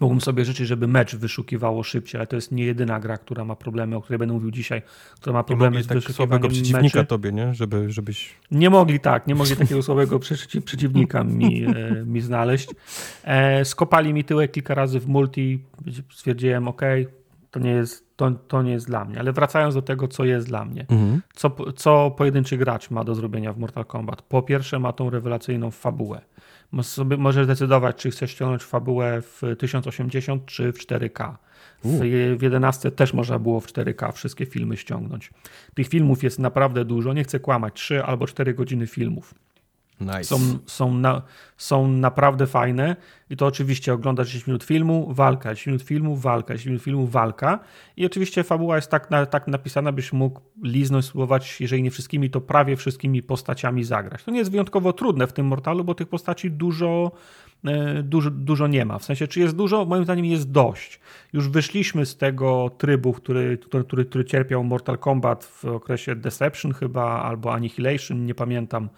Mógłbym sobie życzyć, żeby mecz wyszukiwało szybciej, ale to jest nie jedyna gra, która ma problemy, o której będę mówił dzisiaj, która ma problemy z tak wyszukiwaniem przeciwnika meczy. tobie, nie? Żeby, żebyś... Nie mogli tak, nie mogli takiego słabego przeciwnika mi, e, mi znaleźć. E, skopali mi tyłek kilka razy w multi, stwierdziłem, ok, to nie jest, to, to nie jest dla mnie. Ale wracając do tego, co jest dla mnie. Mhm. Co, co pojedynczy gracz ma do zrobienia w Mortal Kombat? Po pierwsze ma tą rewelacyjną fabułę sobie możesz decydować, czy chcesz ściągnąć fabułę w 1080 czy w 4K. W, w 11 też można było w 4K wszystkie filmy ściągnąć. Tych filmów jest naprawdę dużo, nie chcę kłamać, 3 albo 4 godziny filmów. Nice. Są, są, na, są naprawdę fajne i to oczywiście oglądasz 10 minut filmu, walka, 10 minut filmu, walka, 10 minut filmu, walka i oczywiście fabuła jest tak, na, tak napisana, byś mógł liznąć, spróbować, jeżeli nie wszystkimi, to prawie wszystkimi postaciami zagrać. To nie jest wyjątkowo trudne w tym Mortalu, bo tych postaci dużo, e, dużo, dużo nie ma. W sensie, czy jest dużo? Moim zdaniem jest dość. Już wyszliśmy z tego trybu, który, który, który cierpiał Mortal Kombat w okresie Deception chyba, albo Annihilation, nie pamiętam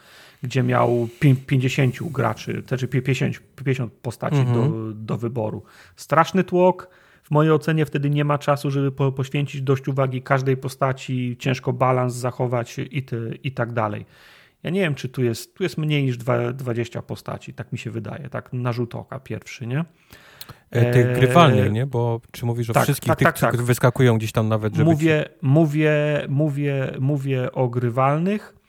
gdzie miał 50 graczy, znaczy 50, 50 postaci mhm. do, do wyboru. Straszny tłok. W mojej ocenie wtedy nie ma czasu, żeby po, poświęcić dość uwagi każdej postaci, ciężko balans zachować i, ty, i tak dalej. Ja nie wiem, czy tu jest, tu jest mniej niż 20 postaci, tak mi się wydaje, tak na rzut oka pierwszy, nie? E, tych grywalnych, nie? Bo czy mówisz o tak, wszystkich tak, tych, tak, tak. wyskakują gdzieś tam nawet, żeby... Mówię, ci... mówię, mówię, mówię o grywalnych, E,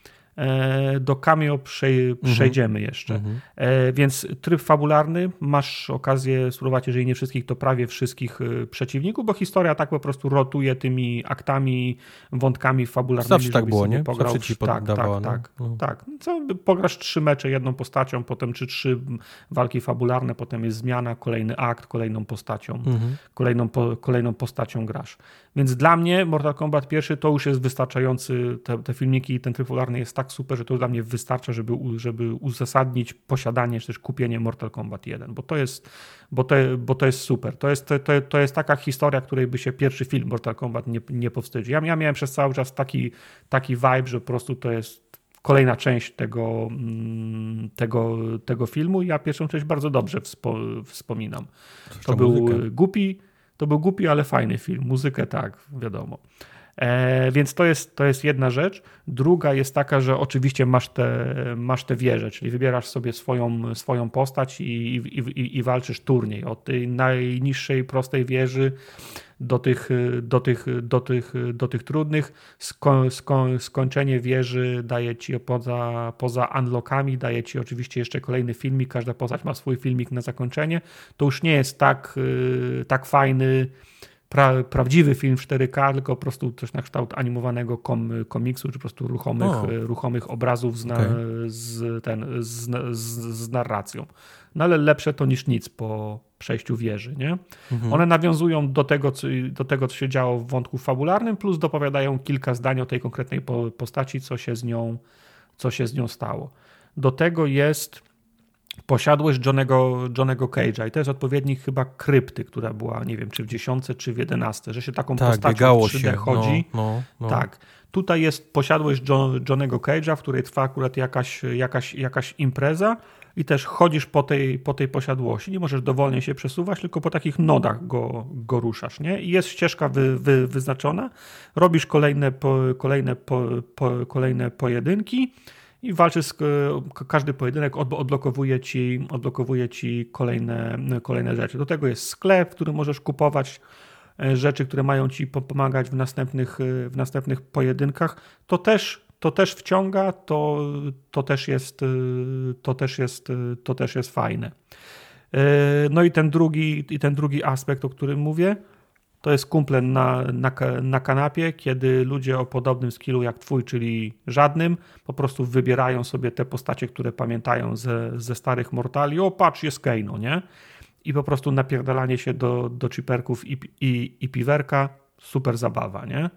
do cameo mhm. przejdziemy jeszcze. Mhm. E, więc tryb fabularny, masz okazję spróbować, jeżeli nie wszystkich, to prawie wszystkich e, przeciwników, bo historia tak po prostu rotuje tymi aktami, wątkami fabularnymi. Zawsze tak było, nie? Pograł, Zawsze ci tak, tak, no. tak, no. tak. Co, pograsz trzy mecze jedną postacią, potem czy trzy walki fabularne, potem jest zmiana, kolejny akt, kolejną postacią, mhm. kolejną, po, kolejną postacią grasz. Więc dla mnie Mortal Kombat pierwszy to już jest wystarczający, te, te filmiki i ten tryb fabularny jest tak super, że to dla mnie wystarcza, żeby, żeby uzasadnić posiadanie czy też kupienie Mortal Kombat 1, bo to jest, bo to, bo to jest super. To jest, to, to jest taka historia, której by się pierwszy film Mortal Kombat nie, nie powstydził. Ja, ja miałem przez cały czas taki, taki vibe, że po prostu to jest kolejna część tego, mm, tego, tego filmu. Ja pierwszą część bardzo dobrze wspo, wspominam. To był głupi, to był głupi, ale fajny film. Muzykę tak, wiadomo. E, więc to jest, to jest jedna rzecz. Druga jest taka, że oczywiście masz te, masz te wieże, czyli wybierasz sobie swoją, swoją postać i, i, i, i walczysz turniej. Od tej najniższej, prostej wieży do tych, do tych, do tych, do tych trudnych. Sko, sko, skończenie wieży daje ci poza, poza unlockami, daje ci oczywiście jeszcze kolejny filmik. Każda postać ma swój filmik na zakończenie. To już nie jest tak, y, tak fajny pra, prawdziwy film w 4K, tylko po prostu coś na kształt animowanego kom, komiksu, czy po prostu ruchomych, ruchomych obrazów z, na, okay. z, ten, z, z, z, narracją. No ale lepsze to niż nic po, przejściu wieży. Nie? Mhm. One nawiązują do tego, co, do tego, co się działo w wątku fabularnym, plus dopowiadają kilka zdań o tej konkretnej postaci, co się z nią, co się z nią stało. Do tego jest posiadłość Johnego, Johnego Cage'a i to jest odpowiednik chyba krypty, która była, nie wiem, czy w dziesiątce, czy w jedenastce, że się taką tak, postacią 3D się. chodzi. No, no, no. Tak. Tutaj jest posiadłość John, Johnego Cage'a, w której trwa akurat jakaś, jakaś, jakaś impreza i też chodzisz po tej, po tej posiadłości. Nie możesz dowolnie się przesuwać, tylko po takich nodach go, go ruszasz. Nie? I jest ścieżka wy, wy, wyznaczona, robisz kolejne, po, kolejne, po, po, kolejne pojedynki i walczysz, każdy pojedynek odblokowuje ci, odblokowuje ci kolejne, kolejne rzeczy. Do tego jest sklep, w którym możesz kupować e, rzeczy, które mają ci pomagać w następnych, e, w następnych pojedynkach. To też, to też wciąga, to, to, też jest, e, to, też jest, to też jest fajne. No i ten drugi, i ten drugi aspekt, o którym mówię, to jest kumple na, na, na kanapie, kiedy ludzie o podobnym skillu jak twój, czyli żadnym, po prostu wybierają sobie te postacie, które pamiętają ze, ze starych Mortali. O, patrz, jest Keino, nie? I po prostu napierdalanie się do, do chiperków i, i, i piwerka, super zabawa, nie?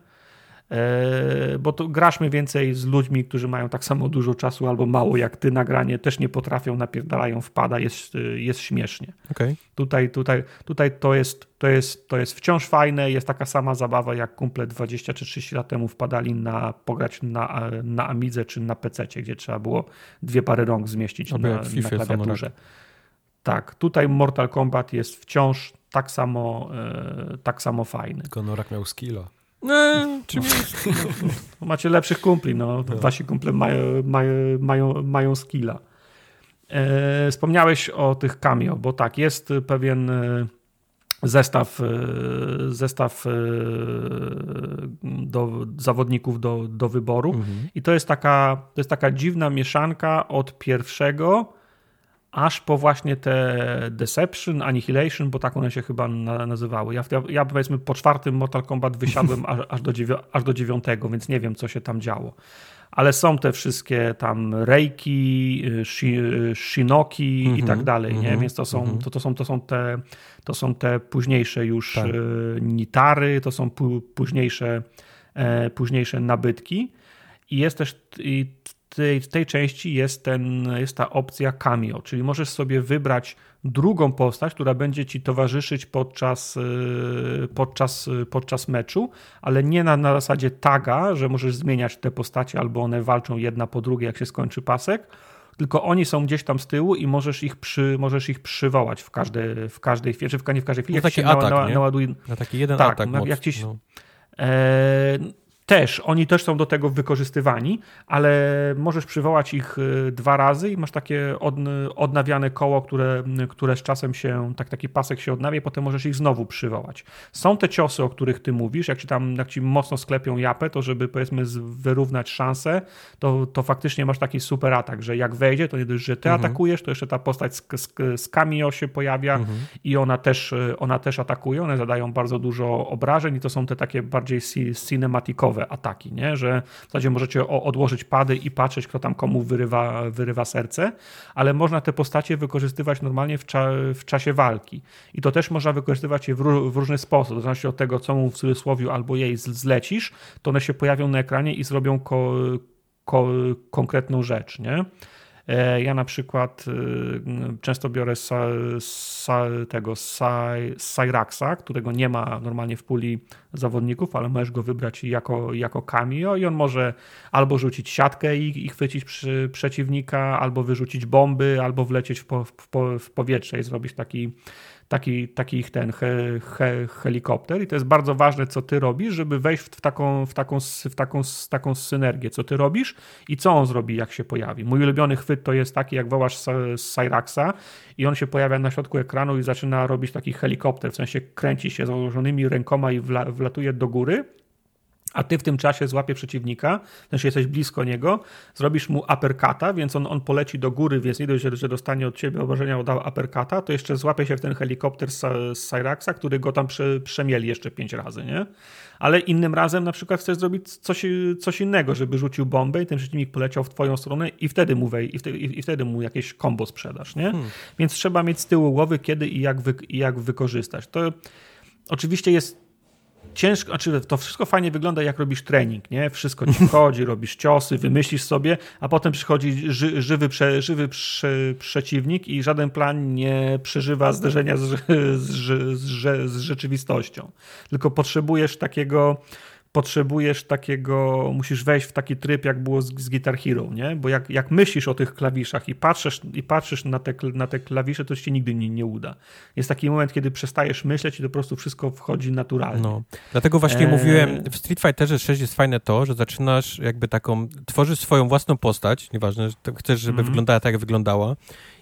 E, bo to grasz mniej więcej z ludźmi, którzy mają tak samo dużo czasu albo mało jak ty nagranie, też nie potrafią, napierdalają, wpada, jest, jest śmiesznie. Okay. Tutaj, tutaj, tutaj to, jest, to, jest, to jest wciąż fajne, jest taka sama zabawa jak kumple 20 czy 30 lat temu wpadali na pograć na, na Amidze czy na PC, gdzie trzeba było dwie pary rąk zmieścić na, na klawiaturze. Tak, tutaj Mortal Kombat jest wciąż tak samo, e, tak samo fajny. Konorak miał skilla. No, czym no, macie lepszych kumpli, no. no. Wasi kumple mają, mają, mają, mają skilla. E, wspomniałeś o tych cameo, bo tak, jest pewien e, zestaw, e, zestaw e, do zawodników do, do wyboru mhm. i to jest, taka, to jest taka dziwna mieszanka od pierwszego aż po właśnie te Deception, Annihilation, bo tak one się chyba nazywały. Ja, ja, ja powiedzmy po czwartym Mortal Kombat wysiadłem aż, aż, do aż do dziewiątego, więc nie wiem, co się tam działo. Ale są te wszystkie tam Reiki, Shinoki mm -hmm, i tak mhm, dalej, mm -hmm, nie? Mhm, więc to są, mm -hmm. to, to, są, to, są te, to są te późniejsze już tak. E, Nitary, to są późniejsze, e, późniejsze nabytki. I jest też i tej, w tej części jest, ten, jest ta opcja cameo, czyli możesz sobie wybrać drugą postać, która będzie ci towarzyszyć podczas, y, podczas, podczas meczu, ale nie na, na zasadzie taga, że możesz zmieniać te postacie albo one walczą jedna po drugiej, jak się skończy pasek, tylko oni są gdzieś tam z tyłu i możesz ich, przy, możesz ich przywołać w, każde, w każdej chwili, czy w, nie w każdej chwili. No taki atak, na, na, na, na taki jeden tak, atak. Jak ci, no. e, też, oni też są do tego wykorzystywani, ale możesz przywołać ich y, dwa razy i masz takie od, odnawiane koło, które, które z czasem się, tak taki pasek się odnawia potem możesz ich znowu przywołać. Są te ciosy, o których ty mówisz, jak ci tam, jak ci mocno sklepią japę, to żeby powiedzmy wyrównać szanse, to, to faktycznie masz taki super atak, że jak wejdzie, to nie dość, że ty mhm. atakujesz, to jeszcze ta postać z, z, z cameo się pojawia mhm. i ona też, ona też atakuje, one zadają bardzo dużo obrażeń i to są te takie bardziej cinematikowe ataki, nie? że w zasadzie możecie odłożyć pady i patrzeć, kto tam komu wyrywa, wyrywa serce, ale można te postacie wykorzystywać normalnie w, cza w czasie walki. I to też można wykorzystywać je w, w różny sposób. To znaczy od tego, co mu w cudzysłowie albo jej zlecisz, to one się pojawią na ekranie i zrobią ko ko konkretną rzecz. Nie? E, ja na przykład y, często biorę sa, sa, tego Cyraxa, którego nie ma normalnie w puli zawodników, ale możesz go wybrać jako, jako cameo i on może albo rzucić siatkę i, i chwycić przy, przeciwnika, albo wyrzucić bomby, albo wlecieć w, po, w, w powietrze i zrobić taki taki, taki ich ten he, he, helikopter. I to jest bardzo ważne, co ty robisz, żeby wejść w taką, w, taką, w, taką, w taką synergię, co ty robisz i co on zrobi, jak się pojawi. Mój ulubiony chwyt to jest taki, jak wołasz Cyraxa i on się pojawia na środku ekranu i zaczyna robić taki helikopter, w sensie kręci się założonymi rękoma i wla, wlatuje do góry a ty w tym czasie złapie przeciwnika, w sensie jesteś blisko niego, zrobisz mu uppercuta, więc on, on poleci do góry, więc nie dość, że, dostanie od ciebie obrażenia od uppercuta, to jeszcze złapie się w ten helikopter z, z Cyraxa, który go tam prze, przemieli jeszcze pięć razy, nie? Ale innym razem na przykład chcesz zrobić coś, coś innego, żeby rzucił bombę i ten przeciwnik poleciał w twoją stronę i wtedy mu, wej, i wtedy, i wtedy mu jakieś kombo sprzedasz, nie? Hmm. Więc trzeba mieć z tyłu głowy, kiedy i jak, wy, i jak wykorzystać. To oczywiście jest ciężko, znaczy to wszystko fajnie wygląda, jak robisz trening, nie? Wszystko ci wchodzi, robisz ciosy, wymyślisz sobie, a potem przychodzi ży, żywy, prze, żywy prze, przeciwnik i żaden plan nie przeżywa zderzenia z, z, z, z rzeczywistością. Tylko potrzebujesz takiego potrzebujesz takiego, musisz wejść w taki tryb, jak było z, z Guitar Hero, nie? Bo jak, jak myślisz o tych klawiszach i patrzysz, i patrzysz na, te, na te klawisze, to ci nigdy nie, nie uda. Jest taki moment, kiedy przestajesz myśleć i to po prostu wszystko wchodzi naturalnie. No, dlatego właśnie e... mówiłem, w Street Fighterze 6 jest fajne to, że zaczynasz jakby taką, tworzysz swoją własną postać, nieważne, chcesz, żeby mm wyglądała tak, jak wyglądała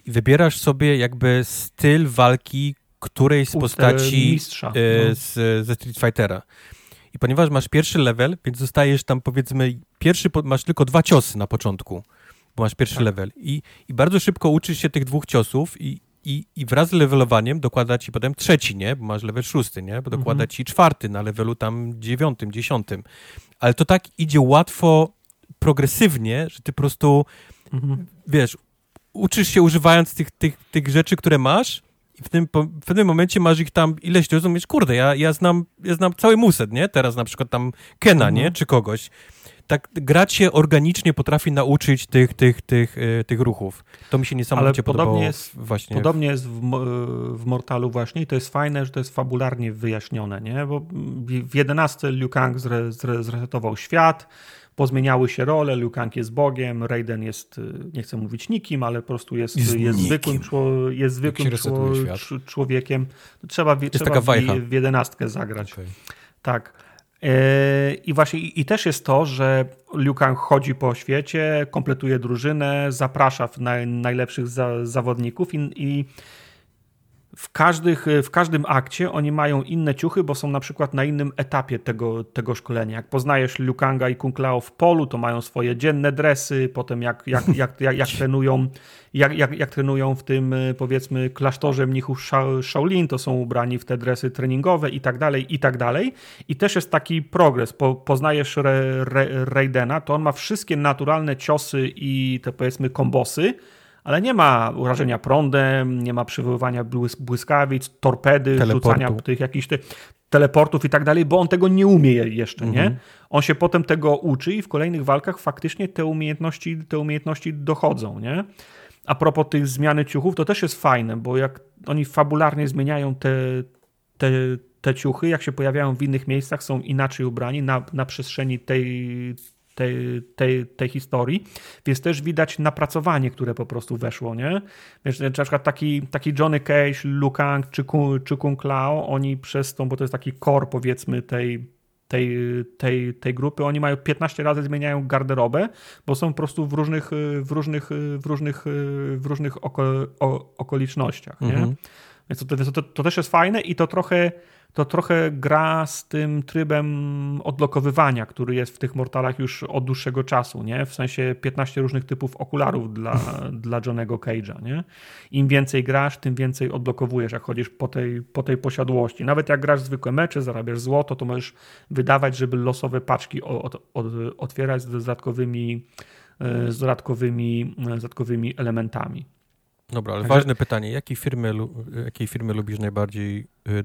i wybierasz sobie jakby styl walki którejś z postaci mistrza, e, no. z, ze Street Fightera. I ponieważ masz pierwszy level, więc zostajesz tam powiedzmy, pierwszy, masz tylko dwa ciosy na początku, bo masz pierwszy tak. level. I, I bardzo szybko uczysz się tych dwóch ciosów i, i, i wraz z levelowaniem dokłada ci potem trzeci, nie? Bo masz level szósty, nie? Bo dokłada mhm. ci czwarty na levelu tam dziewiątym, dziesiątym. Ale to tak idzie łatwo, progresywnie, że ty po prostu, mhm. wiesz, uczysz się używając tych, tych, tych rzeczy, które masz i w tym, w pewnym momencie masz ich tam ileś, to rozumiesz, kurde, ja, ja, znam, ja znam cały muset, nie? Teraz na przykład tam Kena, mhm. nie? Czy kogoś. Tak grać się organicznie potrafi nauczyć tych, tych, tych, yy, tych ruchów. To mi się niesamowicie Ale podobnie jest, właśnie. Podobnie jest w, w Mortalu właśnie i to jest fajne, że to jest fabularnie wyjaśnione, nie? Bo w 11 Liu Kang zre, zre, zresetował świat, pozmieniały się role, Liu Kang jest Bogiem, Raiden jest, y, nie chcę mówić nikim, ale po prostu jest, jest, jest zwykłym, jest zwykłym człowiekiem. Trzeba, jest trzeba w, w jedenastkę zagrać. Okay. Tak. E, I właśnie i też jest to, że Liu Kang chodzi po świecie, kompletuje drużynę, zaprasza najlepszych zawodników i, i w, każdych, w każdym akcie oni mają inne ciuchy, bo są na przykład na innym etapie tego, tego szkolenia. Jak poznajesz Liu Kanga i Kung Lao w polu, to mają swoje dzienne dresy, potem jak, jak, jak, jak, jak trenują jak, jak, jak trenują w tym powiedzmy klasztorze mnichów Shaolin, to są ubrani w te dresy treningowe i tak dalej, i tak dalej. I też jest taki progres. Po, poznajesz Re, Re, Raidena, to on ma wszystkie naturalne ciosy i te powiedzmy kombosy, ale nie ma urażenia prądem, nie ma przywoływania błyskawic, torpedy, Teleportu. rzucania tych jakichś tych teleportów i tak dalej, bo on tego nie umie jeszcze, mhm. nie? On się potem tego uczy i w kolejnych walkach faktycznie te umiejętności, te umiejętności dochodzą, nie? A propos tych zmiany ciuchów, to też jest fajne, bo jak oni fabularnie zmieniają te, te, te ciuchy, jak się pojawiają w innych miejscach, są inaczej ubrani na, na przestrzeni tej, tej, tej, tej historii, więc też widać napracowanie, które po prostu weszło, nie? Wiesz, na przykład taki, taki Johnny Cage, Liu Kang czy, czy Kung Lao, oni przez tą, bo to jest taki core powiedzmy tej, tej, tej, tej grupy, oni mają 15 razy zmieniają garderobę, bo są po prostu w różnych, w różnych, w różnych, w różnych oko, o, okolicznościach, nie? Mhm. Więc to, to, to, też jest fajne i to trochę to trochę gra z tym trybem odlokowywania, który jest w tych Mortalach już od dłuższego czasu, nie? W sensie 15 różnych typów okularów dla, dla Johnego Cage'a, nie? Im więcej grasz, tym więcej odblokowujesz, jak chodzisz po tej, po tej posiadłości. Nawet jak grasz zwykłe mecze, zarabiasz złoto, to możesz wydawać, żeby losowe paczki od, od, otwierać z dodatkowymi, e, z dodatkowymi, z dodatkowymi elementami. Dobra, ale Także... ważne pytanie. Jakiej firmy, jakiej firmy lubisz najbardziej y,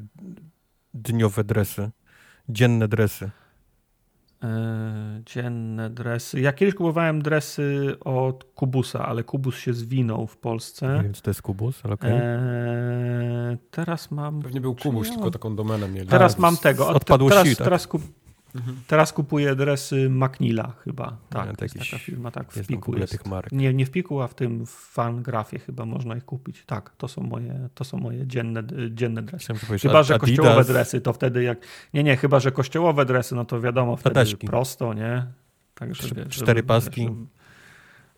dniowe dresy, dzienne dresy? E, dzienne dresy. Ja kiedyś kupowałem dresy od Kubusa, ale Kubus się zwinął w Polsce. Nie wiem, co to jest Kubus, ale okay. E, teraz mam... Pewnie był Kubus, ja... tylko taką domenę mieli. Teraz mam tego. Odpadłości, teraz, tak? teraz, kup... Mhm. Teraz kupuję dresy Macnilla chyba. Tak, nie, to jest taka firma, tak, w Piku jest. Tych marek. Nie, nie w Piku, a w tym Fangrafie chyba można ich kupić. Tak, to są moje, to są moje dzienne, dzienne dresy. Chyba, że Adidas. kościołowe dresy, to wtedy jak... Nie, nie, chyba, że kościołowe dresy, no to wiadomo, wtedy prosto, nie? Także, Cztery żeby, paski. Żeby...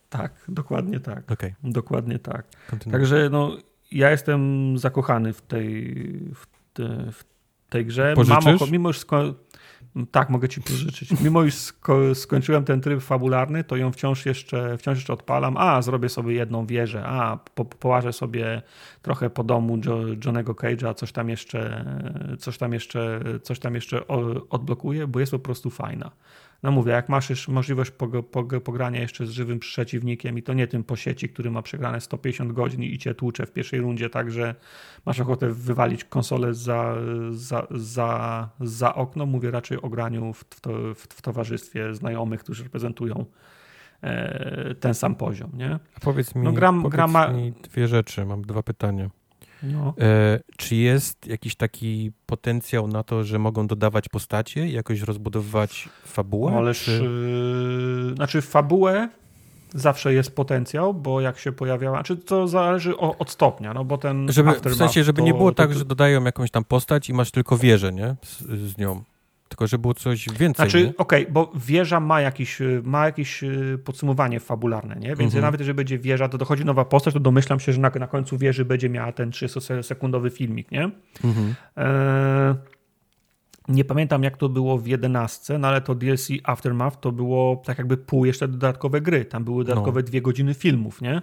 Tak, dokładnie tak. Okay. Dokładnie tak. Także no, ja jestem zakochany w tej, w, te, w tej grze. Pożyczysz? Mamo, mimo już sko- tak, mogę ci pożyczyć. Mimo już sko- skończyłem ten tryb fabularny, to ją wciąż jeszcze, wciąż jeszcze odpalam. A, zrobię sobie jedną wieżę. A, po, połażę sobie trochę po domu jo, Johnego Cage'a, coś tam jeszcze, coś tam jeszcze, coś tam jeszcze odblokuję, bo jest po prostu fajna. No mówię, jak masz już możliwość pog- pog- pogrania jeszcze z żywym przeciwnikiem i to nie tym po sieci, który ma przegrane 150 godzin i cię tłucze w pierwszej rundzie, także masz ochotę wywalić konsolę za, za, za, za okno, mówię raczej o graniu w, w, to, w, w towarzystwie znajomych, którzy reprezentują e, ten sam poziom, nie? A powiedz mi, No, gram- powiedz gra ma- mi dwie rzeczy, mam dwa pytania. No. E, czy jest jakiś taki potencjał na to, że mogą dodawać postacie i jakoś rozbudowywać fabułę? Ależ, czy... yy, znaczy fabułę zawsze jest potencjał, bo jak się pojawiała, znaczy to zależy o, od stopnia, no bo ten Żeby, w sensie, żeby to, nie było to, tak, że dodają jakąś tam postać i masz tylko wieżę, nie? Z, z nią. Tylko, żeby było coś więcej, Znaczy, okej, bo wieża ma jakieś, y, ma jakieś y, podsumowanie fabularne, nie? Więc Mhm. nawet jeżeli będzie wieża, to dochodzi nowa postać, to domyślam się, że na, na końcu wieży będzie miała ten 30-sekundowy filmik, nie? Mhm. Eee, nie pamiętam jak to było w 11, no ale to DLC Aftermath to było tak jakby pół jeszcze dodatkowe gry. Tam były dodatkowe dwie godziny filmów, nie?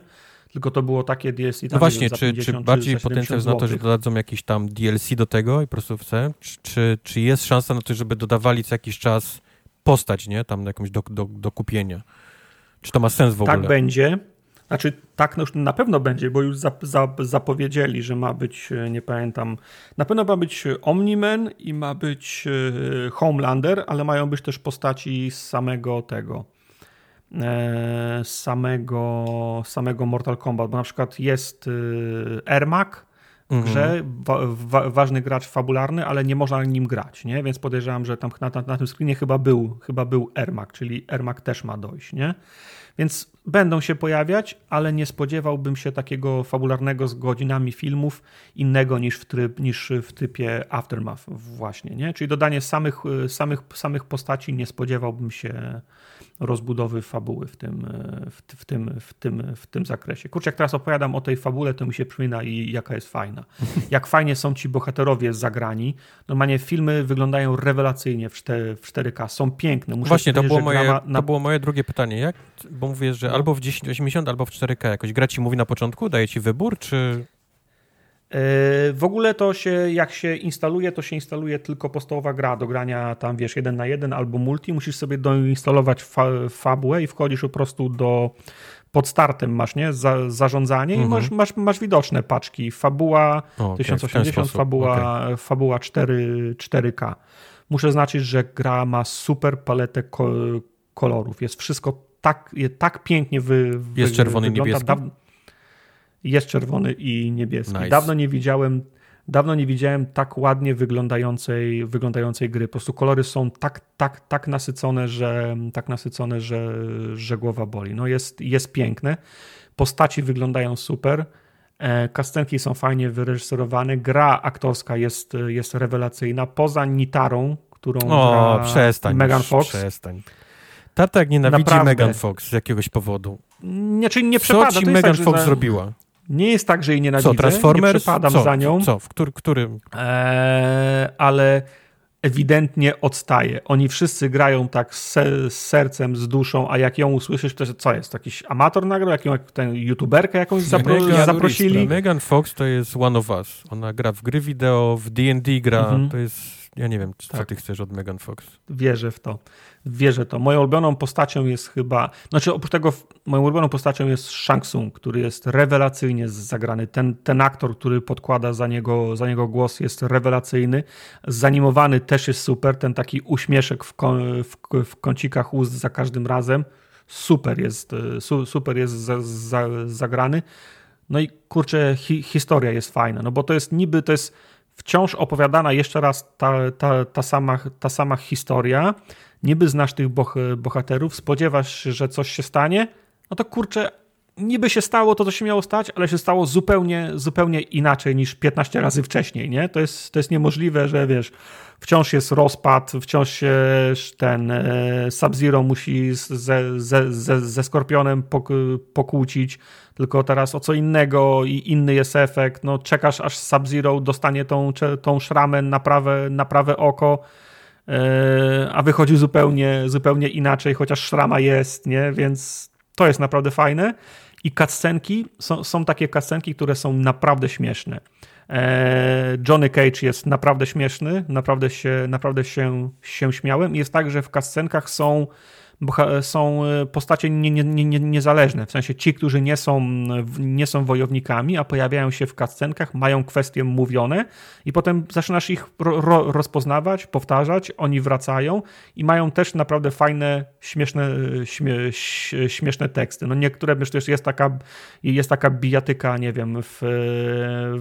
Tylko to było takie DLC. No właśnie, czy, 50 czy bardziej za 70 potencjał jest na to, że dodadzą jakiś tam DLC do tego i po prostu chce? Czy, czy, czy jest szansa na to, żeby dodawali co jakiś czas postać, nie? Tam jakąś do, do, do kupienia? Czy to ma sens w ogóle? Tak będzie. Znaczy, tak no już na pewno będzie, bo już zap, zap, zapowiedzieli, że ma być, e, nie pamiętam, na pewno ma być Omni-Man i ma być e, Homelander, ale mają być też postaci z samego tego, e, samego, samego Mortal Kombat, bo na przykład jest e, Ermac w Mhm. grze, wa, wa, ważny gracz fabularny, ale nie można nim grać, nie? Więc podejrzewam, że tam na, na, na tym screenie chyba był, chyba był Ermac, czyli Ermac też ma dojść, nie? Więc będą się pojawiać, ale nie spodziewałbym się takiego fabularnego z godzinami filmów innego niż w, tryb, niż w typie Aftermath właśnie, nie? Czyli dodanie samych, samych, samych postaci nie spodziewałbym się rozbudowy fabuły w tym, w, w, tym, w, tym, w tym zakresie. Kurczę, jak teraz opowiadam o tej fabule, to mi się przypomina i jaka jest fajna. Jak fajnie są ci bohaterowie zagrani. Normalnie filmy wyglądają rewelacyjnie w 4, w 4K, są piękne. Muszę Właśnie, to było, moje, na- to było moje drugie pytanie. Jak, bo mówisz, że No. albo w 1080, albo w 4K jakoś. Gra ci mówi na początku, daje ci wybór, czy... Yy, W ogóle to się, jak się instaluje, to się instaluje tylko podstawowa gra do grania tam, wiesz, jeden na jeden albo multi. Musisz sobie doinstalować fa fabułę i wchodzisz po prostu do pod startem masz, nie? Za, zarządzanie Mhm. i masz, masz, masz widoczne paczki. Fabuła O, okej, w ten 1080, sposób, fabuła, fabuła 4, 4K. Muszę znaczyć, że gra ma super paletę ko kolorów. Jest wszystko tak, tak pięknie wy, wy, Jest czerwony i niebieski? Jest czerwony i niebieski. Nice. Dawno nie widziałem dawno nie widziałem tak ładnie wyglądającej, wyglądającej gry. Po prostu kolory są tak, tak, tak nasycone, że tak nasycone, że, że głowa boli. No jest, jest piękne. Postaci wyglądają super. E, Kastenki są fajnie wyreżyserowane. Gra aktorska jest, jest rewelacyjna. Poza Nitarą, którą O, gra przestań. Megan Fox. Przestań. Tata jak nienawidzi Naprawdę. Megan Fox z jakiegoś powodu. Nie, czyli nie Co przepada. ci to jest Megan tak, Fox zrobiła? Nie jest tak, że jej nienawidzę. Co, Transformers? Nie przepadam co, za nią. Co, w który, którym? Eee, ale ewidentnie odstaje. Oni wszyscy grają tak z, se- z sercem, z duszą, a jak ją usłyszysz, to co jest? Jakiś amator nagrał? Jaką, jak tę youtuberkę jakąś zapro, Megan- zaprosili? Megan Fox to jest one of us. Ona gra w gry wideo, w D&D gra. Mhm. To jest... Ja nie wiem, co Tak. ty chcesz od Megan Fox. Wierzę w to. Wierzę to. Moją ulubioną postacią jest chyba, znaczy oprócz tego moją ulubioną postacią jest Shang Tsung, który jest rewelacyjnie zagrany. Ten, ten aktor, który podkłada za niego, za niego głos jest rewelacyjny. Zanimowany też jest super. Ten taki uśmieszek w, w, w kącikach ust za każdym razem. Super jest, e, su, super jest za, za, zagrany. No i kurczę, hi, historia jest fajna, no bo to jest niby, to jest wciąż opowiadana jeszcze raz ta, ta, ta, sama, ta sama historia. Niby znasz tych boh, bohaterów, spodziewasz się, że coś się stanie, no to kurczę, niby się stało to, co się miało stać, ale się stało zupełnie, zupełnie inaczej niż 15 razy wcześniej, nie? To jest, to jest niemożliwe, że wiesz, wciąż jest rozpad, wciąż się ten e, Sub-Zero musi ze, ze, ze, ze Skorpionem pokłócić, tylko teraz o co innego i inny jest efekt. No, czekasz aż Sub-Zero dostanie tą, tą szramę na prawe, na prawe oko, a wychodzi zupełnie, zupełnie inaczej, chociaż szrama jest, nie? Więc to jest naprawdę fajne. I cutscenki, są, są takie cutscenki, które są naprawdę śmieszne. E, Johnny Cage jest naprawdę śmieszny, naprawdę się, naprawdę się, się śmiałem. Jest tak, że w cutscenkach są są e, postacie nie, nie, nie, niezależne, w sensie ci, którzy nie są, nie są wojownikami, a pojawiają się w cutscenkach, mają kwestie mówione i potem zaczynasz ich ro, rozpoznawać, powtarzać, oni wracają i mają też naprawdę fajne, śmieszne, śmie, śmieszne teksty. No niektóre, myślę, że jest taka, jest taka bijatyka, nie wiem, w,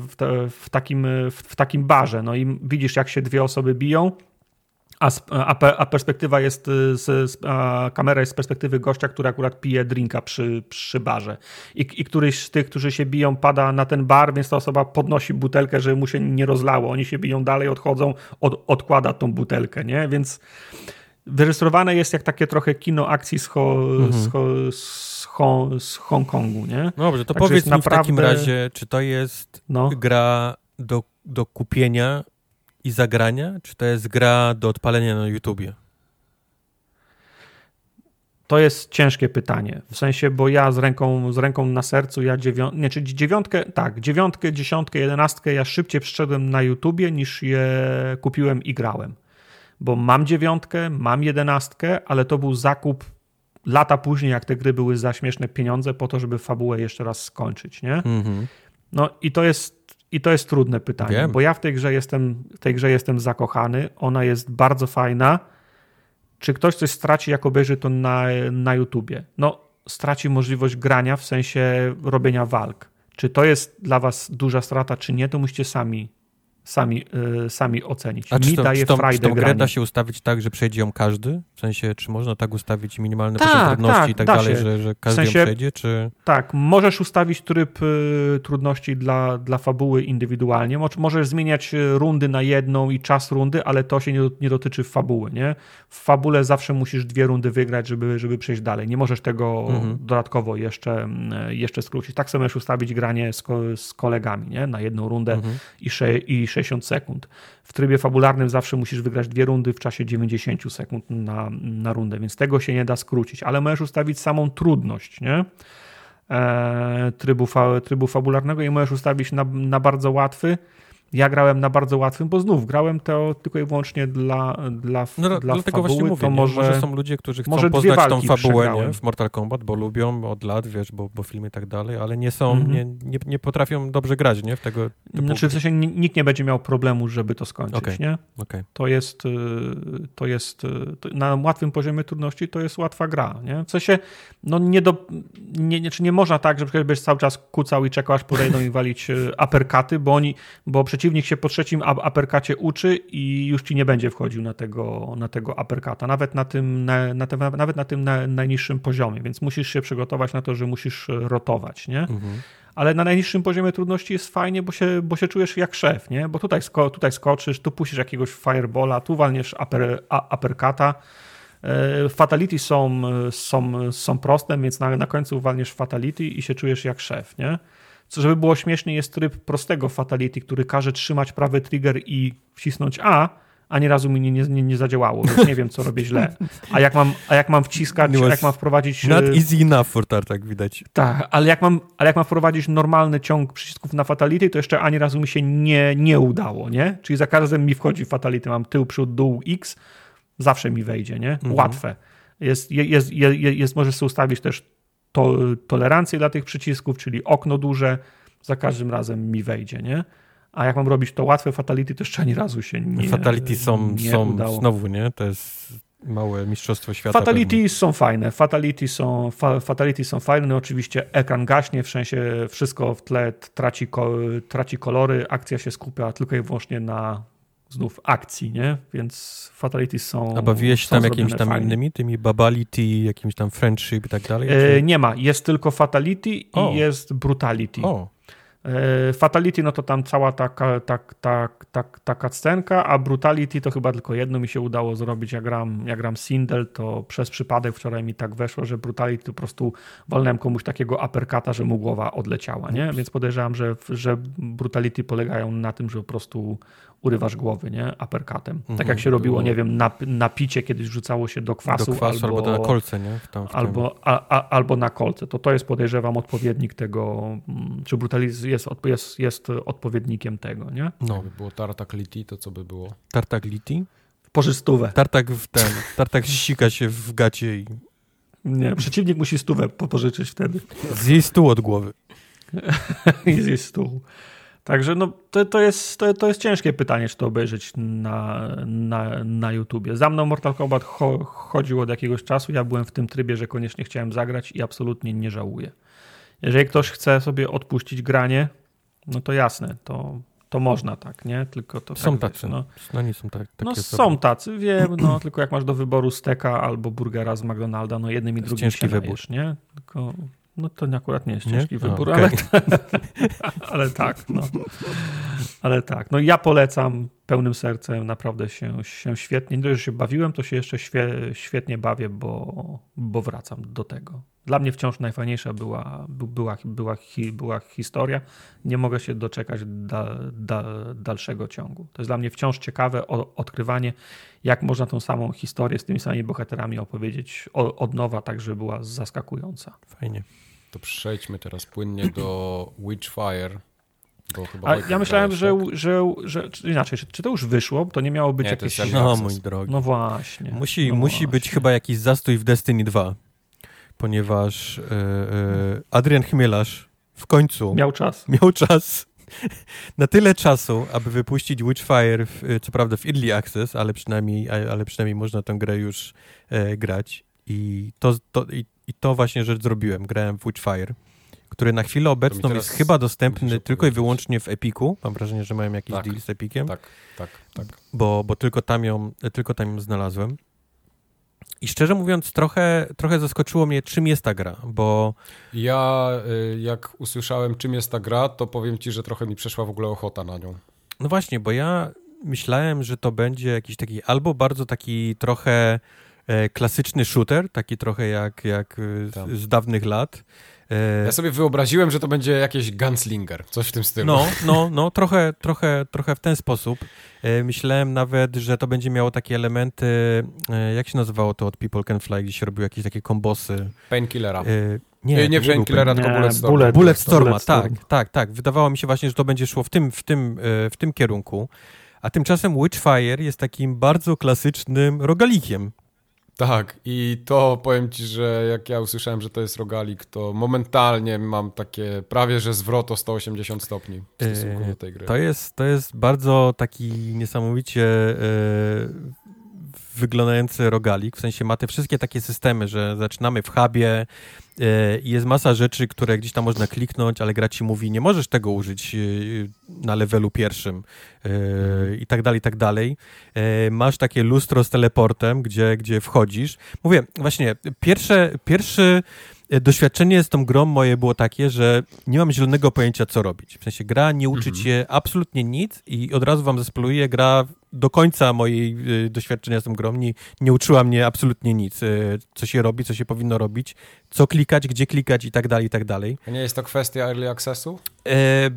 w, w, takim, w takim barze, no i widzisz, jak się dwie osoby biją, a, a, a, perspektywa jest, y, z, a kamera jest z perspektywy gościa, który akurat pije drinka przy, przy barze. I, I któryś z tych, którzy się biją, pada na ten bar, więc ta osoba podnosi butelkę, żeby mu się nie rozlało. Oni się biją dalej, odchodzą, od, odkłada tą butelkę, nie? Więc wyrejestrowane jest jak takie trochę kino akcji z, ho, mhm. z, ho, z, ho, z Hongkongu, nie? No dobrze, to Także powiedz mi naprawdę... w takim razie, czy to jest no. gra do, do kupienia i zagrania, czy to jest gra do odpalenia na YouTubie? To jest ciężkie pytanie. W sensie, bo ja z ręką, z ręką na sercu, ja dziewiątkę, nie, czyli dziewiątkę, tak, dziewiątkę, dziesiątkę, jedenastkę ja szybciej przyszedłem na YouTubie niż je kupiłem i grałem. Bo mam dziewiątkę, mam jedenastkę, ale to był zakup lata później, jak te gry były za śmieszne pieniądze, po to, żeby fabułę jeszcze raz skończyć, nie? Mhm. No i to jest i to jest trudne pytanie, Wiem. bo ja w tej grze jestem, w tej grze jestem zakochany, ona jest bardzo fajna. Czy ktoś coś straci, jak obejrzy to na, na YouTubie? No, straci możliwość grania w sensie robienia walk. Czy to jest dla was duża strata, czy nie, to musicie sami sami, y, sami ocenić. A Mi czy to, daje czy to, frajdę czy tą grę da się ustawić tak, że przejdzie ją każdy? W sensie, czy można tak ustawić minimalne tak, poziom trudności tak, i tak dalej, że, że każdy w sensie, ją przejdzie? Czy... Tak, możesz ustawić tryb y, trudności dla, dla fabuły indywidualnie. Możesz zmieniać y, rundy na jedną i czas rundy, ale to się nie, nie dotyczy fabuły. Nie? W fabule zawsze musisz dwie rundy wygrać, żeby, żeby przejść dalej. Nie możesz tego mhm. dodatkowo jeszcze, mm, jeszcze skrócić. Tak samo możesz ustawić granie z, z kolegami nie? na jedną rundę mhm. i, sze, i 60 sekund. W trybie fabularnym zawsze musisz wygrać dwie rundy w czasie 90 sekund na, na rundę, więc tego się nie da skrócić, ale możesz ustawić samą trudność, nie? E, trybu, fa, trybu fabularnego i możesz ustawić na, na bardzo łatwy, ja grałem na bardzo łatwym, bo znów grałem to tylko i wyłącznie dla, dla, no, dla dlatego fabuły. Właśnie mówię, to może, może są ludzie, którzy chcą poznać tą fabułę nie, w Mortal Kombat, bo lubią od lat, wiesz, bo, bo filmy i tak dalej, ale nie są, mm -hmm. nie, nie, nie, potrafią dobrze grać, nie? W tego typu... Znaczy w sensie nikt nie będzie miał problemu, żeby to skończyć, okay. nie? Okay. To jest, y, to jest y, to na łatwym poziomie trudności to jest łatwa gra, nie? W sensie, no nie do, nie, nie, czy nie można tak, że będziesz cały czas kucał i czekał, aż podejdą i walić y, aperkaty, bo oni, bo przecież przeciwnik się po trzecim aperkacie uczy i już ci nie będzie wchodził na tego, na tego aperkata, nawet na tym, na, na tym, nawet na tym na, najniższym poziomie, więc musisz się przygotować na to, że musisz rotować, nie? Mhm. Ale na najniższym poziomie trudności jest fajnie, bo się, bo się czujesz jak szef, nie? Bo tutaj, sko tutaj skoczysz, tu puścisz jakiegoś firebola, tu walniesz aper, aperkata. E, fatality są, są, są proste, więc na, na końcu walniesz fatality i się czujesz jak szef, nie? Co żeby było śmiesznie, jest tryb prostego fatality, który każe trzymać prawy trigger i wcisnąć A, a nie razu mi nie, nie, nie zadziałało, więc nie wiem, co robię źle. A jak mam, a jak mam wciskać, jak mam wprowadzić... Not e, easy enough for Tartak, widać. Tak, ale jak mam, ale jak mam wprowadzić normalny ciąg przycisków na fatality, to jeszcze ani razu mi się nie, nie udało, nie? Czyli za każdym mi wchodzi fatality, mam tył, przód, dół, x, zawsze mi wejdzie, nie? Mhm. Łatwe. Jest, jest, jest, jest, możesz sobie ustawić też to, tolerancję dla tych przycisków, czyli okno duże, za każdym razem mi wejdzie, nie? A jak mam robić to łatwe fatality, to jeszcze ani razu się nie Fatality są, nie są udało. znowu, nie? To jest małe mistrzostwo świata. Fatality pewnie. są fajne, fatality są, fa, fatality są fajne, no oczywiście ekran gaśnie, w sensie wszystko w tle traci, traci kolory, akcja się skupia tylko i wyłącznie na znów akcji, nie? Więc fatalities są. A bawiłeś są tam jakimiś tam fajnie. innymi, tymi babality, jakimś tam friendship i tak dalej? E, nie ma. Jest tylko fatality O. i jest brutality. O, E, Fatality, no to tam cała taka, tak, tak, tak, taka scenka, a Brutality to chyba tylko jedno mi się udało zrobić. Ja gram, ja gram Sindel, to przez przypadek wczoraj mi tak weszło, że Brutality po prostu walnąłem komuś takiego uppercuta, że mu głowa odleciała, nie? Więc podejrzewam, że, że Brutality polegają na tym, że po prostu urywasz głowy, nie? Uppercutem. Tak jak się robiło, nie wiem, na, na picie kiedyś rzucało się do kwasu, do kwasu albo, albo na kolce, nie? W tam, w albo, a, a, albo na kolce. To to jest podejrzewam odpowiednik tego, mm, czy brutalizm jest, jest, jest odpowiednikiem tego, nie? No, Jakby było Tartak Liti, to co by było? tartak liti. Pożystówę. Tartak w ten, tartak ściga się w gacie i Nie, przeciwnik musi stówę po- pożyczyć wtedy zjeść stół od głowy. i zjeść stół. Także no, to, to, jest, to, to jest ciężkie pytanie, czy to obejrzeć na, na, na YouTubie. Za mną Mortal Kombat cho, chodził od jakiegoś czasu. Ja byłem w tym trybie, że koniecznie chciałem zagrać i absolutnie nie żałuję. Jeżeli ktoś chce sobie odpuścić granie, no to jasne, to, to można tak, nie? Tylko to Są tak, tacy. wiesz, no. No nie są tak, takie No są tacy, wiem, no tylko jak masz do wyboru steka albo burgera z McDonalda, no jednym i drugim ciężki się wybór. najesz, nie? Tylko, no to akurat nie jest Nie? ciężki A, wybór, okej. ale, ale tak, no. Ale tak, no ja polecam pełnym sercem, naprawdę się, się świetnie, nie dość, że się bawiłem, to się jeszcze świe, świetnie bawię, bo, bo wracam do tego. Dla mnie wciąż najfajniejsza była, by- była, była, była historia. Nie mogę się doczekać da, da, dalszego ciągu. To jest dla mnie wciąż ciekawe odkrywanie, jak można tą samą historię z tymi samymi bohaterami opowiedzieć od nowa, tak żeby była zaskakująca. Fajnie. To przejdźmy teraz płynnie do Witchfire. Bo chyba A ja myślałem, że, że, że czy inaczej, czy, czy to już wyszło? To nie miało być Nie, to jakieś... jest No, Access. mój drogi. No właśnie. Musi, no musi właśnie. być chyba jakiś zastój w Destiny 2, ponieważ e, Adrian Chmielarz w końcu Miał czas. miał czas, na tyle czasu, aby wypuścić Witchfire, w, e, co prawda w Early Access, ale przynajmniej, ale przynajmniej można tę grę już e, grać. I to, to, i, I to właśnie rzecz zrobiłem. Grałem w Witchfire, który na chwilę obecną jest chyba dostępny tylko i wyłącznie w Epiku. Mam wrażenie, że mają jakiś Tak. deal z Epiciem Tak, tak, tak. bo, bo tylko, tam ją, tylko tam ją znalazłem. I szczerze mówiąc, trochę, trochę zaskoczyło mnie, czym jest ta gra, bo Ja y, jak usłyszałem czym jest ta gra, to powiem ci, że trochę mi przeszła w ogóle ochota na nią. no właśnie, bo ja myślałem, że to będzie jakiś taki albo bardzo taki trochę klasyczny shooter, taki trochę jak, jak e, Tam. z, z dawnych lat. E, Ja sobie wyobraziłem, że to będzie jakieś gunslinger, coś w tym stylu. No, no, no, trochę, trochę, trochę w ten sposób. E, Myślałem nawet, że to będzie miało takie elementy, e, jak się nazywało to od People Can Fly, gdzie się robiły jakieś takie kombosy. Painkillera. E, Nie, Nie, nie, Painkillera, tylko Nie, Bulletstorm. Bullet- Bulletstorma, Bulletstorm. tak, tak, tak. Wydawało mi się właśnie, że to będzie szło w tym, w tym, e, w tym kierunku. A tymczasem Witchfire jest takim bardzo klasycznym rogalikiem. Tak, i to powiem ci, że jak ja usłyszałem, że to jest rogalik, to momentalnie mam takie prawie, że zwrot o 180 stopni w stosunku E, do tej gry. To jest, to jest bardzo taki niesamowicie e, wyglądający rogalik, w sensie ma te wszystkie takie systemy, że zaczynamy w hubie e, i jest masa rzeczy, które gdzieś tam można kliknąć, ale gra ci mówi, nie możesz tego użyć e, na levelu pierwszym e, i tak dalej, i tak dalej. Masz takie lustro z teleportem, gdzie, gdzie wchodzisz. Mówię, właśnie, pierwsze, pierwszy doświadczenie z tą grą moje było takie, że nie mam zielonego pojęcia, co robić. W sensie gra nie uczy cię absolutnie nic i od razu wam zespoluję, gra do końca mojej y, doświadczenia z tą grą nie, nie uczyła mnie absolutnie nic, y, co się robi, co się powinno robić, co klikać, gdzie klikać i tak dalej, i tak dalej. A nie jest to kwestia early accessu? E,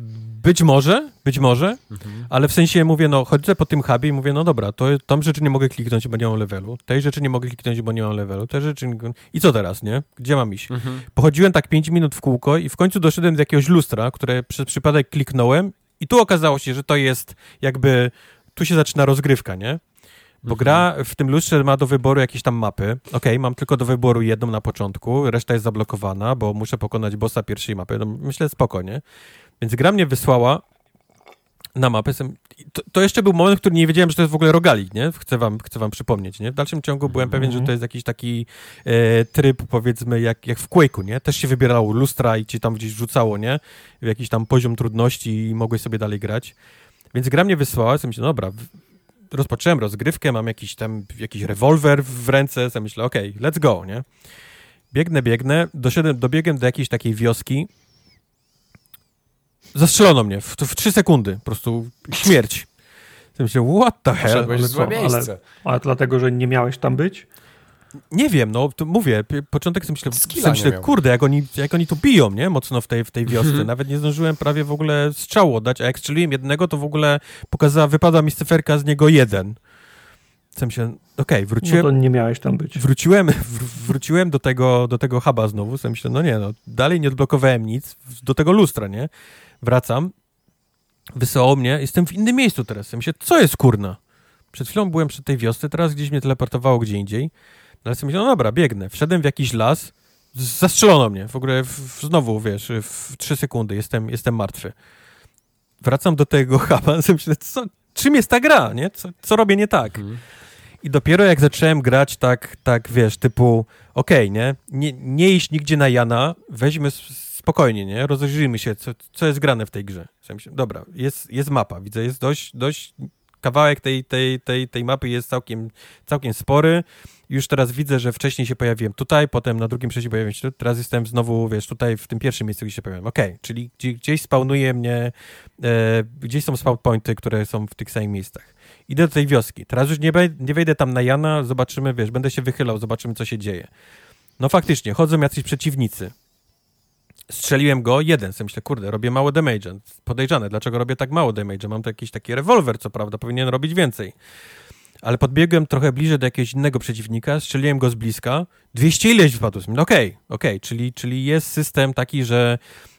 być może, być może, Mhm. ale w sensie mówię, no chodzę po tym hubie i mówię, no dobra, to tą rzeczy nie mogę kliknąć, bo nie mam levelu, tej rzeczy nie mogę kliknąć, bo nie mam levelu, tej rzeczy... nie- I co teraz, nie? Gdzie mam iść? Mhm. Pochodziłem tak 5 minut w kółko i w końcu doszedłem do jakiegoś lustra, które przez przypadek kliknąłem i tu okazało się, że to jest jakby, tu się zaczyna rozgrywka, nie? Bo Mhm. gra w tym lustrze ma do wyboru jakieś tam mapy. Okej, mam tylko do wyboru jedną na początku, reszta jest zablokowana, bo muszę pokonać bossa pierwszej mapy. No, myślę spokojnie. Więc gra mnie wysłała na mapę. To, to jeszcze był moment, w którym nie wiedziałem, że to jest w ogóle rogalik, nie? Chcę wam, chcę wam przypomnieć, nie? W dalszym ciągu byłem pewien, że to jest jakiś taki e, tryb, powiedzmy, jak, jak w Quake'u, nie? Też się wybierało lustra i ci tam gdzieś wrzucało, nie? W jakiś tam poziom trudności i mogłeś sobie dalej grać. Więc gra mnie wysłała, sobie myślę, dobra, w- rozpocząłem rozgrywkę, mam jakiś tam, jakiś rewolwer w ręce, sobie myślę, okej, okay, let's go, nie? Biegnę, biegnę, doszedłem, dobiegłem do jakiejś takiej wioski, zastrzelono mnie w, w trzy sekundy, po prostu śmierć. Myślę, what the hell? Ale, miejsce. Ale, ale dlatego, że nie miałeś tam być? Nie wiem, no mówię, początek sobie myślę, sobie myślę kurde, jak oni, jak oni tu biją, nie? Mocno w tej, w tej wiosce. Mhm. Nawet nie zdążyłem prawie w ogóle strzału oddać, a jak strzeliłem jednego, to w ogóle pokazała, wypadła mi cyferka z niego jeden. Co myślę, okej, okay, wróciłem... No to nie miałeś tam być. Wróciłem, wróciłem do tego, do tego huba znowu, co myślę, no nie, no dalej nie odblokowałem nic, do tego lustra, nie? Wracam, wysyłało mnie, jestem w innym miejscu teraz. Ja myślę, co jest kurna? Przed chwilą byłem przy tej wiosce, teraz gdzieś mnie teleportowało gdzie indziej. No ale sobie myślę, no dobra, biegnę. Wszedłem w jakiś las, zastrzelono mnie. W ogóle w, znowu, wiesz, w trzy sekundy jestem, jestem martwy. Wracam do tego huba, sobie myślę, co, czym jest ta gra, nie? Co, co robię nie tak? Mhm. I dopiero jak zacząłem grać tak, tak wiesz, typu, okej, okay, nie? nie? Nie iść nigdzie na Jana, weźmy spokojnie, nie? Rozejrzyjmy się, co, co jest grane w tej grze. Dobra, jest, jest mapa, widzę, jest dość, dość kawałek tej, tej, tej, tej mapy jest całkiem, całkiem spory. Już teraz widzę, że wcześniej się pojawiłem tutaj, potem na drugim przejściu pojawiłem się teraz jestem znowu, wiesz, tutaj w tym pierwszym miejscu, gdzie się pojawiłem. Okej, okay, czyli gdzieś spawnuje mnie, e, gdzieś są spawn pointy, które są w tych samych miejscach. Idę do tej wioski. Teraz już nie, nie wejdę tam na Jana, zobaczymy, wiesz, będę się wychylał, zobaczymy, co się dzieje. No faktycznie, chodzą jacyś przeciwnicy. Strzeliłem go jeden, sobie myślę, kurde, robię mało damage. Podejrzane, dlaczego robię tak mało damage? Mam tu jakiś taki rewolwer, co prawda, powinien robić więcej. Ale podbiegłem trochę bliżej do jakiegoś innego przeciwnika, strzeliłem go z bliska, 200 ileś wpadł. Okej, okej, okay, okay. czyli, czyli jest system taki, że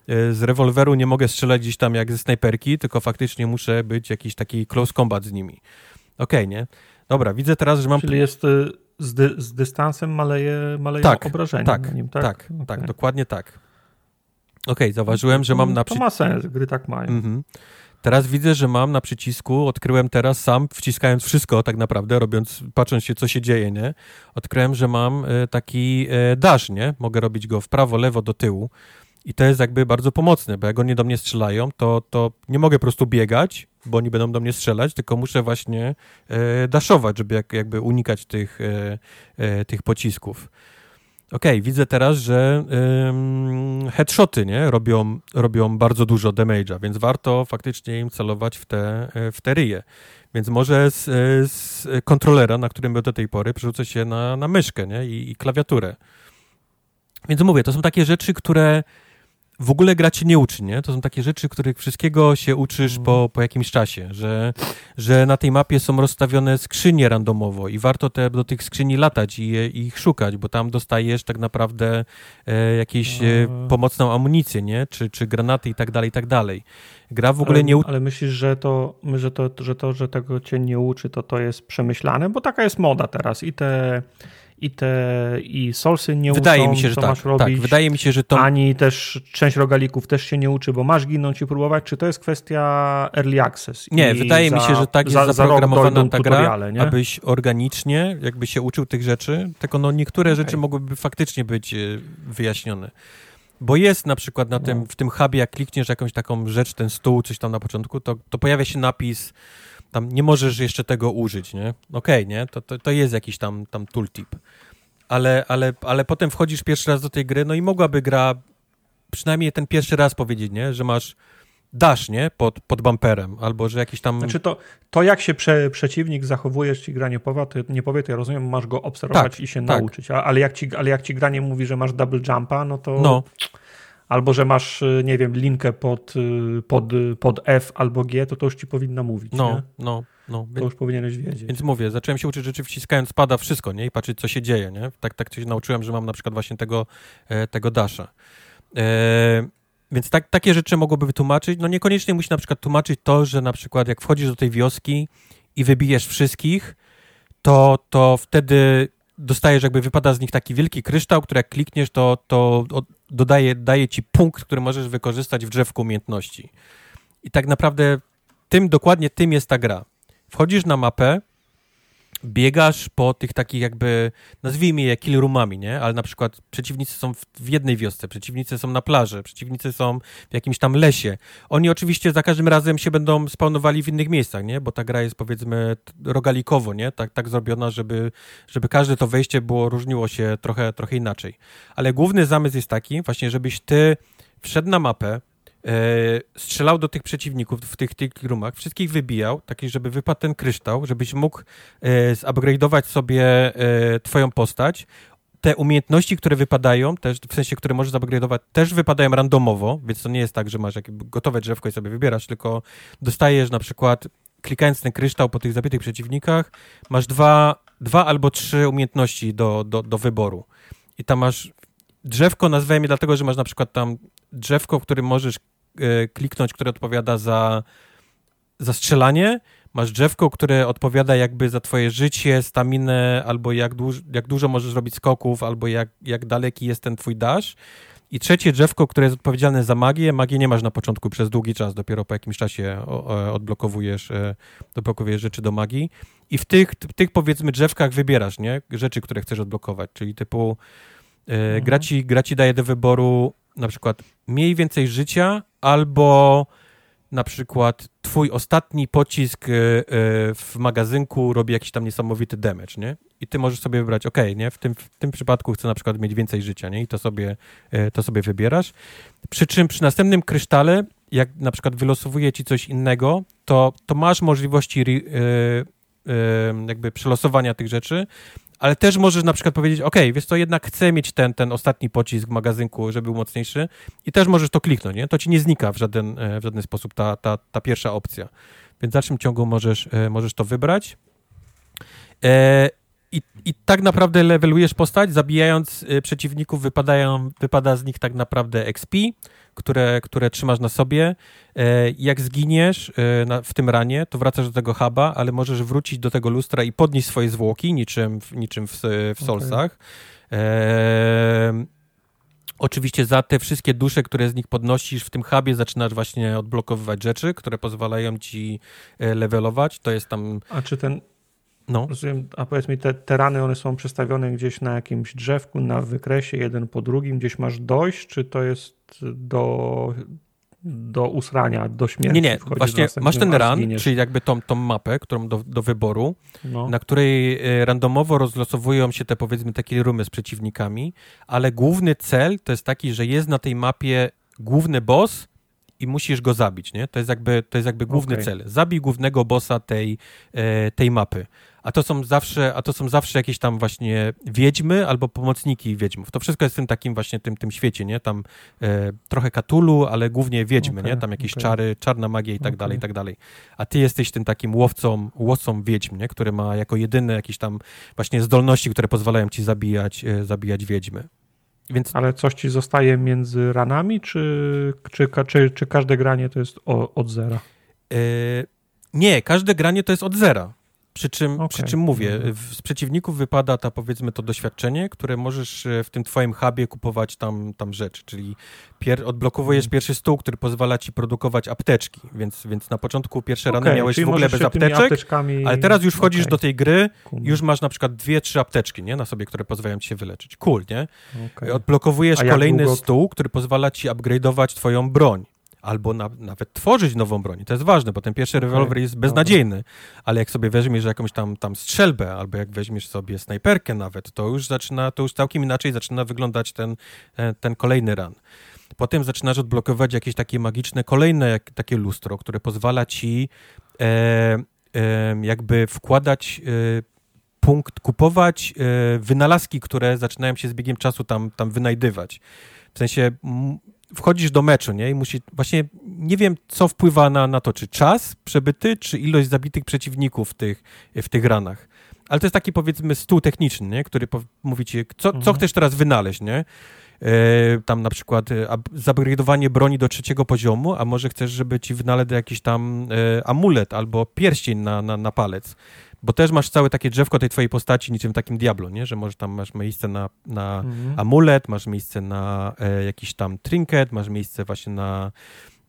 e, z rewolweru nie mogę strzelać gdzieś tam jak ze snajperki, tylko faktycznie muszę być jakiś taki close combat z nimi. Okej, okay, nie? Dobra, widzę teraz, że mam... Czyli jest e, z, dy, z dystansem maleje, maleje tak, obrażenia tak, nim, tak? Tak, okay. tak, dokładnie tak. Okej, okay, zauważyłem, że mam na... To ma sens, gry tak mają. Mhm. Teraz widzę, że mam na przycisku, odkryłem teraz sam, wciskając wszystko tak naprawdę, robiąc, patrząc się, co się dzieje, nie? Odkryłem, że mam e, taki e, dash, nie? Mogę robić go w prawo, lewo, do tyłu. I to jest jakby bardzo pomocne, bo jak oni do mnie strzelają, to, to nie mogę po prostu biegać, bo oni będą do mnie strzelać, tylko muszę właśnie e, daszować, żeby jak, jakby unikać tych, e, e, tych pocisków. Okej, okay, widzę teraz, że ym, headshoty nie? Robią, robią bardzo dużo damage'a, więc warto faktycznie im celować w te, w te ryje. Więc może z, z kontrolera, na którym był do tej pory, przerzucę się na, na myszkę nie? I, i klawiaturę. Więc mówię, to są takie rzeczy, które w ogóle gra cię nie uczy, nie? To są takie rzeczy, których wszystkiego się uczysz po, po jakimś czasie, że, że na tej mapie są rozstawione skrzynie randomowo i warto te, do tych skrzyni latać i, i ich szukać, bo tam dostajesz tak naprawdę e, jakieś e, pomocną amunicję, nie? Czy, czy granaty i tak dalej, i tak dalej. Gra w ogóle ale, nie uczy... Ale myślisz, że to, że to, że to, że tego cię nie uczy, to to jest przemyślane? Bo taka jest moda teraz i te i te i solsy nie wydaje uczą, mi się, że co tak, masz robić. Tak, wydaje mi się, że to... Ani też część rogalików też się nie uczy, bo masz ginąć i próbować, czy to jest kwestia early access? Nie, wydaje za, mi się, że tak jest za, zaprogramowana ta gra, nie? abyś organicznie jakby się uczył tych rzeczy, tylko no niektóre okay. rzeczy mogłyby faktycznie być e, wyjaśnione. Bo jest na przykład na tym, no. w tym hubie, jak klikniesz jakąś taką rzecz, ten stół, coś tam na początku, to, to pojawia się napis tam nie możesz jeszcze tego użyć, nie? Okej, okay, nie? To, to, to jest jakiś tam, tam tooltip. Ale, ale, ale potem wchodzisz pierwszy raz do tej gry, no i mogłaby gra przynajmniej ten pierwszy raz powiedzieć, nie? Że masz dasz, nie? Pod, pod bumperem, albo że jakiś tam... Znaczy to, to jak się prze, przeciwnik zachowuje, czy gra nie powie, to, nie powie, to ja rozumiem, masz go obserwować tak, i się tak. nauczyć, ale jak, ci, ale jak ci gra nie mówi, że masz double jumpa, no to... No albo że masz, y, nie wiem, linkę pod, y, pod, pod F albo G, to to już ci powinna mówić. No, nie? no, no. To już powinieneś wiedzieć. Więc mówię, zacząłem się uczyć rzeczy wciskając pada wszystko, nie? I patrzeć, co się dzieje, nie? Tak, tak się nauczyłem, że mam na przykład właśnie tego, e, tego dasha. E, więc tak, takie rzeczy mogłoby wytłumaczyć. No niekoniecznie musi na przykład tłumaczyć to, że na przykład jak wchodzisz do tej wioski i wybijesz wszystkich, to, to wtedy dostajesz, jakby wypada z nich taki wielki kryształ, który jak klikniesz, to, to dodaje daje ci punkt, który możesz wykorzystać w drzewku umiejętności. I tak naprawdę tym, dokładnie tym jest ta gra. Wchodzisz na mapę, biegasz po tych takich jakby, nazwijmy je kill nie? Ale na przykład przeciwnicy są w, jednej wiosce, przeciwnicy są na plaży, przeciwnicy są w jakimś tam lesie. Oni oczywiście za każdym razem się będą spawnowali w innych miejscach, nie? Bo ta gra jest powiedzmy rogalikowo, nie? Tak, tak zrobiona, żeby, żeby każde to wejście było, różniło się trochę, trochę inaczej. Ale główny zamysł jest taki właśnie, żebyś ty wszedł na mapę, strzelał do tych przeciwników w tych, tych roomach, wszystkich wybijał, taki, żeby wypadł ten kryształ, żebyś mógł e, zupgrade'ować sobie e, twoją postać. Te umiejętności, które wypadają, też, w sensie, które możesz zupgrade'ować, też wypadają randomowo, więc to nie jest tak, że masz gotowe drzewko i sobie wybierasz, tylko dostajesz na przykład, klikając ten kryształ po tych zabitych przeciwnikach, masz dwa, dwa albo trzy umiejętności do, do, do wyboru. I tam masz drzewko, nazwałem je dlatego, że masz na przykład tam drzewko, w którym możesz E, kliknąć, które odpowiada za, za strzelanie, masz drzewko, które odpowiada jakby za twoje życie, staminę, albo jak, duż, jak dużo możesz zrobić skoków, albo jak, jak daleki jest ten twój dash. I trzecie drzewko, które jest odpowiedzialne za magię. Magię nie masz na początku przez długi czas, dopiero po jakimś czasie odblokowujesz, e, odblokowujesz rzeczy do magii. I w tych, w tych powiedzmy drzewkach wybierasz, nie? Rzeczy, które chcesz odblokować, czyli typu e, mhm. gra, ci, gra ci daje do wyboru na przykład mniej więcej życia, albo na przykład twój ostatni pocisk e, e, w magazynku robi jakiś tam niesamowity damage, nie? I ty możesz sobie wybrać, ok, nie? W tym, w tym przypadku chcę na przykład mieć więcej życia, nie? I to sobie, e, to sobie wybierasz. Przy czym przy następnym krysztale, jak na przykład wylosowuje ci coś innego, to, to masz możliwości jakby przelosowania tych rzeczy, ale też możesz na przykład powiedzieć, ok, wiesz co, jednak chcę mieć ten, ten ostatni pocisk w magazynku, żeby był mocniejszy i też możesz to kliknąć, nie? To ci nie znika w żaden, e, w żaden sposób ta, ta, ta pierwsza opcja. Więc w dalszym ciągu możesz, e, możesz to wybrać. E, i, I tak naprawdę levelujesz postać, zabijając przeciwników, wypadają, wypada z nich tak naprawdę XP, które, które trzymasz na sobie. E, jak zginiesz e, w tym ranie, to wracasz do tego huba, ale możesz wrócić do tego lustra i podnieść swoje zwłoki, niczym, niczym w, w Soulsach. Okay. E, oczywiście za te wszystkie dusze, które z nich podnosisz w tym hubie, zaczynasz właśnie odblokowywać rzeczy, które pozwalają ci levelować. To jest tam. A czy ten, no. Rozumiem, a powiedz mi, te, te rany, one są przestawione gdzieś na jakimś drzewku, na wykresie, jeden po drugim, gdzieś masz dojść, czy to jest do, do usrania, do śmierci? Nie, nie, właśnie masz ten run, czyli jakby tą, tą mapę, którą do, do wyboru, no. na której e, randomowo rozlosowują się te powiedzmy takie rumy z przeciwnikami, ale główny cel to jest taki, że jest na tej mapie główny boss, i musisz go zabić, nie? To jest jakby, to jest jakby główny okay. cel. Zabij głównego bossa tej, e, tej mapy. A to są zawsze, a to są zawsze jakieś tam właśnie wiedźmy albo pomocniki wiedźmów. To wszystko jest w tym takim właśnie tym, tym świecie, nie? Tam e, trochę katulu, ale głównie wiedźmy, okay, nie? Tam jakieś okay. czary, czarna magia i tak dalej, i tak dalej. A ty jesteś tym takim łowcą, łowcą wiedźm, nie? Który ma jako jedyny jakieś tam właśnie zdolności, które pozwalają ci zabijać, e, zabijać wiedźmy. Więc... Ale coś ci zostaje między ranami, czy, czy, czy, czy każde granie to jest o, od zera? Yy, nie, każde granie to jest od zera. Przy czym, okay. przy czym mówię, mhm. z przeciwników wypada ta powiedzmy to doświadczenie, które możesz e, w tym twoim hubie kupować tam, tam rzeczy, czyli pier odblokowujesz mm. pierwszy stół, który pozwala ci produkować apteczki, więc, więc na początku pierwsze okay, rany miałeś w ogóle bez apteczek, ale teraz już wchodzisz okay. do tej gry, już masz na przykład dwie, trzy apteczki, nie, na sobie, które pozwalają ci się wyleczyć. Cool, nie? Odblokowujesz kolejny długo... stół, który pozwala ci upgrade'ować twoją broń albo na, nawet tworzyć nową broń. To jest ważne, bo ten pierwszy okay. rewolwer jest beznadziejny, ale jak sobie weźmiesz jakąś tam, tam strzelbę, albo jak weźmiesz sobie snajperkę nawet, to już zaczyna, to już całkiem inaczej zaczyna wyglądać ten, e, ten kolejny run. Potem zaczynasz odblokować jakieś takie magiczne, kolejne jak, takie lustro, które pozwala ci e, e, jakby wkładać e, punkt, kupować e, wynalazki, które zaczynają się z biegiem czasu tam, tam wynajdywać. W sensie wchodzisz do meczu, nie? I musi, właśnie nie wiem, co wpływa na, na to, czy czas przebyty, czy ilość zabitych przeciwników w tych, w tych ranach. Ale to jest taki, powiedzmy, stół techniczny, nie? Który mówi ci, co, mhm. co chcesz teraz wynaleźć, nie? E, tam na przykład e, zupgrade'owanie broni do trzeciego poziomu, a może chcesz, żeby ci wynalezł jakiś tam e, amulet albo pierścień na, na, na palec bo też masz całe takie drzewko tej twojej postaci, niczym takim Diablo, nie? Że może tam masz miejsce na, na mhm. amulet, masz miejsce na e, jakiś tam trinket, masz miejsce właśnie na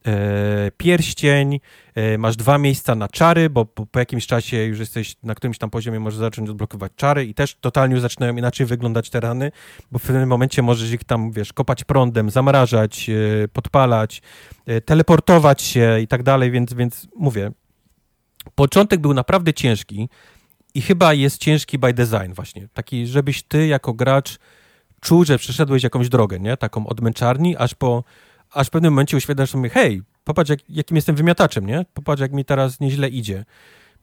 e, pierścień, e, masz dwa miejsca na czary, bo po, po, jakimś czasie już jesteś na którymś tam poziomie, możesz zacząć odblokować czary i też totalnie już zaczynają inaczej wyglądać te rany, bo w pewnym momencie możesz ich tam, wiesz, kopać prądem, zamrażać, e, podpalać, e, teleportować się i tak dalej, więc, więc mówię, początek był naprawdę ciężki i chyba jest ciężki by design właśnie, taki, żebyś ty jako gracz czuł, że przeszedłeś jakąś drogę, nie? Taką od męczarni, aż po, aż w pewnym momencie uświadasz sobie, hej, popatrz jak, jakim jestem wymiataczem, nie? Popatrz jak mi teraz nieźle idzie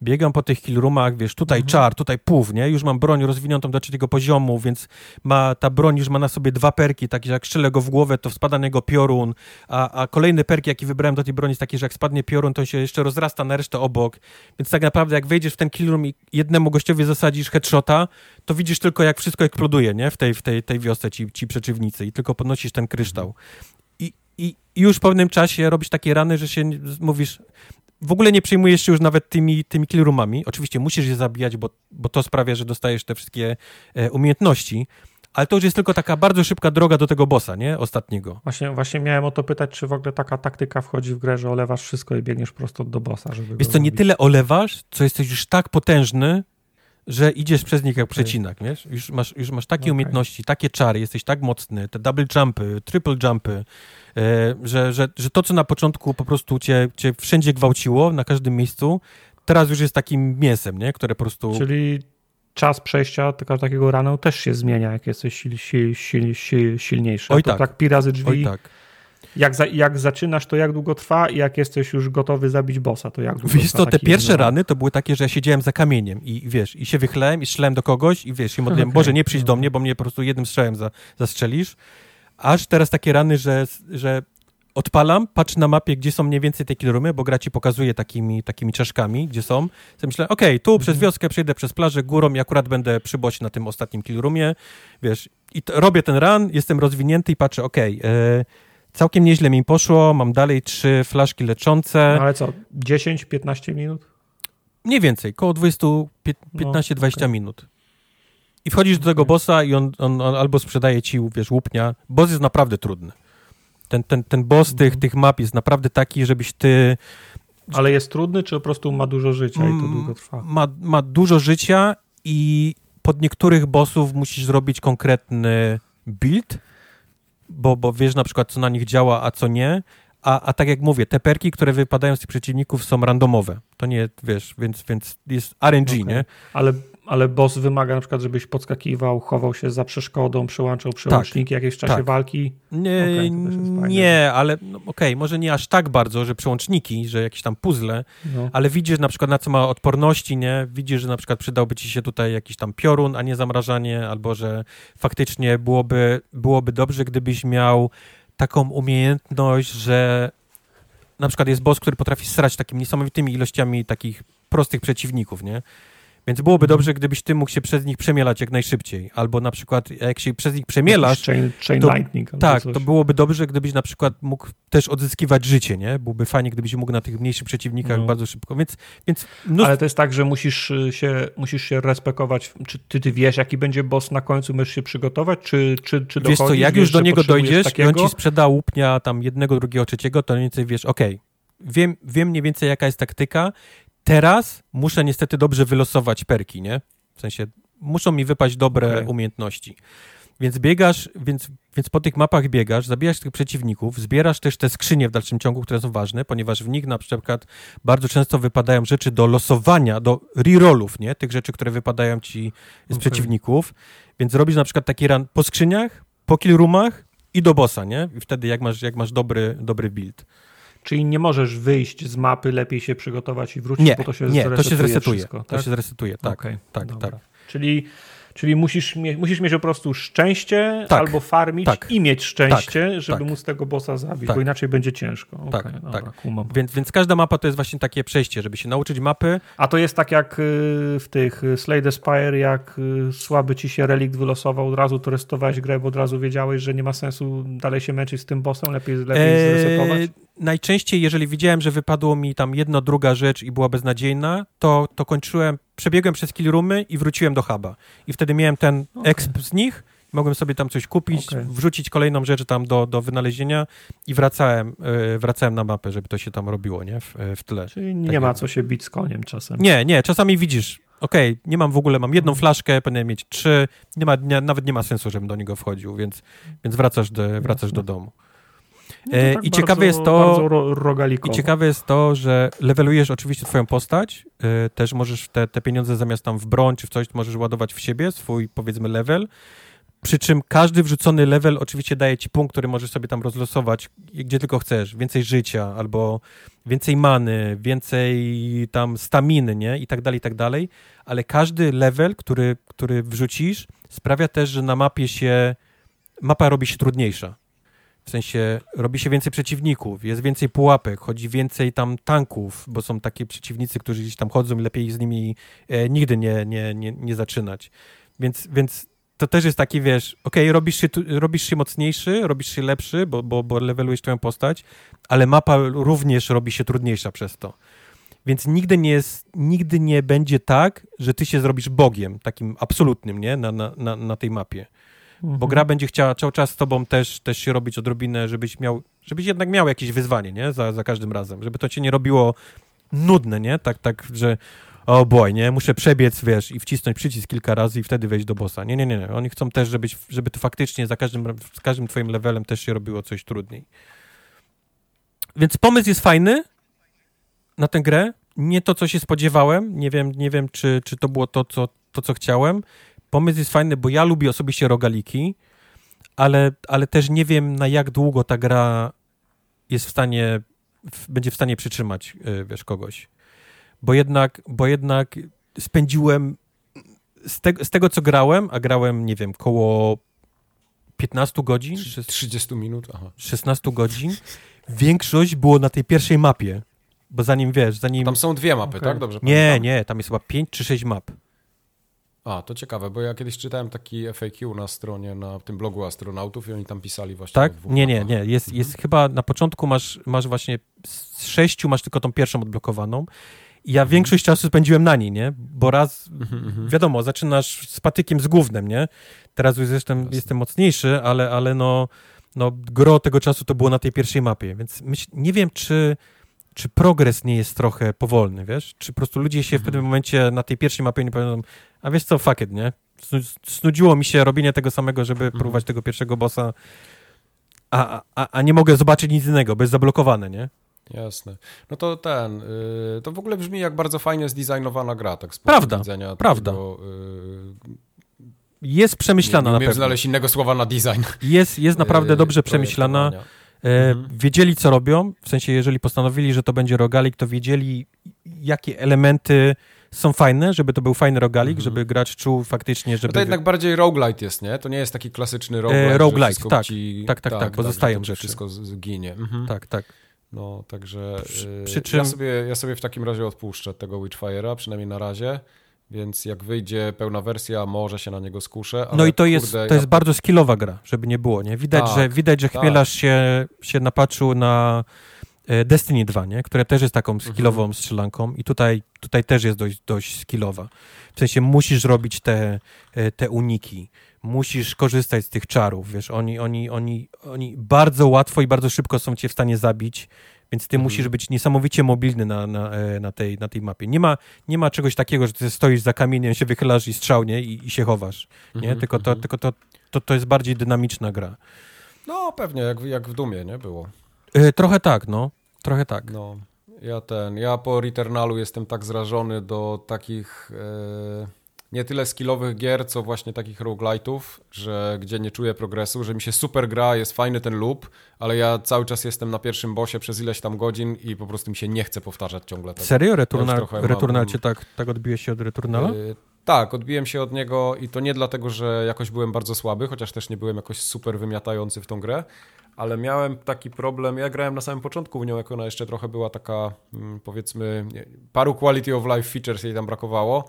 biegam po tych killroomach, wiesz, tutaj mhm. czar, tutaj pów, nie? Już mam broń rozwiniętą do trzeciego poziomu, więc ma, ta broń już ma na sobie dwa perki, takie, że jak strzelę go w głowę, to spada na niego piorun, a, a kolejny perk, jaki wybrałem do tej broni jest taki, że jak spadnie piorun, to się jeszcze rozrasta na resztę obok, więc tak naprawdę jak wejdziesz w ten killroom i jednemu gościowi zasadzisz headshota, to widzisz tylko jak wszystko eksploduje, nie? W tej, w tej, tej wiosce ci, ci przeciwnicy i tylko podnosisz ten kryształ. I, i, i już w pewnym czasie robisz takie rany, że się mówisz, w ogóle nie przejmujesz się już nawet tymi, tymi killroomami. Oczywiście musisz je zabijać, bo, bo to sprawia, że dostajesz te wszystkie e, umiejętności, ale to już jest tylko taka bardzo szybka droga do tego bossa, nie? Ostatniego. Właśnie, właśnie miałem o to pytać, czy w ogóle taka taktyka wchodzi w grę, że olewasz wszystko i biegniesz prosto do bossa, żeby Wiesz co, nie tyle olewasz, co jesteś już tak potężny, że idziesz przez nich jak przecinak, wiesz? Już masz, już masz takie okay. umiejętności, takie czary, jesteś tak mocny, te double jumpy, triple jumpy, e, że, że, że to, co na początku po prostu cię, cię wszędzie gwałciło, na każdym miejscu, teraz już jest takim mięsem, nie? Które po prostu... Czyli czas przejścia takiego ranu też się zmienia, jak jesteś sil, sil, sil, sil silniejszy. Oj to tak. tak pi razy drzwi... Oj tak jak, za, jak zaczynasz, to jak długo trwa i jak jesteś już gotowy zabić bossa, to jak długo Wiesz co, te pierwsze rany to były takie, że ja siedziałem za kamieniem i wiesz, i się wychlałem i strzelałem do kogoś i wiesz, i modliłem, okay. Boże, nie przyjdź do mnie, bo mnie po prostu jednym strzałem za, zastrzelisz. Aż teraz takie rany, że, że odpalam, patrzę na mapie, gdzie są mniej więcej te killroomy, bo gra ci pokazuje takimi, takimi czaszkami, gdzie są. Sobie myślę, okej, okay, tu mhm. przez wioskę przejdę przez plażę górą i akurat będę przy na tym ostatnim killroomie, wiesz, i robię ten run, jestem rozwinięty i patrzę, okej, okay, e, Całkiem nieźle mi poszło, mam dalej trzy flaszki leczące. No ale co, 10-15 minut? Mniej więcej, koło 20, 15-20 no, okay. minut. I wchodzisz do tego bossa i on, on, on, albo sprzedaje ci, wiesz, łupnia. Boss jest naprawdę trudny. Ten, ten, ten boss mhm. tych, tych map jest naprawdę taki, żebyś ty... Ale jest trudny, czy po prostu ma dużo życia i to mm, długo trwa? Ma, ma dużo życia i pod niektórych bossów musisz zrobić konkretny build, bo, bo wiesz na przykład, co na nich działa, a co nie. A, a tak jak mówię, te perki, które wypadają z tych przeciwników są randomowe. To nie, wiesz, więc, więc jest RNG, okay. nie? Ale ale boss wymaga na przykład, żebyś podskakiwał, chował się za przeszkodą, przełączał przełączniki tak, jakieś w czasie tak. walki? Nie, okay, nie ale no, okej, okay, może nie aż tak bardzo, że przełączniki, że jakieś tam puzzle, no. ale widzisz na przykład na co ma odporności, nie? Widzisz, że na przykład przydałby ci się tutaj jakiś tam piorun, a nie zamrażanie, albo że faktycznie byłoby, byłoby dobrze, gdybyś miał taką umiejętność, że na przykład jest boss, który potrafi strać takimi niesamowitymi ilościami takich prostych przeciwników, nie? Więc byłoby dobrze, gdybyś ty mógł się przez nich przemielać jak najszybciej. Albo na przykład, jak się przez nich przemielasz. Chain, chain to, lightning. Tak, to byłoby dobrze, gdybyś na przykład mógł też odzyskiwać życie, nie? Byłoby fajnie, gdybyś mógł na tych mniejszych przeciwnikach no. bardzo szybko. Więc, więc mnóstwo... Ale to jest tak, że musisz y, się, musisz się respekować. Czy ty, ty wiesz, jaki będzie boss na końcu, możesz się przygotować? Czy, czy, czy Wiesz co, jak wiesz, już do niego dojdziesz takiego? i on ci sprzeda łupnia tam jednego, drugiego, trzeciego, to mniej więcej wiesz, okej, okay, wiem, wiem mniej więcej jaka jest taktyka Teraz muszę niestety dobrze wylosować perki, nie? W sensie muszą mi wypaść dobre okay. umiejętności. Więc biegasz, więc, więc po tych mapach biegasz, zabijasz tych przeciwników, zbierasz też te skrzynie w dalszym ciągu, które są ważne, ponieważ w nich na przykład bardzo często wypadają rzeczy do losowania, do rerollów, nie? Tych rzeczy, które wypadają ci z okay. przeciwników. Więc robisz na przykład taki run po skrzyniach, po kill roomach i do bossa, nie? I wtedy jak masz, jak masz dobry, dobry build. Czyli nie możesz wyjść z mapy, lepiej się przygotować i wrócić, nie, bo to się nie, to się zresetuje. Wszystko, tak? To się zresetuje, tak. Okay, tak, dobra. tak. Czyli Czyli musisz, mie musisz mieć po prostu szczęście tak, albo farmić tak, i mieć szczęście, tak, żeby tak. móc tego bossa zabić, bo tak. inaczej będzie ciężko. Okay, tak, dobra, tak. Więc, więc każda mapa to jest właśnie takie przejście, żeby się nauczyć mapy. A to jest tak jak y, w tych y, Slay the Spire, jak y, słaby ci się relikt wylosował, od razu to restowałeś grę, bo od razu wiedziałeś, że nie ma sensu dalej się męczyć z tym bossem, lepiej, lepiej eee, zresetować? Najczęściej, jeżeli widziałem, że wypadło mi tam jedna, druga rzecz i była beznadziejna, to, to kończyłem przebiegłem przez kill roomy i wróciłem do huba. I wtedy miałem ten okay. exp z nich mogłem sobie tam coś kupić, Okej. wrzucić kolejną rzecz tam do, do wynalezienia i wracałem, e, wracałem na mapę, żeby to się tam robiło, nie, w, e, w tle. Czyli nie Tak ma co się bić z koniem czasem. Nie, nie, czasami widzisz, okej, nie mam w ogóle, mam jedną flaszkę, powinienem mieć trzy, nie ma, nie, nawet nie ma sensu, żebym do niego wchodził, więc, więc wracasz, do, wracasz Jasne. do domu. No tak i ciekawe jest to- Bardzo I ciekawe jest to, że levelujesz oczywiście twoją postać, y, też możesz te, te pieniądze zamiast tam w broń czy w coś, możesz ładować w siebie, swój powiedzmy level, przy czym każdy wrzucony level oczywiście daje ci punkt, który możesz sobie tam rozlosować, gdzie tylko chcesz, więcej życia, albo więcej many, więcej tam staminy, nie, i tak dalej, i tak dalej, ale każdy level, który, który wrzucisz, sprawia też, że na mapie się, mapa robi się trudniejsza. W sensie robi się więcej przeciwników, jest więcej pułapek, chodzi więcej tam tanków, bo są takie przeciwnicy, którzy gdzieś tam chodzą i lepiej z nimi e, nigdy nie, nie, nie, nie zaczynać. Więc, więc to też jest taki, wiesz, okej, robisz, się, robisz się mocniejszy, robisz się lepszy, bo, bo, bo levelujesz twoją postać, ale mapa również robi się trudniejsza przez to. Więc nigdy nie jest, nigdy nie będzie tak, że ty się zrobisz bogiem, takim absolutnym, nie, na, na, na, na tej mapie Mhm. bo gra będzie chciała cały czas z tobą też, też się robić odrobinę, żebyś miał, żebyś jednak miał jakieś wyzwanie, nie, za, za każdym razem, żeby to cię nie robiło nudne, nie, tak, tak, że o boy, nie, muszę przebiec, wiesz, i wcisnąć przycisk kilka razy i wtedy wejść do bossa. Nie, nie, nie, nie. oni chcą też, żebyś, żeby to faktycznie za każdym, z każdym twoim levelem też się robiło coś trudniej. Więc pomysł jest fajny na tę grę, nie to, co się spodziewałem, nie wiem, nie wiem, czy, czy to było to, co, to, co chciałem, pomysł jest fajny, bo ja lubię osobiście rogaliki, ale, ale też nie wiem, na jak długo ta gra jest w stanie, w, będzie w stanie przytrzymać, y, wiesz, kogoś. Bo jednak, bo jednak spędziłem z, te, z tego, co grałem, a grałem, nie wiem, koło 15 godzin, czy 30 minut, aha. 16 godzin, większość było na tej pierwszej mapie. Bo zanim, wiesz, zanim... Tam są dwie mapy, Okej. tak? Dobrze Nie, pamiętam? nie, tam jest chyba 5 czy 6 map. A, to ciekawe, bo ja kiedyś czytałem taki FAQ na stronie, na tym blogu astronautów i oni tam pisali właśnie Tak? Nie, nie, nie. Jest, jest chyba na początku masz, masz właśnie z sześciu masz tylko tą pierwszą odblokowaną. I ja większość czasu spędziłem na niej, nie? Bo raz, Mhm, mhm. wiadomo, zaczynasz z patykiem z gównem, nie? Teraz już jestem, Jasne. jestem mocniejszy, ale, ale no, no gro tego czasu to było na tej pierwszej mapie, więc myśl, nie wiem, czy, czy progres nie jest trochę powolny, wiesz? Czy po prostu ludzie się w Mhm. pewnym momencie na tej pierwszej mapie nie powiedzą, a wiesz co, fuck it, nie? Snu- Snudziło mi się robienie tego samego, żeby Mhm. próbować tego pierwszego bossa, a, a, a nie mogę zobaczyć nic innego, bo jest zablokowane, nie? Jasne. No to ten, y, to w ogóle brzmi jak bardzo fajnie zdesignowana gra, tak z Prawda, widzenia prawda. Tego, y, Jest przemyślana nie, nie na pewno. znaleźć innego słowa na design. Jest, jest naprawdę y, dobrze przemyślana. E, Mhm. Wiedzieli, co robią, w sensie, jeżeli postanowili, że to będzie rogalik, to wiedzieli, jakie elementy są fajne, żeby to był fajny rogalik, Mhm. żeby gracz czuł faktycznie, No żeby... to jednak bardziej roguelite jest, nie? To nie jest taki klasyczny roguelite, E, roguelite, tak. ci, Tak, tak, tak, bo że zostają rzeczy. Wszystko zginie. Mhm. Tak, tak. No, także Przy- y, przy czym- ja, sobie, ja sobie w takim razie odpuszczę tego Witchfire'a, przynajmniej na razie, więc jak wyjdzie pełna wersja, może się na niego skuszę. No i to jest, kurde, to ja jest bardzo skillowa gra, żeby nie było, nie? Widać, Tak, że, widać, że tak. chmielarz się, się napatrzył na e, Destiny 2, nie? Które też jest taką Mhm. skillową strzelanką i tutaj, tutaj też jest dość, dość skillowa. W sensie musisz robić te, e, te uniki, musisz korzystać z tych czarów, wiesz, oni, oni, oni, oni bardzo łatwo i bardzo szybko są cię w stanie zabić, więc ty Mhm. musisz być niesamowicie mobilny na, na, e, na, tej, na tej mapie. Nie ma, nie ma czegoś takiego, że ty stoisz za kamieniem, się wychylasz i strzał, nie? I, i się chowasz, nie? Mhm, tylko to, mhm. tylko to, to, to jest bardziej dynamiczna gra. No pewnie, jak, jak w Dumie, nie? Było. E, trochę tak, no. Trochę tak. No, ja ten, ja po Returnalu jestem tak zrażony do takich e, nie tyle skillowych gier, co właśnie takich roguelite'ów, że gdzie nie czuję progresu, że mi się super gra, jest fajny ten loop, ale ja cały czas jestem na pierwszym bossie przez ileś tam godzin i po prostu mi się nie chce powtarzać ciągle tego. Serio? Returnal, mam- Returnal cię tak, tak odbiłeś się od Returnala? Y, tak, odbiłem się od niego i to nie dlatego, że jakoś byłem bardzo słaby, chociaż też nie byłem jakoś super wymiatający w tą grę, ale miałem taki problem, ja grałem na samym początku w nią, jak ona jeszcze trochę była taka, mm, powiedzmy, paru quality of life features jej tam brakowało,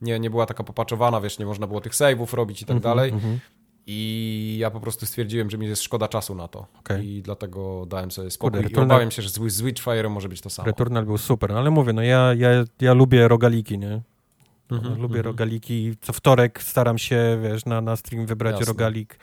nie, nie była taka popaczowana, wiesz, nie można było tych save'ów robić i tak dalej Mhm. i ja po prostu stwierdziłem, że mi jest szkoda czasu na to Okej. i dlatego dałem sobie spokój Kurde, i Returnal- obawiam się, że z Witchfire'em może być to samo. Returnal był super, ale mówię, no ja, ja, ja lubię rogaliki, nie? Mhm, Lubię mhm. rogaliki. Co wtorek staram się, wiesz, na, na stream wybrać Jasne. rogalik.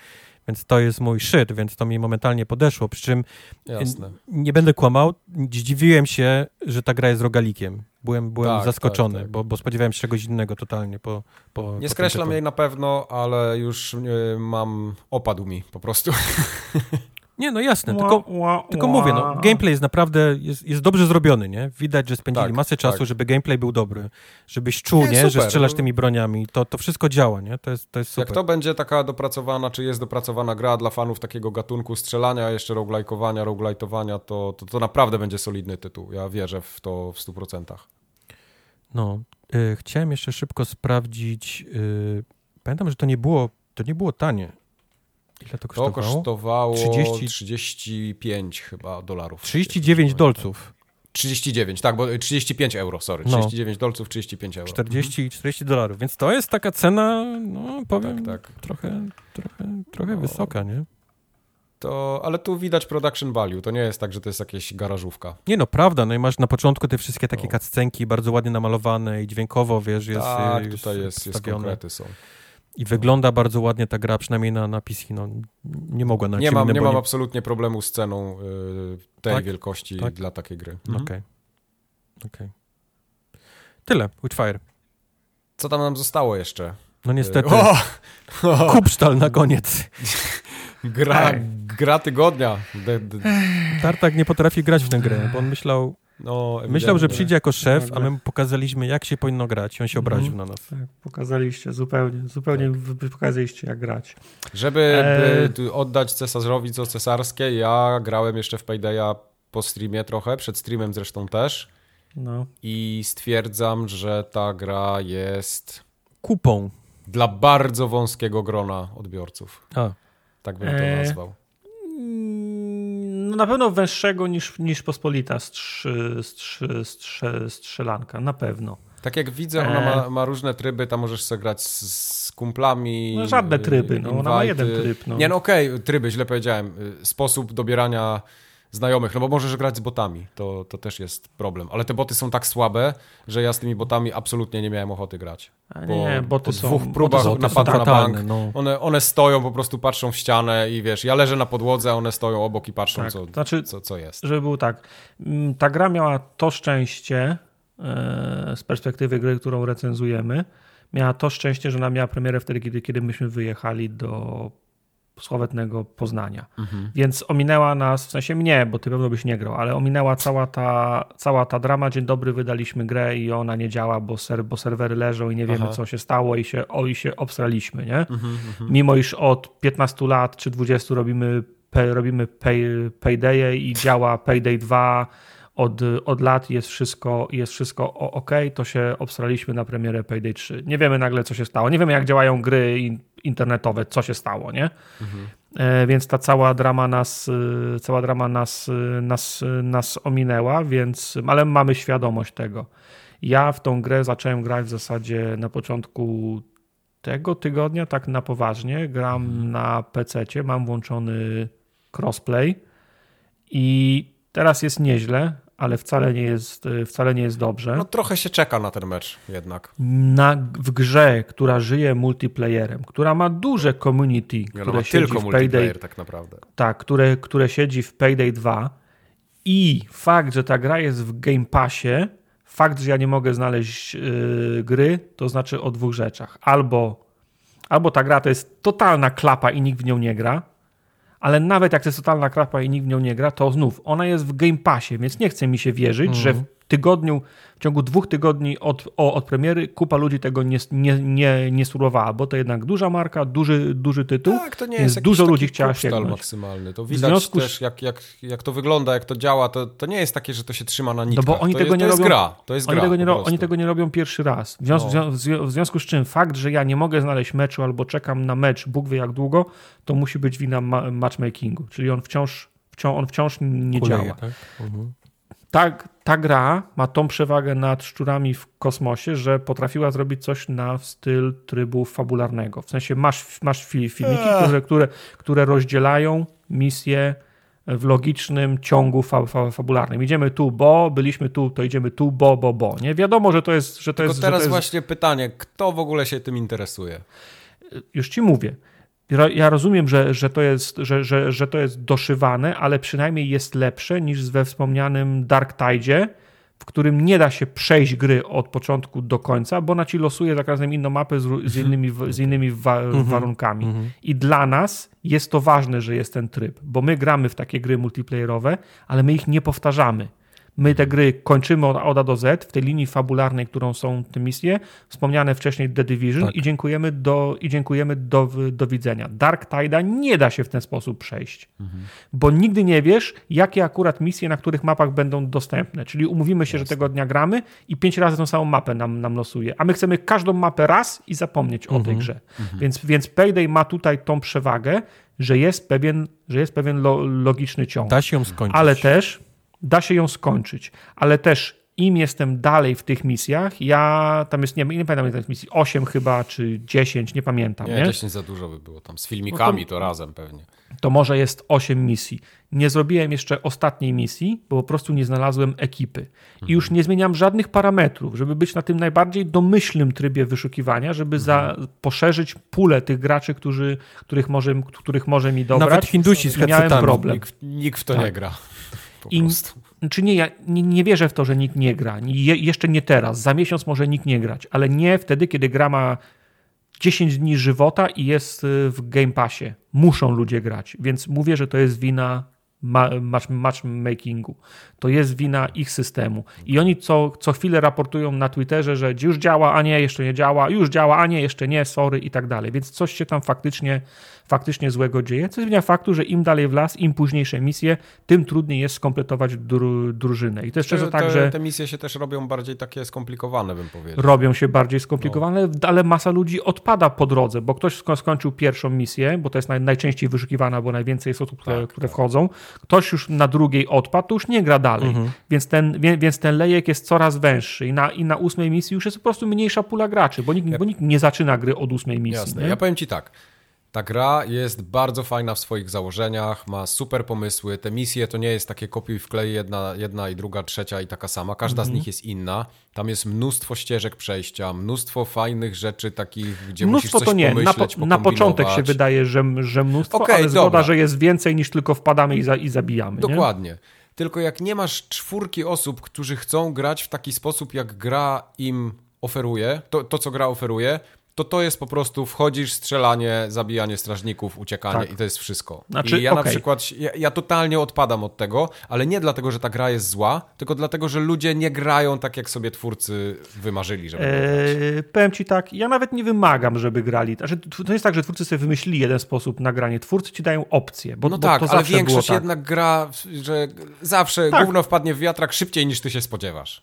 Więc to jest mój shit, więc to mi momentalnie podeszło. Przy czym Jasne. nie będę kłamał, zdziwiłem się, że ta gra jest rogalikiem. Byłem, byłem tak, zaskoczony, tak, tak. Bo, bo spodziewałem się czegoś innego totalnie. Po, po, nie po skreślam jej na pewno, ale już y, mam, opadł mi po prostu. Nie, no jasne, tylko, tylko mówię, no, gameplay jest naprawdę, jest, jest dobrze zrobiony, nie? Widać, że spędzili tak, masę czasu, tak. żeby gameplay był dobry, żebyś czuł, nie, nie że strzelasz tymi broniami, to, to wszystko działa, nie? To jest, to jest super. Jak to będzie taka dopracowana, czy jest dopracowana gra dla fanów takiego gatunku strzelania, jeszcze roguelike'owania, roguelite'owania, to, to, to naprawdę będzie solidny tytuł. Ja wierzę w to w 100%. No, y, chciałem jeszcze szybko sprawdzić, y, pamiętam, że to nie było, to nie było tanie. Ile to kosztowało? To kosztowało 30... 35 chyba dolarów. 39 dolców. 39, tak, bo 35 euro, sorry. 39 no. dolców, 35 euro. 40, mhm. 40 dolarów, więc to jest taka cena, no powiem, tak, tak. trochę, trochę, trochę no. wysoka, nie? To, ale tu widać production value, to nie jest tak, że to jest jakieś garażówka. Nie no, prawda, no i masz na początku te wszystkie takie no. bardzo ładnie namalowane i dźwiękowo, wiesz, jest Tak, tutaj jest, jest konkrety są. I wygląda bardzo ładnie ta gra, przynajmniej na, na PC. No, nie mogła na Nie mam, nie mam nie... absolutnie problemu z ceną y, tej tak? wielkości tak? dla takiej gry. Mhm. Okej. Okay. okay. Tyle, Witchfire. Co tam nam zostało jeszcze? No niestety. O! Kupsztal na koniec. Gra, gra tygodnia. Tartak nie potrafi grać w tę grę, bo on myślał, no, Myślał, że przyjdzie jako szef, a my pokazaliśmy, jak się powinno grać i on się mhm. obraził na nas. Tak, pokazaliście, zupełnie, zupełnie tak. pokazaliście, jak grać. Żeby e... oddać cesarzowi co cesarskie, ja grałem jeszcze w Paydaya po streamie trochę, przed streamem zresztą też. No. I stwierdzam, że ta gra jest... Kupą. Dla bardzo wąskiego grona odbiorców. A. Tak bym to e... nazwał no na pewno węższego niż, niż pospolita strzy, strzy, strzy, strzelanka, na pewno. Tak jak widzę, ona ma, e. ma różne tryby, tam możesz sobie grać z, z kumplami. No żadne tryby, no, ona ma jeden tryb. No. Nie, no okej, okay, tryby, źle powiedziałem. Sposób dobierania znajomych, no bo możesz grać z botami, to, to też jest problem. Ale te boty są tak słabe, że ja z tymi botami absolutnie nie miałem ochoty grać. A nie, boty po są, dwóch próbach napadu na bank, no. one, one stoją, po prostu patrzą w ścianę i wiesz, ja leżę na podłodze, a one stoją obok i patrzą, tak. co, znaczy, co, co jest. Żeby było tak, mm, ta gra miała to szczęście e, z perspektywy gry, którą recenzujemy, miała to szczęście, że ona miała premierę wtedy, kiedy, kiedy myśmy wyjechali do sławetnego Poznania. Mhm. Więc ominęła nas, w sensie mnie, bo ty pewno byś nie grał, ale ominęła cała ta, cała ta drama. Dzień dobry, wydaliśmy grę i ona nie działa, bo, ser, bo serwery leżą i nie wiemy, Aha. co się stało i się, o, i się obstraliśmy, nie? Mhm, mhm. Mimo iż od 15 lat czy 20 robimy, pay, robimy pay, Payday i działa Payday 2, od, od lat jest wszystko, jest wszystko ok, to się obstraliśmy na premierę Payday 3. Nie wiemy nagle, co się stało. Nie wiemy, jak działają gry internetowe, co się stało, nie? Mhm. E, więc ta cała drama nas, e, cała drama nas, e, nas, nas ominęła, więc, ale mamy świadomość tego. Ja w tą grę zacząłem grać w zasadzie na początku tego tygodnia, tak na poważnie. Gram mhm. na PC, mam włączony crossplay i teraz jest nieźle ale wcale nie jest, e, wcale nie jest dobrze. No trochę się czeka na ten mecz jednak. Na, w grze, która żyje multiplayerem, która ma duże community, które ma siedzi tylko w Payday, tak naprawdę. Tak, które, które siedzi w Payday 2 i fakt, że ta gra jest w Game Passie, fakt, że ja nie mogę znaleźć yy, gry, to znaczy o dwóch rzeczach. Albo, albo ta gra to jest totalna klapa i nikt w nią nie gra, ale nawet jak to jest totalna krapa i nikt w nią nie gra, to znów ona jest w Game Passie, więc nie chce mi się wierzyć, że. Tygodniu, w ciągu dwóch tygodni od, o, od premiery kupa ludzi tego nie, nie, nie, nie surowała, bo to jednak duża marka, duży, duży tytuł, tak, to nie jest dużo ludzi chciała sięgnąć. maksymalny. To widać związku... też, jak, jak, jak to wygląda, jak to działa, to, to nie jest takie, że to się trzyma na nitkach. No bo oni to tego jest, nie to robią, gra. To jest oni, gra, tego nie, oni tego nie robią pierwszy raz. W związku, no. w związku z czym fakt, że ja nie mogę znaleźć meczu albo czekam na mecz, Bóg wie jak długo, to musi być wina ma matchmakingu, czyli on wciąż, wciąż, on wciąż nie Kuleje, działa. Tak? Mhm ta, ta gra ma tą przewagę nad szczurami w kosmosie, że potrafiła zrobić coś na styl trybu fabularnego. W sensie masz, masz filmiki, które, które, które rozdzielają misje w logicznym ciągu fa fa fabularnym. Idziemy tu, bo, byliśmy tu, to idziemy tu, bo, bo, bo. Nie wiadomo, że to jest. Że to Tylko jest teraz że to jest, właśnie pytanie, kto w ogóle się tym interesuje? Już ci mówię. Ja- rozumiem, że, że, to jest, że, że, że to jest doszywane, ale przynajmniej jest lepsze niż we wspomnianym Dark Tide, w którym nie da się przejść gry od początku do końca, bo ona ci losuje za razem inną mapę z, ró- z innymi, z innymi wa warunkami. I dla nas jest to ważne, że jest ten tryb, bo my gramy w takie gry multiplayerowe, ale my ich nie powtarzamy. My te gry kończymy od, A do Z w tej linii fabularnej, którą są te misje, wspomniane wcześniej The Division Tak. i dziękujemy, do, i dziękujemy do, do widzenia. Dark Tide'a nie da się w ten sposób przejść, bo nigdy nie wiesz, jakie akurat misje na których mapach będą dostępne. Czyli umówimy się, że tego dnia gramy i pięć razy tą samą mapę nam, nam losuje, a my chcemy każdą mapę raz i zapomnieć o tej grze. Więc, więc Payday ma tutaj tą przewagę, że jest pewien, że jest pewien lo, logiczny ciąg Da się ją skończyć. ale też da się ją skończyć. Ale też im jestem dalej w tych misjach, ja tam jest, nie, nie pamiętam ile jest misji, 8 chyba, czy 10, nie pamiętam, Nie, nie? 10 za dużo by było tam. Z filmikami to razem pewnie. To może jest 8 misji. Nie zrobiłem jeszcze ostatniej misji, bo po prostu nie znalazłem ekipy. I już nie zmieniam żadnych parametrów, żeby być na tym najbardziej domyślnym trybie wyszukiwania, żeby za, poszerzyć pulę tych graczy, którzy, których, może, których może mi dobrać. Nawet Hindusi z miałem problem. Nikt, nikt w to Tak. nie gra. Po I, prostu. czy nie, ja nie, nie wierzę w to, że nikt nie gra. Je, jeszcze nie teraz. Za miesiąc może nikt nie grać, ale nie wtedy, kiedy gra ma 10 dni żywota i jest y, w Game Passie. Muszą ludzie grać, więc mówię, że to jest wina ma, match, matchmakingu. To jest wina ich systemu. I oni co, co chwilę raportują na Twitterze, że już działa, a nie, jeszcze nie działa, już działa, a nie, jeszcze nie, sorry i tak dalej. Więc coś się tam faktycznie, faktycznie złego dzieje. Co zmienia faktu, że im dalej w las, im późniejsze misje, tym trudniej jest skompletować dru, drużynę. I to jest często tak, że te misje się też robią bardziej takie skomplikowane, bym powiedział. robią się bardziej skomplikowane, ale masa ludzi odpada po drodze, bo ktoś sko- skończył pierwszą misję, bo to jest naj, najczęściej wyszukiwana, bo najwięcej jest osób, które, Tak, które tak. wchodzą. Ktoś już na drugiej odpadł, to już nie gra dalej. Mhm. Więc, ten, wie, więc ten lejek jest coraz węższy i na, i na ósmej misji już jest po prostu mniejsza pula graczy, bo nikt, bo nikt nie zaczyna gry od ósmej misji. Jasne. nie? Ja powiem ci tak. Ta gra jest bardzo fajna w swoich założeniach, ma super pomysły. Te misje to nie jest takie kopiuj wklej jedna, jedna i druga, trzecia i taka sama. Każda Mhm. z nich jest inna. Tam jest mnóstwo ścieżek przejścia, mnóstwo fajnych rzeczy takich, gdzie Mnóstwo musisz coś to nie. Na, pomyśleć, po, na początek się wydaje, że, że mnóstwo, Okej, ale zgoda, dobra. że jest więcej niż tylko wpadamy i, za, i zabijamy. Nie? Dokładnie. Tylko jak nie masz czwórki osób, którzy chcą grać w taki sposób, jak gra im oferuje, to, to co gra oferuje, to to jest po prostu wchodzisz, strzelanie, zabijanie strażników, uciekanie Tak. i to jest wszystko. Znaczy, I ja na okej. przykład, ja, ja totalnie odpadam od tego, ale nie dlatego, że ta gra jest zła, tylko dlatego, że ludzie nie grają tak, jak sobie twórcy wymarzyli, żeby grać. Eee, powiem ci tak, ja nawet nie wymagam, żeby grali. Znaczy, to jest tak, że twórcy sobie wymyślili jeden sposób na granie. Twórcy ci dają opcję, bo, No bo tak, to ale większość tak. jednak gra, że zawsze Tak. gówno wpadnie w wiatrak szybciej niż ty się spodziewasz.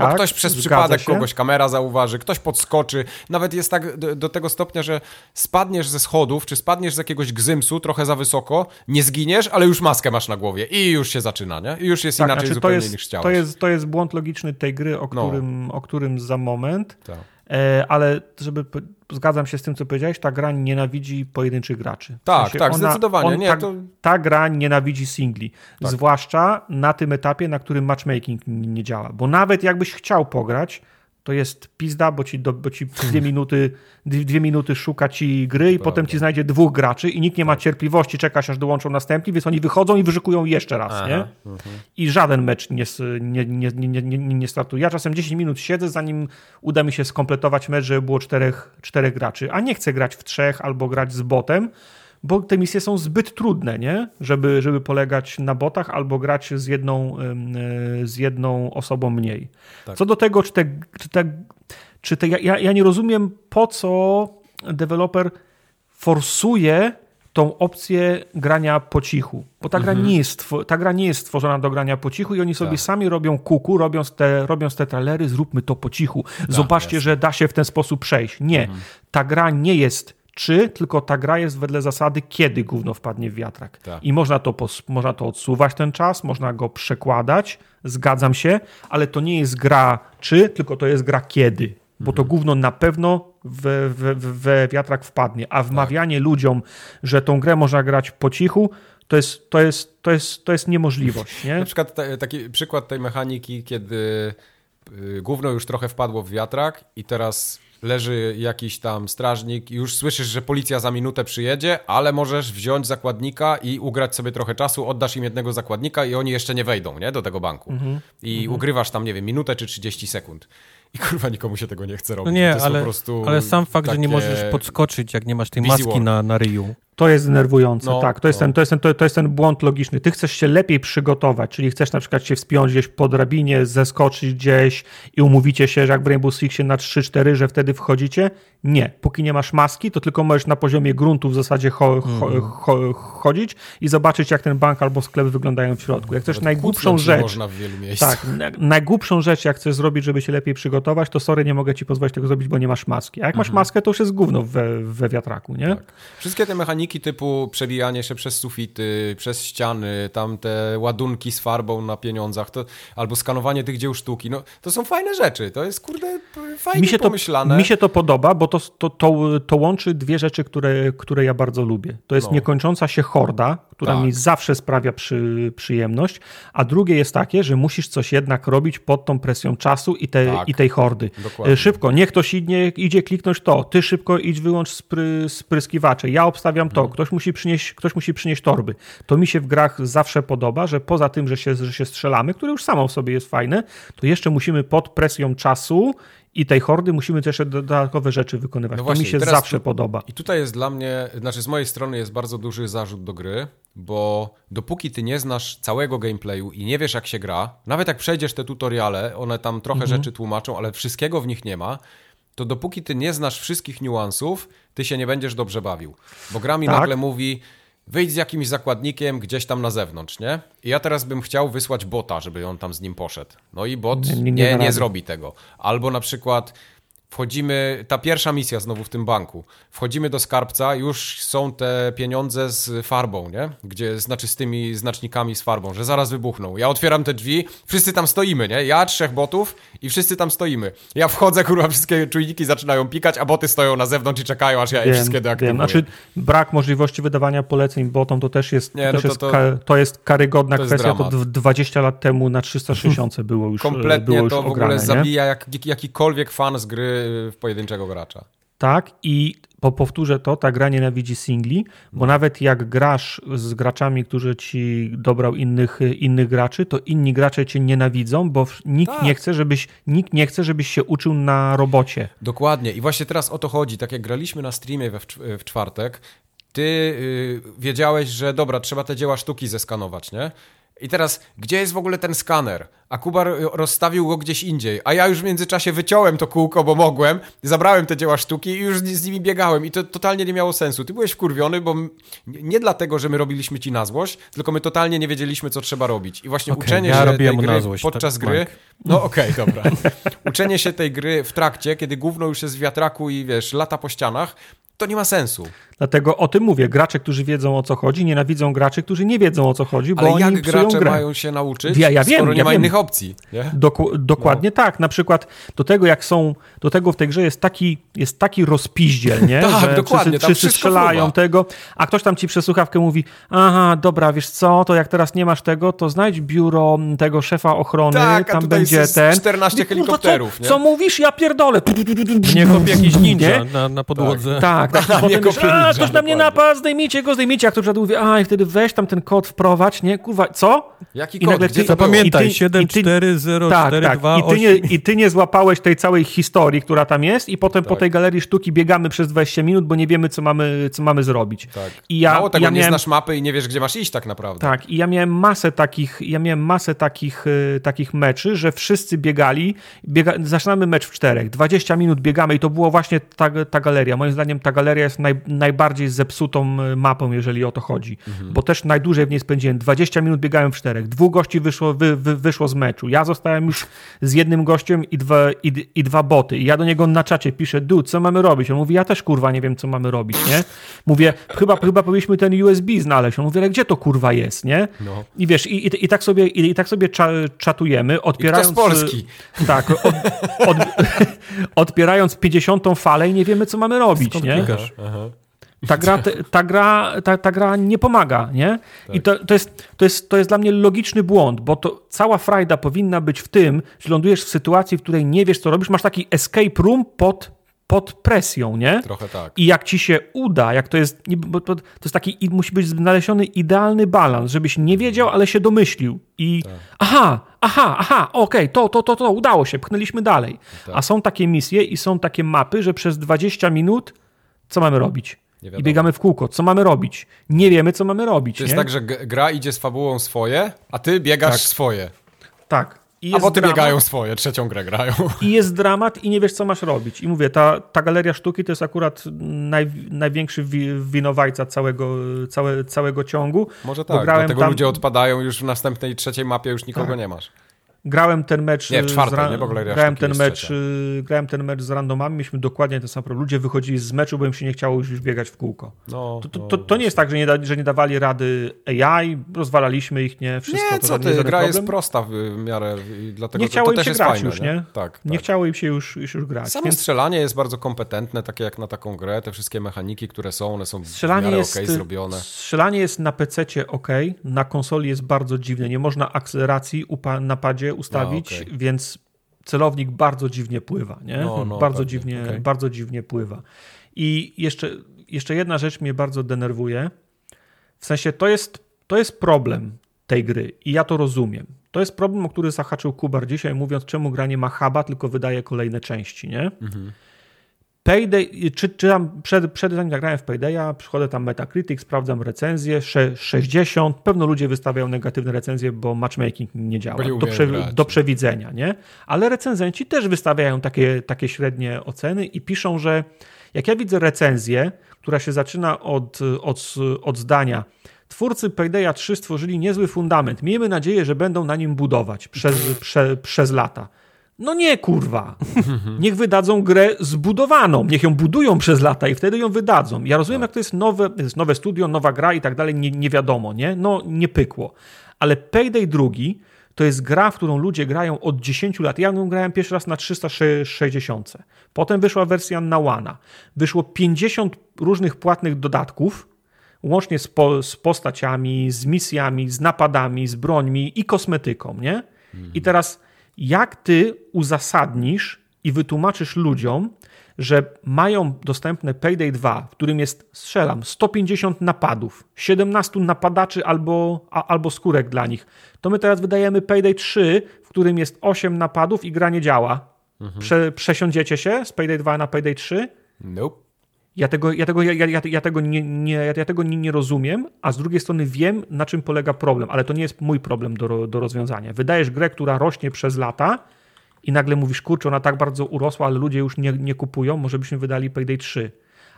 Tak, Bo ktoś przez przypadek się. kogoś kamera zauważy, ktoś podskoczy. Nawet jest tak do, do tego stopnia, że spadniesz ze schodów, czy spadniesz z jakiegoś gzymsu trochę za wysoko, nie zginiesz, ale już maskę masz na głowie i już się zaczyna, nie? I już jest Tak, inaczej znaczy, zupełnie jest, niż chciałeś. to, jest, to jest błąd logiczny tej gry, o No. którym, o którym za moment. Tak. E, ale żeby zgadzam się z tym, co powiedziałeś, ta gra nienawidzi pojedynczych graczy. W Tak, tak, zdecydowanie. Nie, ta, to- ta gra nienawidzi singli. Tak. Zwłaszcza na tym etapie, na którym matchmaking nie działa. Bo nawet jakbyś chciał pograć, to jest pizda, bo ci, do, bo ci dwie, minuty, dwie, minuty szuka ci gry i potem ci znajdzie dwóch graczy i nikt nie ma cierpliwości, czekasz aż dołączą następni, więc oni wychodzą i wyszukują jeszcze raz, Aha, nie? I żaden mecz nie, nie, nie, nie, nie, nie startuje. Ja czasem 10 minut siedzę, zanim uda mi się skompletować mecz, żeby było czterech, czterech graczy, a nie chcę grać w trzech albo grać z botem, bo te misje są zbyt trudne, nie? Żeby, żeby polegać na botach albo grać z jedną, y, z jedną osobą mniej. Tak. Co do tego, czy te, czy te, czy te ja, ja, nie rozumiem, po co deweloper forsuje tą opcję grania po cichu. Bo ta, gra, nie jest, ta gra nie jest stworzona do grania po cichu i oni sobie Tak. sami robią kuku, robiąc te, robiąc te trailery, zróbmy to po cichu. Zobaczcie, że da się w ten sposób przejść. Nie. Ta gra nie jest czy, tylko ta gra jest wedle zasady, kiedy gówno wpadnie w wiatrak. Tak. I można to, można to odsuwać ten czas, można go przekładać, zgadzam się, ale to nie jest gra czy, tylko to jest gra kiedy. bo to gówno na pewno we, we, we wiatrak wpadnie, a wmawianie ludziom, że tą grę można grać po cichu, to jest, to jest, to jest, to jest niemożliwość. Nie? Na przykład taki przykład tej mechaniki, kiedy y, gówno już trochę wpadło w wiatrak i teraz leży jakiś tam strażnik i już słyszysz, że policja za minutę przyjedzie, ale możesz wziąć zakładnika i ugrać sobie trochę czasu, oddasz im jednego zakładnika i oni jeszcze nie wejdą nie, do tego banku. Mhm. I ugrywasz tam, nie wiem, minutę czy 30 sekund. I kurwa nikomu się tego nie chce robić. No nie, ale, po prostu ale sam fakt, że nie możesz podskoczyć, jak nie masz tej maski work. na, na ryju. To jest denerwujące, No, tak. To jest, no. ten, to, jest ten, to, jest ten błąd logiczny. Ty chcesz się lepiej przygotować, czyli chcesz na przykład się wspiąć gdzieś po drabinie, zeskoczyć gdzieś i umówicie się, że jak w Rainbow Sixie na 3-4, że wtedy wchodzicie. Nie. Póki nie masz maski, to tylko możesz na poziomie gruntu w zasadzie cho, cho, Mhm. cho, chodzić i zobaczyć, jak ten bank albo sklep wyglądają w środku. Jak chcesz Nawet najgłupszą rzecz, można w wielu miejscach. tak, na- najgłupszą rzecz, jak chcesz zrobić, żeby się lepiej przygotować, to sorry, nie mogę ci pozwolić tego zrobić, bo nie masz maski. A jak masz maskę, to już jest gówno we, we wiatraku, nie? Mhm. Tak. Wszystkie te mechaniki typu przebijanie się przez sufity, przez ściany, tam te ładunki z farbą na pieniądzach, to, albo skanowanie tych dzieł sztuki, no to są fajne rzeczy. To jest kurde fajnie mi się, to, pomyślane. mi się to podoba, bo to, to, to, to łączy dwie rzeczy, które, które ja bardzo lubię. To jest No. niekończąca się horda, która Tak. mi zawsze sprawia przy, przyjemność, a drugie jest takie, że musisz coś jednak robić pod tą presją czasu i, te, Tak. i tej hordy. Dokładnie. E, Szybko, niech ktoś idzie, idzie kliknąć to, ty szybko idź wyłącz spry, spryskiwacze, ja obstawiam to, Mhm. ktoś, musi przynieść, ktoś musi przynieść torby. To mi się w grach zawsze podoba, że poza tym, że się, że się strzelamy, które już samo w sobie jest fajne, to jeszcze musimy pod presją czasu i tej hordy musimy też dodatkowe rzeczy wykonywać. No to właśnie, mi się zawsze tu- podoba. I tutaj jest dla mnie, znaczy z mojej strony jest bardzo duży zarzut do gry, bo dopóki ty nie znasz całego gameplayu i nie wiesz jak się gra, nawet jak przejdziesz te tutoriale, one tam trochę Mhm. rzeczy tłumaczą, ale wszystkiego w nich nie ma, to dopóki ty nie znasz wszystkich niuansów, ty się nie będziesz dobrze bawił. Bo gra mi Tak. nagle mówi, wyjdź z jakimś zakładnikiem gdzieś tam na zewnątrz, nie? I ja teraz bym chciał wysłać bota, żeby on tam z nim poszedł. No i bot Nie- nie, nie- nie, zrobi tego. Albo na przykład wchodzimy, ta pierwsza misja znowu w tym banku, wchodzimy do skarbca, już są te pieniądze z farbą, nie? Gdzie, znaczy z tymi znacznikami z farbą, że zaraz wybuchną. Ja otwieram te drzwi, wszyscy tam stoimy, nie? Ja, trzech botów i wszyscy tam stoimy. Ja wchodzę, kurwa, wszystkie czujniki zaczynają pikać, a boty stoją na zewnątrz i czekają, aż ja je wszystkie deaktywuję. Znaczy, brak możliwości wydawania poleceń botom to też jest, Nie, to no to- jest, to- ka, to jest karygodna to jest kwestia. dramat. to dw- 20 lat temu na 360 było już, Kompletnie było już to w ogóle nie? zabija jak, jakikolwiek fan z gry w pojedynczego gracza. Tak, i po, powtórzę to, ta gra nienawidzi singli, bo nawet jak grasz z graczami, którzy ci dobrał innych, innych graczy, to inni gracze cię nienawidzą, bo nikt, Tak. nie chce, żebyś, nikt nie chce, żebyś się uczył na robocie. Dokładnie. I właśnie teraz o to chodzi. Tak jak graliśmy na streamie we w, czwartek, ty y, wiedziałeś, że dobra, trzeba te dzieła sztuki zeskanować, nie? I teraz, gdzie jest w ogóle ten skaner? A Kubar y, rozstawił go gdzieś indziej. A ja już w międzyczasie wyciąłem to kółko, bo mogłem, zabrałem te dzieła sztuki i już z nimi biegałem. I to totalnie nie miało sensu. Ty byłeś wkurwiony, bo nie dlatego, że my robiliśmy ci na złość, tylko my totalnie nie wiedzieliśmy, co trzeba robić. I właśnie Okej, uczenie ja się tej gry na złość, podczas tak, gry... Mike. No okej, dobra. Uczenie się tej gry w trakcie, kiedy gówno już jest w wiatraku i wiesz, lata po ścianach, to nie ma sensu. Dlatego o tym mówię. Gracze, którzy wiedzą o co chodzi, nienawidzą graczy, którzy nie wiedzą o co chodzi, bo Ale oni jak gracze grę. mają się nauczyć, Ja- ja wiem, skoro nie ja ma wiem. innych opcji? Nie? Doku, dokładnie tak. Na przykład do tego, jak są, do tego w tej grze jest taki, jest taki rozpiździel, nie? Tak, że dokładnie, Wszyscy, strzelają tego, a ktoś tam ci przez słuchawkę mówi, aha, dobra, wiesz co, to jak teraz nie masz tego, to znajdź biuro tego szefa ochrony, Tak, tam będzie jest ten. 14 I, kurwa, helikopterów, Co, nie? co mówisz? Ja pierdolę. Nie kop jakiś ninja Nie? na, na podłodze. Tak, tak. I potem ninja, ktoś na mnie napadł, zdejmijcie go, zdejmijcie. Jak ktoś przed mówi, a i wtedy weź tam ten kod wprowadź, nie? Kurwa, co? Jaki I kod? nagle ty- to 74042 tak, tak. I ty, nie, I ty nie złapałeś tej całej historii, która tam jest, i potem po Tak. tej galerii sztuki biegamy przez 20 minut, bo nie wiemy, co mamy, co mamy zrobić. Tak. I ja, Mało tego, ja nie miałem, znasz mapy i nie wiesz, gdzie masz iść tak naprawdę. Tak, i ja miałem masę takich, ja miałem masę takich, y, takich meczy, że wszyscy biegali, biega, zaczynamy mecz w czterech, 20 minut biegamy i to było właśnie ta, ta galeria. Moim zdaniem ta galeria jest naj, najbardziej zepsutą y, mapą, jeżeli o to chodzi. Mhm. Bo też najdłużej w niej spędziłem. 20 minut biegałem w czterech. Dwóch gości wyszło, wy, wy, wyszło z meczu. Ja zostałem już z jednym gościem i dwa, i, i dwa boty. I ja do niego na czacie piszę, dude, co mamy robić? On mówi, ja też kurwa nie wiem, co mamy robić, nie? Mówię, chyba, chyba powinniśmy ten USB znaleźć. On mówi, ale gdzie to kurwa jest, nie? No. I wiesz, i, i, i, tak sobie, i, i tak sobie cza, czatujemy, odpierając... I z Polski. Tak, od, od, odpierając 50. falę i nie wiemy, co mamy robić, Skąd nie? Ta gra, ta, gra, ta, ta gra nie pomaga, nie? Tak. I to, to, jest, to, jest, to jest dla mnie logiczny błąd, bo to cała frajda powinna być w tym, że lądujesz w sytuacji, w której nie wiesz, co robisz, masz taki escape room pod pod presją, nie? Trochę tak. I jak ci się uda, jak to jest, to jest taki, musi być znaleziony idealny balans, żebyś nie wiedział, ale się domyślił. I tak. aha, aha, aha, okej, okay, to, to, to, to, udało się, pchnęliśmy dalej. Tak. A są takie misje i są takie mapy, że przez 20 minut co mamy robić? I biegamy w kółko. Co mamy robić? Nie wiemy, co mamy robić. To jest nie? tak, że gra idzie z fabułą swoje, a ty biegasz tak. swoje. Tak. I A potem biegają swoje, trzecią grę grają. I jest dramat i nie wiesz, co masz robić. I mówię, ta, ta galeria sztuki to jest akurat naj, największy winowajca całego, całe, całego ciągu. Może tak, dlatego tam... ludzie odpadają już w następnej, trzeciej mapie już nikogo tak. nie masz. Grałem ten mecz. Nie, w czwartej, nie? Bo grałem ten mecz, y, grałem ten mecz z randomami, mieliśmy dokładnie ten sam problem. Ludzie wychodzili z meczu, bo im się nie chciało już biegać w kółko. No, to, to, to, to nie jest tak, że nie, da, że nie dawali rady AI, rozwalaliśmy ich, nie? Wszystko nie, co ty, gra problem. jest prosta w miarę i dlatego nie chciało to, im też się jest grać fajne, już, nie? Tak, tak, Nie chciało im się już, już, już grać. Samo więc... strzelanie jest bardzo kompetentne, takie jak na taką grę, te wszystkie mechaniki, które są, one są strzelanie w miarę jest, okay zrobione. Strzelanie jest na PC ok, na konsoli jest bardzo dziwne, nie można akceleracji na ustawić, A, okay. więc celownik bardzo dziwnie pływa, nie? No, no, bardzo, dziwnie, okay. bardzo dziwnie pływa. I jeszcze, jeszcze jedna rzecz mnie bardzo denerwuje. W sensie to jest, to jest problem tej gry i ja to rozumiem. To jest problem, o który zahaczył Kubar dzisiaj, mówiąc, czemu gra nie ma huba, tylko wydaje kolejne części, nie? Mhm. Payday, czy, czy tam przed, przed zanim zagrałem w Paydaya, przychodzę tam Metacritic, sprawdzam recenzję, 60, pewno ludzie wystawiają negatywne recenzje, bo matchmaking nie działa, do, prze, do, przewidzenia, nie? Ale recenzenci też wystawiają takie, takie średnie oceny i piszą, że jak ja widzę recenzję, która się zaczyna od, od, od zdania Twórcy Paydaya 3 stworzyli niezły fundament. Miejmy nadzieję, że będą na nim budować przez, prze, przez lata. No nie, kurwa. Niech wydadzą grę zbudowaną. Niech ją budują przez lata i wtedy ją wydadzą. Ja rozumiem, jak to jest nowe, jest nowe studio, nowa gra i tak dalej, nie, nie wiadomo, nie? No, nie pykło. Ale Payday drugi to jest gra, w którą ludzie grają od 10 lat. Ja ją grałem pierwszy raz na 360. Potem wyszła wersja na One. Wyszło 50 różnych płatnych dodatków, łącznie z, po, z postaciami, z misjami, z napadami, z brońmi i kosmetyką, nie? I teraz jak ty uzasadnisz i wytłumaczysz ludziom, że mają dostępne Payday 2, w którym jest, strzelam, 150 napadów, 17 napadaczy albo, a, albo skórek dla nich, to my teraz wydajemy Payday 3, w którym jest 8 napadów i gra nie działa. Mhm. Prze, przesiądziecie się z Payday 2 na Payday 3? Nope. Ja tego, ja tego, ja, ja, ja tego, nie, nie, ja tego nie, nie rozumiem, a z drugiej strony wiem, na czym polega problem, ale to nie jest mój problem do, do rozwiązania. Wydajesz grę, która rośnie przez lata i nagle mówisz, kurczę, ona tak bardzo urosła, ale ludzie już nie, nie kupują, może byśmy wydali Payday 3.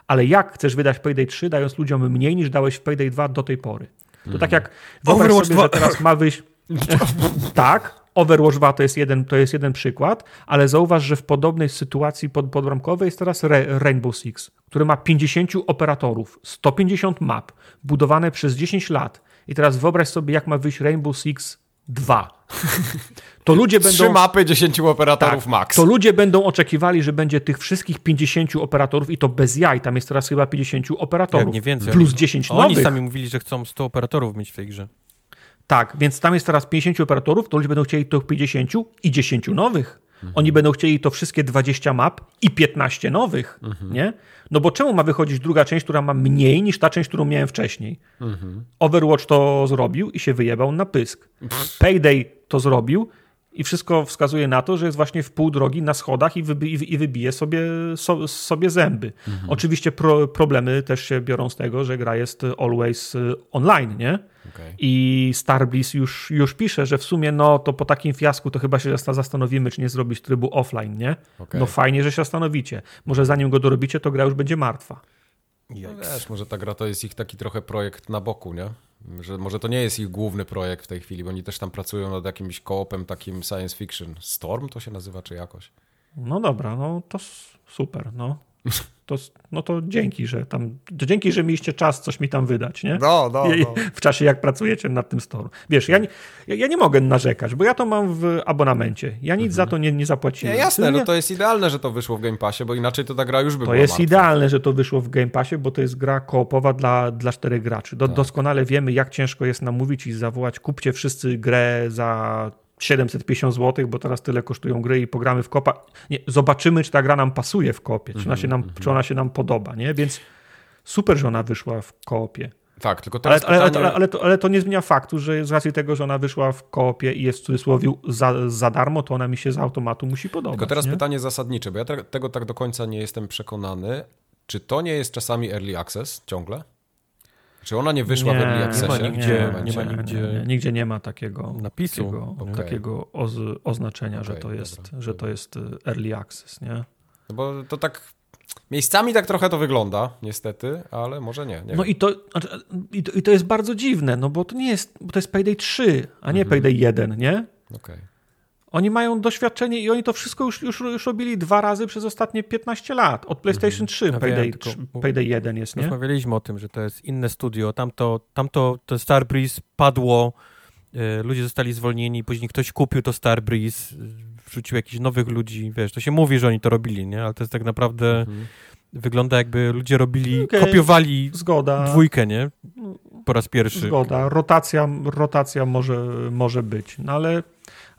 Ale jak chcesz wydać Payday 3, dając ludziom mniej niż dałeś w Payday 2 do tej pory? To tak jak wyobraź sobie, że teraz ma wyjść... tak, Overwatch 2 to jest jeden, to jest jeden przykład, ale zauważ, że w podobnej sytuacji pod, podbramkowej jest teraz Rainbow Six, który ma 50 operatorów, 150 map, budowane przez 10 lat. I teraz wyobraź sobie, jak ma wyjść Rainbow Six 2. To ludzie będą. Trzy mapy, 10 operatorów tak, max. To ludzie będą oczekiwali, że będzie tych wszystkich 50 operatorów i to bez jaj. Tam jest teraz chyba 50 operatorów. Jak nie więcej. Plus 10 Oni nowych. Oni sami mówili, że chcą 100 operatorów mieć w tej grze. Tak, więc tam jest teraz 50 operatorów, to ludzie będą chcieli tych 50 i 10 nowych. Mhm. Oni będą chcieli to wszystkie 20 map i 15 nowych, mhm. nie? No bo czemu ma wychodzić druga część, która ma mniej niż ta część, którą miałem wcześniej? Mhm. Overwatch to zrobił i się wyjebał na pysk. Payday to zrobił i wszystko wskazuje na to, że jest właśnie w pół drogi na schodach i, wybi i wybije sobie, so sobie zęby. Mhm. Oczywiście pro problemy też się biorą z tego, że gra jest always y, online, nie? Okay. I Starbliss już, już pisze, że w sumie no to po takim fiasku to chyba się zastanowimy, czy nie zrobić trybu offline, nie? Okay. No fajnie, że się zastanowicie. Może zanim go dorobicie, to gra już będzie martwa. No wiesz, może ta gra to jest ich taki trochę projekt na boku, nie? Że może to nie jest ich główny projekt w tej chwili, bo oni też tam pracują nad jakimś koopem takim science fiction. Storm to się nazywa, czy jakoś? No dobra, no to super, no. To, no to dzięki, że tam, dzięki, że mieliście czas coś mi tam wydać, nie? No, no, no. W czasie, jak pracujecie nad tym store. Wiesz, ja nie, ja nie mogę narzekać, bo ja to mam w abonamencie. Ja nic mhm. za to nie, nie zapłaciłem. Nie, jasne, no to jest idealne, że to wyszło w Game Passie, bo inaczej to ta gra już by to była To jest martwa. idealne, że to wyszło w Game Passie, bo to jest gra koopowa dla, dla czterech graczy. Do, tak. Doskonale wiemy, jak ciężko jest namówić i zawołać, kupcie wszyscy grę za 750 zł, bo teraz tyle kosztują gry i pogramy w kopa. Nie, zobaczymy, czy ta gra nam pasuje w kopie, czy ona się nam, -hmm. czy ona się nam podoba, nie? Więc super, że ona wyszła w koopie. Tak, tylko teraz ale, pytanie... ale, ale, to, ale to nie zmienia faktu, że z racji tego, że ona wyszła w koopie i jest w cudzysłowie za, za darmo, to ona mi się z automatu musi podobać. Tylko teraz nie? pytanie zasadnicze, bo ja te, tego tak do końca nie jestem przekonany. Czy to nie jest czasami early access ciągle? Czy ona nie wyszła nie, w early accessie? Nie ma nigdzie, nie, nie ma nigdzie, nie, nigdzie nie ma takiego napisu, takiego, okay. takiego oz, oznaczenia, okay, że, to jest, dobra, że to jest early access, nie? No bo to tak miejscami tak trochę to wygląda, niestety, ale może nie. nie no i to, znaczy, i to, i to jest bardzo dziwne, no bo to nie jest, bo to jest Payday 3, a nie mhm. Payday 1, nie? Okej. Okay. Oni mają doświadczenie i oni to wszystko już, już, już robili dwa razy przez ostatnie 15 lat. Od PlayStation 3 mhm. Payday, wiem, 3, Payday 1 jest, nie? Rozmawialiśmy o tym, że to jest inne studio. Tamto, tamto to Starbreeze padło, e, ludzie zostali zwolnieni, później ktoś kupił to Starbreeze, wrzucił jakichś nowych ludzi, wiesz, to się mówi, że oni to robili, nie? Ale to jest tak naprawdę... Mhm. Wygląda jakby ludzie robili, okay. kopiowali Zgoda. dwójkę, nie? Po raz pierwszy. Zgoda. Rotacja, rotacja może, może być. No ale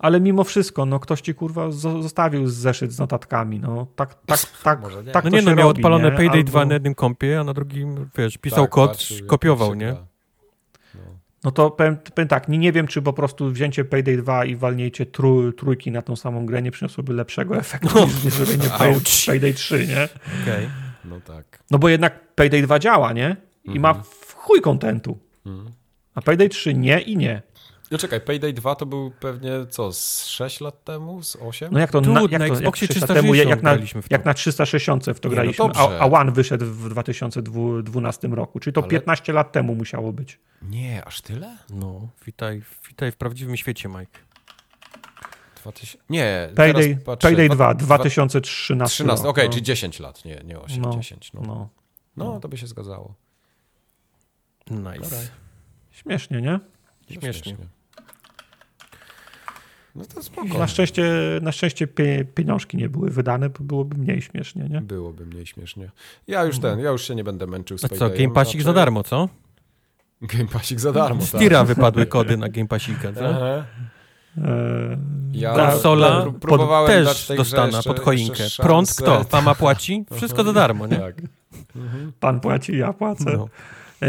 ale mimo wszystko, no ktoś ci kurwa zostawił zeszyt z notatkami, no tak, tak, tak, Może nie. tak No nie, no miał robi, odpalone nie? Payday Albo... 2 na jednym kompie, a na drugim, wiesz, pisał tak, kod, patrzył, kopiował, nie? No. no to powiem, powiem, tak, nie, nie wiem, czy po prostu wzięcie Payday 2 i walnięcie trój, trójki na tą samą grę nie przyniosłoby lepszego efektu no. niż zrobienie pay, Payday 3, nie? Okej. Okay. No tak. No bo jednak Payday 2 działa, nie? I ma mhm. chuj kontentu. Mhm. A Payday 3 nie i nie. No czekaj, Payday 2 to był pewnie co, z 6 lat temu, z 8? No jak to, na, jak to, jak temu, jak na, jak na 360 w to Nie, graliśmy, no a, a One wyszedł w 2012 roku, czyli to Ale- 15 lat temu musiało być. Nie, aż tyle? No, witaj, witaj w prawdziwym świecie, Mike. 2000... Nie, Payday, patrzę, Payday dwa- 2, dwa- 2013 13, rok, okej, no. czyli 10 lat, nie, nie 8, No, 10. No. No. no. to by się zgadzało. Nice. Dobra. Śmiesznie, nie? Śmiesznie. No to spoko. Na szczęście, na szczęście pie, pieniążki nie były wydane, bo byłoby mniej śmiesznie, nie? Byłoby mniej śmiesznie. Ja już ten, ja już się nie będę męczył z A co, Game Passik za darmo, co? Game Passik za darmo, Z tak. tira wypadły kody na Game Passika, co? Aha. Eee, Ja Konsola próbowałem też dostana jeszcze- pod choinkę. Prąd kto? Fama płaci? Wszystko za darmo, nie? Tak. Pan płaci, ja płacę. No.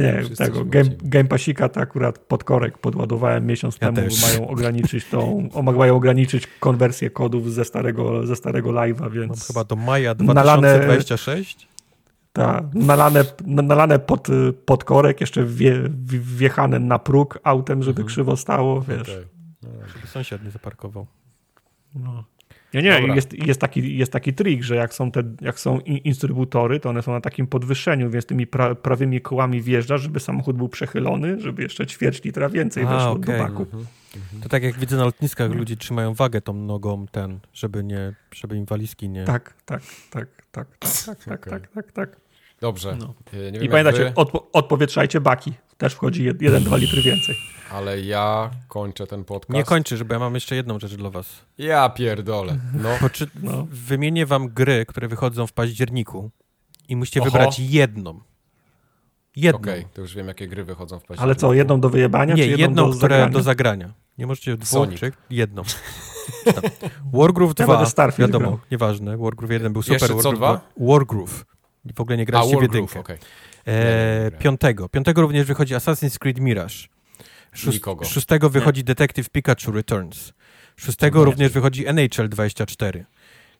Nie, Wszyscy tego game, game Passika to akurat pod korek podładowałem miesiąc Ja temu, też. bo mają ograniczyć tą, mają ograniczyć konwersję kodów ze starego, ze starego live'a, Mam więc chyba do maja Nalane- 2026. ta, nalane, nalane pod, pod korek, jeszcze wje, wjechane na próg autem, żeby Mhm. krzywo stało, wiesz. Okej. Żeby sąsiad nie zaparkował. No. Nie, nie, Dobra. jest, jest, taki, jest taki trik, że jak są, te, jak są in- instrybutory, to one są na takim podwyższeniu, więc tymi pra, prawymi kołami wjeżdżasz, żeby samochód był przechylony, żeby jeszcze ćwierć litra więcej weszło okej. do baku. Mhm. To tak jak widzę na lotniskach, ludzie trzymają wagę tą nogą, ten, żeby nie, żeby im walizki nie... Tak, tak, tak, tak, tak, tak, tak, Okej. tak, tak, tak. Dobrze. No. Nie wiem I pamiętajcie, wy, odpo- odpowietrzajcie baki. Też wchodzi 1-2 litry więcej. ale ja kończę ten podcast. Nie kończy, bo ja mam jeszcze jedną rzecz dla was. Ja pierdolę. No. Poczy... No. Wymienię wam gry, które wychodzą w październiku i musicie Oho. wybrać jedną. Jedną. Okej, to już wiem jakie gry wychodzą w październiku. Ale co, jedną do wyjebania, Nie, czy jedną, jedną, do które zagrania? do zagrania. Nie możecie dwóch, czy jedną. Tam. Wargroove Ja 2, będę Starfield wiadomo, grał. nieważne. Wargroove 1 był Jeszcze super. co, Wargroove dwa? 2 Wargroove. W ogóle nie A, graliście w jedynkę. okej. E, Nie, nie, nie. piątego. Piątego również wychodzi Assassin's Creed Mirage. Szóst, Nikogo. szóstego wychodzi Detective Pikachu Returns. Szóstego Nie. również wychodzi NHL 24.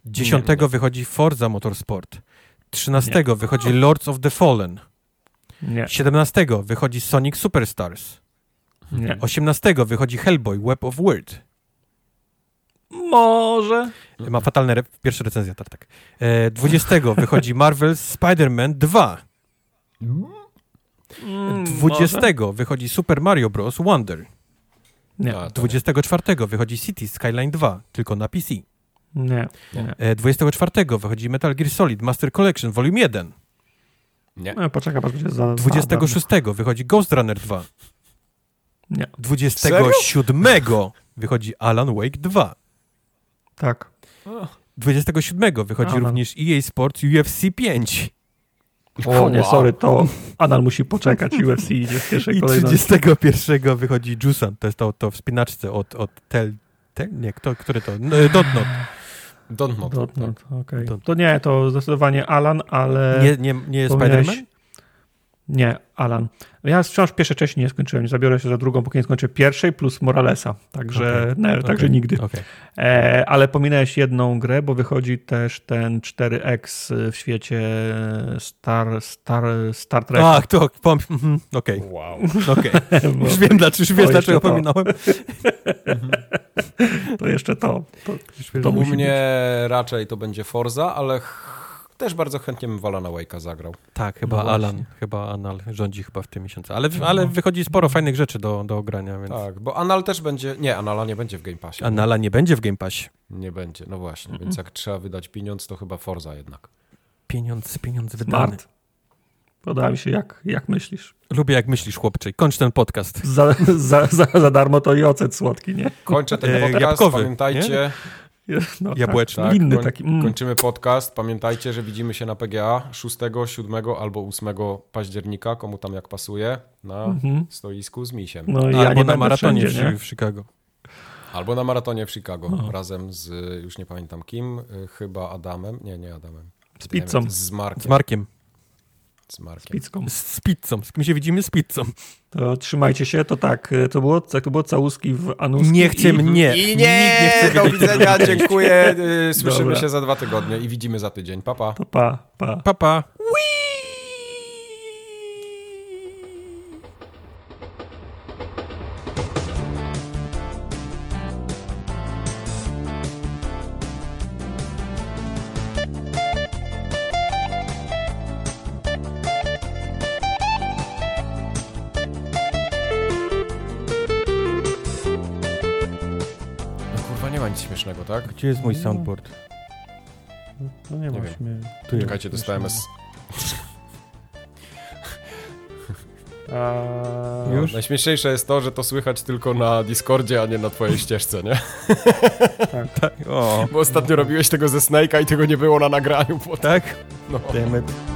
Dziesiątego wychodzi Forza Motorsport. Trzynastego wychodzi Lords of the Fallen. Nie, 17 wychodzi Sonic Superstars. nie. 18 wychodzi Hellboy Web of Word. Może. Ma fatalne re- pierwsze recenzje, tak, tak. E, 20 wychodzi Marvel's Spider-Man 2. Mm, 20 może? wychodzi Super Mario Bros. Wonder. Nie, A, to 24 wychodzi City Skyline 2, tylko na PC. nie, nie. E, 24 wychodzi Metal Gear Solid Master Collection Volume 1. Nie. No, poczekaj, patrz, będzie za... 26 wychodzi Ghost Runner 2. Nie, 27 wychodzi Alan Wake 2. tak. 27 wychodzi również EA Sports UFC 5. O nie, Wow. sorry, to Anal musi poczekać, UFC idzie w pierwszej I kolejności. 31 wychodzi Jusan, to jest to, to wspinaczce od, od Tel... Tel? Nie, kto, który to? No, Dotnot. Don't not. Dotnot, okej. Dot- To nie, to zdecydowanie Alan, ale... Nie, nie, nie jest Spider-Man? Nie, Alan. Ja wciąż pierwsze części nie skończyłem, zabiorę się za drugą, póki nie skończę pierwszej plus Moralesa, także, Okej, nie, także okej. nigdy. Okej. E, ale pominęłeś jedną grę, bo wychodzi też ten 4X w świecie Star, Star, Star Trek. Ach, to, pom- mhm, okej, Wow. okej. Już wiem, dlaczego, już wiesz, to dlaczego jeszcze to. pominąłem. To jeszcze to. to, to U mnie raczej to będzie Forza, ale też bardzo chętnie bym Valana Wake'a zagrał. Tak, chyba No. Alan, chyba Anal rządzi chyba w tym miesiącu. Ale, ale wychodzi sporo fajnych rzeczy do, do ogrania, więc Tak, bo Anal też będzie... Nie, Anala nie będzie w Game Passie. Anala nie będzie w Game Passie. Nie będzie, no właśnie. Więc jak trzeba wydać pieniądz, to chyba Forza jednak. Pieniądz, pieniądz wydany. Smart. Podoba mi się, jak, jak myślisz. Lubię jak myślisz, chłopcze. Kończ ten podcast. Za, za, za, za darmo to i ocet słodki, nie? Kończę ten E, podcast, jabłkowy, pamiętajcie... No, Jabłeczny. Tak, winny koń- taki. Mm. Kończymy podcast. Pamiętajcie, że widzimy się na PGA 6, 7 albo 8 października, komu tam jak pasuje, na Mhm. stoisku z misiem. No ja Albo nie na maratonie wszędzie, w Chicago. Albo na maratonie w Chicago, No. razem z, już nie pamiętam kim, y, chyba Adamem. Nie, nie Adamem. Z pizzą. Z Markiem. Z Markiem. Z Markiem. Z pizzką. Z, z pizzą. Z kim się widzimy? Z pizzą. To trzymajcie się, to tak, to było, to było całuski w Anuski. Nie chcę i- mnie. I nie, chce do widzenia, dziękuję. y, Słyszymy Dobra. się za dwa tygodnie i widzimy za tydzień. Pa, pa. To pa, pa. Pa, pa. Gdzie jest mój soundboard? No nie, Nie właśnie. Tu jest. Czekajcie, dostałem S. A... Już? Najśmieszniejsze jest to, że to słychać tylko na Discordzie, a nie na twojej ścieżce, nie? Tak. O, Bo ostatnio robiłeś tego ze Snake'a i tego nie było na nagraniu. Bo... tak? No. Damn it.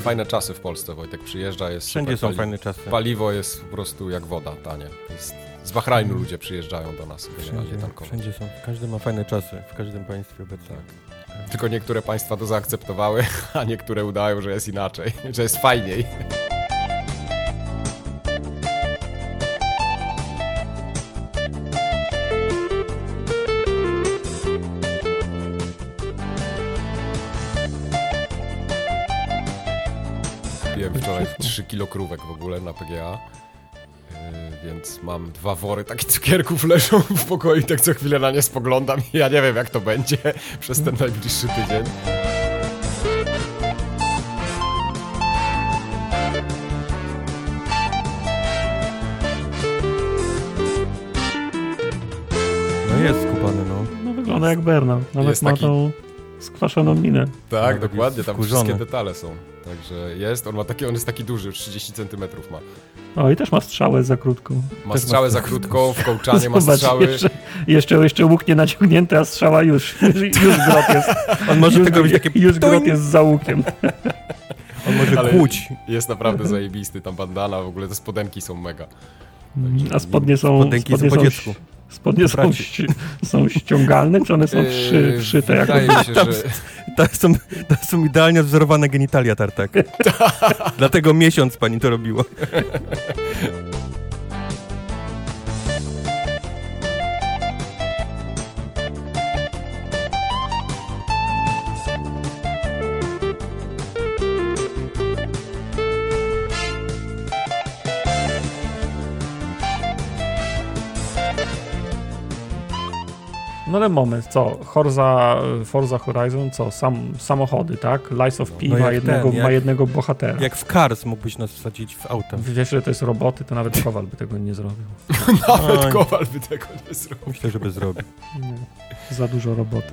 Fajne, czasy w Polsce, Wojtek przyjeżdża, jest Wszędzie super są fajne czasy. Paliwo jest po prostu jak woda, tanie. Jest, z Bahrajnu ludzie przyjeżdżają do nas generalnie Wszędzie, tankować. wszędzie są. Każdy ma fajne czasy. W każdym państwie obecnie. Tylko niektóre państwa to zaakceptowały, a niektóre udają, że jest inaczej, że jest fajniej. 3 kilo krówek w ogóle na PGA. Yy, Więc mam dwa wory takich cukierków leżą w pokoju i tak co chwilę na nie spoglądam i ja nie wiem jak to będzie przez ten najbliższy tydzień. No jest skupany, no. No wygląda jak Berna. Nawet Jest ma taki- tą skwaszoną minę. Tak, Nawet dokładnie, tam wkurzony. wszystkie detale są. Także jest, on ma taki, on jest taki duży, już 30 cm ma. O, i też ma strzałę za krótką. Ma Też strzałę ma- za krótką, w kołczanie ma Zobacz, strzały. Jeszcze, jeszcze, jeszcze łuk nie naciągnięty, a strzała już. Już grot jest. On może już, tylko być takie... Już grot jest za łukiem. On może Ale- kłuć. Jest naprawdę zajebisty, tam bandana, w ogóle te spodenki są mega. A spodnie są... Spodenki są po spodnie dziecku. Spodnie są, ści- są ściągalne, czy one są wszy, Yy, wszyte? Jak Wydaje mi się, Tam- że... To są, są idealnie wzorowane genitalia tartak. Dlatego miesiąc pani to robiła. No ale moment, co? Forza, Forza Horizon, co? Sam, samochody, tak? Lies of P No ma, jednego, ten, ma jednego bohatera. Jak w Cars mógłbyś nas wsadzić w auto. Wiesz, że to jest roboty, to nawet Kowal by tego nie zrobił. Nawet Oj. Kowal by tego nie zrobił. Myślę, żeby zrobił. Nie, za dużo roboty.